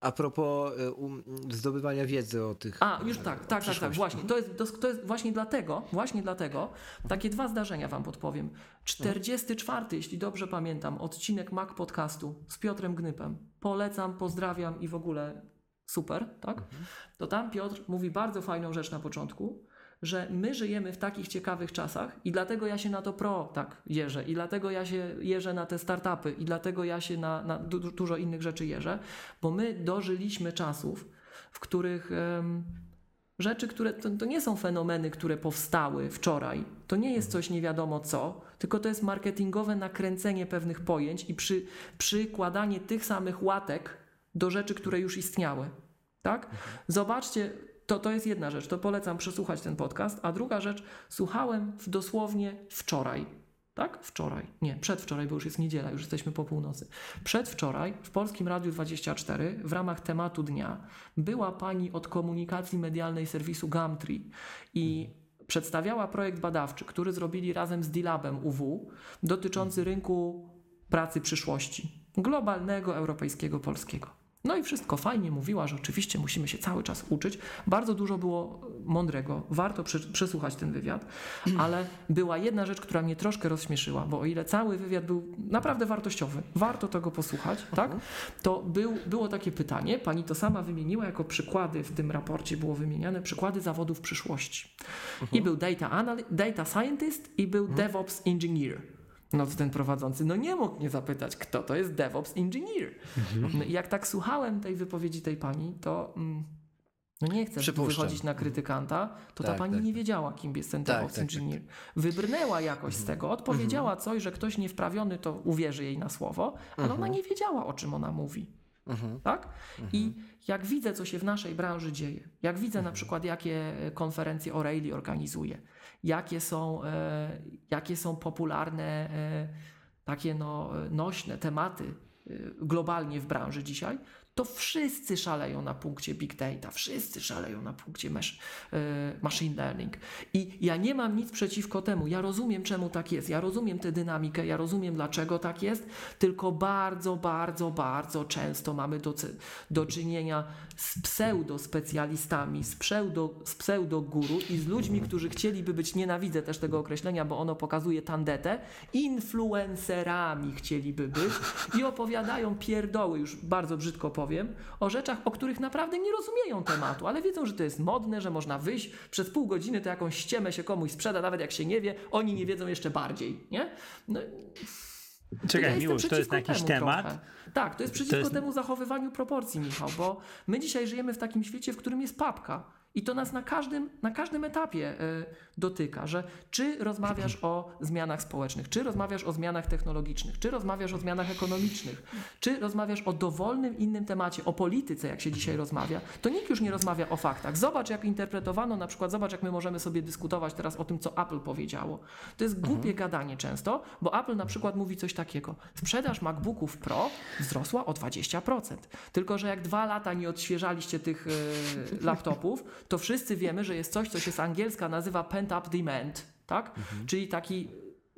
A propos y, um, zdobywania wiedzy o tych. A, już tak, tak, tak, tak, właśnie. To jest, to, to jest właśnie dlatego, właśnie dlatego, takie dwa zdarzenia wam podpowiem. 44, jeśli dobrze pamiętam, odcinek Mac Podcastu z Piotrem Gnypem. Polecam, pozdrawiam i w ogóle super, tak? To tam Piotr mówi bardzo fajną rzecz na początku, że my żyjemy w takich ciekawych czasach i dlatego ja się na to pro tak jeżę i dlatego ja się jeżę na te startupy i dlatego ja się na, na du, dużo innych rzeczy jeżę, bo my dożyliśmy czasów, w których em, rzeczy, które to, to nie są fenomeny, które powstały wczoraj, to nie jest coś nie wiadomo co, tylko to jest marketingowe nakręcenie pewnych pojęć i przy, przykładanie tych samych łatek do rzeczy, które już istniały. Tak? Zobaczcie, to, to jest jedna rzecz, to polecam przesłuchać ten podcast. A druga rzecz, słuchałem dosłownie wczoraj tak? Wczoraj. Nie, przedwczoraj, bo już jest niedziela, już jesteśmy po północy. Przedwczoraj w Polskim Radiu 24 w ramach tematu dnia była pani od komunikacji medialnej serwisu Gumtree i przedstawiała projekt badawczy, który zrobili razem z D-Labem UW dotyczący rynku pracy przyszłości. Globalnego, europejskiego, polskiego. No i wszystko fajnie mówiła, że oczywiście musimy się cały czas uczyć. Bardzo dużo było mądrego, warto przesłuchać ten wywiad, ale była jedna rzecz, która mnie troszkę rozśmieszyła, bo o ile cały wywiad był naprawdę wartościowy, warto tego posłuchać, tak? To był, było takie pytanie, pani to sama wymieniła jako przykłady, w tym raporcie było wymieniane przykłady zawodów przyszłości. I był data, data scientist i był DevOps engineer. No to ten prowadzący, no nie mógł nie zapytać, kto to jest DevOps Engineer. Mhm. No i jak tak słuchałem tej wypowiedzi tej pani, to mm, no nie chcę wychodzić na krytykanta, to tak, ta pani tak. nie wiedziała, kim jest ten tak, DevOps tak, Engineer. Tak. Wybrnęła jakoś z mhm. tego, odpowiedziała mhm. coś, że ktoś niewprawiony to uwierzy jej na słowo, ale ona nie wiedziała, o czym ona mówi. Tak? I jak widzę, co się w naszej branży dzieje, jak widzę na przykład, jakie konferencje O'Reilly organizuje, jakie są, e, jakie są popularne, e, takie no, nośne tematy e, globalnie w branży dzisiaj, to wszyscy szaleją na punkcie big data, wszyscy szaleją na punkcie machine learning. I ja nie mam nic przeciwko temu. Ja rozumiem, czemu tak jest. Ja rozumiem tę dynamikę, ja rozumiem, dlaczego tak jest, tylko bardzo, bardzo, bardzo często mamy do, do czynienia z pseudo-specjalistami, z pseudo, z pseudo-guru i z ludźmi, którzy chcieliby być, nienawidzę też tego określenia, bo ono pokazuje tandetę, influencerami chcieliby być i opowiadają pierdoły, już bardzo brzydko powiem, powiem, o rzeczach, o których naprawdę nie rozumieją tematu, ale wiedzą, że to jest modne, że można wyjść przez pół godziny, to jakąś ściemę się komuś sprzeda, nawet jak się nie wie, oni nie wiedzą jeszcze bardziej, nie? No, Czekaj, ja Miłosz, to jest jakiś temat? Trochę. Tak, to jest przeciwko to jest... temu zachowywaniu proporcji, Michał, bo my dzisiaj żyjemy w takim świecie, w którym jest papka. I to nas na każdym, na każdym etapie y, dotyka, że czy rozmawiasz o zmianach społecznych, czy rozmawiasz o zmianach technologicznych, czy rozmawiasz o zmianach ekonomicznych, czy rozmawiasz o dowolnym innym temacie, o polityce, jak się dzisiaj rozmawia, to nikt już nie rozmawia o faktach. Zobacz, jak interpretowano, na przykład, zobacz, jak my możemy sobie dyskutować teraz o tym, co Apple powiedziało. To jest głupie mhm. gadanie często, bo Apple na przykład mówi coś takiego. Sprzedaż MacBooków Pro wzrosła o 20%. Tylko, że jak dwa lata nie odświeżaliście tych y, laptopów, to wszyscy wiemy, że jest coś, co się z angielska nazywa pent-up demand, tak? Mhm. Czyli taki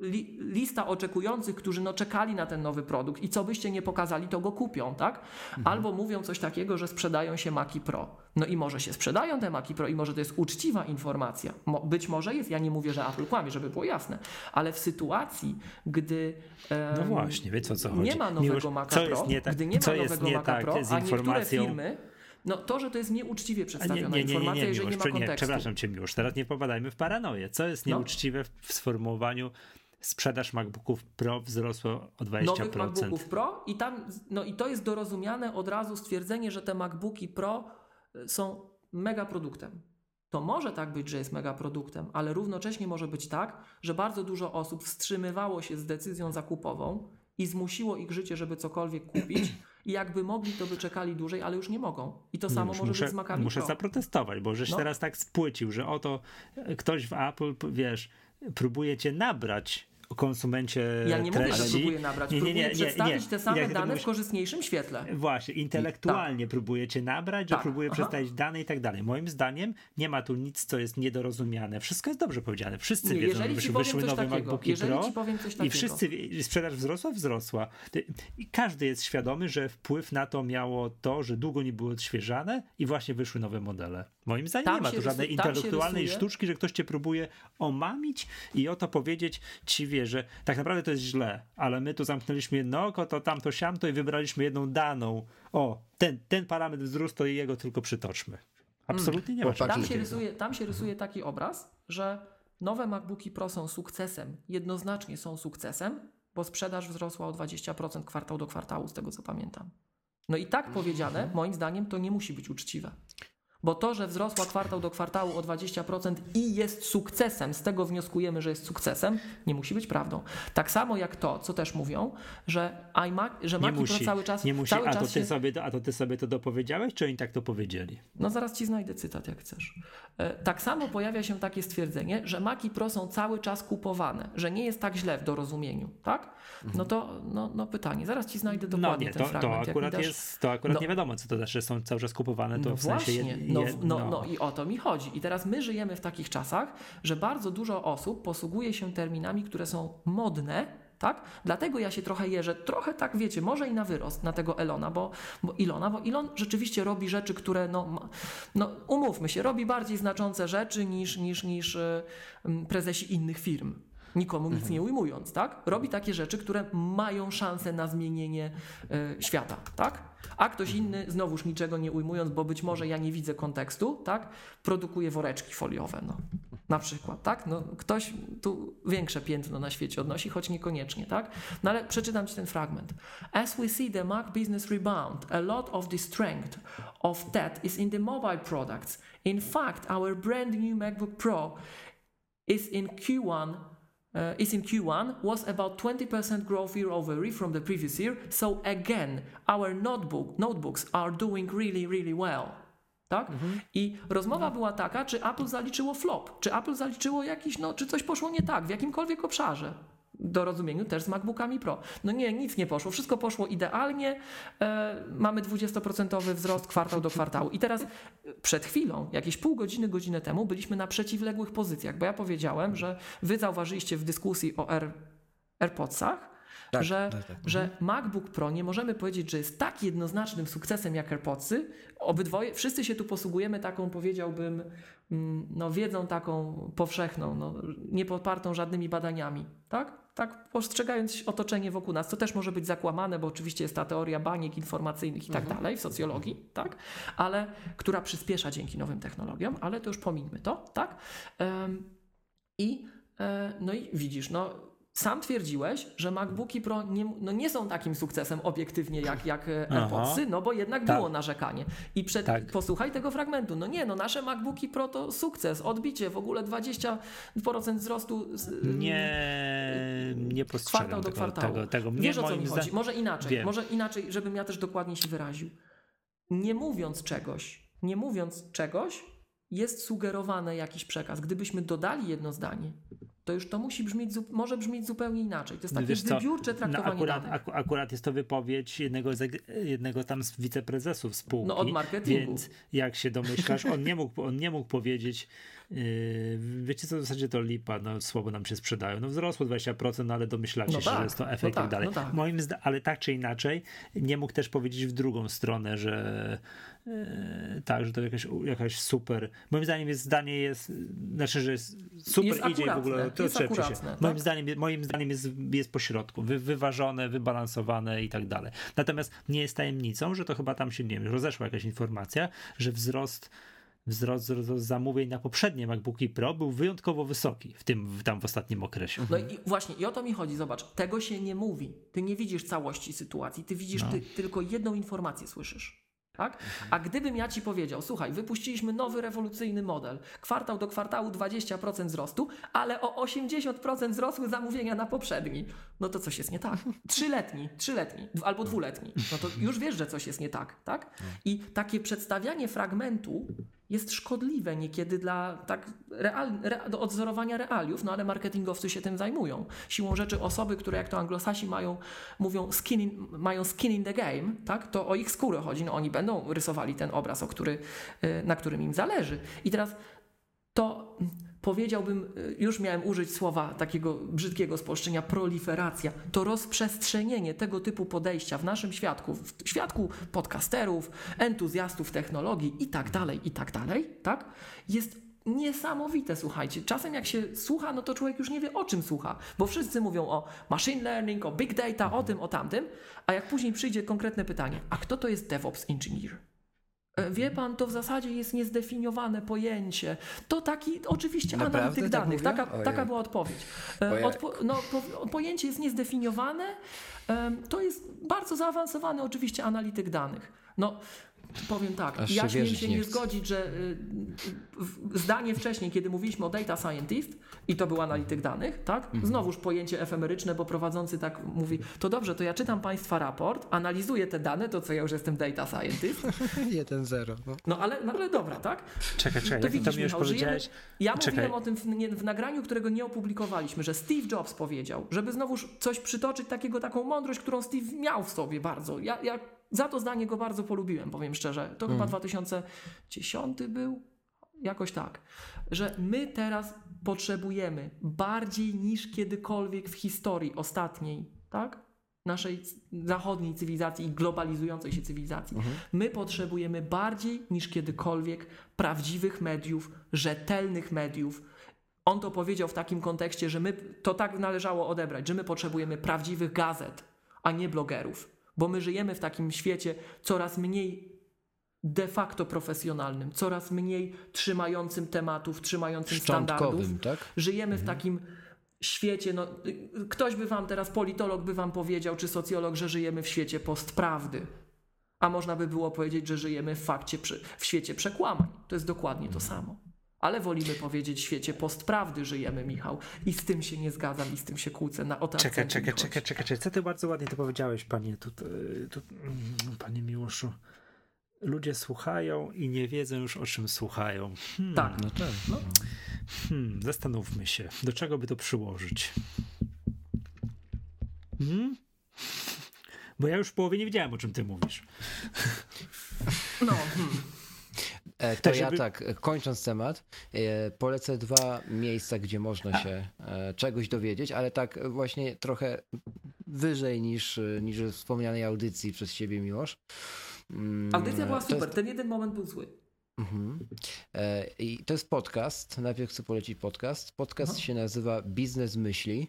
li, lista oczekujących, którzy no czekali na ten nowy produkt i co byście nie pokazali, to go kupią, tak? Mhm. Albo mówią coś takiego, że sprzedają się Maki Pro. No i może się sprzedają te Maki Pro i może to jest uczciwa informacja. Mo, być może jest, ja nie mówię, że Apple kłamie, żeby było jasne, ale w sytuacji, gdy um, No właśnie, wiecie o co chodzi. nie ma nowego Miłosz, Maca Pro, nie tak, gdy nie ma nowego Maca tak Pro, a niektóre firmy no to, że to jest nieuczciwie przedstawiona nie, nie, nie, informacja, jeżeli nie ma kontekstu. przepraszam cię już, teraz nie popadajmy w paranoję. Co jest no. nieuczciwe w sformułowaniu sprzedaż MacBooków Pro wzrosła o 20%. Nowych MacBooków Pro i tam, no i to jest dorozumiane od razu stwierdzenie, że te MacBooki Pro y, są mega produktem. To może tak być, że jest mega produktem, ale równocześnie może być tak, że bardzo dużo osób wstrzymywało się z decyzją zakupową i zmusiło ich życie, żeby cokolwiek kupić i jakby mogli, to by czekali dłużej, ale już nie mogą. I to samo może muszę, być z Macami Muszę Pro. zaprotestować, bo żeś no. teraz tak spłycił, że oto ktoś w Apple, wiesz, próbuje cię nabrać konsumencie Ja nie treści. mówię, że próbuję nabrać. Nie, nie, nie, próbuję przedstawić te same dane w korzystniejszym świetle. Właśnie, intelektualnie tak. próbujecie nabrać, że tak. próbuje Aha. przedstawić dane i tak dalej. Moim zdaniem nie ma tu nic, co jest niedorozumiane. Wszystko jest dobrze powiedziane. Wszyscy nie, wiedzą, że wyszły nowe takiego, MacBooki Pro i wszyscy, sprzedaż wzrosła, wzrosła. I każdy jest świadomy, że wpływ na to miało to, że długo nie były odświeżane i właśnie wyszły nowe modele. Moim zdaniem tam nie ma tu żadnej intelektualnej sztuczki, że ktoś cię próbuje omamić i o to powiedzieć ci wie, że tak naprawdę to jest źle, ale my tu zamknęliśmy jedno oko, to tamto siamto i wybraliśmy jedną daną. O, ten, ten parametr wzrósł, to jego tylko przytoczmy. Absolutnie nie ma tam się, rysuje, tam się rysuje taki obraz, że nowe MacBooki Pro są sukcesem, jednoznacznie są sukcesem, bo sprzedaż wzrosła o 20% kwartał do kwartału, z tego co pamiętam. No i tak powiedziane, moim zdaniem, to nie musi być uczciwe. Bo to, że wzrosła kwartał do kwartału o 20% i jest sukcesem, z tego wnioskujemy, że jest sukcesem, nie musi być prawdą. Tak samo jak to, co też mówią, że iMac, że Nie Mac musi, cały czas nie musi. cały A, to ty się... sobie, a to ty sobie to dopowiedziałeś, czy oni tak to powiedzieli? No zaraz ci znajdę cytat, jak chcesz. E, Tak samo pojawia się takie stwierdzenie, że Maci Pro są cały czas kupowane, że nie jest tak źle w dorozumieniu, tak? No to no, no pytanie, zaraz ci znajdę No dokładnie nie, ten to, fragment. to akurat dasz- jest, to akurat No. nie wiadomo, co to znaczy, że są cały czas kupowane, to No w sensie właśnie, no, jed, no, no i o to mi chodzi. I teraz my żyjemy w takich czasach, że bardzo dużo osób posługuje się terminami, które są modne, tak? Dlatego ja się trochę jeżę, trochę tak wiecie, może i na wyrost na tego Elona, bo, bo Ilona, bo Elon rzeczywiście robi rzeczy, które no, no umówmy się, robi bardziej znaczące rzeczy niż, niż, niż y, prezesi innych firm. Nikomu nic nie ujmując, tak? Robi takie rzeczy, które mają szansę na zmienienie y, świata, tak? A ktoś inny, znowuż niczego nie ujmując, bo być może ja nie widzę kontekstu, tak? Produkuje woreczki foliowe, no. Na przykład, tak? No, ktoś tu większe piętno na świecie odnosi, choć niekoniecznie, tak? No ale przeczytam Ci ten fragment. As we see the Mac business rebound, a lot of the strength of that is in the mobile products. In fact, our brand new MacBook Pro is in Q1 uh, is in Q1 was about 20% growth year over year from the previous year. So again, our notebook notebooks are doing really really well. Tak? I rozmowa była taka, czy Apple zaliczyło flop, czy Apple zaliczyło jakiś, no, czy coś poszło nie tak w jakimkolwiek obszarze. Do rozumieniu też z MacBookami Pro. No nie, nic nie poszło, wszystko poszło idealnie. E, mamy 20% wzrost kwartał do kwartału. I teraz e, przed chwilą, jakieś pół godziny, godzinę temu, byliśmy na przeciwległych pozycjach, bo ja powiedziałem, że wy zauważyliście w dyskusji o Air, AirPodsach, Tak, że, tak, tak. że MacBook Pro nie możemy powiedzieć, że jest tak jednoznacznym sukcesem jak AirPodsy. Obydwoje, wszyscy się tu posługujemy taką, powiedziałbym, mm, no, wiedzą taką powszechną, no, nie popartą żadnymi badaniami, tak? Tak postrzegając otoczenie wokół nas, to też może być zakłamane, bo oczywiście jest ta teoria baniek informacyjnych i tak dalej w socjologii, tak? Ale która przyspiesza dzięki nowym technologiom, ale to już pomińmy to, tak? Em, I e, no i widzisz, no sam twierdziłeś, że MacBooki Pro nie, no nie są takim sukcesem obiektywnie jak, jak e. AirPodsy, no bo jednak Tak. było narzekanie. I przed, Tak. posłuchaj tego fragmentu. No nie, no nasze MacBooki Pro to sukces, odbicie, w ogóle 20% wzrostu. Z, Nie, nie postrzegam Kwartał do tego, kwartału. tego, tego. Nie, Wiesz o co mi chodzi? Może inaczej, Wiem. może inaczej, żebym ja też dokładnie się wyraził. Nie mówiąc czegoś, nie mówiąc czegoś, jest sugerowany jakiś przekaz. Gdybyśmy dodali jedno zdanie, to już to musi brzmieć, może brzmieć zupełnie inaczej. To jest takie Wiesz co, wybiórcze no traktowanie akurat, danych. aku, akurat jest to wypowiedź jednego, z, jednego tam z wiceprezesów spółki. No, od marketingu. Więc jak się domyślasz, on nie mógł, on nie mógł powiedzieć, wiecie co, w zasadzie to lipa, no słabo nam się sprzedają. No wzrosło 20%, no, ale domyślacie No się, tak, że jest to no efekt i tak, tak dalej. no tak. Moim zda- ale tak czy inaczej, nie mógł też powiedzieć w drugą stronę, że yy, tak, że to jakaś, jakaś super. Moim zdaniem jest zdanie jest, znaczy, że jest super Jest idzie w ogóle to czepcie się. akuratne, Moim tak? zdaniem, moim zdaniem jest, jest pośrodku, wy, wyważone, wybalansowane i tak dalej. Natomiast nie jest tajemnicą, że to chyba tam się, nie wiem, rozeszła jakaś informacja, że wzrost wzrost, wzrost zamówień na poprzednie MacBooki Pro był wyjątkowo wysoki w tym, w- tam w ostatnim okresie. No i właśnie, i o to mi chodzi, zobacz, tego się nie mówi. Ty nie widzisz całości sytuacji, ty widzisz, No. ty tylko jedną informację słyszysz. Tak? A gdybym ja ci powiedział, słuchaj, wypuściliśmy nowy rewolucyjny model, kwartał do kwartału 20% wzrostu, ale o 80% wzrosły zamówienia na poprzedni, no to coś jest nie tak. Trzyletni, trzyletni albo dwuletni, no to już wiesz, że coś jest nie tak, tak? I takie przedstawianie fragmentu jest szkodliwe niekiedy dla tak real, re, do odzorowania realiów, no ale marketingowcy się tym zajmują. Siłą rzeczy osoby, które jak to anglosasi mają, mówią skin in, mają skin in the game, tak, to o ich skórę chodzi, no oni będą rysowali ten obraz, o który, y, na którym im zależy. I teraz to powiedziałbym, y, już miałem użyć słowa takiego brzydkiego spolszczenia, proliferacja, to rozprzestrzenienie tego typu podejścia w naszym świadku, w świadku podcasterów, entuzjastów technologii i tak dalej, i tak dalej, tak, jest niesamowite, słuchajcie. Czasem jak się słucha, no to człowiek już nie wie o czym słucha, bo wszyscy mówią o machine learning, o big data, o tym, o tamtym, a jak później przyjdzie konkretne pytanie, a kto to jest DevOps Engineer? E, Wie pan, to w zasadzie jest niezdefiniowane pojęcie. To taki, oczywiście, Naprawdę analityk tak danych. Taka, taka była odpowiedź. E. Odpo, no, po, pojęcie jest niezdefiniowane. Em, To jest bardzo zaawansowany, oczywiście, analityk danych. No, powiem tak, Aż ja się śmiem się nie nie zgodzić, że y, y, zdanie wcześniej, kiedy mówiliśmy o data scientist i to był analityk danych, tak? Mhm. Znowuż pojęcie efemeryczne, bo prowadzący tak mówi, to dobrze, to ja czytam Państwa raport, analizuję te dane, to co ja już jestem data scientist, 1-0. No. no ale, no ale dobra, tak? Czekaj, czekaj, To jak to widzisz, mi już Michał, powiedziałeś. ja Czekaj. mówiłem o tym w, nie, w nagraniu, którego nie opublikowaliśmy, że Steve Jobs powiedział, żeby znowuż coś przytoczyć, takiego, taką mądrość, którą Steve miał w sobie bardzo. Ja, ja za to zdanie go bardzo polubiłem, powiem szczerze. To chyba 2010 był? Jakoś tak. Że my teraz potrzebujemy bardziej niż kiedykolwiek w historii ostatniej, tak? Naszej zachodniej cywilizacji i globalizującej się cywilizacji. My potrzebujemy bardziej niż kiedykolwiek prawdziwych mediów, rzetelnych mediów. On to powiedział w takim kontekście, że my to tak należało odebrać, że my potrzebujemy prawdziwych gazet, a nie blogerów, bo my żyjemy w takim świecie coraz mniej de facto profesjonalnym, coraz mniej trzymającym tematów, trzymającym standardów. Tak? Żyjemy w takim świecie, no, ktoś by wam teraz, politolog by wam powiedział, czy socjolog, że żyjemy w świecie postprawdy. A można by było powiedzieć, że żyjemy w fakcie, w świecie przekłamań. To jest dokładnie to samo. Ale wolimy powiedzieć w świecie postprawdy żyjemy, Michał. I z tym się nie zgadzam i z tym się kłócę. Na, o Czekaj, czekaj, czekaj, czekaj, czekaj. Co ty bardzo ładnie to powiedziałeś, panie, tu, tu, mm, panie Miłoszu. Ludzie słuchają i nie wiedzą już o czym słuchają. Hmm, Tak. No tak. No. hmm, zastanówmy się, do czego by to przyłożyć. Hmm? Bo ja już w połowie nie wiedziałem, o czym ty mówisz. No, hmm. E, to Tak, ja żeby- tak, e, kończąc temat, e, polecę dwa miejsca, gdzie można się czegoś dowiedzieć, ale tak właśnie trochę wyżej niż, niż w wspomnianej audycji przez ciebie, Miłosz. Mm, Audycja była super. jest- Ten jeden moment był zły. Mhm. I to jest podcast. Najpierw chcę polecić podcast. Podcast Aha. się nazywa Biznes Myśli.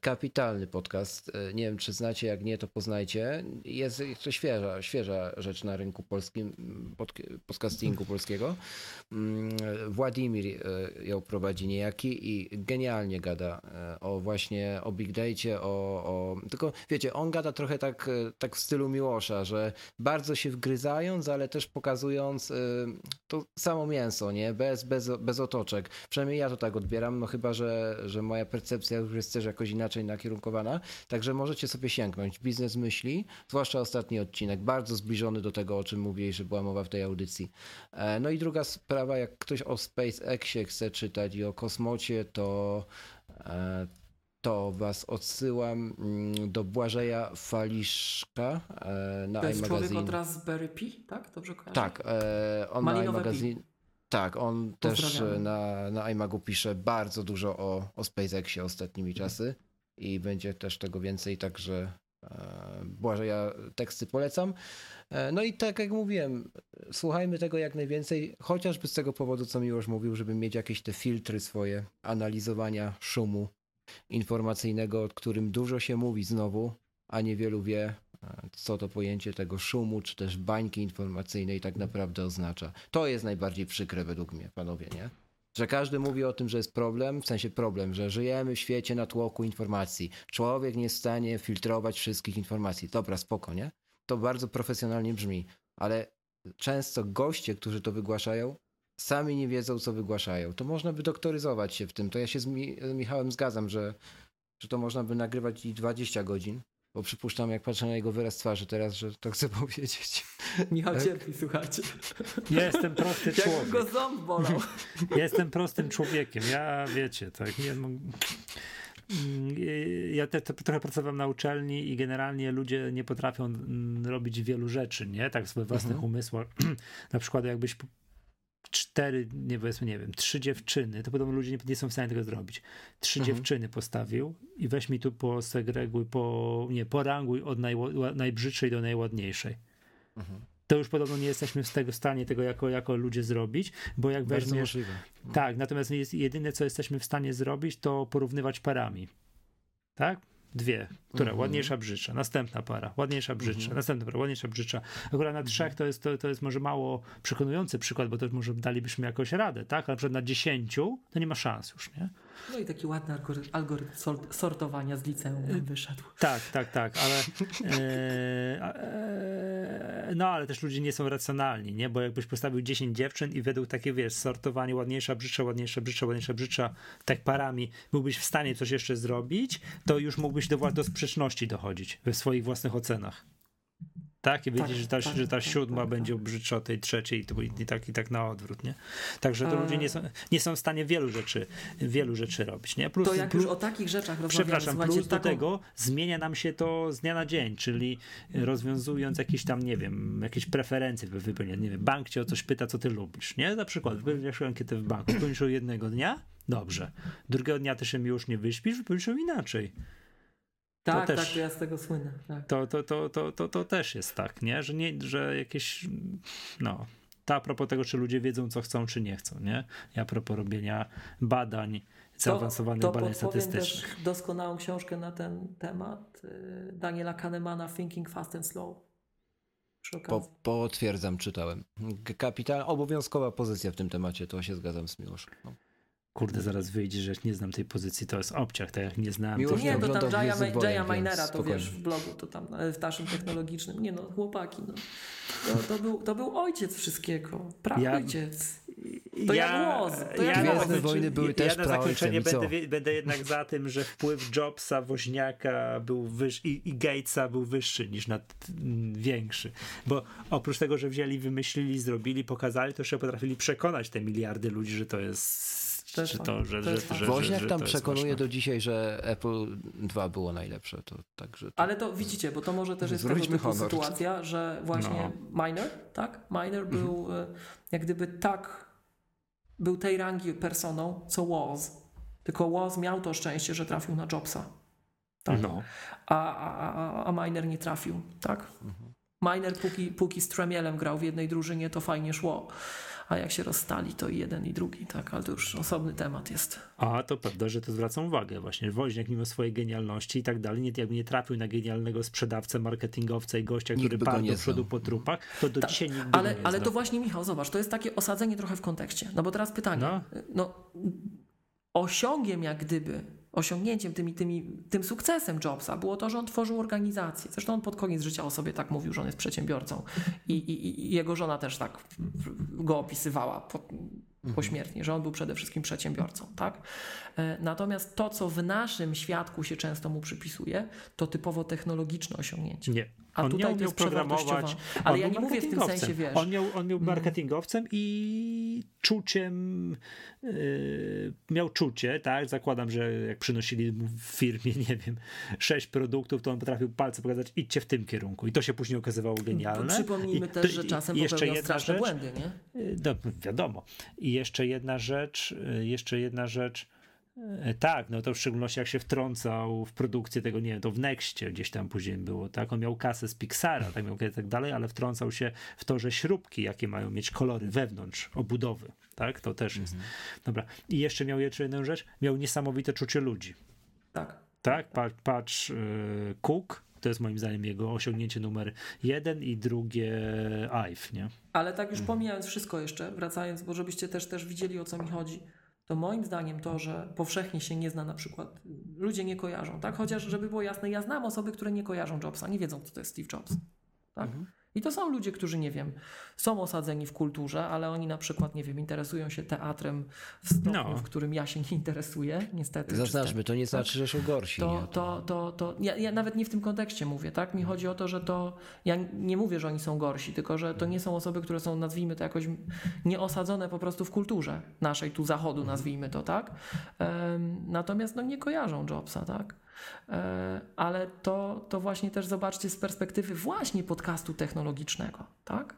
Kapitalny podcast. E, Nie wiem, czy znacie, jak nie, to poznajcie. Jest to świeża, świeża rzecz na rynku polskim, mm, pod, podcastingu polskiego. Mm, Władimir e, ją prowadzi niejaki i genialnie gada e, o właśnie o Big Date, o, o... Tylko wiecie, on gada trochę tak, tak w stylu Miłosza, że bardzo się wgryzając, ale też pokazując to samo mięso, nie? Bez, bez, bez otoczek. Przynajmniej ja to tak odbieram, no chyba, że, że moja percepcja już jest też jakoś inaczej nakierunkowana. Także możecie sobie sięgnąć. Biznes myśli, zwłaszcza ostatni odcinek, bardzo zbliżony do tego, o czym mówiłeś, że była mowa w tej audycji. E, No i druga sprawa, jak ktoś o SpaceXie chce czytać i o kosmocie, to e, to was odsyłam mm, do Błażeja Faliszka e, na To jest człowiek od Raspberry Pi, tak? Dobrze kojarzę? Tak, on Malinowe iMagazine. Tak, on też e, na, na iMagu pisze bardzo dużo o, o SpaceXie ostatnimi czasy i będzie też tego więcej, także e, Błażeja teksty polecam. E, no i tak jak mówiłem, słuchajmy tego jak najwięcej, chociażby z tego powodu, co Miłosz mówił, żeby mieć jakieś te filtry swoje analizowania szumu informacyjnego, o którym dużo się mówi znowu, a niewielu wie, co to pojęcie tego szumu, czy też bańki informacyjnej tak naprawdę oznacza. To jest najbardziej przykre według mnie, panowie, nie? Że każdy mówi o tym, że jest problem, w sensie problem, że żyjemy w świecie natłoku informacji. Człowiek nie jest w stanie filtrować wszystkich informacji. Dobra, spoko, nie? To bardzo profesjonalnie brzmi, ale często goście, którzy to wygłaszają, sami nie wiedzą, co wygłaszają. To można by doktoryzować się w tym. To ja się z Mi- Michałem zgadzam, że, że to można by nagrywać i 20 godzin. Bo przypuszczam, jak patrzę na jego wyraz twarzy teraz, że to chcę powiedzieć. Michał Tak. cierpi, słuchajcie. Ja jestem prosty człowiek. go ząb bolał. Ja jestem prostym człowiekiem. Ja wiecie, tak nie no, Mm, Ja te, te, trochę pracowałem na uczelni i generalnie ludzie nie potrafią mm, robić wielu rzeczy, nie? Tak w swoich własnych Mhm. umysłach. na przykład jakbyś cztery, nie powiedzmy, nie wiem, trzy dziewczyny, to podobno ludzie nie, nie są w stanie tego zrobić. Trzy Mhm. dziewczyny postawił i weź mi tu posegreguj, po, nie, poranguj od najło- najbrzydszej do najładniejszej. Mhm. To już podobno nie jesteśmy z tego w stanie tego jako, jako ludzie zrobić, bo jak Bardzo weźmiesz możliwe. tak, natomiast jest, jedyne, co jesteśmy w stanie zrobić, to porównywać parami. Tak? Dwie, która Mhm. ładniejsza, brzydsza, następna para, ładniejsza, brzydsza, następna para, ładniejsza, brzydsza. Akurat na trzech to jest, to, to jest może mało przekonujący przykład, bo to może dalibyśmy jakoś radę, tak? Ale na przykład na dziesięciu to nie ma szans już, nie? No i taki ładny algorytm, algorytm sortowania z liceum nam wyszedł. Tak, tak, tak, ale e, e, no ale też ludzie nie są racjonalni, nie? Bo jakbyś postawił 10 dziewczyn i według takie, wiesz, sortowanie ładniejsza, brzydsza, ładniejsza, brzydsza, ładniejsza, brzydsza, tak parami, byłbyś w stanie coś jeszcze zrobić, to już mógłbyś do, do sprzeczności dochodzić we swoich własnych ocenach. Tak, i wiedzieć, tak, że ta, tak, że ta tak, siódma tak, będzie tak. brzydsza od tej trzeciej i, i, tak, i tak na odwrót, nie? Także to ludzie nie są, nie są w stanie wielu rzeczy, wielu rzeczy robić, nie? Plus, to jak plus, już o takich rzeczach rozmawiamy, Przepraszam, plus do tego zmienia nam się to z dnia na dzień, czyli rozwiązując jakieś tam, nie wiem, jakieś preferencje wypełnienia, nie wiem, bank cię o coś pyta, co ty lubisz, nie? Na przykład wypełniasz ankietę w banku, wypełnisz jednego dnia, dobrze. Drugiego dnia też się już nie wyśpisz, wypełnisz inaczej. Tak, to też, tak, ja z tego słynę. Tak. To, to, to, to, to, to też jest tak, nie? Że, nie, że jakieś, no, to a propos tego, czy ludzie wiedzą, co chcą, czy nie chcą, nie? Ja a propos robienia badań, zaawansowanych to, to badań statystycznych. też doskonałą książkę na ten temat y, Daniela Kahnemana Thinking Fast and Slow. Po, potwierdzam, czytałem. Kapital, obowiązkowa pozycja w tym temacie, to się zgadzam z Miłoszem. No. Kurde, zaraz wyjdzie, że nie znam tej pozycji, to jest obciach, tak jak nie znałem. Miłość nie, to tam Jaya, Jaya Minera, to wiesz, w blogu, to tam w naszym technologicznym. Nie no, chłopaki, no. To, to, był, to był ojciec wszystkiego, praojciec. To ja, jak głos. To ja, jak Gwiezdne wojny były ja, też Ja na zakończenie będę, będę jednak za tym, że wpływ Jobsa, Woźniaka był wyższy i, i Gatesa był wyższy niż nad, m, większy. Bo oprócz tego, że wzięli, wymyślili, zrobili, pokazali, to jeszcze potrafili przekonać te miliardy ludzi, że to jest to czy to, że, że, że, Woźniak tam przekonuje do dzisiaj, że Apple 2 było najlepsze. To, także to... Ale to widzicie, bo to może też jest tego typu sytuacja, że właśnie no. Miner, tak? Miner był mhm. Jak gdyby tak, był tej rangi personą, co Woz. Tylko Woz miał to szczęście, że trafił na Jobsa. Tak? No. A, a, a, a Miner nie trafił, tak? Mhm. Miner póki, póki z Tremielem grał w jednej drużynie, to fajnie szło a jak się rozstali, to i jeden i drugi, tak, ale to już osobny temat jest. A to prawda, że to zwraca uwagę. Właśnie. Woźniak mimo swojej genialności i tak dalej, nie, jakby nie trafił na genialnego sprzedawcę, marketingowca i gościa, który padł do przodu po trupach, to do Ta, dzisiaj nikt ale, nie Ale to właśnie, Michał, zobacz, to jest takie osadzenie trochę w kontekście. No bo teraz pytanie, no, no osiągiem jak gdyby osiągnięciem, tymi, tymi, tym sukcesem Jobsa było to, że on tworzył organizację. Zresztą on pod koniec życia o sobie tak mówił, że on jest przedsiębiorcą. I, i, i jego żona też tak go opisywała po, mhm. pośmiertnie, że on był przede wszystkim przedsiębiorcą. Tak? E, natomiast to, co w naszym świadku się często mu przypisuje, to typowo technologiczne osiągnięcie. Nie. A on tutaj nie umiał programować. Ale ja nie mówię w tym sensie, wiesz. On miał, on miał mm. marketingowcem i czuciem yy, miał czucie, tak? Zakładam, że jak przynosili mu w firmie, nie wiem, sześć produktów, to on potrafił palce pokazać, idźcie w tym kierunku. I to się później okazywało genialne. Przypomnijmy I, też, że czasem jeszcze jedna rzecz, błędy, nie? Yy, no, wiadomo. I jeszcze jedna rzecz, jeszcze jedna rzecz, E, tak, no to w szczególności jak się wtrącał w produkcję tego, nie wiem, to w Nexcie gdzieś tam później było, tak? On miał kasę z Pixara, tak, miał tak dalej, ale wtrącał się w to, że śrubki, jakie mają mieć kolory wewnątrz obudowy, tak? To też jest. Mhm. Dobra. I jeszcze miał jeszcze jedną rzecz, miał niesamowite czucie ludzi. Tak. Tak, patrz, patrz yy, Cook, to jest moim zdaniem jego osiągnięcie numer jeden i drugie IVE, nie? Ale tak już pomijając wszystko jeszcze, wracając, bo żebyście też, też widzieli o co mi chodzi to moim zdaniem to, że powszechnie się nie zna na przykład, ludzie nie kojarzą, tak? Chociaż, żeby było jasne, ja znam osoby, które nie kojarzą Jobsa, nie wiedzą, co to jest Steve Jobs, tak? Mhm. I to są ludzie, którzy, nie wiem, są osadzeni w kulturze, ale oni na przykład, nie wiem, interesują się teatrem w stopniu, no. w którym ja się nie interesuję, niestety. Zaznaczmy, to nie znaczy, że są gorsi. To, to, to, to, ja, ja, nawet nie w tym kontekście mówię, tak? Mi chodzi o to, że to, ja nie mówię, że oni są gorsi, tylko że to nie są osoby, które są, nazwijmy to jakoś nieosadzone po prostu w kulturze naszej tu zachodu, nazwijmy to, tak? Um, natomiast no nie kojarzą Jobsa, tak? E, ale to, to właśnie też zobaczcie z perspektywy właśnie podcastu technologicznego, tak?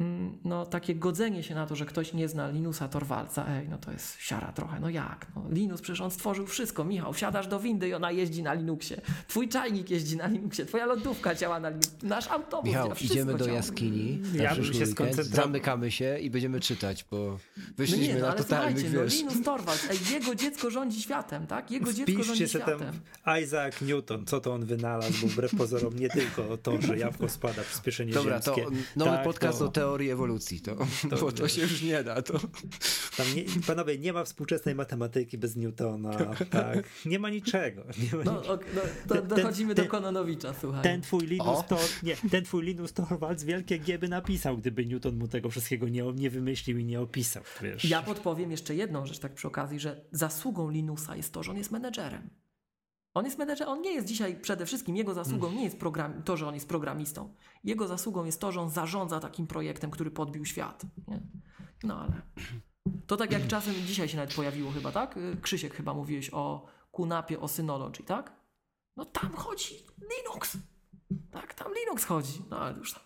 Mm, no, takie godzenie się na to, że ktoś nie zna Linusa Torwalca, ej, no to jest siara trochę, no jak? No, Linus przecież on stworzył wszystko, Michał, wsiadasz do windy i ona jeździ na Linuxie, twój czajnik jeździ na Linuxie, twoja lodówka działa na Linuxie, nasz autobus Michał, idziemy do jaskini, ja bym się weekend, zamykamy się i będziemy czytać, bo wyszliśmy no nie, no, na totalnych, no, Linus Torvalds, ej, jego dziecko rządzi światem, tak? Jego dziecko Wpiszcie rządzi światem. Isaac Newton, co to on wynalazł, bo wbrew pozorom nie tylko to, że jabłko spada, przyspieszenie Dobra, ziemskie. to nowy tak, podcast to... o teorii teorii ewolucji, to, To bo to się już nie da. To. Tam nie, panowie, nie ma współczesnej matematyki bez Newtona, tak? Nie ma niczego. Nie ma No, niczego. ok, no to Ten- dochodzimy ten- do Kononowicza, słuchaj. Ten twój Linus to, nie, ten twój Linus Torvalds wielkie G by napisał, gdyby Newton mu tego wszystkiego nie, nie wymyślił i nie opisał, wiesz. Ja podpowiem jeszcze jedną rzecz tak przy okazji, że zasługą Linusa jest to, że on jest menedżerem. On jest menedżerem, on nie jest dzisiaj przede wszystkim, jego zasługą nie jest program, to, że on jest programistą. Jego zasługą jest to, że on zarządza takim projektem, który podbił świat. Nie? No ale... To tak jak czasem dzisiaj się nawet pojawiło chyba, tak? Krzysiek chyba mówiłeś o Kunapie, o Synology, tak? No tam chodzi Linux. Tak, tam Linux chodzi. No ale już tam.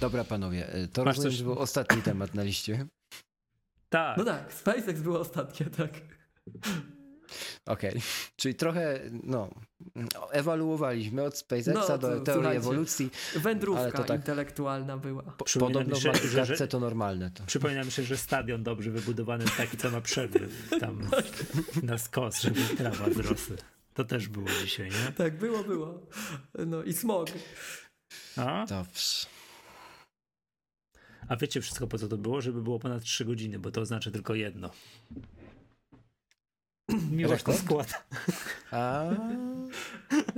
Dobra, panowie, y, to Masz rozumiem, coś- był ostatni temat na liście. Tak. No tak, SpaceX było ostatnie, tak. Okej, czyli trochę, no, ewaluowaliśmy od SpaceXa No, to do teorii ewolucji. Wędrówka Ale to tak- intelektualna była. Po, Przypominam podobno w że- że- to normalne. To. Przypominam się, że stadion dobrze wybudowany jest taki, co ma przerwy tam na skos, żeby trawa wzrosła. To też było dzisiaj, nie? Tak, było, było. No i smog. A? Dobrze. A wiecie wszystko po co to było? Żeby było ponad 3 godziny, bo to oznacza tylko jedno. Miłość to składa. A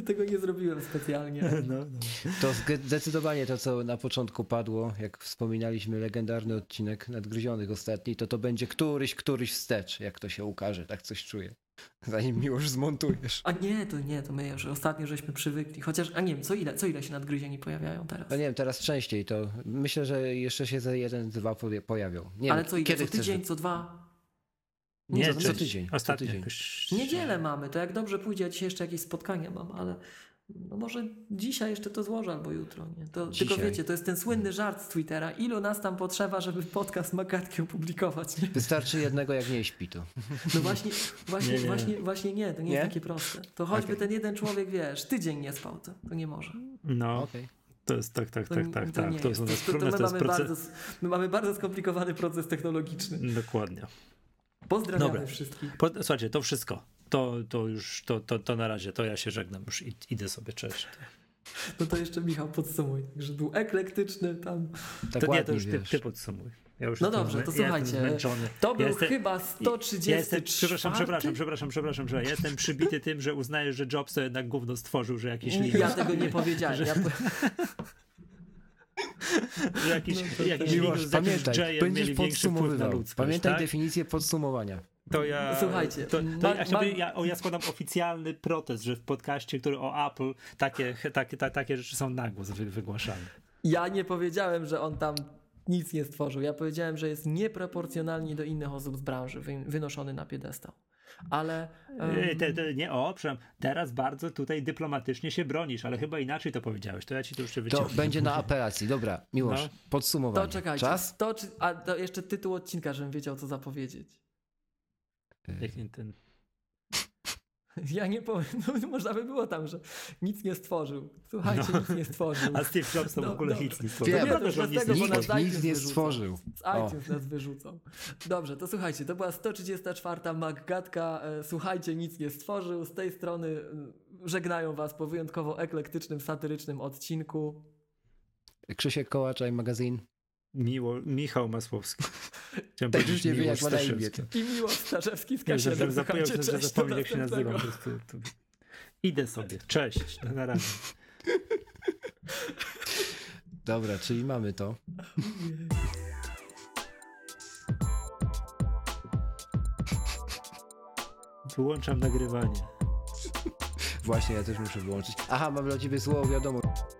Tego nie zrobiłem specjalnie. No, no. to zdecydowanie to, co na początku padło, jak wspominaliśmy legendarny odcinek Nadgryzionych ostatni, to to będzie któryś, któryś wstecz, jak to się ukaże, tak coś czuję. Zanim miłość zmontujesz. A nie, to nie, to my już ostatnio żeśmy przywykli. Chociaż, a nie wiem, co ile, co ile się nadgryzieni pojawiają teraz? No nie wiem, teraz częściej to myślę, że jeszcze się za jeden, dwa pojawią. Nie Ale wiem, co ile, kiedy co chcesz, tydzień, co dwa? Nie, co- co część- tydzień, co Ostatnio tydzień. jakoś... Niedzielę mamy, to jak dobrze pójdzie, ja dzisiaj jeszcze jakieś spotkania mam, ale no może dzisiaj jeszcze to złożę albo jutro, nie? To, tylko wiecie, to jest ten słynny żart z Twittera. Ilu nas tam potrzeba, żeby podcast Magatki opublikować, nie? Wystarczy jednego, jak nie śpi to. No właśnie, właśnie, Nie, nie. właśnie, właśnie nie, to nie, jest Nie? takie proste. To choćby Okej. ten jeden człowiek, wiesz, tydzień nie spał, to, to nie może. No, Okej. to jest tak, tak, To, tak, tak, to tak. To, jest. są To, to, to my, to jest mamy proces... bardzo, my mamy bardzo skomplikowany proces technologiczny. Dokładnie. Pozdrawiamy Dobra. wszystkich. Po, słuchajcie, to wszystko. To, to już, to, to, to na razie, to ja się żegnam już i idę sobie, cześć. No to jeszcze Michał podsumuj, że był eklektyczny tam. Tak to nie, to już ty, ty podsumuj. Ja już No dobrze, to ja słuchajcie. To był ja jestem, chyba ja 130. jestem, przepraszam, przepraszam, przepraszam, przepraszam, przepraszam, że ja jestem przybity tym, że uznajesz, że Jobs to jednak gówno stworzył, że jakiś Nie, Linux, Ja tego nie powiedziałem. Ja, że jakiś, No to jakiś Miłosz, z pamiętaj, J-em będziesz podsumowywał. ludzkość, Pamiętaj tak? definicję podsumowania. To ja, Słuchajcie, to, to ma- ja, ma- ja, o, ja składam oficjalny protest, że w podcaście, który o Apple, takie, takie, ta, takie rzeczy są na głos wy, wygłaszane. ja nie powiedziałem, że on tam nic nie stworzył. Ja powiedziałem, że jest nieproporcjonalnie do innych osób z branży wy, wynoszony na piedestał. Ale. Ej, Te, te, nie, o, przepraszam, teraz bardzo tutaj dyplomatycznie się bronisz, ale chyba inaczej to powiedziałeś, to ja ci to To wyciągnę. będzie na apelacji. Dobra, Miłosz, No. podsumowanie. to czekajcie. Czas? To, a to jeszcze tytuł odcinka, żebym wiedział, co zapowiedzieć. Jak nie ten... Ja nie powiem, no, można by było tam, że nic nie stworzył. Słuchajcie, No. nic nie stworzył. A Steve Jobs to w No, ogóle dobra. nic nie stworzył. Wiem. To prawda, że nic tego, nic nie stworzył. Z iTunes nas wyrzucą. Dobrze, to słuchajcie, to była 134 Maggatka. E, Słuchajcie, nic nie stworzył. Z tej strony mm, żegnają was po wyjątkowo eklektycznym, satyrycznym odcinku. Krzysiek Kołaczaj, magazyn. Miło, Michał Masłowski. Chciałem Tak już nie wie, jak ma na imię. I Miłosz Starzewski z że, Kasienem. zapomniał, że, zapomniał jak się prostu, to... Idę sobie. Cześć. Na razie. Dobra, czyli mamy to. Wyłączam nagrywanie. Właśnie, ja też muszę wyłączyć. Aha, mam dla ciebie złą wiadomość.